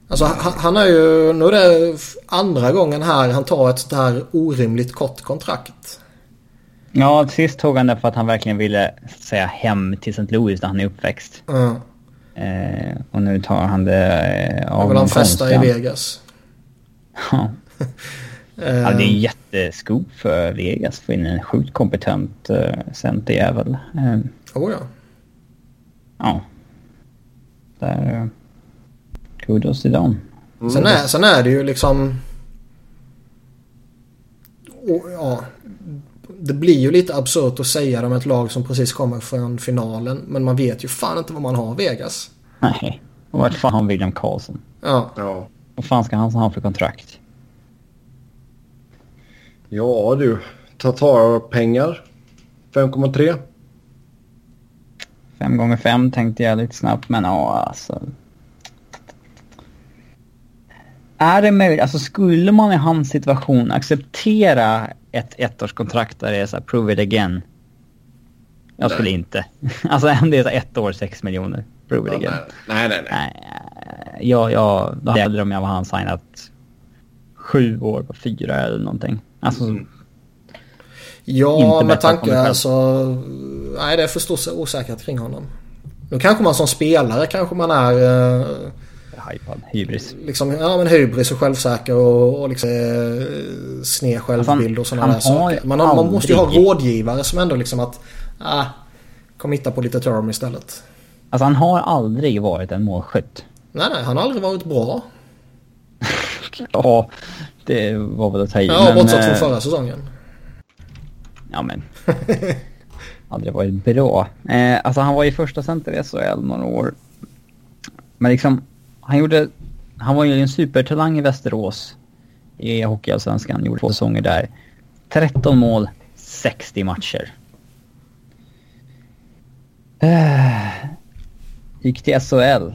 Speaker 2: Alltså han, han är ju, nu är det andra gången här han tar ett sånt här orimligt kort kontrakt.
Speaker 3: Ja, sist tog han det för att han verkligen ville säga hem till St. Louis där han är uppväxt.
Speaker 2: Mm.
Speaker 3: Eh, och nu tar han det eh, av
Speaker 2: Han vill ha en festa i Vegas.
Speaker 3: Ja. (laughs)
Speaker 2: Eh,
Speaker 3: ja, det är en jätteskop för Vegas få in en sjukt kompetent eh, centerjävel. Eh,
Speaker 2: oh, ja.
Speaker 3: ja. Där... Eh, kudos till dem.
Speaker 2: Sen, är, sen är det ju liksom... Och, ja, det blir ju lite absurt att säga det om ett lag som precis kommer från finalen. Men man vet ju fan inte vad man har Vegas.
Speaker 3: Nej. Och vart fan har William Karlsson?
Speaker 2: Ja,
Speaker 1: Ja.
Speaker 3: Vad fan ska han ha för kontrakt?
Speaker 1: ja du, Tatar-pengar. 5,3.
Speaker 3: Fem gånger fem tänkte jag lite snabbt, men ja alltså. Är det möjligt, alltså skulle man i hans situation acceptera ett ettårskontrakt där det är så här, prove it again? Jag skulle inte. (laughs) Alltså om det är så här ett år, sex miljoner. Prove it
Speaker 1: Ja,
Speaker 3: again.
Speaker 1: nej, nej, nej. nej.
Speaker 3: Nej, jag, jag, då hade om jag var han signat sju år på fyra eller någonting. Alltså,
Speaker 2: ja
Speaker 3: Inte
Speaker 2: med tanke alltså... Nej, det är för stor osäkerhet kring honom. Nu kanske man som spelare kanske man är... Eh,
Speaker 3: hypad, hybris.
Speaker 2: liksom, ja men hybris och självsäker och, och liksom eh, sned självbild och sådana där saker. Man, man måste ju ha rådgivare som ändå liksom att... Ah, kom hitta på lite term istället.
Speaker 3: Alltså han har aldrig varit en målskytt.
Speaker 2: Nej, nej, han har aldrig varit bra. (laughs)
Speaker 3: Ja, det var väl att ta i.
Speaker 2: Ja, bortsett
Speaker 3: eh,
Speaker 2: från förra säsongen.
Speaker 3: Ja men. (laughs) Aldrig varit bra. Eh, alltså han var ju första center i SHL några år. Men liksom, han gjorde... Han var ju en supertalang i Västerås. I Hockeyallsvenskan. Gjorde två säsonger där. 13 mål, 60 matcher. Eh, gick till SHL.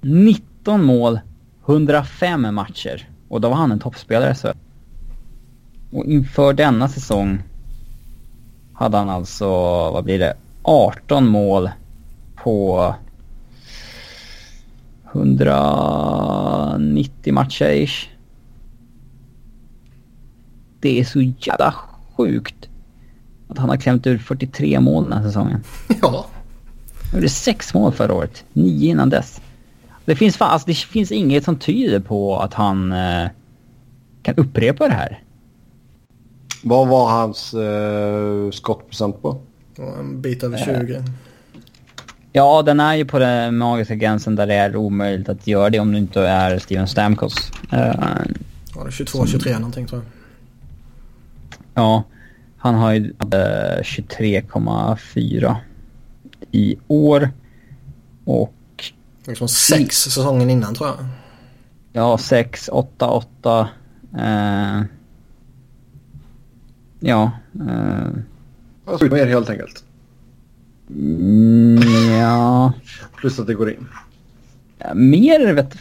Speaker 3: 19 mål, 105 matcher. Och då var han en toppspelare så. Och inför denna säsong hade han alltså, vad blir det, 18 mål på 190 matcher ish. Det är så jävla sjukt att han har klämt ur 43 mål den här säsongen. (laughs)
Speaker 2: Ja.
Speaker 3: Han gjorde sex mål förra året, nio innan dess. Det finns, fan, alltså det finns inget som tyder på att han eh, kan upprepa det här.
Speaker 1: Vad var hans eh, skottprocent på?
Speaker 2: En bit över 20.
Speaker 3: Ja, den är ju på den magiska gränsen där det är omöjligt att göra det om du inte är Steven Stamkos. Eh,
Speaker 2: Ja, det är 22-23 någonting tror jag.
Speaker 3: ja, han har ju eh, 23,4 i år. Och
Speaker 2: Liksom sex säsongen innan tror jag.
Speaker 3: ja, 6, 8, 8. Eh, ja. Eh,
Speaker 1: Alltså mer helt enkelt.
Speaker 3: Mm, ja.
Speaker 1: Plus att det går in.
Speaker 3: Ja, Mer vet...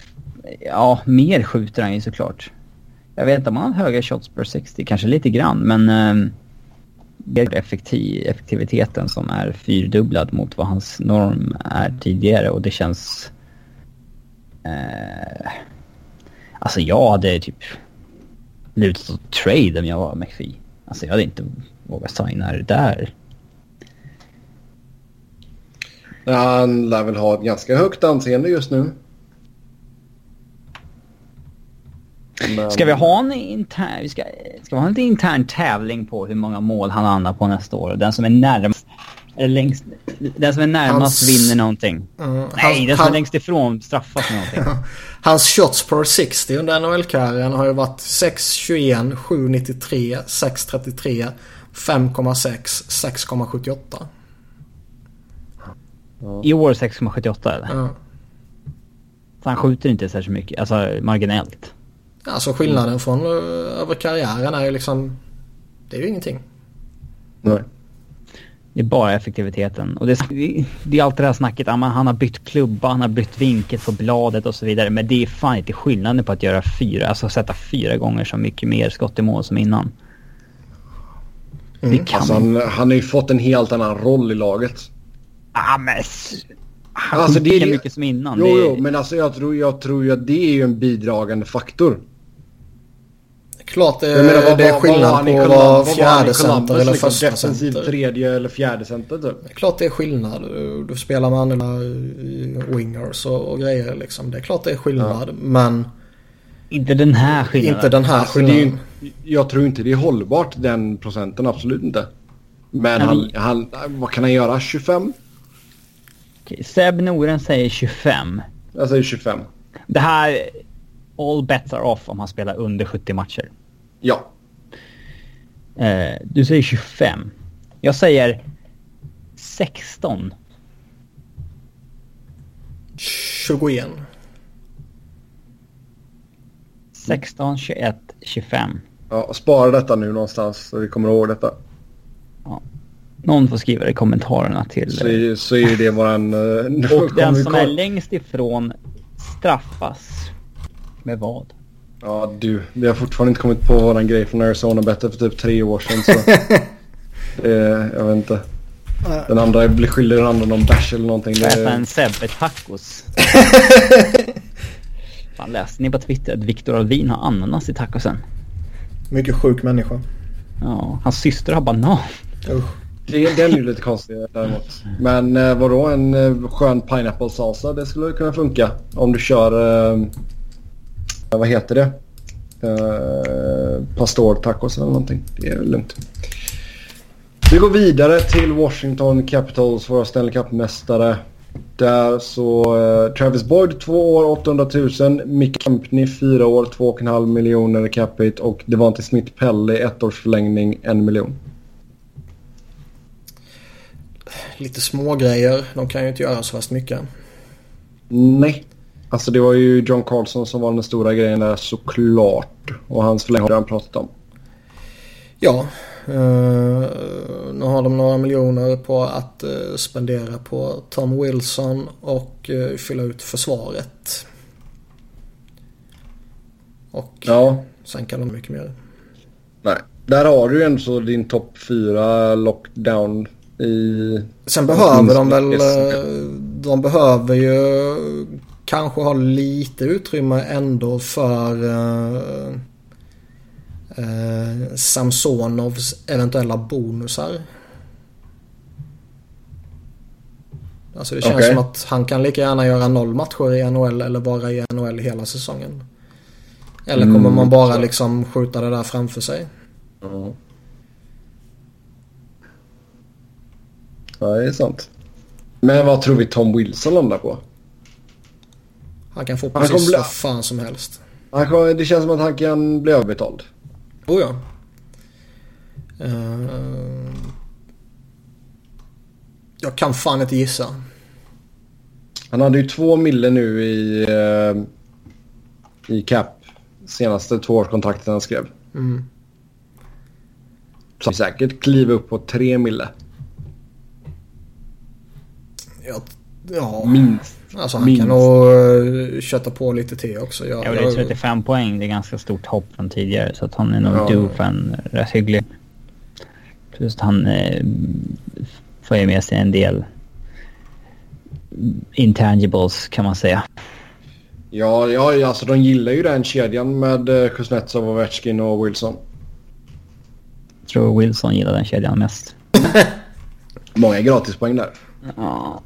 Speaker 3: Ja, mer skjuter han ju såklart. Jag vet inte om han har höga shots per 60, kanske lite grann, men... Eh, det är effektiv, effektiviteten som är fyrdubblad mot vad hans norm är tidigare och det känns... Eh, alltså jag hade typ lutat åt trade om jag var McPhee. Alltså jag hade inte vågat signa det där.
Speaker 1: Han lär väl ha ett ganska högt anseende just nu. Men-
Speaker 3: Ska vi ha en intern, ska, ska vi ha en intern tävling på hur många mål han hamnar på nästa år? Den som är närmast, eller längst, den som är närmast
Speaker 2: Hans-
Speaker 3: vinner någonting.
Speaker 2: Ja,
Speaker 3: Nej,
Speaker 2: han-
Speaker 3: den som
Speaker 2: han-
Speaker 3: är längst ifrån straffas med någonting. (laughs)
Speaker 2: Hans shots per 60 under NHL-karriären har ju varit 6,21, 7,93, 6,33, 5,6, 6,78.
Speaker 3: I år 6,78 eller?
Speaker 2: Ja.
Speaker 3: Så han skjuter inte särskilt mycket, alltså marginellt.
Speaker 2: Alltså skillnaden från eh, över karriären är ju liksom... Det är ju ingenting.
Speaker 1: Nej.
Speaker 3: Det är bara effektiviteten. Och det, det är alltid det här snacket, men han har bytt klubba, han har bytt vinkel på bladet och så vidare. Men det är fan inte skillnaden på att göra fyra, alltså sätta fyra gånger så mycket mer skott i mål som innan. Det kan
Speaker 1: Alltså han, han har ju fått en helt annan roll i laget.
Speaker 3: Ah, men... Han
Speaker 1: Alltså, det är
Speaker 3: mycket som innan.
Speaker 1: Jo,
Speaker 3: det,
Speaker 1: jo, men alltså jag tror, jag tror ju att det är ju en bidragande faktor.
Speaker 2: Klart det, menar, vad, det är skillnad på vara fjärde center eller liksom första
Speaker 1: defensiv
Speaker 2: center.
Speaker 1: tredje eller fjärde center typ.
Speaker 2: Klart det är skillnad. Du, du spelar med andra wingers och, och, grejer liksom. Det är klart det är skillnad. Ja. Men...
Speaker 3: Inte den här skillnaden.
Speaker 2: Inte den här alltså, skillnaden.
Speaker 1: Ju, jag tror inte det är hållbart den procenten. Absolut inte. Men han, han, vad kan han göra? 25?
Speaker 3: Okej, Seb Noren säger 25.
Speaker 1: Jag säger 25.
Speaker 3: Det här all bets are off om han spelar under 70 matcher.
Speaker 1: Ja.
Speaker 3: Eh, du säger 25. Jag säger 16.
Speaker 2: 21.
Speaker 3: 16, 21, 25.
Speaker 1: Ja, spara detta nu någonstans så vi kommer ihåg detta.
Speaker 3: Ja. Någon får skriva det i kommentarerna till...
Speaker 1: Så är, så är det våran... (laughs)
Speaker 3: Och den som är längst ifrån straffas med vad?
Speaker 1: Ja du, vi har fortfarande inte kommit på våran grej från Arizona Better för typ tre år sedan. Så det, (laughs) jag vet inte. Den andra blir skyldig den andra någon bärs eller någonting.
Speaker 3: Får äta en Sebbe tacos. (laughs) Fan läste ni på Twitter att Viktor Alvin har ananas i tacosen?
Speaker 2: Mycket sjuk människa.
Speaker 3: Ja, hans syster har banan.
Speaker 1: Usch. Det, den är ju lite konstig däremot. Men eh, vadå en eh, skön pineapple salsa det skulle kunna funka. Om du kör, eh, vad heter det? Eh, pastor tacos eller någonting. Det är lugnt. Vi går vidare till Washington Capitals, våra Stanley Cup-mästare. Där så eh, Travis Boyd 2 år 800 000. Mick Kempney 4 år 2,5 miljoner capita och Devante Smith Pelly ett års förlängning 1 miljon
Speaker 2: lite små grejer. De kan ju inte göra så fast mycket.
Speaker 1: Nej. Alltså det var ju John Carlson som var den stora grejen där såklart. Och hans förlängning har han pratat om.
Speaker 2: Ja. Uh, nu har de några miljoner på att uh, spendera på Tom Wilson och uh, fylla ut försvaret. Och ja. sen kan de mycket mer.
Speaker 1: Nej. Där har du ju ändå din topp 4 lockdown i...
Speaker 2: Sen behöver de väl... Eh, de behöver ju kanske ha lite utrymme ändå för uh, uh, Samsonovs eventuella bonusar. Alltså det känns okay. som att han kan lika gärna göra noll matcher i NHL eller vara i NHL hela säsongen. Eller kommer mm, man bara liksom skjuta det där framför sig? Mm.
Speaker 1: Ja, det är sant. Men vad tror vi Tom Wilson landar på?
Speaker 2: Han kan få precis han bli... vad fan som helst.
Speaker 1: Han kan, det känns som att han kan bli överbetald.
Speaker 2: Oh ja. Uh... Jag kan fan inte gissa.
Speaker 1: Han hade ju två mille nu i, uh, i cap. Senaste tvåårskontrakten han skrev. Mm. Så säkert kliva upp på tre mille.
Speaker 2: Ja, ja. Minst. Alltså han Minst. kan nog uh, kötta på lite till också.
Speaker 3: Jag, ja, det är 35 jag... poäng. Det är ganska stort hopp från tidigare. Så att han är nog ja. due för en rätt hygglig. Plus han eh, får ju med sig en del intangibles kan man säga.
Speaker 1: Ja, ja alltså de gillar ju den kedjan med eh, Kuznetsov, Ovechkin och Wilson.
Speaker 3: Jag tror Wilson gillar den kedjan mest. (laughs)
Speaker 1: Många gratispoäng där.
Speaker 3: Ja.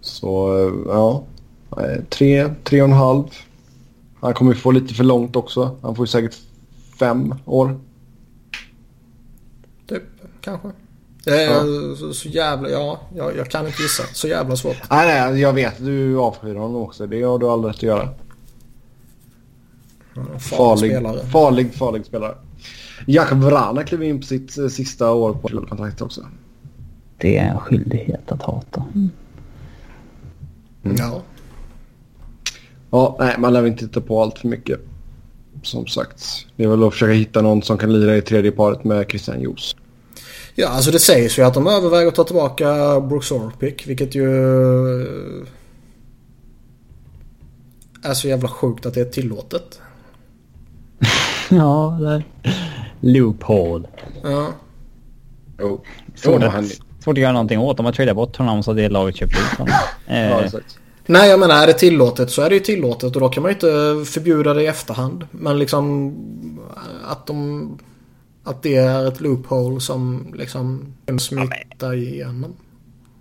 Speaker 1: Så ja, tre, tre och en halv. Han kommer få lite för långt också. Han får ju säkert fem år.
Speaker 2: Typ, kanske. Det är ja. så, så, jävla, ja, jag, jag, kan inte gissa. Så jävla svårt.
Speaker 1: Nej, nej, jag vet. Du avskyr honom också. Det har du all rätt att göra.
Speaker 2: farlig, farlig, spelare.
Speaker 1: farlig, farlig spelare. Jakob Vrana klev in på sitt eh, sista år på kontraktet också.
Speaker 3: Det är en skyldighet att hata. Mm.
Speaker 2: Ja.
Speaker 1: Ja, nej, man lär inte titta på allt för mycket. Som sagt, det är väl att försöka hitta någon som kan lira i tredje paret med Christian Jos.
Speaker 2: Ja, alltså det sägs ju att de överväger att ta tillbaka Brooks Orpik, vilket ju är så jävla sjukt att det är tillåtet. (laughs)
Speaker 3: ja, det är loophole.
Speaker 2: Ja.
Speaker 1: Jo.
Speaker 3: Svårt, att, svårt att göra någonting åt. De har tradat bort honom så det laget köpt ut honom. (laughs)
Speaker 1: Eh, ja, exakt.
Speaker 2: Nej, jag menar är det tillåtet så är det ju tillåtet och då kan man ju inte förbjuda det i efterhand. Men liksom att de... Att det är ett loophole som liksom kan smita igenom.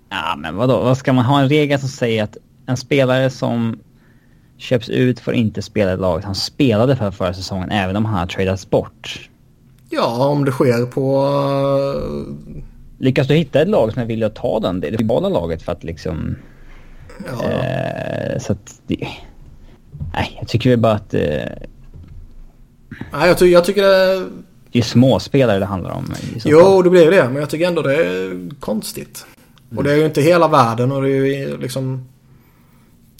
Speaker 3: Ja, men vadå? Vad ska man ha en regel som säger att en spelare som köps ut får inte spela i laget han spelade för förra säsongen även om han har tradats bort?
Speaker 2: Ja, om det sker på...
Speaker 3: Lyckas du hitta ett lag som är villig att ta den, det globala laget för att liksom...
Speaker 2: Ja.
Speaker 3: Eh, så att det... Nej, jag tycker väl bara att... Eh,
Speaker 2: Nej, jag, ty jag tycker det...
Speaker 3: det är småspelare det handlar om.
Speaker 2: Jo,
Speaker 3: fall.
Speaker 2: det blir det. Men jag tycker ändå det är konstigt. Och det är ju inte hela världen och det är ju liksom...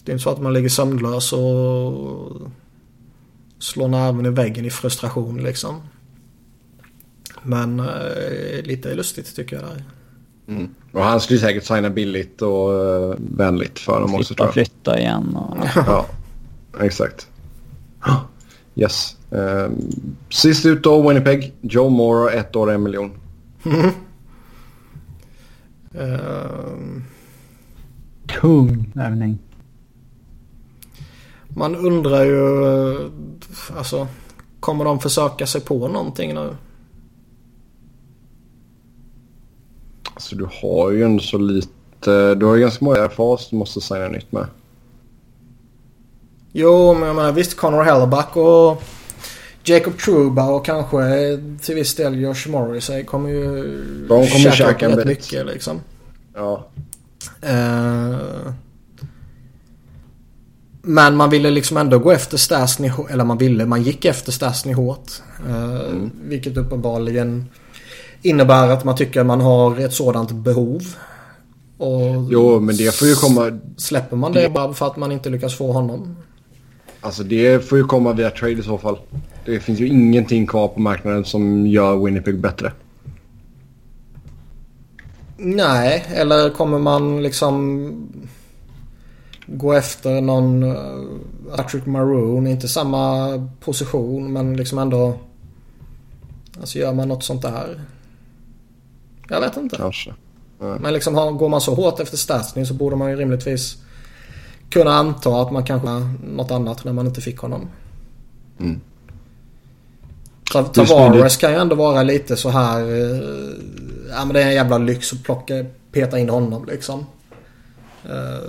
Speaker 2: Det är inte så att man ligger sömnlös och slår nerven i väggen i frustration liksom. Men eh, lite lustigt tycker jag där.
Speaker 1: Mm. Och han skulle säkert signa billigt och uh, vänligt för dem också tror
Speaker 3: Flytta,
Speaker 1: jag.
Speaker 3: flytta igen och... (laughs)
Speaker 1: Ja, exakt. Yes. Um, sist ut då Winnipeg. Joe Moore ett år en miljon. (laughs)
Speaker 2: Ehm,
Speaker 3: Tung värvning.
Speaker 2: man undrar ju... eh, Alltså, kommer de försöka sig på någonting nu?
Speaker 1: Alltså du har ju ändå så lite. Du har ju ganska många fas du måste signa nytt med.
Speaker 2: Jo, men jag menar visst Connor Hellebuck och Jacob Truba och kanske till viss del Josh Morrissey kommer ju
Speaker 1: De kommer käka
Speaker 2: rätt
Speaker 1: bit.
Speaker 2: mycket liksom.
Speaker 1: Ja.
Speaker 2: Eh, men man ville liksom ändå gå efter Stasny, eller man ville, man gick efter Stasny hårt. Eh, Vilket uppenbarligen innebär att man tycker man har ett sådant behov. Och
Speaker 1: Jo, men det får ju komma.
Speaker 2: släpper man det bara för att man inte lyckas få honom?
Speaker 1: Alltså det får ju komma via trade i så fall. Det finns ju ingenting kvar på marknaden som gör Winnipeg bättre.
Speaker 2: Nej, eller kommer man liksom gå efter någon uh, Patrick Maroon, inte samma position men liksom ändå Alltså gör man något sånt där? Jag vet inte.
Speaker 1: Kanske.
Speaker 2: Men liksom går man så hårt efter Stasny så borde man ju rimligtvis kunna anta att man kanske något annat när man inte fick honom.
Speaker 1: Mm.
Speaker 2: Tavares kan ju ändå vara lite så här. eh, ja men det är en jävla lyx att plocka, peta in honom liksom. Eh,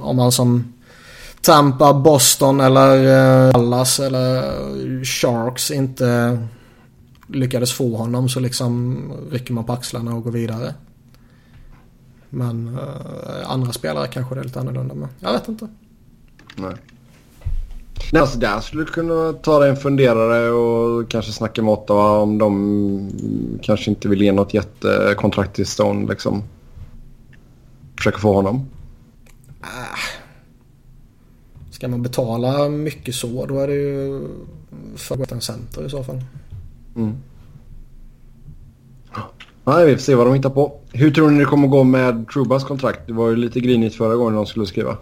Speaker 2: om man som Tampa, Boston eller uh, Dallas eller Sharks inte lyckades få honom så liksom rycker man på axlarna och går vidare. Men eh, andra spelare kanske det är lite annorlunda med. Jag vet inte.
Speaker 1: Nej. Nej, alltså där skulle du kunna ta dig en funderare och kanske snacka med Ottawa om de kanske inte vill ge något jättekontrakt till Stone liksom. Försöka få honom.
Speaker 2: Ska man betala mycket så då är det ju för en center i så fall.
Speaker 1: Nej, vi får se vad de hittar på. Hur tror ni det kommer gå med Trubas kontrakt? Det var ju lite grinigt förra gången de skulle skriva.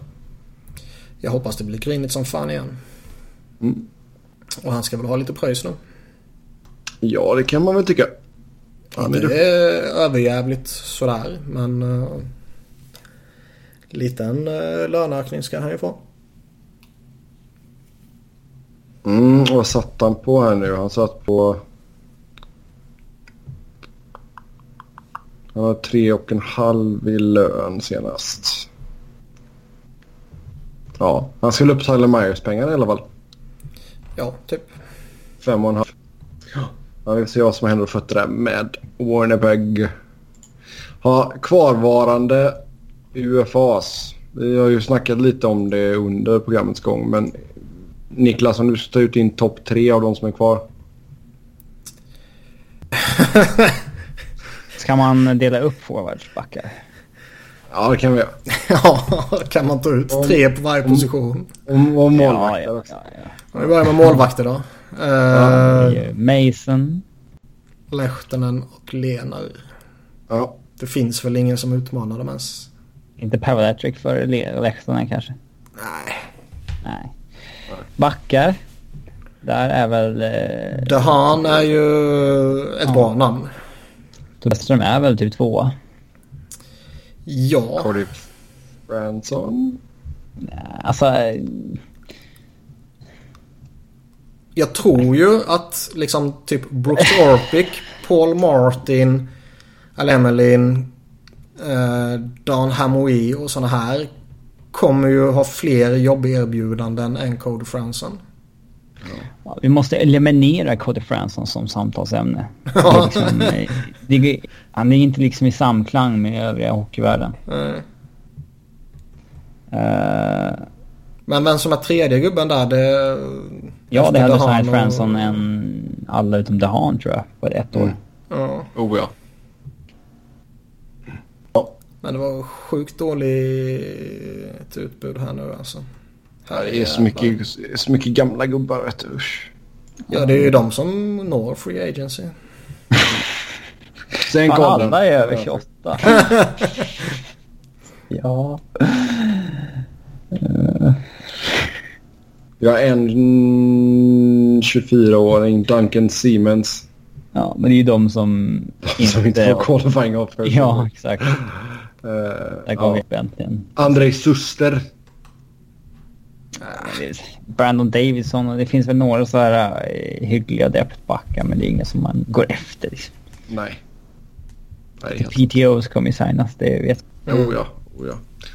Speaker 2: Jag hoppas det blir grinigt som fan igen.
Speaker 1: Mm.
Speaker 2: Och han ska väl ha lite pröjs nu.
Speaker 1: Ja, det kan man väl tycka. Han är
Speaker 2: Inte
Speaker 1: duktig.
Speaker 2: överjävligt sådär men... Uh, liten uh, löneökning ska han ju få.
Speaker 1: Mm, vad satt han på här nu? Han satt på... Han har tre och en halv i lön senast. Ja, han skulle upp Tyler Myers-pengar i alla fall.
Speaker 2: Ja, typ.
Speaker 1: Fem och en halv. Ja, vi får se vad som händer och fötter där med Warnebeg. Ha, kvarvarande UFAs. Vi har ju snackat lite om det under programmets gång. Men Niklas, om du ska ta ut din topp tre av de som är kvar. (laughs)
Speaker 3: Ska man dela upp forwardsbackar?
Speaker 1: Ja, det kan vi göra. (laughs)
Speaker 2: ja, kan man ta ut tre på varje position.
Speaker 1: Om, om målvakter
Speaker 3: ja,
Speaker 1: också.
Speaker 3: ja, ja.
Speaker 2: Vi börjar med målvakter då. Uh,
Speaker 3: Mason.
Speaker 2: Lehtinen och Lenar.
Speaker 1: Ja.
Speaker 2: Det finns väl ingen som utmanar dem ens?
Speaker 3: Inte Pavlatrick för Le- Lehtonen kanske?
Speaker 2: Nej.
Speaker 3: Nej. Backar. Där är väl... Eh,
Speaker 2: Dehan är ju ett bra namn.
Speaker 3: Westström är väl typ tvåa.
Speaker 2: Ja.
Speaker 1: Cody Branson.
Speaker 3: Alltså...
Speaker 2: Jag tror ju att liksom typ Brooks Orpik, (laughs) Paul Martin, Al Emelin, eh, Dan Hamoui och sådana här kommer ju ha fler jobberbjudanden än Cody Franson.
Speaker 3: Ja, vi måste eliminera Cody Franson som samtalsämne. (laughs) Ja. Det är liksom, det, han är inte liksom i samklang med övriga hockeyvärlden. Mm. Uh,
Speaker 2: men vem som är tredje gubben där, det...
Speaker 3: Ja, det hade Science och... Franson än alla utom Dehan tror jag, på ett år. Mm.
Speaker 1: Ja. Oh ja.
Speaker 2: Men det var sjukt dåligt utbud här nu alltså.
Speaker 1: Det är så mycket, så mycket gamla gubbar vet du. Usch.
Speaker 2: Ja det är ju de som når Free Agency.
Speaker 3: Sen Fan, alla är över 28. (laughs) ja.
Speaker 1: Jag har en 24-åring, Duncan Siemens.
Speaker 3: Ja, men det är ju de som (laughs)
Speaker 1: inte... som inte får qualifying offer.
Speaker 3: Ja, exakt. Uh, Där gav ja. vi äntligen.
Speaker 1: Andrei Suster.
Speaker 3: Brandon Davidson och det finns väl några så här uh, hyggliga depthbackar men det är inga som man går efter. Liksom.
Speaker 1: Nej.
Speaker 3: Nej PTOs kommer ju signas, det vet
Speaker 1: jag. Oh ja, oh ja.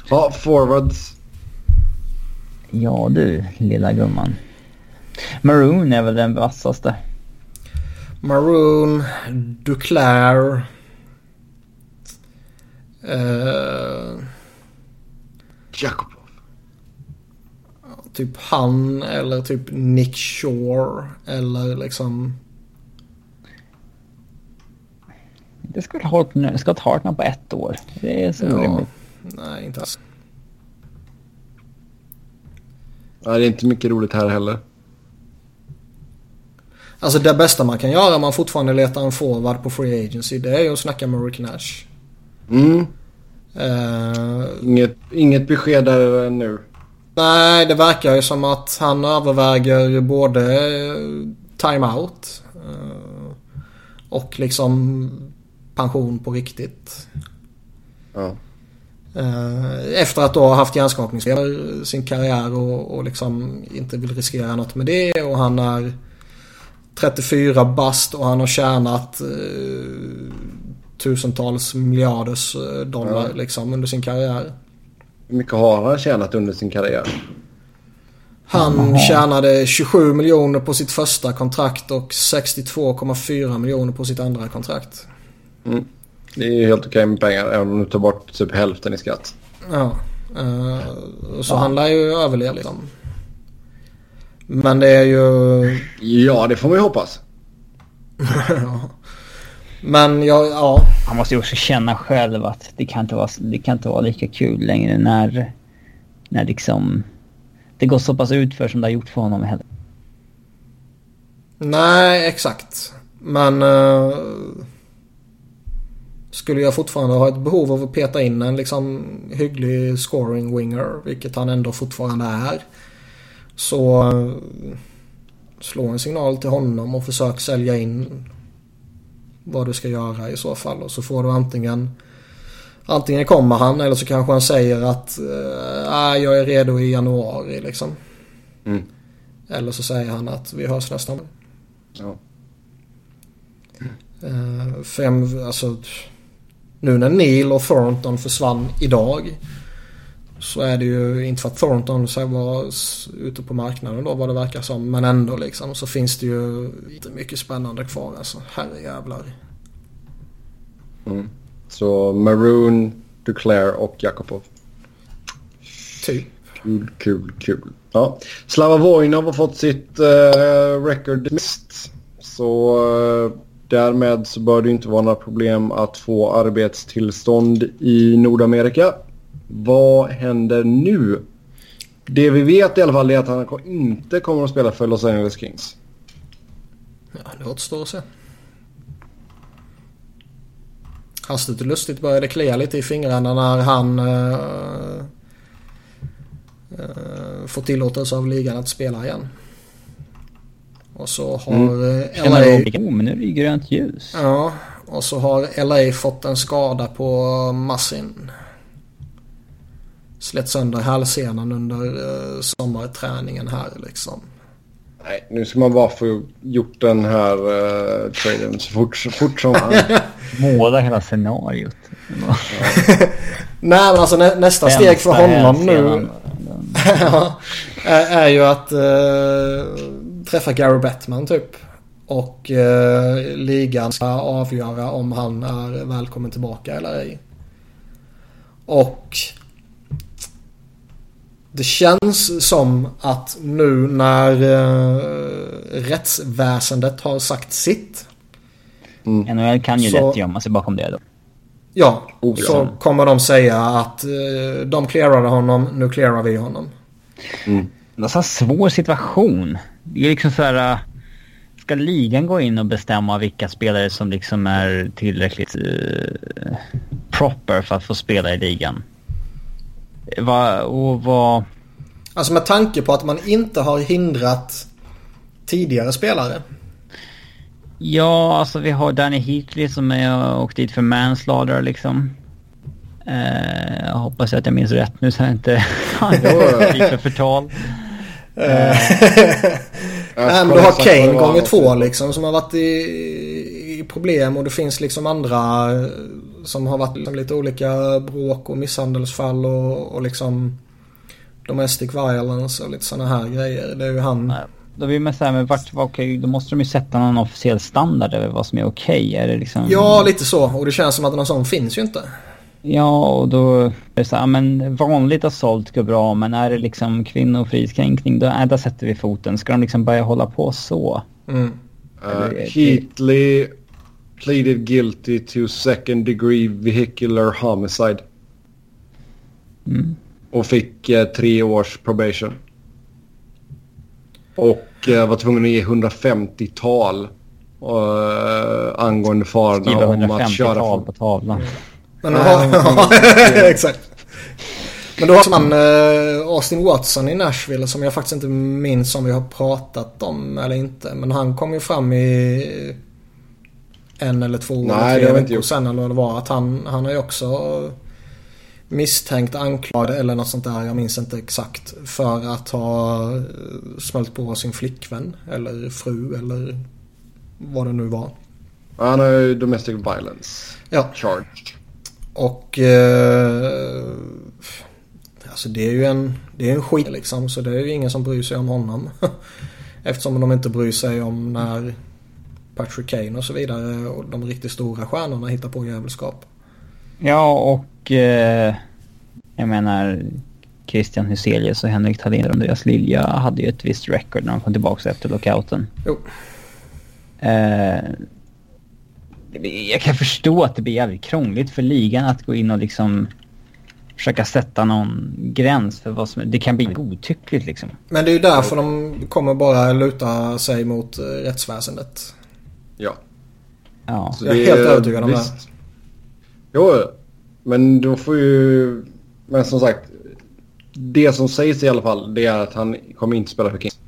Speaker 1: Ja, forwards.
Speaker 3: Ja du, lilla gumman. Maroon är väl den vassaste.
Speaker 2: Maroon, Duclair. Uh,
Speaker 1: Jakubov.
Speaker 2: Typ han eller typ Nick Shore eller liksom...
Speaker 3: Det ska ha Scott Hartman på ett år. Det är så ja, rimligt.
Speaker 2: Nej, inte alls.
Speaker 1: Nej, det är inte mycket roligt här heller.
Speaker 2: Alltså det bästa man kan göra om man fortfarande letar en forward på Free Agency det är ju att snacka med Rick Nash.
Speaker 1: Mm. Uh, inget, inget besked där nu.
Speaker 2: Nej, det verkar ju som att han överväger både timeout uh, och liksom pension på riktigt.
Speaker 1: Ja.
Speaker 2: Uh, efter att då ha haft hjärnskakningsfeber sin karriär och, och liksom inte vill riskera något med det och han är 34 bast och han har tjänat uh, tusentals miljarders eh, dollar ja. liksom under sin karriär.
Speaker 1: Hur mycket har han tjänat under sin karriär?
Speaker 2: Han tjänade 27 miljoner på sitt första kontrakt och 62,4 miljoner på sitt andra kontrakt.
Speaker 1: Mm. Det är ju helt okej med pengar även om du tar bort typ hälften i skatt.
Speaker 2: Ja. Uh, så ja. han lär ju överleva liksom. Men det är ju...
Speaker 1: Ja, det får man ju hoppas. (laughs) (laughs)
Speaker 2: Men jag, ja.
Speaker 3: Han måste ju också känna själv att det kan inte vara, det kan inte vara lika kul längre när, när liksom det går så pass utför som det har gjort för honom heller.
Speaker 2: Nej, exakt. Men uh, skulle jag fortfarande ha ett behov av att peta in en liksom hygglig scoring winger, vilket han ändå fortfarande är. Så uh, slå en signal till honom och försök sälja in vad du ska göra i så fall. Och så får du antingen Antingen kommer han eller så kanske han säger att äh, jag är redo i januari liksom.
Speaker 1: Mm.
Speaker 2: Eller så säger han att vi hörs nästa år.
Speaker 1: Ja.
Speaker 2: Uh, fem, alltså, nu när Neil och Thornton försvann idag. Så är det ju inte för att Thornton så var ute på marknaden då vad det verkar som. Men ändå liksom så finns det ju inte mycket spännande kvar alltså. Herrejävlar.
Speaker 1: Mm. Så Maroon, Duclair och Jakobov.
Speaker 2: Typ.
Speaker 1: Kul, kul, kul. Ja. Slava Vojnov har fått sitt uh, record mist. Så uh, därmed så bör det inte vara några problem att få arbetstillstånd i Nordamerika. Vad händer nu? Det vi vet i alla fall är att han inte kommer att spela för Los Angeles Kings.
Speaker 2: Ja, det återstår att se. Hastigt och lustigt började klia lite i fingrarna när han uh, uh, får tillåtelse av ligan att spela igen. Och så har mm.
Speaker 3: LA... Oh, men nu är det grönt ljus.
Speaker 2: Ja, och så har LA fått en skada på Massin. Slet sönder hälsenan under uh, sommarträningen här liksom.
Speaker 1: Nej, nu ska man bara få gjort den här uh, traden så fort, så fort som han...
Speaker 3: Måla (laughs) hela scenariot. (laughs)
Speaker 2: Nej, men alltså nä, nästa steg för honom nu (laughs) är, är, ju att uh, träffa Gary Bettman typ. Och uh, ligan ska avgöra om han är välkommen tillbaka eller ej. Och det känns som att nu när uh, rättsväsendet har sagt sitt.
Speaker 3: Mm. NHL kan ju så, lätt gömma sig bakom det då.
Speaker 2: Ja, oh, så kommer de säga att uh, de clearade honom, nu clearar vi honom.
Speaker 3: Mm. Det är en sån svår situation. Det är liksom så här... Uh, ska ligan gå in och bestämma vilka spelare som liksom är tillräckligt uh, proper för att få spela i ligan? Va, och vad...
Speaker 2: Alltså med tanke på att man inte har hindrat tidigare spelare.
Speaker 3: Ja, alltså vi har Danny Heatley som är och dit för manslaughter liksom. Eh, jag hoppas att jag minns rätt nu så jag inte (laughs) för förtal. (laughs)
Speaker 2: Eh. (laughs) Nej men du har Kane gånger två liksom som har varit i, i, problem och det finns liksom andra som har varit liksom lite olika bråk och misshandelsfall och, och liksom domestic violence och lite sådana här grejer. Det är ju han. Nej,
Speaker 3: då vill man säga, men vart, okej, då måste de ju sätta någon officiell standard över vad som är okej. Är det liksom...
Speaker 2: Ja, lite så. Och det känns som att någon sån finns ju inte.
Speaker 3: Ja, och då är det så här, men vanligt assault går bra, men är det liksom kvinnofridskränkning, då, äh, där sätter vi foten. Ska de liksom börja hålla på så?
Speaker 2: Mm.
Speaker 1: Uh, Heatley pleaded guilty to second degree vehicular homicide.
Speaker 3: Mm.
Speaker 1: Och fick eh, tre års probation. Och eh, var tvungen att ge 150 tal eh, angående farorna
Speaker 3: om att köra... tal på tavlan.
Speaker 2: Men då har... (laughs) (laughs) exakt. Men då har man uh, Austin Watson i Nashville som jag faktiskt inte minns om vi har pratat om eller inte. Men han kom ju fram i en eller två
Speaker 1: Nej,
Speaker 2: eller tre veckor sen eller vad det var. Att han, han har ju också misstänkt anklagad eller något sånt där. Jag minns inte exakt. För att ha eh, smält på sin flickvän eller fru eller vad det nu var.
Speaker 1: Han har ju domestic violence
Speaker 2: ja.
Speaker 1: charged.
Speaker 2: Och eh, alltså det är ju en, det är en skit liksom. Så det är ju ingen som bryr sig om honom. (laughs) Eftersom de inte bryr sig om när Patrick Kane och så vidare och de riktigt stora stjärnorna hittar på jävelskap.
Speaker 3: Ja och eh, jag menar Christian Huselius och Henrik Thalin och Andreas Lilja hade ju ett visst record när de kom tillbaka efter lockouten.
Speaker 2: Jo.
Speaker 3: Eh, jag kan förstå att det blir jävligt krångligt för ligan att gå in och liksom försöka sätta någon gräns för vad som... Det kan bli godtyckligt liksom.
Speaker 2: Men det är ju därför de kommer bara luta sig mot eh, rättsväsendet.
Speaker 1: Ja.
Speaker 3: Ja.
Speaker 2: Så jag är helt övertygad om visst. det.
Speaker 1: Jo, men då får ju... Men som sagt, det som sägs i alla fall det är att han kommer inte spela för Kings.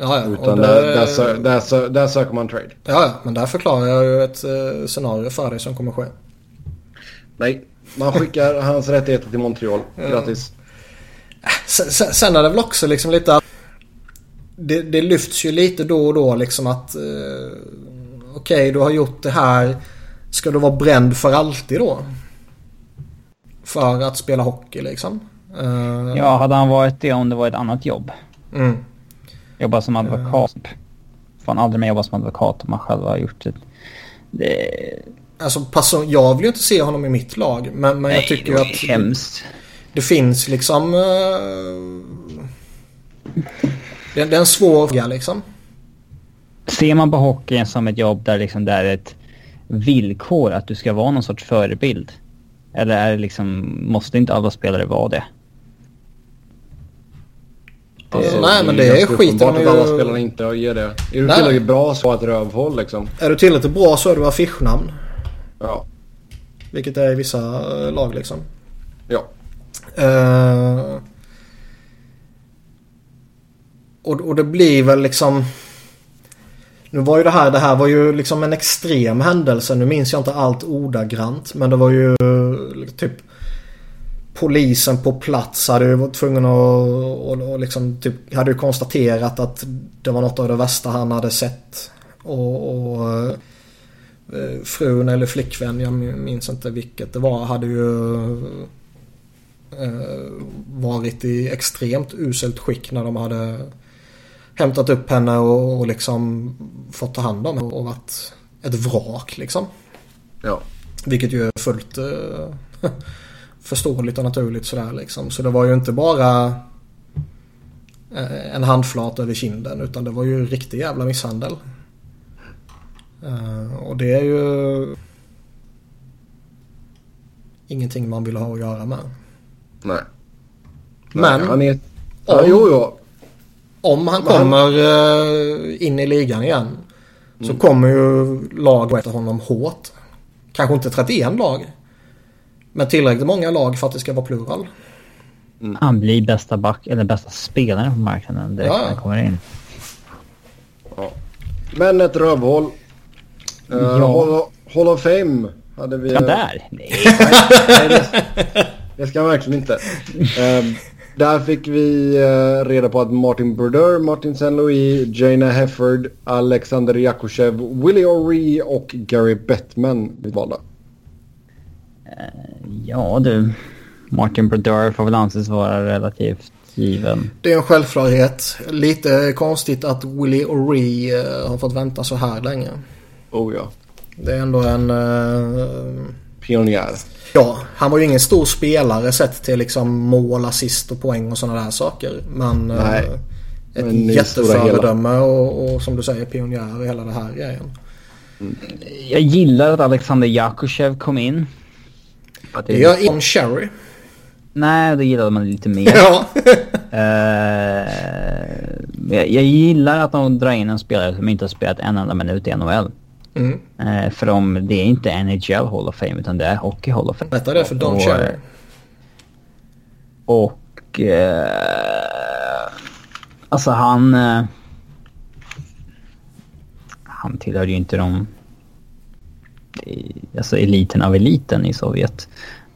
Speaker 2: Ja, ja.
Speaker 1: Utan det... där, där, sö där, sö där, söker man trade.
Speaker 2: Ja, ja, men där förklarar jag ju ett uh, scenario för dig som kommer ske.
Speaker 1: Nej, man skickar (laughs) hans rättigheter till Montreal. Grattis.
Speaker 2: Sen, sen är det väl också liksom lite att det, det lyfts ju lite då och då liksom att uh, okej, okay, du har gjort det här. Ska du vara bränd för alltid då? För att spela hockey liksom.
Speaker 3: Uh, ja, hade han varit det om det var ett annat jobb.
Speaker 2: Mm.
Speaker 3: Jobba som advokat. Uh. Fan aldrig mer jobba som advokat om man själv har gjort det. det...
Speaker 2: Alltså person, jag vill ju inte se honom i mitt lag. Men, men jag tycker att...
Speaker 3: Det är hemskt.
Speaker 2: Det finns liksom... Uh, det, det, är en svår fråga liksom.
Speaker 3: Ser man på hockeyn som ett jobb där liksom det är ett villkor att du ska vara någon sorts förebild? Eller är det liksom, måste inte alla spelare vara det?
Speaker 2: Alltså, nej men det är skit
Speaker 1: om ju... alla spelare inte ger det. Är du nej. tillräckligt bra så ett rövhål liksom.
Speaker 2: Är du tillräckligt bra så är du affischnamn.
Speaker 1: Ja.
Speaker 2: Vilket är i vissa eh, lag liksom.
Speaker 1: Ja.
Speaker 2: Uh... Och, och det blir väl liksom... Nu var ju det här, det här var ju liksom en extrem händelse. Nu minns jag inte allt ordagrant. Men det var ju typ polisen på plats hade ju varit tvungen att och, och liksom typ, hade ju konstaterat att det var något av det värsta han hade sett. Och, och eh, frun eller flickvän, jag minns inte vilket det var, hade ju eh, varit i extremt uselt skick när de hade hämtat upp henne och, och liksom fått ta hand om henne och varit ett vrak liksom.
Speaker 1: Ja.
Speaker 2: Vilket ju är fullt eh, (laughs) förståeligt och naturligt sådär liksom. Så det var ju inte bara eh, en handflat över kinden utan det var ju riktig jävla misshandel. Eh, och det är ju ingenting man vill ha att göra med.
Speaker 1: Nej.
Speaker 2: Men
Speaker 1: han är...
Speaker 2: om,
Speaker 1: Ja, jo, jo.
Speaker 2: om han
Speaker 1: Men han-
Speaker 2: kommer eh, in i ligan igen så
Speaker 1: Mm.
Speaker 2: kommer ju lag efter honom hårt. Kanske inte 31 lag. Men tillräckligt många lag för att det ska vara plural.
Speaker 3: Han blir bästa back, eller bästa spelaren på marknaden direkt
Speaker 2: Ja.
Speaker 3: när han kommer in.
Speaker 1: Men ett rövhål. Uh,
Speaker 3: Ja.
Speaker 1: Hall, Hall of Fame hade vi...
Speaker 3: Ja, där! Nej. (laughs)
Speaker 1: Nej, det, det ska jag verkligen inte. Ehm, där fick vi eh, reda på att Martin Brodeur, Martin St. Louis, Jaina Hefford, Alexander Jakushev, Willie O'Ree och Gary Bettman blev valda.
Speaker 3: Ja du. Martin Brodeur får väl anses vara relativt given.
Speaker 2: Det är en självklarhet. Lite konstigt att Willie O'Ree eh, har fått vänta så här länge.
Speaker 1: Oh ja.
Speaker 2: Det är ändå en... eh,
Speaker 1: Pionjär.
Speaker 2: Ja, han var ju ingen stor spelare sett till liksom mål, assist och poäng och sådana där saker. Men eh,
Speaker 1: Nej,
Speaker 2: ett
Speaker 1: men
Speaker 2: jätteföredöme och, och som du säger pionjär i hela det här grejen.
Speaker 3: Jag gillar att Alexander Jakushev kom in. Att
Speaker 2: Det gör Ian Cherry.
Speaker 3: Nej, det gillade man lite mer. (laughs)
Speaker 2: Ja.
Speaker 3: Eh, jag, jag gillar att de drar in en spelare som inte har spelat en enda minut i NHL.
Speaker 2: Mm.
Speaker 3: Eh, för de, det är inte NHL Hall of Fame utan det är Hockey Hall of Fame.
Speaker 2: Berätta det för Don
Speaker 3: Och,
Speaker 2: Cherry.
Speaker 3: Och... Eh, alltså han... Han tillhör ju inte de... Alltså eliten av eliten i Sovjet.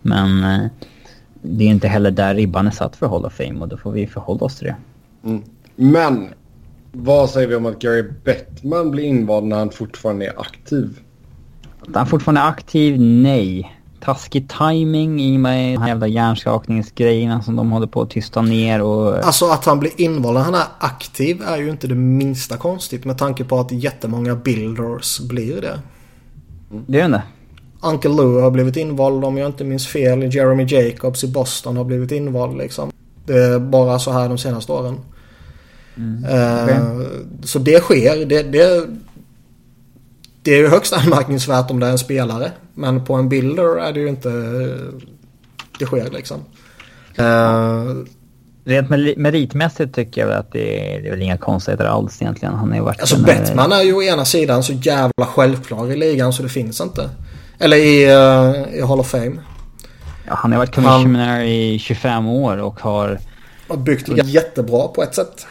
Speaker 3: Men eh, det är inte heller där ribban är satt för Hall of Fame och då får vi förhålla oss till det.
Speaker 1: Mm. Men vad säger vi om att Gary Bettman blir invald när han fortfarande är aktiv?
Speaker 3: Att han fortfarande är aktiv? Nej. Taskig timing i och med de här jävla hjärnskakningsgrejerna som de håller på att tysta ner och...
Speaker 2: Alltså att han blir invald när han är aktiv är ju inte det minsta konstigt med tanke på att jättemånga builders blir det.
Speaker 3: Det är det.
Speaker 2: Uncle Lou har blivit invald om jag inte minns fel. Jeremy Jacobs i Boston har blivit invald liksom. Det är bara så här de senaste åren. Eh, Så det sker. Det, det, det är ju högst anmärkningsvärt om det är en spelare. Men på en builder är det ju inte... Det sker liksom. Eh,
Speaker 3: Rent meri- meritmässigt tycker jag att det är, det är väl inga konstigheter alls egentligen. Han har ju varit...
Speaker 2: Alltså
Speaker 3: eh,
Speaker 2: Bettman är ju å ena sidan så jävla självklar i ligan så det finns inte. Eller i, eh, i Hall of Fame.
Speaker 3: Ja, han har varit commissioner i 25 år och har...
Speaker 2: Har byggt ligan jättebra på ett sätt.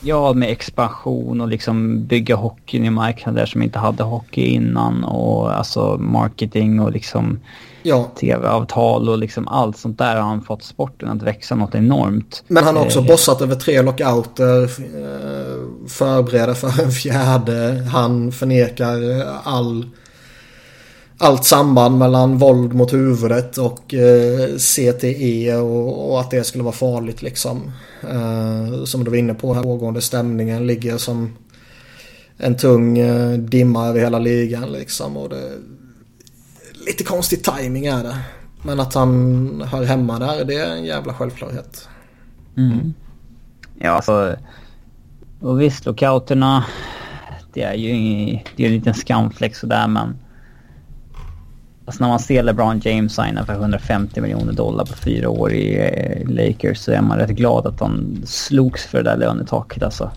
Speaker 3: Ja, med expansion och liksom bygga hockeyn i marknader som inte hade hockey innan och alltså marketing och liksom
Speaker 2: Ja.
Speaker 3: tv-avtal och liksom allt sånt där har han fått sporten att växa något enormt.
Speaker 2: Men han har också
Speaker 3: Eh,
Speaker 2: bossat över tre lockouter. eh, Förbereder för en fjärde. Han förnekar eh, all, allt samband mellan våld mot huvudet och eh, CTE och, och att det skulle vara farligt liksom. Eh, som du var inne på här pågående stämningen ligger som en tung dimma över hela ligan liksom. Och det, lite konstig timing är det. Men att han hör hemma där, det är en jävla självklarhet.
Speaker 3: Mm. Ja, alltså... Och visst, lockouterna. Det är ju det är en liten skamfläck sådär men... Alltså när man ser LeBron James signa för 150 miljoner dollar på fyra år i eh, Lakers så är man rätt glad att han slogs för det där lönetaket alltså.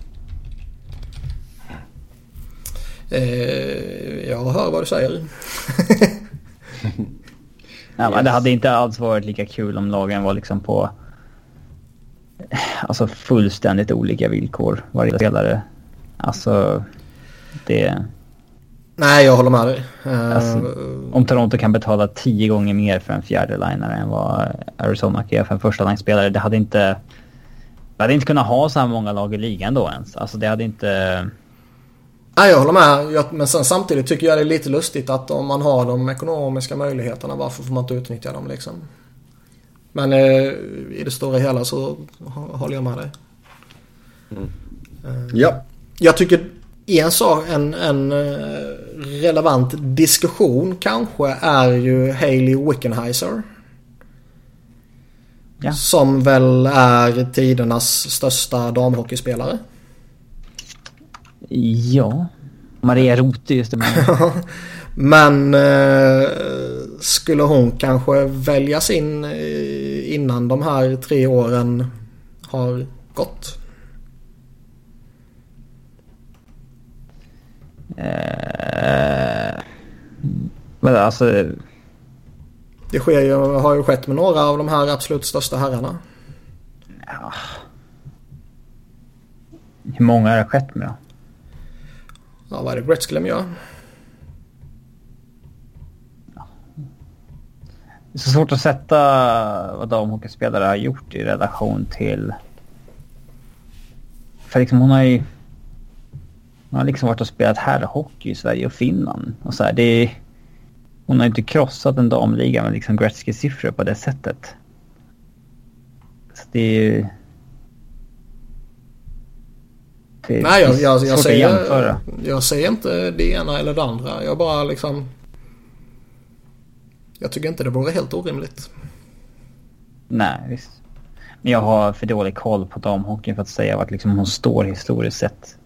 Speaker 2: Eh, jag hör vad du säger. (laughs) (laughs)
Speaker 3: Ja, men det hade inte alls varit lika kul om lagen var liksom på... Alltså fullständigt olika villkor varje spelare. Alltså det...
Speaker 2: Nej, jag håller med dig.
Speaker 3: Alltså, om Toronto kan betala tio gånger mer för en fjärde linare än vad Arizona kan göra för en första line-spelare, det hade inte... Vi hade inte kunnat ha så här många lag i ligan då ens. Alltså det hade inte...
Speaker 2: Nej, jag håller med. Men sen samtidigt tycker jag det är lite lustigt att om man har de ekonomiska möjligheterna, varför får man inte utnyttja dem liksom? Men eh, i det stora hela så håller jag med dig.
Speaker 1: Mm. Uh, ja.
Speaker 2: Jag tycker en sak, en, en eh, relevant diskussion kanske är ju Hailey Wickenheiser. Ja. Som väl är tidernas största damhockeyspelare.
Speaker 3: Ja. Maria Rote just det.
Speaker 2: Men eh, skulle hon kanske väljas in eh, innan de här tre åren har gått?
Speaker 3: Eh, men alltså...
Speaker 2: Det sker ju, har ju skett med några av de här absolut största herrarna.
Speaker 3: Ja. Hur många har det skett med?
Speaker 2: Ja, vad är det Gretzky göra?
Speaker 3: Det är så svårt att sätta vad damhockeyspelare har gjort i relation till... För liksom hon har ju... Hon har liksom varit och spelat herrhockey i Sverige och Finland. Och så här, det är, hon har inte krossat en damliga med liksom Gretzky-siffror på det sättet. Så det är ju...
Speaker 2: Det är Nej, jag, jag, jag, säger, jag säger inte det ena eller det andra. Jag bara liksom... Jag tycker inte det vore helt orimligt.
Speaker 3: Nej, visst. Men jag har för dålig koll på damhockeyn för att säga vart liksom hon står historiskt sett.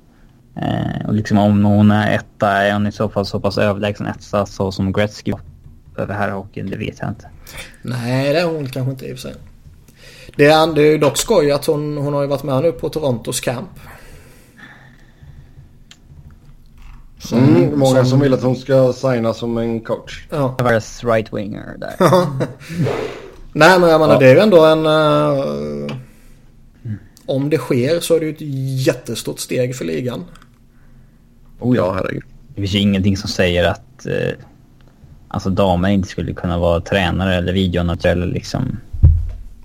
Speaker 3: Eh, och liksom om hon är etta, är hon i så fall så pass överlägsen etta så som Gretzky över herrhockeyn? Det vet jag inte.
Speaker 2: Nej, det är hon kanske inte i och för sig. Det är, det är dock skoj att hon, hon har ju varit med nu på Torontos camp.
Speaker 1: Som, mm, många som, som vill att hon ska signa som en coach.
Speaker 3: Ja. Världens right-winger där. (laughs)
Speaker 2: Nej men jag menar ja. det är ju ändå en... Uh, om det sker så är det ju ett jättestort steg för ligan.
Speaker 1: Oh ja, herregud.
Speaker 3: Det finns ju ingenting som säger att uh, alltså damer inte skulle kunna vara tränare eller videonatur eller liksom...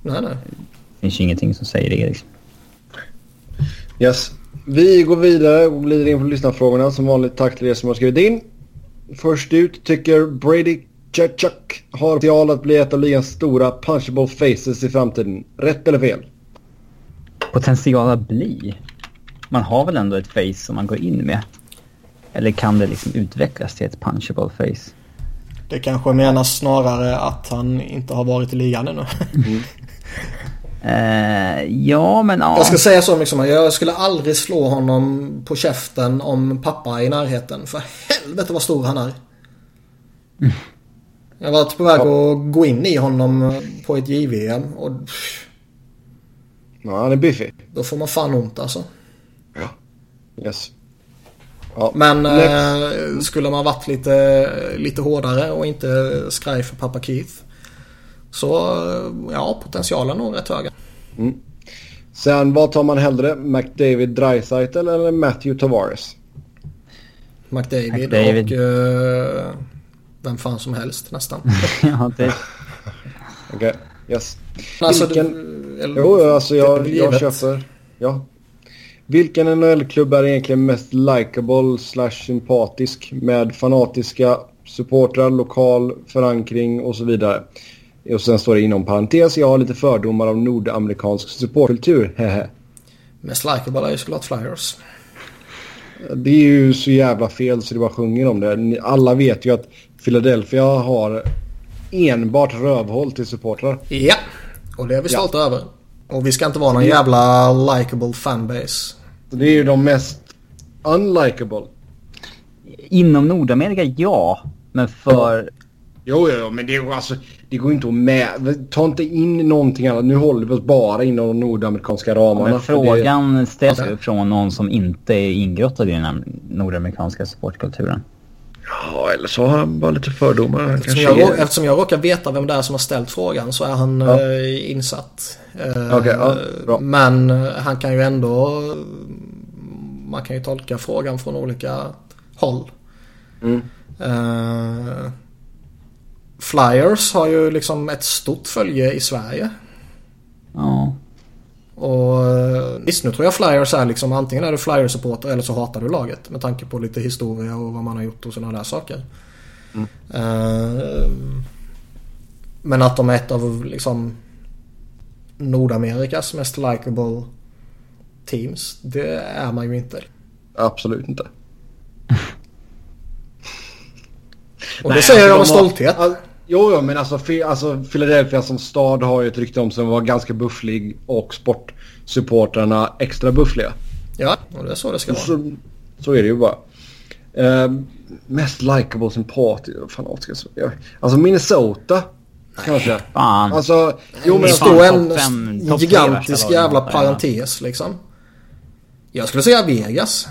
Speaker 2: Nej, nej.
Speaker 3: Det finns ju ingenting som säger det liksom.
Speaker 1: Yes. Vi går vidare och glider in på lyssnarfrågorna. Som vanligt tack till er som har skrivit in. Först ut tycker Brady Chachuk har potential att bli ett av ligans stora punchable faces i framtiden. Rätt eller fel?
Speaker 3: Potential att bli? Man har väl ändå ett face som man går in med? Eller kan det liksom utvecklas till ett punchable face?
Speaker 2: Det kanske menas snarare att han inte har varit i ligan ännu. Mm.
Speaker 3: Uh, ja, men ja.
Speaker 2: Jag ska säga så mycket som jag skulle aldrig slå honom på käften om pappa är i närheten. För helvete vad stor han är. Mm. Jag varit på väg ja. att gå in i honom på ett JVM och...
Speaker 1: Ja, han är biffig.
Speaker 2: Då får man fan ont alltså.
Speaker 1: Ja. Yes.
Speaker 2: Ja. Men eh, skulle man varit lite, lite hårdare och inte skraj för pappa Keith. Så ja, potentialen är nog rätt hög.
Speaker 1: Mm. Sen vad tar man hellre? McDavid Dreisaitl eller Matthew Tavares?
Speaker 2: McDavid, McDavid. och uh, vem fan som helst nästan. (laughs)
Speaker 3: ja, det...
Speaker 1: Okej, okay. yes.
Speaker 2: Alltså, Vilken... du,
Speaker 1: eller, jo, alltså jag, jag köper. Ja. Vilken NHL-klubb är egentligen mest likable slash sympatisk med fanatiska supportrar, lokal förankring och så vidare? Och sen står det inom parentes, jag har lite fördomar av nordamerikansk supportkultur, hehe.
Speaker 2: Mest likeable är ju såklart Flyers.
Speaker 1: Det är ju så jävla fel så det bara sjunger om det. Alla vet ju att Philadelphia har enbart rövhåll till supportrar.
Speaker 2: Ja, och det är vi stolta ja. över. Och vi ska inte vara någon jävla likable fanbase.
Speaker 1: Det är ju de mest unlikable.
Speaker 3: Inom Nordamerika, ja. Men för
Speaker 1: Jo, jo, men det, alltså, det går inte att med. Ta inte in någonting annat. Nu håller vi oss bara inom de nordamerikanska ramarna.
Speaker 3: Men frågan det... ställs ju från någon som inte är ingrottad i den här nordamerikanska sportkulturen.
Speaker 1: Ja, eller så har han bara lite fördomar.
Speaker 2: Eftersom jag, är... eftersom jag råkar veta vem det är som har ställt frågan så är han ja. eh, insatt.
Speaker 1: Eh, okay, ja,
Speaker 2: men eh, han kan ju ändå... Man kan ju tolka frågan från olika håll. Mm. Uh, Flyers har ju liksom ett stort följe i Sverige.
Speaker 3: Ja.
Speaker 2: Och eh, visst nu tror jag Flyers är liksom antingen är du Flyers-supporter eller så hatar du laget. Med tanke på lite historia och vad man har gjort och sådana där saker. Mm. Uh, men att de är ett av liksom Nordamerikas mest likable teams. Det är man ju inte.
Speaker 1: Absolut inte.
Speaker 2: och det Nej, säger jag alltså, med stolthet.
Speaker 1: Har, jo, jo, men alltså, alltså Philadelphia som stad har ju ett rykte om sig att vara ganska bufflig och sportsupportrarna extra buffliga.
Speaker 2: Ja, och det är så det ska vara.
Speaker 1: Så, så är det ju bara. Uh, mest likable sympatisk. Fan, alltså Minnesota Kanske.
Speaker 3: Fan.
Speaker 1: Alltså,
Speaker 2: jo men stå en fem, gigantisk jävla parentes liksom. Jag skulle säga Vegas.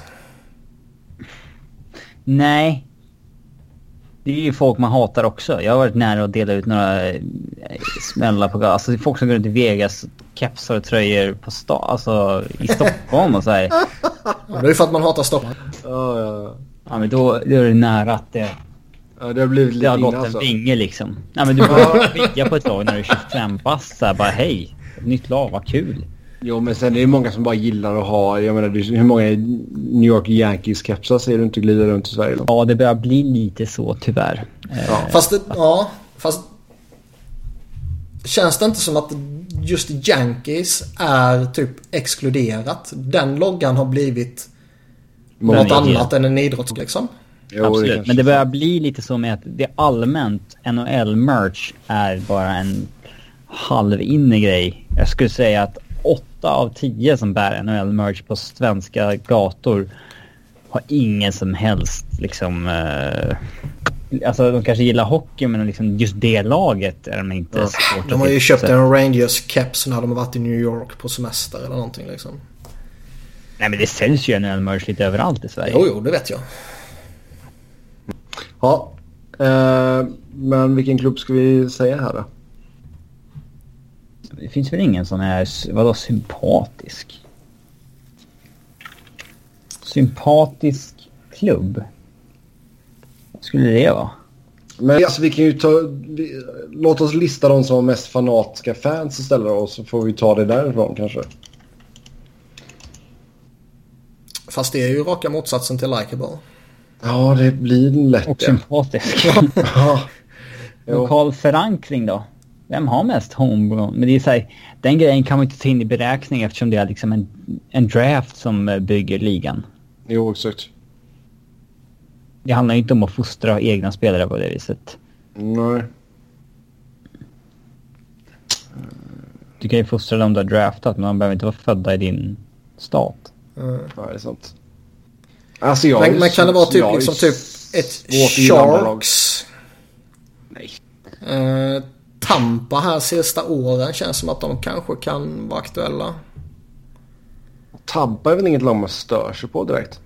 Speaker 3: Nej. Det är ju folk man hatar också. Jag har varit nära att dela ut några eh, smällar på gatan. Alltså folk som går runt i Vegas, kepsar och tröjor på sta alltså, i Stockholm och så här.
Speaker 2: Ja, det är ju för att man hatar Stockholm.
Speaker 1: Ja, ja.
Speaker 3: Ja, men då, då är det nära att det
Speaker 1: Ja, det har blivit lite
Speaker 3: Det har gått alltså. en vinge liksom. Nej men du börjar vigga (laughs) på ett lag när du är 25 pass så här, bara hej. Nytt lag, vad kul.
Speaker 1: Jo men sen är det många som bara gillar att ha, jag menar hur många New York Yankees-kepsar ser du inte glida runt i Sverige? Då?
Speaker 3: Ja det börjar bli lite så tyvärr.
Speaker 2: Ja. Fast det, ja, fast Känns det inte som att just Yankees är typ exkluderat? Den loggan har blivit något annat än en idrott liksom.
Speaker 3: Jo, Absolut, det men det börjar bli lite så med att det allmänt NHL-merch är bara en halvinne grej. Jag skulle säga att åtta av tio som bär NHL-merch på svenska gator har ingen som helst liksom... Eh, alltså de kanske gillar hockey men liksom just det laget är de inte ja.
Speaker 2: svårt De har ju köpt en Rangers-keps när de har varit i New York på semester eller någonting liksom.
Speaker 3: Nej men det säljs ju NHL-merch lite överallt i Sverige.
Speaker 2: Jo, jo, det vet jag.
Speaker 1: Ja, eh, men vilken klubb ska vi säga här då?
Speaker 3: Det finns väl ingen som är, vadå sympatisk? Sympatisk klubb? Vad skulle det vara?
Speaker 1: Men alltså vi kan ju ta... Vi, låt oss lista de som har mest fanatiska fans istället och så får vi ta det därifrån kanske.
Speaker 2: Fast det är ju raka motsatsen till likeable.
Speaker 1: Ja, det blir lätt
Speaker 3: Och sympatisk. (laughs) ja. Lokal förankring då? Vem har mest homegrown? Men det är så här, den grejen kan man inte ta in i beräkning eftersom det är liksom en, en draft som eh, bygger ligan.
Speaker 1: Jo, exakt.
Speaker 3: Det handlar ju inte om att fostra egna spelare på det viset.
Speaker 1: Nej.
Speaker 3: Du kan ju fostra dem du har draftat, men de behöver inte vara födda i din stat.
Speaker 1: Mm. Ja, det är sant.
Speaker 2: Alltså jag men, men kan det vara typ, liksom, typ ett Sharks?
Speaker 1: Nej.
Speaker 2: Uh, Tampa här sista åren känns som att de kanske kan vara aktuella.
Speaker 1: Tampa är väl inget lag man stör sig på direkt?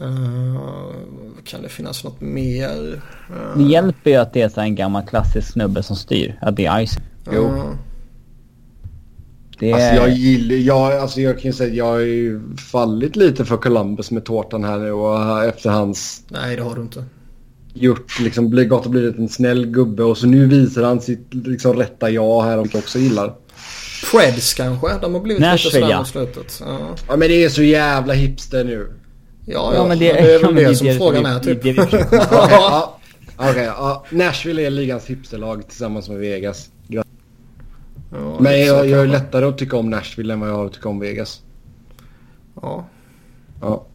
Speaker 2: Uh, kan det finnas något mer?
Speaker 3: Uh, det hjälper ju att det är så en gammal klassisk snubbe som styr. Att det är Ice.
Speaker 1: Jo. Det... Alltså jag gillar, jag, alltså jag kan ju säga att jag har ju fallit lite för Columbus med tårtan här nu och efter hans...
Speaker 2: Nej det har du inte.
Speaker 1: Gjort liksom, gått och blivit en snäll gubbe och så nu visar han sitt liksom rätta jag här och också gillar.
Speaker 2: Preds kanske? De har blivit Nashville, lite sådär mot slutet. Ja.
Speaker 1: ja men det är så jävla hipster nu.
Speaker 2: Ja, ja, ja men det, det är väl (laughs) det, det som frågan är typ. (laughs) (laughs)
Speaker 1: Okej, ja, okay, ja. Nashville är ligans hipsterlag tillsammans med Vegas. Ja, Men jag, jag är lättare att tycka om Nashville än vad jag har att tycka om Vegas.
Speaker 2: Ja.
Speaker 1: Ja.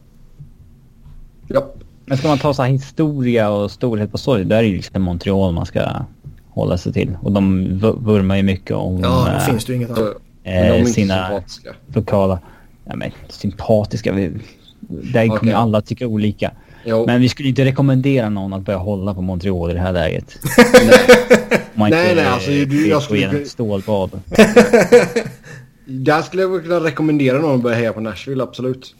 Speaker 1: Ja.
Speaker 3: Men ska man ta så här historia och storhet på sorg, där är det liksom Montreal man ska hålla sig till. Och de vurmar ju mycket om...
Speaker 2: Ja, det äh, finns det ju inget annat.
Speaker 3: Äh, sina lokala... Ja, men sympatiska. Vi, där okay. kommer alla tycka olika. Jo. Men vi skulle inte rekommendera någon att börja hålla på Montreal i det här läget. (laughs)
Speaker 1: nej, nej, nej. Alltså, du, jag skulle...
Speaker 3: Stålbad. (laughs)
Speaker 1: Där skulle jag kunna rekommendera någon att börja heja på Nashville, absolut.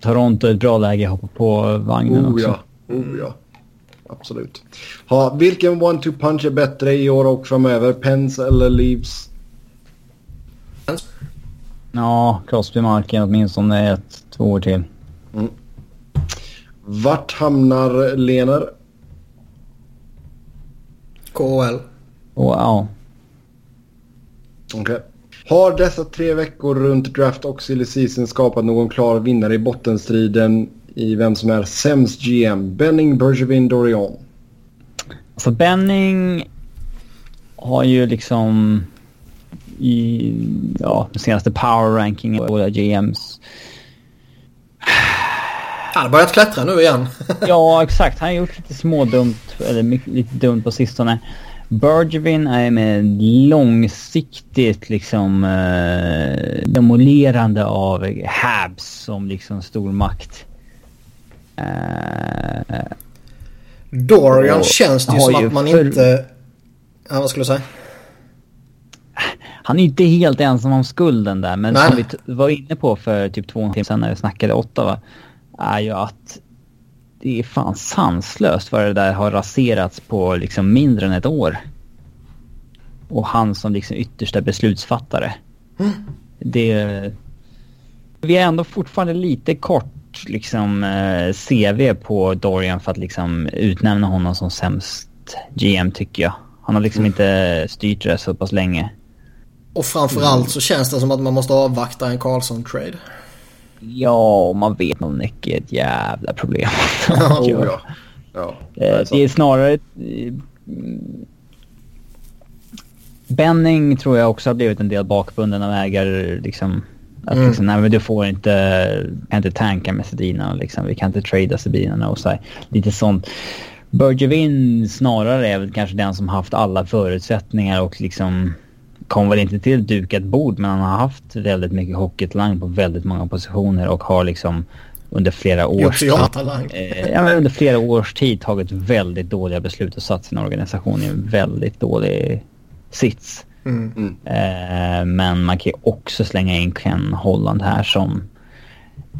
Speaker 3: Toronto är ett bra läge att hoppa på vagnen
Speaker 1: oh,
Speaker 3: också.
Speaker 1: Ja. Oh ja, absolut. Ha, vilken one-two punch är bättre i år och framöver? Pens eller Leaves?
Speaker 3: Ja, Crosby Marken åtminstone ett, två år till.
Speaker 1: Mm. Vart hamnar Lener?
Speaker 2: KHL.
Speaker 3: Och, ja.
Speaker 1: Okej. Okay. Har dessa tre veckor runt draft och silly season skapat någon klar vinnare i bottenstriden i vem som är sämst GM? Benning, Bergevin, Dorion?
Speaker 3: Alltså Benning har ju liksom i ja, den senaste power ranking och GMs.
Speaker 2: Han har börjat klättra nu igen.
Speaker 3: ja, exakt. Han har gjort lite smådumt, eller lite dumt på sistone. Bergevin är med långsiktigt liksom eh, demolerande av Habs som liksom stormakt.
Speaker 2: Eh, Dorian känns det ju som att man för... inte... Ja, vad skulle du säga?
Speaker 3: Han är inte helt ensam om skulden där, men Nej. som vi var inne på för typ två timmar sedan när vi snackade åtta, va, är ju att det är fan sanslöst vad det där har raserats på liksom mindre än ett år. Och han som liksom yttersta beslutsfattare. Mm. Det... Vi är ändå fortfarande lite kort liksom eh, CV på Dorian för att liksom utnämna honom som sämst GM tycker jag. Han har liksom mm. inte styrt det så pass länge.
Speaker 2: Och framförallt så känns det som att man måste avvakta en Karlsson-trade.
Speaker 3: Ja, man vet nog Nicky är ett jävla problem. (laughs) (laughs)
Speaker 1: ja, ja.
Speaker 3: ja. Det, är det är snarare... Benning tror jag också har blivit en del bakbunden av ägare. Liksom, att mm. liksom, nej men du får inte, kan inte tanka med Sedina liksom. Vi kan inte trada Sedina och så här, Lite sånt. Bergevin snarare är väl kanske den som haft alla förutsättningar och liksom kom väl inte till dukat bord men han har haft väldigt mycket hockeytalang på väldigt många positioner och har liksom under flera års
Speaker 2: tid, (laughs)
Speaker 3: eh, ja, under flera års tid tagit väldigt dåliga beslut och satt sin organisation i en väldigt dålig sits. Mm. mm. Eh, men man kan ju också slänga in Ken Holland här som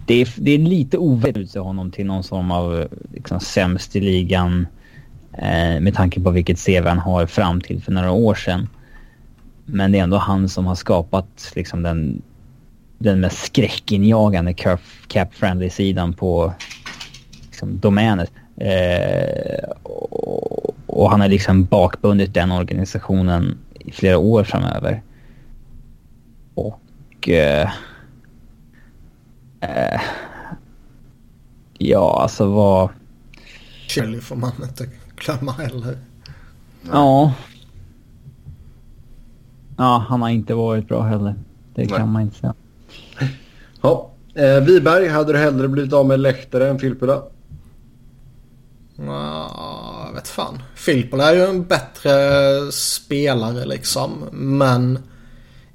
Speaker 3: det är, det är lite oväntat att honom till någon form av liksom, sämst i ligan eh, med tanke på vilket CV han har fram till för några år sedan. Men det är ändå han som har skapat liksom den, den mest skräckinjagande cap-friendly-sidan på liksom, domänet. Eh, och, och, han har liksom bakbundit den organisationen i flera år framöver. Och... Eh, eh, ja, alltså vad...
Speaker 2: Kelly får man inte glömma heller.
Speaker 3: Ja, Ja, han har inte varit bra heller. Det kan Nej. man inte säga.
Speaker 1: Ja. Eh, Viberg, hade du hellre blivit av med Lehtare än Filppula?
Speaker 2: Ja, jag vet fan. Filppula är ju en bättre spelare liksom. Men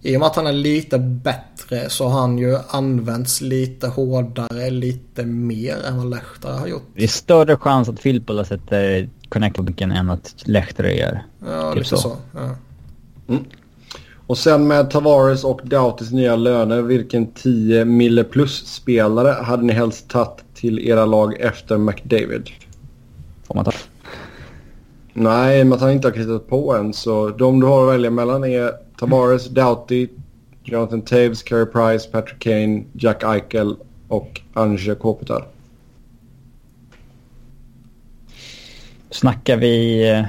Speaker 2: i och med att han är lite bättre så har han ju använts lite hårdare, lite mer än vad Lehtare har gjort.
Speaker 3: Det är större chans att Filppula sätter connect än att Lehtare gör.
Speaker 2: Ja, typ lite så. så ja.
Speaker 1: Mm. Och sen med Tavares och Dautis nya löner, vilken 10 mille plus-spelare hade ni helst tagit till era lag efter McDavid?
Speaker 3: Får man ta?
Speaker 1: Nej, men att han inte har kritat på än. Så de du har att välja mellan är Tavares, Doughty, Jonathan Taves, Carey Price, Patrick Kane, Jack Eichel och Anje Kopitar.
Speaker 3: Snackar vi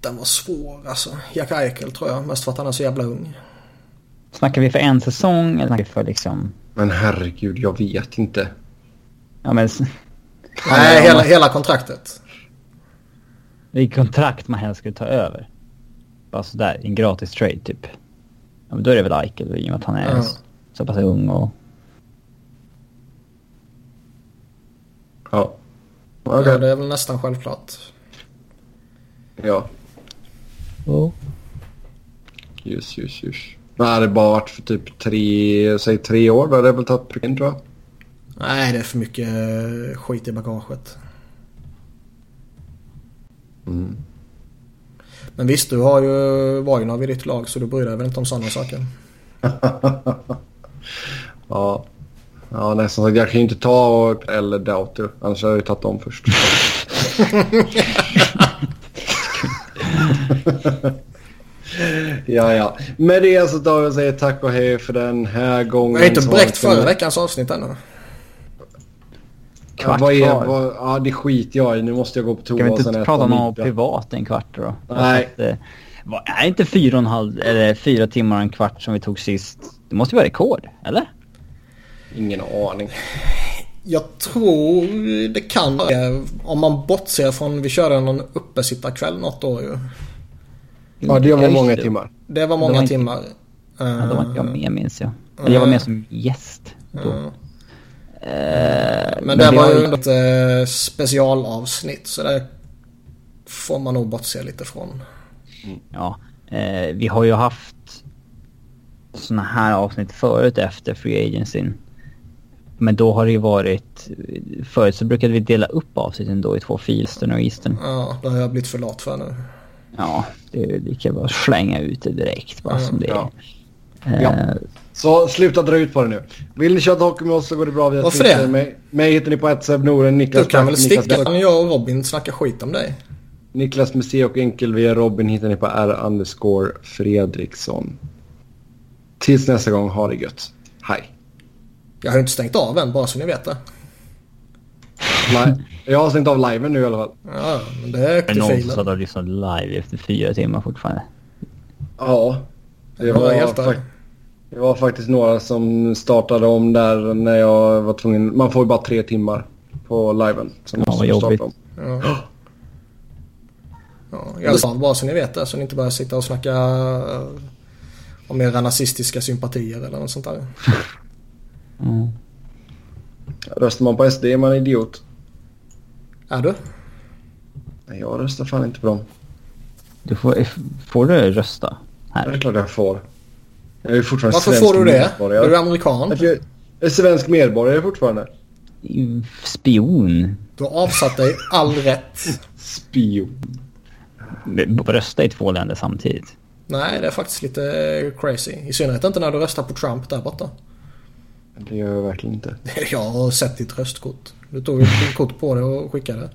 Speaker 2: Den var svår alltså. Jack Eichel tror jag. Mest för att han är så jävla ung.
Speaker 3: Snackar vi för en säsong eller snackar vi för liksom...
Speaker 1: Men herregud, jag vet inte.
Speaker 3: Ja men...
Speaker 2: Nej, hela, hela kontraktet.
Speaker 3: Vilket kontrakt man helst skulle ta över. Bara sådär, en gratis trade typ. Ja, men då är det väl Eichel i och med att han är ja. så pass ung och...
Speaker 1: Ja.
Speaker 2: Okay. Ja, det är väl nästan självklart.
Speaker 1: Ja.
Speaker 3: Ja.
Speaker 1: Just, just, just. Men hade det bara varit för typ tre, säg tre år, då hade det väl tagit pricken tror jag.
Speaker 2: Nej, det är för mycket eh, skit i bagaget.
Speaker 1: Mm.
Speaker 2: Men visst, du har ju Wojnov i ditt lag så du bryr dig väl inte om sådana saker? (laughs)
Speaker 1: ja. Ja, nästan sagt. Jag kan ju inte ta eller Doughty. Annars hade jag ju tagit dem först. (laughs) ja, ja. Med det så tar vi och säger tack och hej för den här gången.
Speaker 2: Vi har inte bräckt förra veckans avsnitt ännu.
Speaker 1: Ja, vad är, vad, ja, det skiter jag i. Nu måste jag gå på toa
Speaker 3: Ska vi inte prata om något privat en kvart då?
Speaker 1: Nej. Att,
Speaker 3: eh, är inte fyra och en halv, eller fyra timmar och en kvart som vi tog sist? Det måste ju vara rekord, eller?
Speaker 1: Ingen aning.
Speaker 2: Jag tror det kan Om man bortser från vi körde någon uppesittarkväll något år ju.
Speaker 1: Ja, det var många timmar.
Speaker 2: Det var många det var inte, timmar.
Speaker 3: Ja, då var inte jag med minns jag. Eller jag var med som gäst då. Mm.
Speaker 2: men, men det var ju ett äh, specialavsnitt så det får man nog bortse lite från.
Speaker 3: Mm. Ja, eh, vi har ju haft såna här avsnitt förut efter Free Agency. Men då har det ju varit... Förut så brukade vi dela upp avsnitten då i två filer, Eastern och Eastern.
Speaker 2: Ja, det har jag blivit för lat för nu.
Speaker 3: Ja, det är lika bra att slänga ut det direkt bara mm, som det är. Ja.
Speaker 1: Eh, ja. Så sluta dra ut på det nu. Vill ni köra hockey med oss så går det bra via
Speaker 2: Varför Twitter. det?
Speaker 1: Mig, mig hittar ni på ett Noren, Niklas
Speaker 2: Du kan väl sticka? Då kan jag och Robin snacka skit om dig.
Speaker 1: Niklas med C och enkel via Robin hittar ni på R underscore Fredriksson. Tills nästa gång, ha det gött. Hej.
Speaker 2: Jag har inte stängt av än, bara så ni vet det.
Speaker 1: Nej, jag har stängt av liven nu i alla fall.
Speaker 2: Ja, men det är
Speaker 3: någon som har lyssnat live efter fyra timmar fortfarande.
Speaker 1: Ja, det var, fa det var faktiskt några som startade om där när jag var tvungen. Man får ju bara tre timmar på liven.
Speaker 3: Som ja, vad jobbigt. Om. Ja.
Speaker 2: Ja, jag sa bara så ni vet det, så ni inte börjar sitta och snacka uh, om era nazistiska sympatier eller något sånt där.
Speaker 1: Mm. Röstar man på SD är man idiot.
Speaker 2: Är du?
Speaker 1: Nej, jag röstar fan inte på dem.
Speaker 3: Du får, får du rösta här?
Speaker 1: Det är klart jag får. Jag är fortfarande
Speaker 2: Varför
Speaker 1: svensk
Speaker 2: får du det? Medborgare. Är du amerikan?
Speaker 1: Jag är svensk medborgare fortfarande.
Speaker 3: Spion.
Speaker 2: Du har avsatt dig all rätt.
Speaker 1: Spion.
Speaker 3: Rösta i två länder samtidigt.
Speaker 2: Nej, det är faktiskt lite crazy. I synnerhet inte när du röstar på Trump där borta.
Speaker 1: Det gör jag verkligen inte. (laughs)
Speaker 2: Jag har sett ditt röstkort. Du tog ett kort på det och skickade.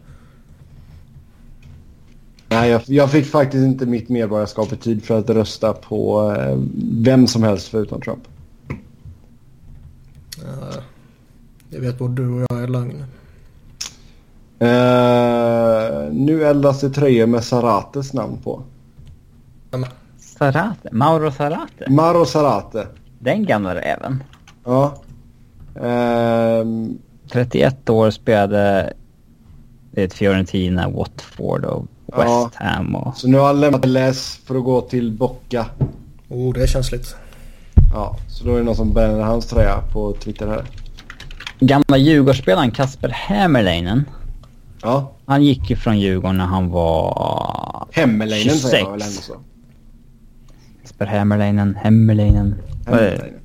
Speaker 1: Nej, jag, jag, fick faktiskt inte mitt medborgarskap i tid för att rösta på eh, vem som helst förutom Trump.
Speaker 2: Uh, det vet både du och jag är lögn.
Speaker 1: Uh, nu eldas det tröjor med Sarates namn på.
Speaker 3: Sarate? Mauro Sarate?
Speaker 1: Mauro Sarate.
Speaker 3: Den gamla räven.
Speaker 1: Ja. Um,
Speaker 3: ehm. 31 år spelade ett Fiorentina, Watford och West ja. Ham. Och...
Speaker 1: Så nu har han lämnat LS för att gå till Bocca.
Speaker 2: Oh, det är känsligt.
Speaker 1: Ja, så då är det någon som bränner hans tröja på Twitter här.
Speaker 3: Gamla Djurgårdsspelaren Kasper Hämmerleinen.
Speaker 1: Ja.
Speaker 3: Han gick ju från Djurgården när han var...
Speaker 1: Hämmerleinen säger jag väl ändå så.
Speaker 3: Kasper Hämmerleinen, Hämmerleinen. Hämmerleinen.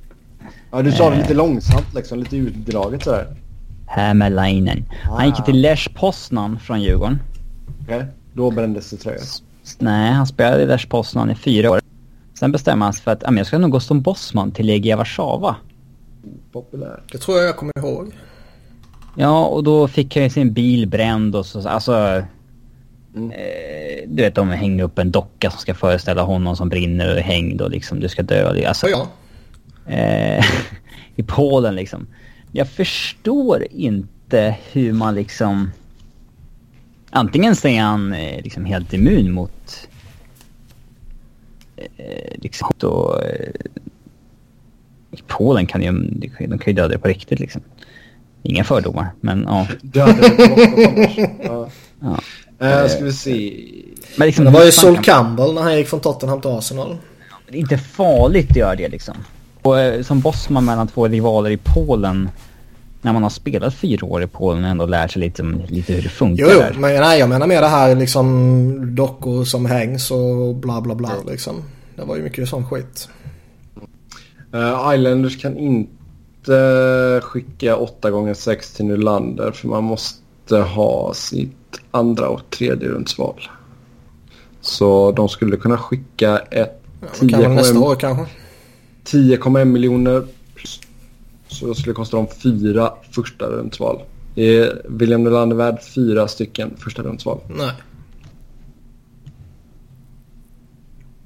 Speaker 1: Ja, du sa det lite långsamt liksom, lite utdraget sådär.
Speaker 3: Hämmerleinen. Ah. Han gick till Lech Poznan från Djurgården.
Speaker 1: Okej, okay. då brändes det tröjan.
Speaker 3: Nej, han spelade i Lech Poznan i fyra år. Sen bestämde han sig för att jag ska nog gå som bossman till Legia Warszawa.
Speaker 1: Populär.
Speaker 2: Det tror jag jag kommer ihåg.
Speaker 3: Ja, och då fick han ju sin bil bränd och så, alltså... Mm. Eh, du vet, de hänger upp en docka som ska föreställa honom som brinner och är hängd och liksom du ska dö. Alltså,
Speaker 2: ja,
Speaker 3: ja. Eh, (laughs) I Polen liksom. Jag förstår inte hur man liksom... Antingen så är han eh, liksom helt immun mot... Eh, liksom då... Eh, I Polen kan ju... De kan ju döda det på riktigt liksom. Inga fördomar, men ja. (laughs)
Speaker 1: Döda det på ja. ja. Uh, ska vi se.
Speaker 2: Men liksom, det var ju Sol Campbell när han gick från Tottenham till Arsenal.
Speaker 3: Det är inte farligt att göra det liksom. Och, eh, som bossman mellan två rivaler i Polen när man har spelat fyra år i Polen och ändå lärt sig lite, lite hur det funkar.
Speaker 2: Jo, jo men nej, jag menar mer det här liksom dockor som hängs och bla bla bla liksom. Det var ju mycket sån skit.
Speaker 1: Uh, Islanders kan inte skicka 8 gånger 6 till Nylander för man måste ha sitt andra och tredje rundsval. Så de skulle kunna skicka ett
Speaker 2: ja, 10,1
Speaker 1: miljoner så då skulle det kosta dem fyra första rundsval. Är William Nylander värd fyra stycken första rundsval?
Speaker 2: Nej.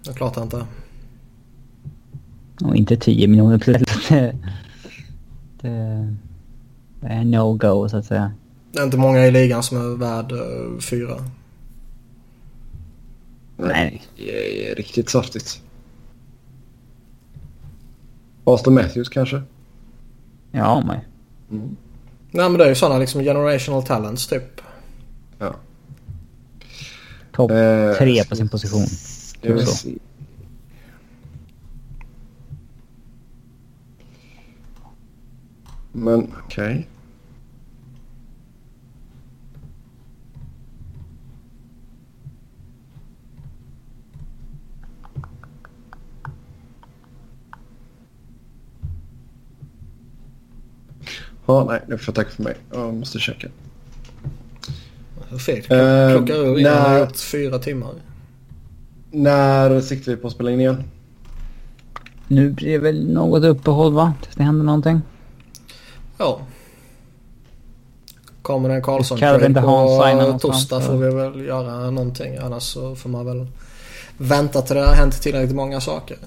Speaker 2: Det är klart inte.
Speaker 3: Och inte 10 miljoner plus. Det, (laughs) det, det är no-go så att säga.
Speaker 2: Det är inte många i ligan som är värd uh, fyra.
Speaker 3: Nej.
Speaker 1: Det är riktigt saftigt. Aston Matthews kanske?
Speaker 3: Ja, men.
Speaker 1: Mm.
Speaker 2: Nej men det är ju sådana liksom generational talents typ.
Speaker 1: Ja.
Speaker 3: Topp
Speaker 1: Eh,
Speaker 3: tre på sin position.
Speaker 1: Vill
Speaker 3: Så.
Speaker 1: se. Men okej. Ja, nej, nu får jag tacka för mig. Jag måste checka.
Speaker 2: Fegt. Plockar ur innan
Speaker 1: när-
Speaker 2: det har fyra timmar.
Speaker 1: När siktar vi på att spela in igen?
Speaker 3: Nu blir det väl något uppehåll va? Tills det händer någonting.
Speaker 2: Ja. Kommer det en Karlsson
Speaker 3: Calvin DeHaan signar
Speaker 2: på torsdag får vi väl göra någonting. Annars så får man väl vänta till det har hänt tillräckligt många saker.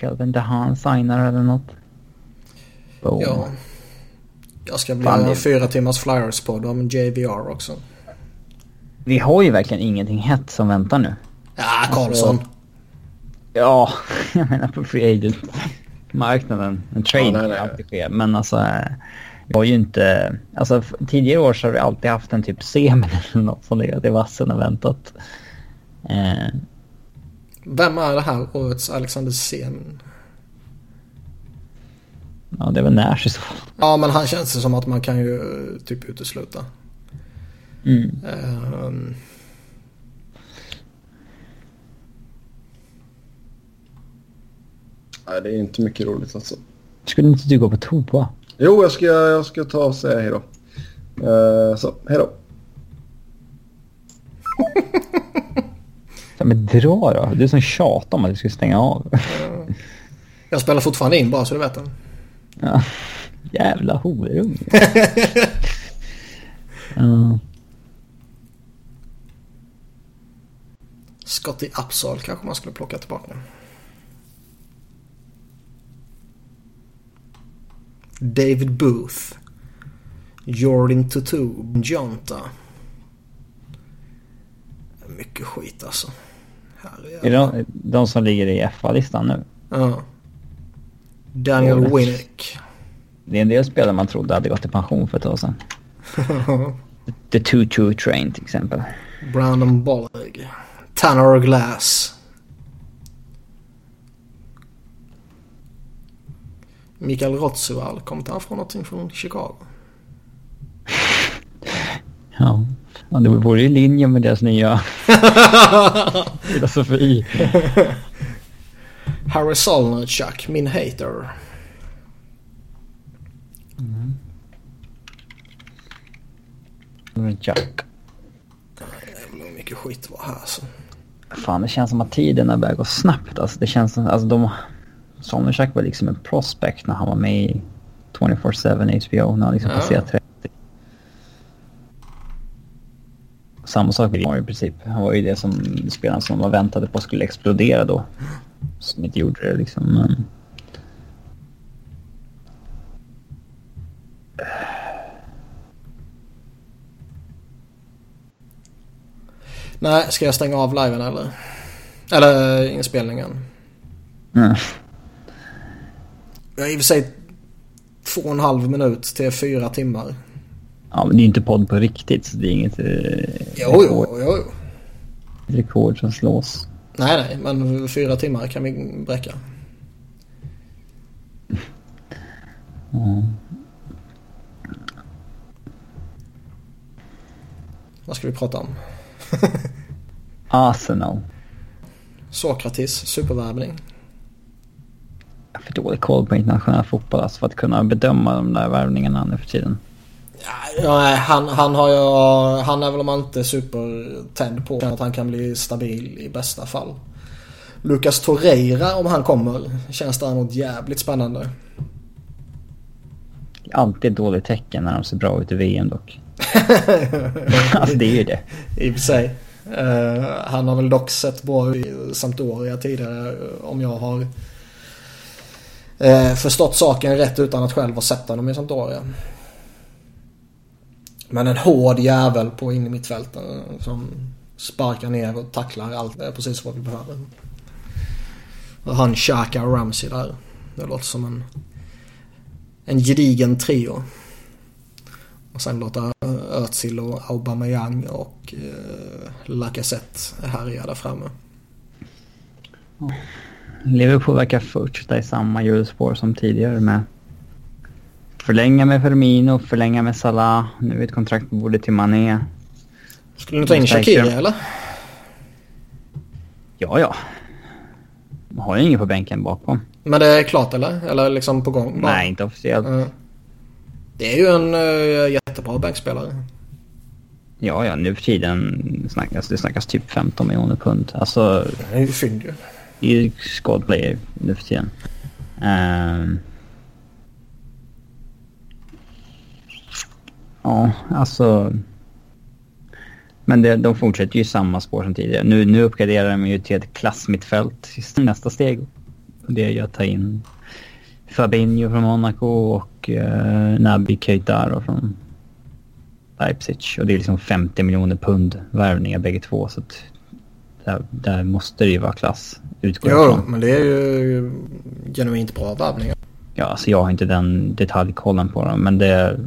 Speaker 3: Kelvin DeHaan signar eller något. Boom.
Speaker 2: Ja. Jag ska bli
Speaker 3: Fan,
Speaker 2: en
Speaker 3: det-
Speaker 2: fyra timmars flyers-podd om JVR också.
Speaker 3: Vi har ju verkligen ingenting hett som väntar nu.
Speaker 2: Ja, Karlsson.
Speaker 3: Ja, (laughs) jag menar på free agent-marknaden. En trade
Speaker 1: Ja,
Speaker 3: kan alltid ske. Men alltså, vi har ju inte... Alltså tidigare år så har vi alltid haft en typ semi (laughs) eller något som legat i vassen och väntat. Eh,
Speaker 2: Vem är det här årets Alexander Semin?
Speaker 3: Ja, det är väl Nash i så fall.
Speaker 2: Ja, men han känns det som att man kan ju eh, typ utesluta.
Speaker 3: Mm.
Speaker 2: Ehm,
Speaker 1: Nej, det är inte mycket roligt alltså.
Speaker 3: Skulle inte du gå på toa?
Speaker 1: Jo, jag ska, jag ska ta och säga hej då. Eh, så, hej då.
Speaker 3: Ja, men dra då. Du som tjatar om att du ska stänga av.
Speaker 2: jag spelar fortfarande in bara så du vet det.
Speaker 3: Ja. Jävla horunge. (laughs) Ja.
Speaker 2: Scotty Upsal kanske man skulle plocka tillbaka. David Booth. Jordan Tutu. Jonta. Mycket skit alltså.
Speaker 3: Är det de, de som ligger i FA-listan nu?
Speaker 2: Ja. Daniel. Winnick.
Speaker 3: Det är en del spelare man trodde hade gått i pension för ett tag sedan. (laughs) The 2-2 Train till exempel.
Speaker 2: Brandon Bollig. Tanner Glass. Mikael Rotsual. Kommer inte han från någonting från Chicago? (laughs)
Speaker 3: Ja. ja det vore i linje med deras nya (laughs) filosofi.
Speaker 2: Harry Solnerchuk, min hater.
Speaker 3: Jack.
Speaker 2: Jävlar mycket skit det var här alltså.
Speaker 3: Fan, det känns som att tiden är börjar gå snabbt. Alltså, det känns som, alltså de... Sonnerchak var liksom en prospect när han var med i 24-7 HBO. När han liksom
Speaker 2: Ja.
Speaker 3: passerat 30. Samma sak med Limor i princip. Han var ju det som spelaren som man väntade på skulle explodera då. Som inte gjorde det liksom. Men...
Speaker 2: Nej, ska jag stänga av liven eller? Eller eh, inspelningen?
Speaker 3: Mm.
Speaker 2: Jag har i och för sig två och en halv minut till fyra timmar.
Speaker 3: Ja, men det är ju inte podd på riktigt så det är inget eh,
Speaker 2: Jo,
Speaker 3: rekord,
Speaker 2: jo, jo. jo.
Speaker 3: rekord som slås.
Speaker 2: Nej, nej, men fyra timmar kan vi bräcka.
Speaker 3: Ja.
Speaker 2: Vad ska vi prata om? (laughs)
Speaker 3: Arsenal.
Speaker 2: Sokratis, supervärvning.
Speaker 3: Jag har för dålig koll på internationell fotboll alltså, för att kunna bedöma de där värvningarna nu för tiden.
Speaker 2: Ja, nej, han, han har ju, han är väl om inte supertänd på att han kan bli stabil i bästa fall. Lucas Torreira om han kommer känns däremot jävligt spännande.
Speaker 3: Alltid ett dåligt tecken när de ser bra ut i VM dock. (laughs) alltså det är ju det.
Speaker 2: I och för sig. Uh, han har väl dock sett bra i Sampdoria tidigare om jag har uh, förstått saken rätt utan att själv ha sett honom i Sampdoria. Men en hård jävel på in i mittfältet som sparkar ner och tacklar allt. Det är precis vad vi behöver. Och han Xhaka och Ramsey där. Det låter som en, en gedigen trio. Och sen låta Özil och Aubameyang och eh, Lacazette härja där framme.
Speaker 3: Liverpool verkar fortsätta i samma hjulspår som tidigare med förlänga med Firmino, förlänga med Salah. Nu är ett kontrakt på bordet till Mané.
Speaker 2: Skulle ni ta in Shakiri eller?
Speaker 3: Ja, ja. Man har ju ingen på bänken bakom.
Speaker 2: Men det är klart eller? Eller liksom på gång?
Speaker 3: Bara. Nej, inte officiellt. Mm.
Speaker 2: Det är ju en uh, jättebra bänkspelare.
Speaker 3: Ja, ja, nu för tiden snackas det snackas typ 15 miljoner pund. Alltså...
Speaker 2: Det är ju fynd ju.
Speaker 3: Det är ju squad player nu för tiden. Um, ja, alltså... Men det, de fortsätter ju samma spår som tidigare. Nu, nu uppgraderar de ju till ett klassmittfält nästa steg. Det är ju att ta in Fabinho från Monaco och uh, Naby Keita från Leipzig. Och det är liksom 50 miljoner pund värvningar bägge två. Så att där, där måste det ju vara klass.
Speaker 2: Utgår jo, ifrån. men det är ju genuint bra värvningar.
Speaker 3: Ja, alltså jag har inte den detaljkollen på dem. Men det...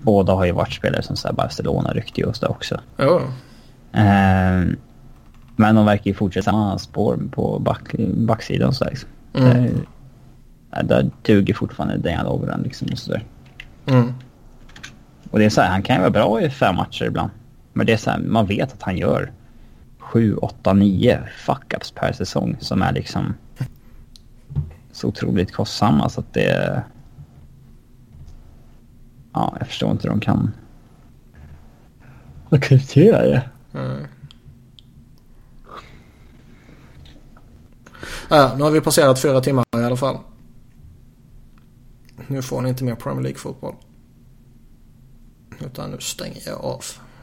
Speaker 3: Båda har ju varit spelare som så här Barcelona-rykte just också.
Speaker 2: Jo.
Speaker 3: Eh, men de verkar ju fortsätta samma spår på back, backsidan så här, liksom. Mm. Där, där duger fortfarande Dejan Lovren liksom och sådär.
Speaker 2: Mm.
Speaker 3: Och det är så här, han kan ju vara bra i fem matcher ibland. Men det är så här, man vet att han gör sju, åtta, nio fuck-ups per säsong som är liksom så otroligt kostsamma så att det... Ja, jag förstår inte hur de kan acceptera det. Mm.
Speaker 2: Ja, nu har vi passerat fyra timmar i alla fall. Nu får ni inte mer Premier League-fotboll. Utan nu stänger jag av.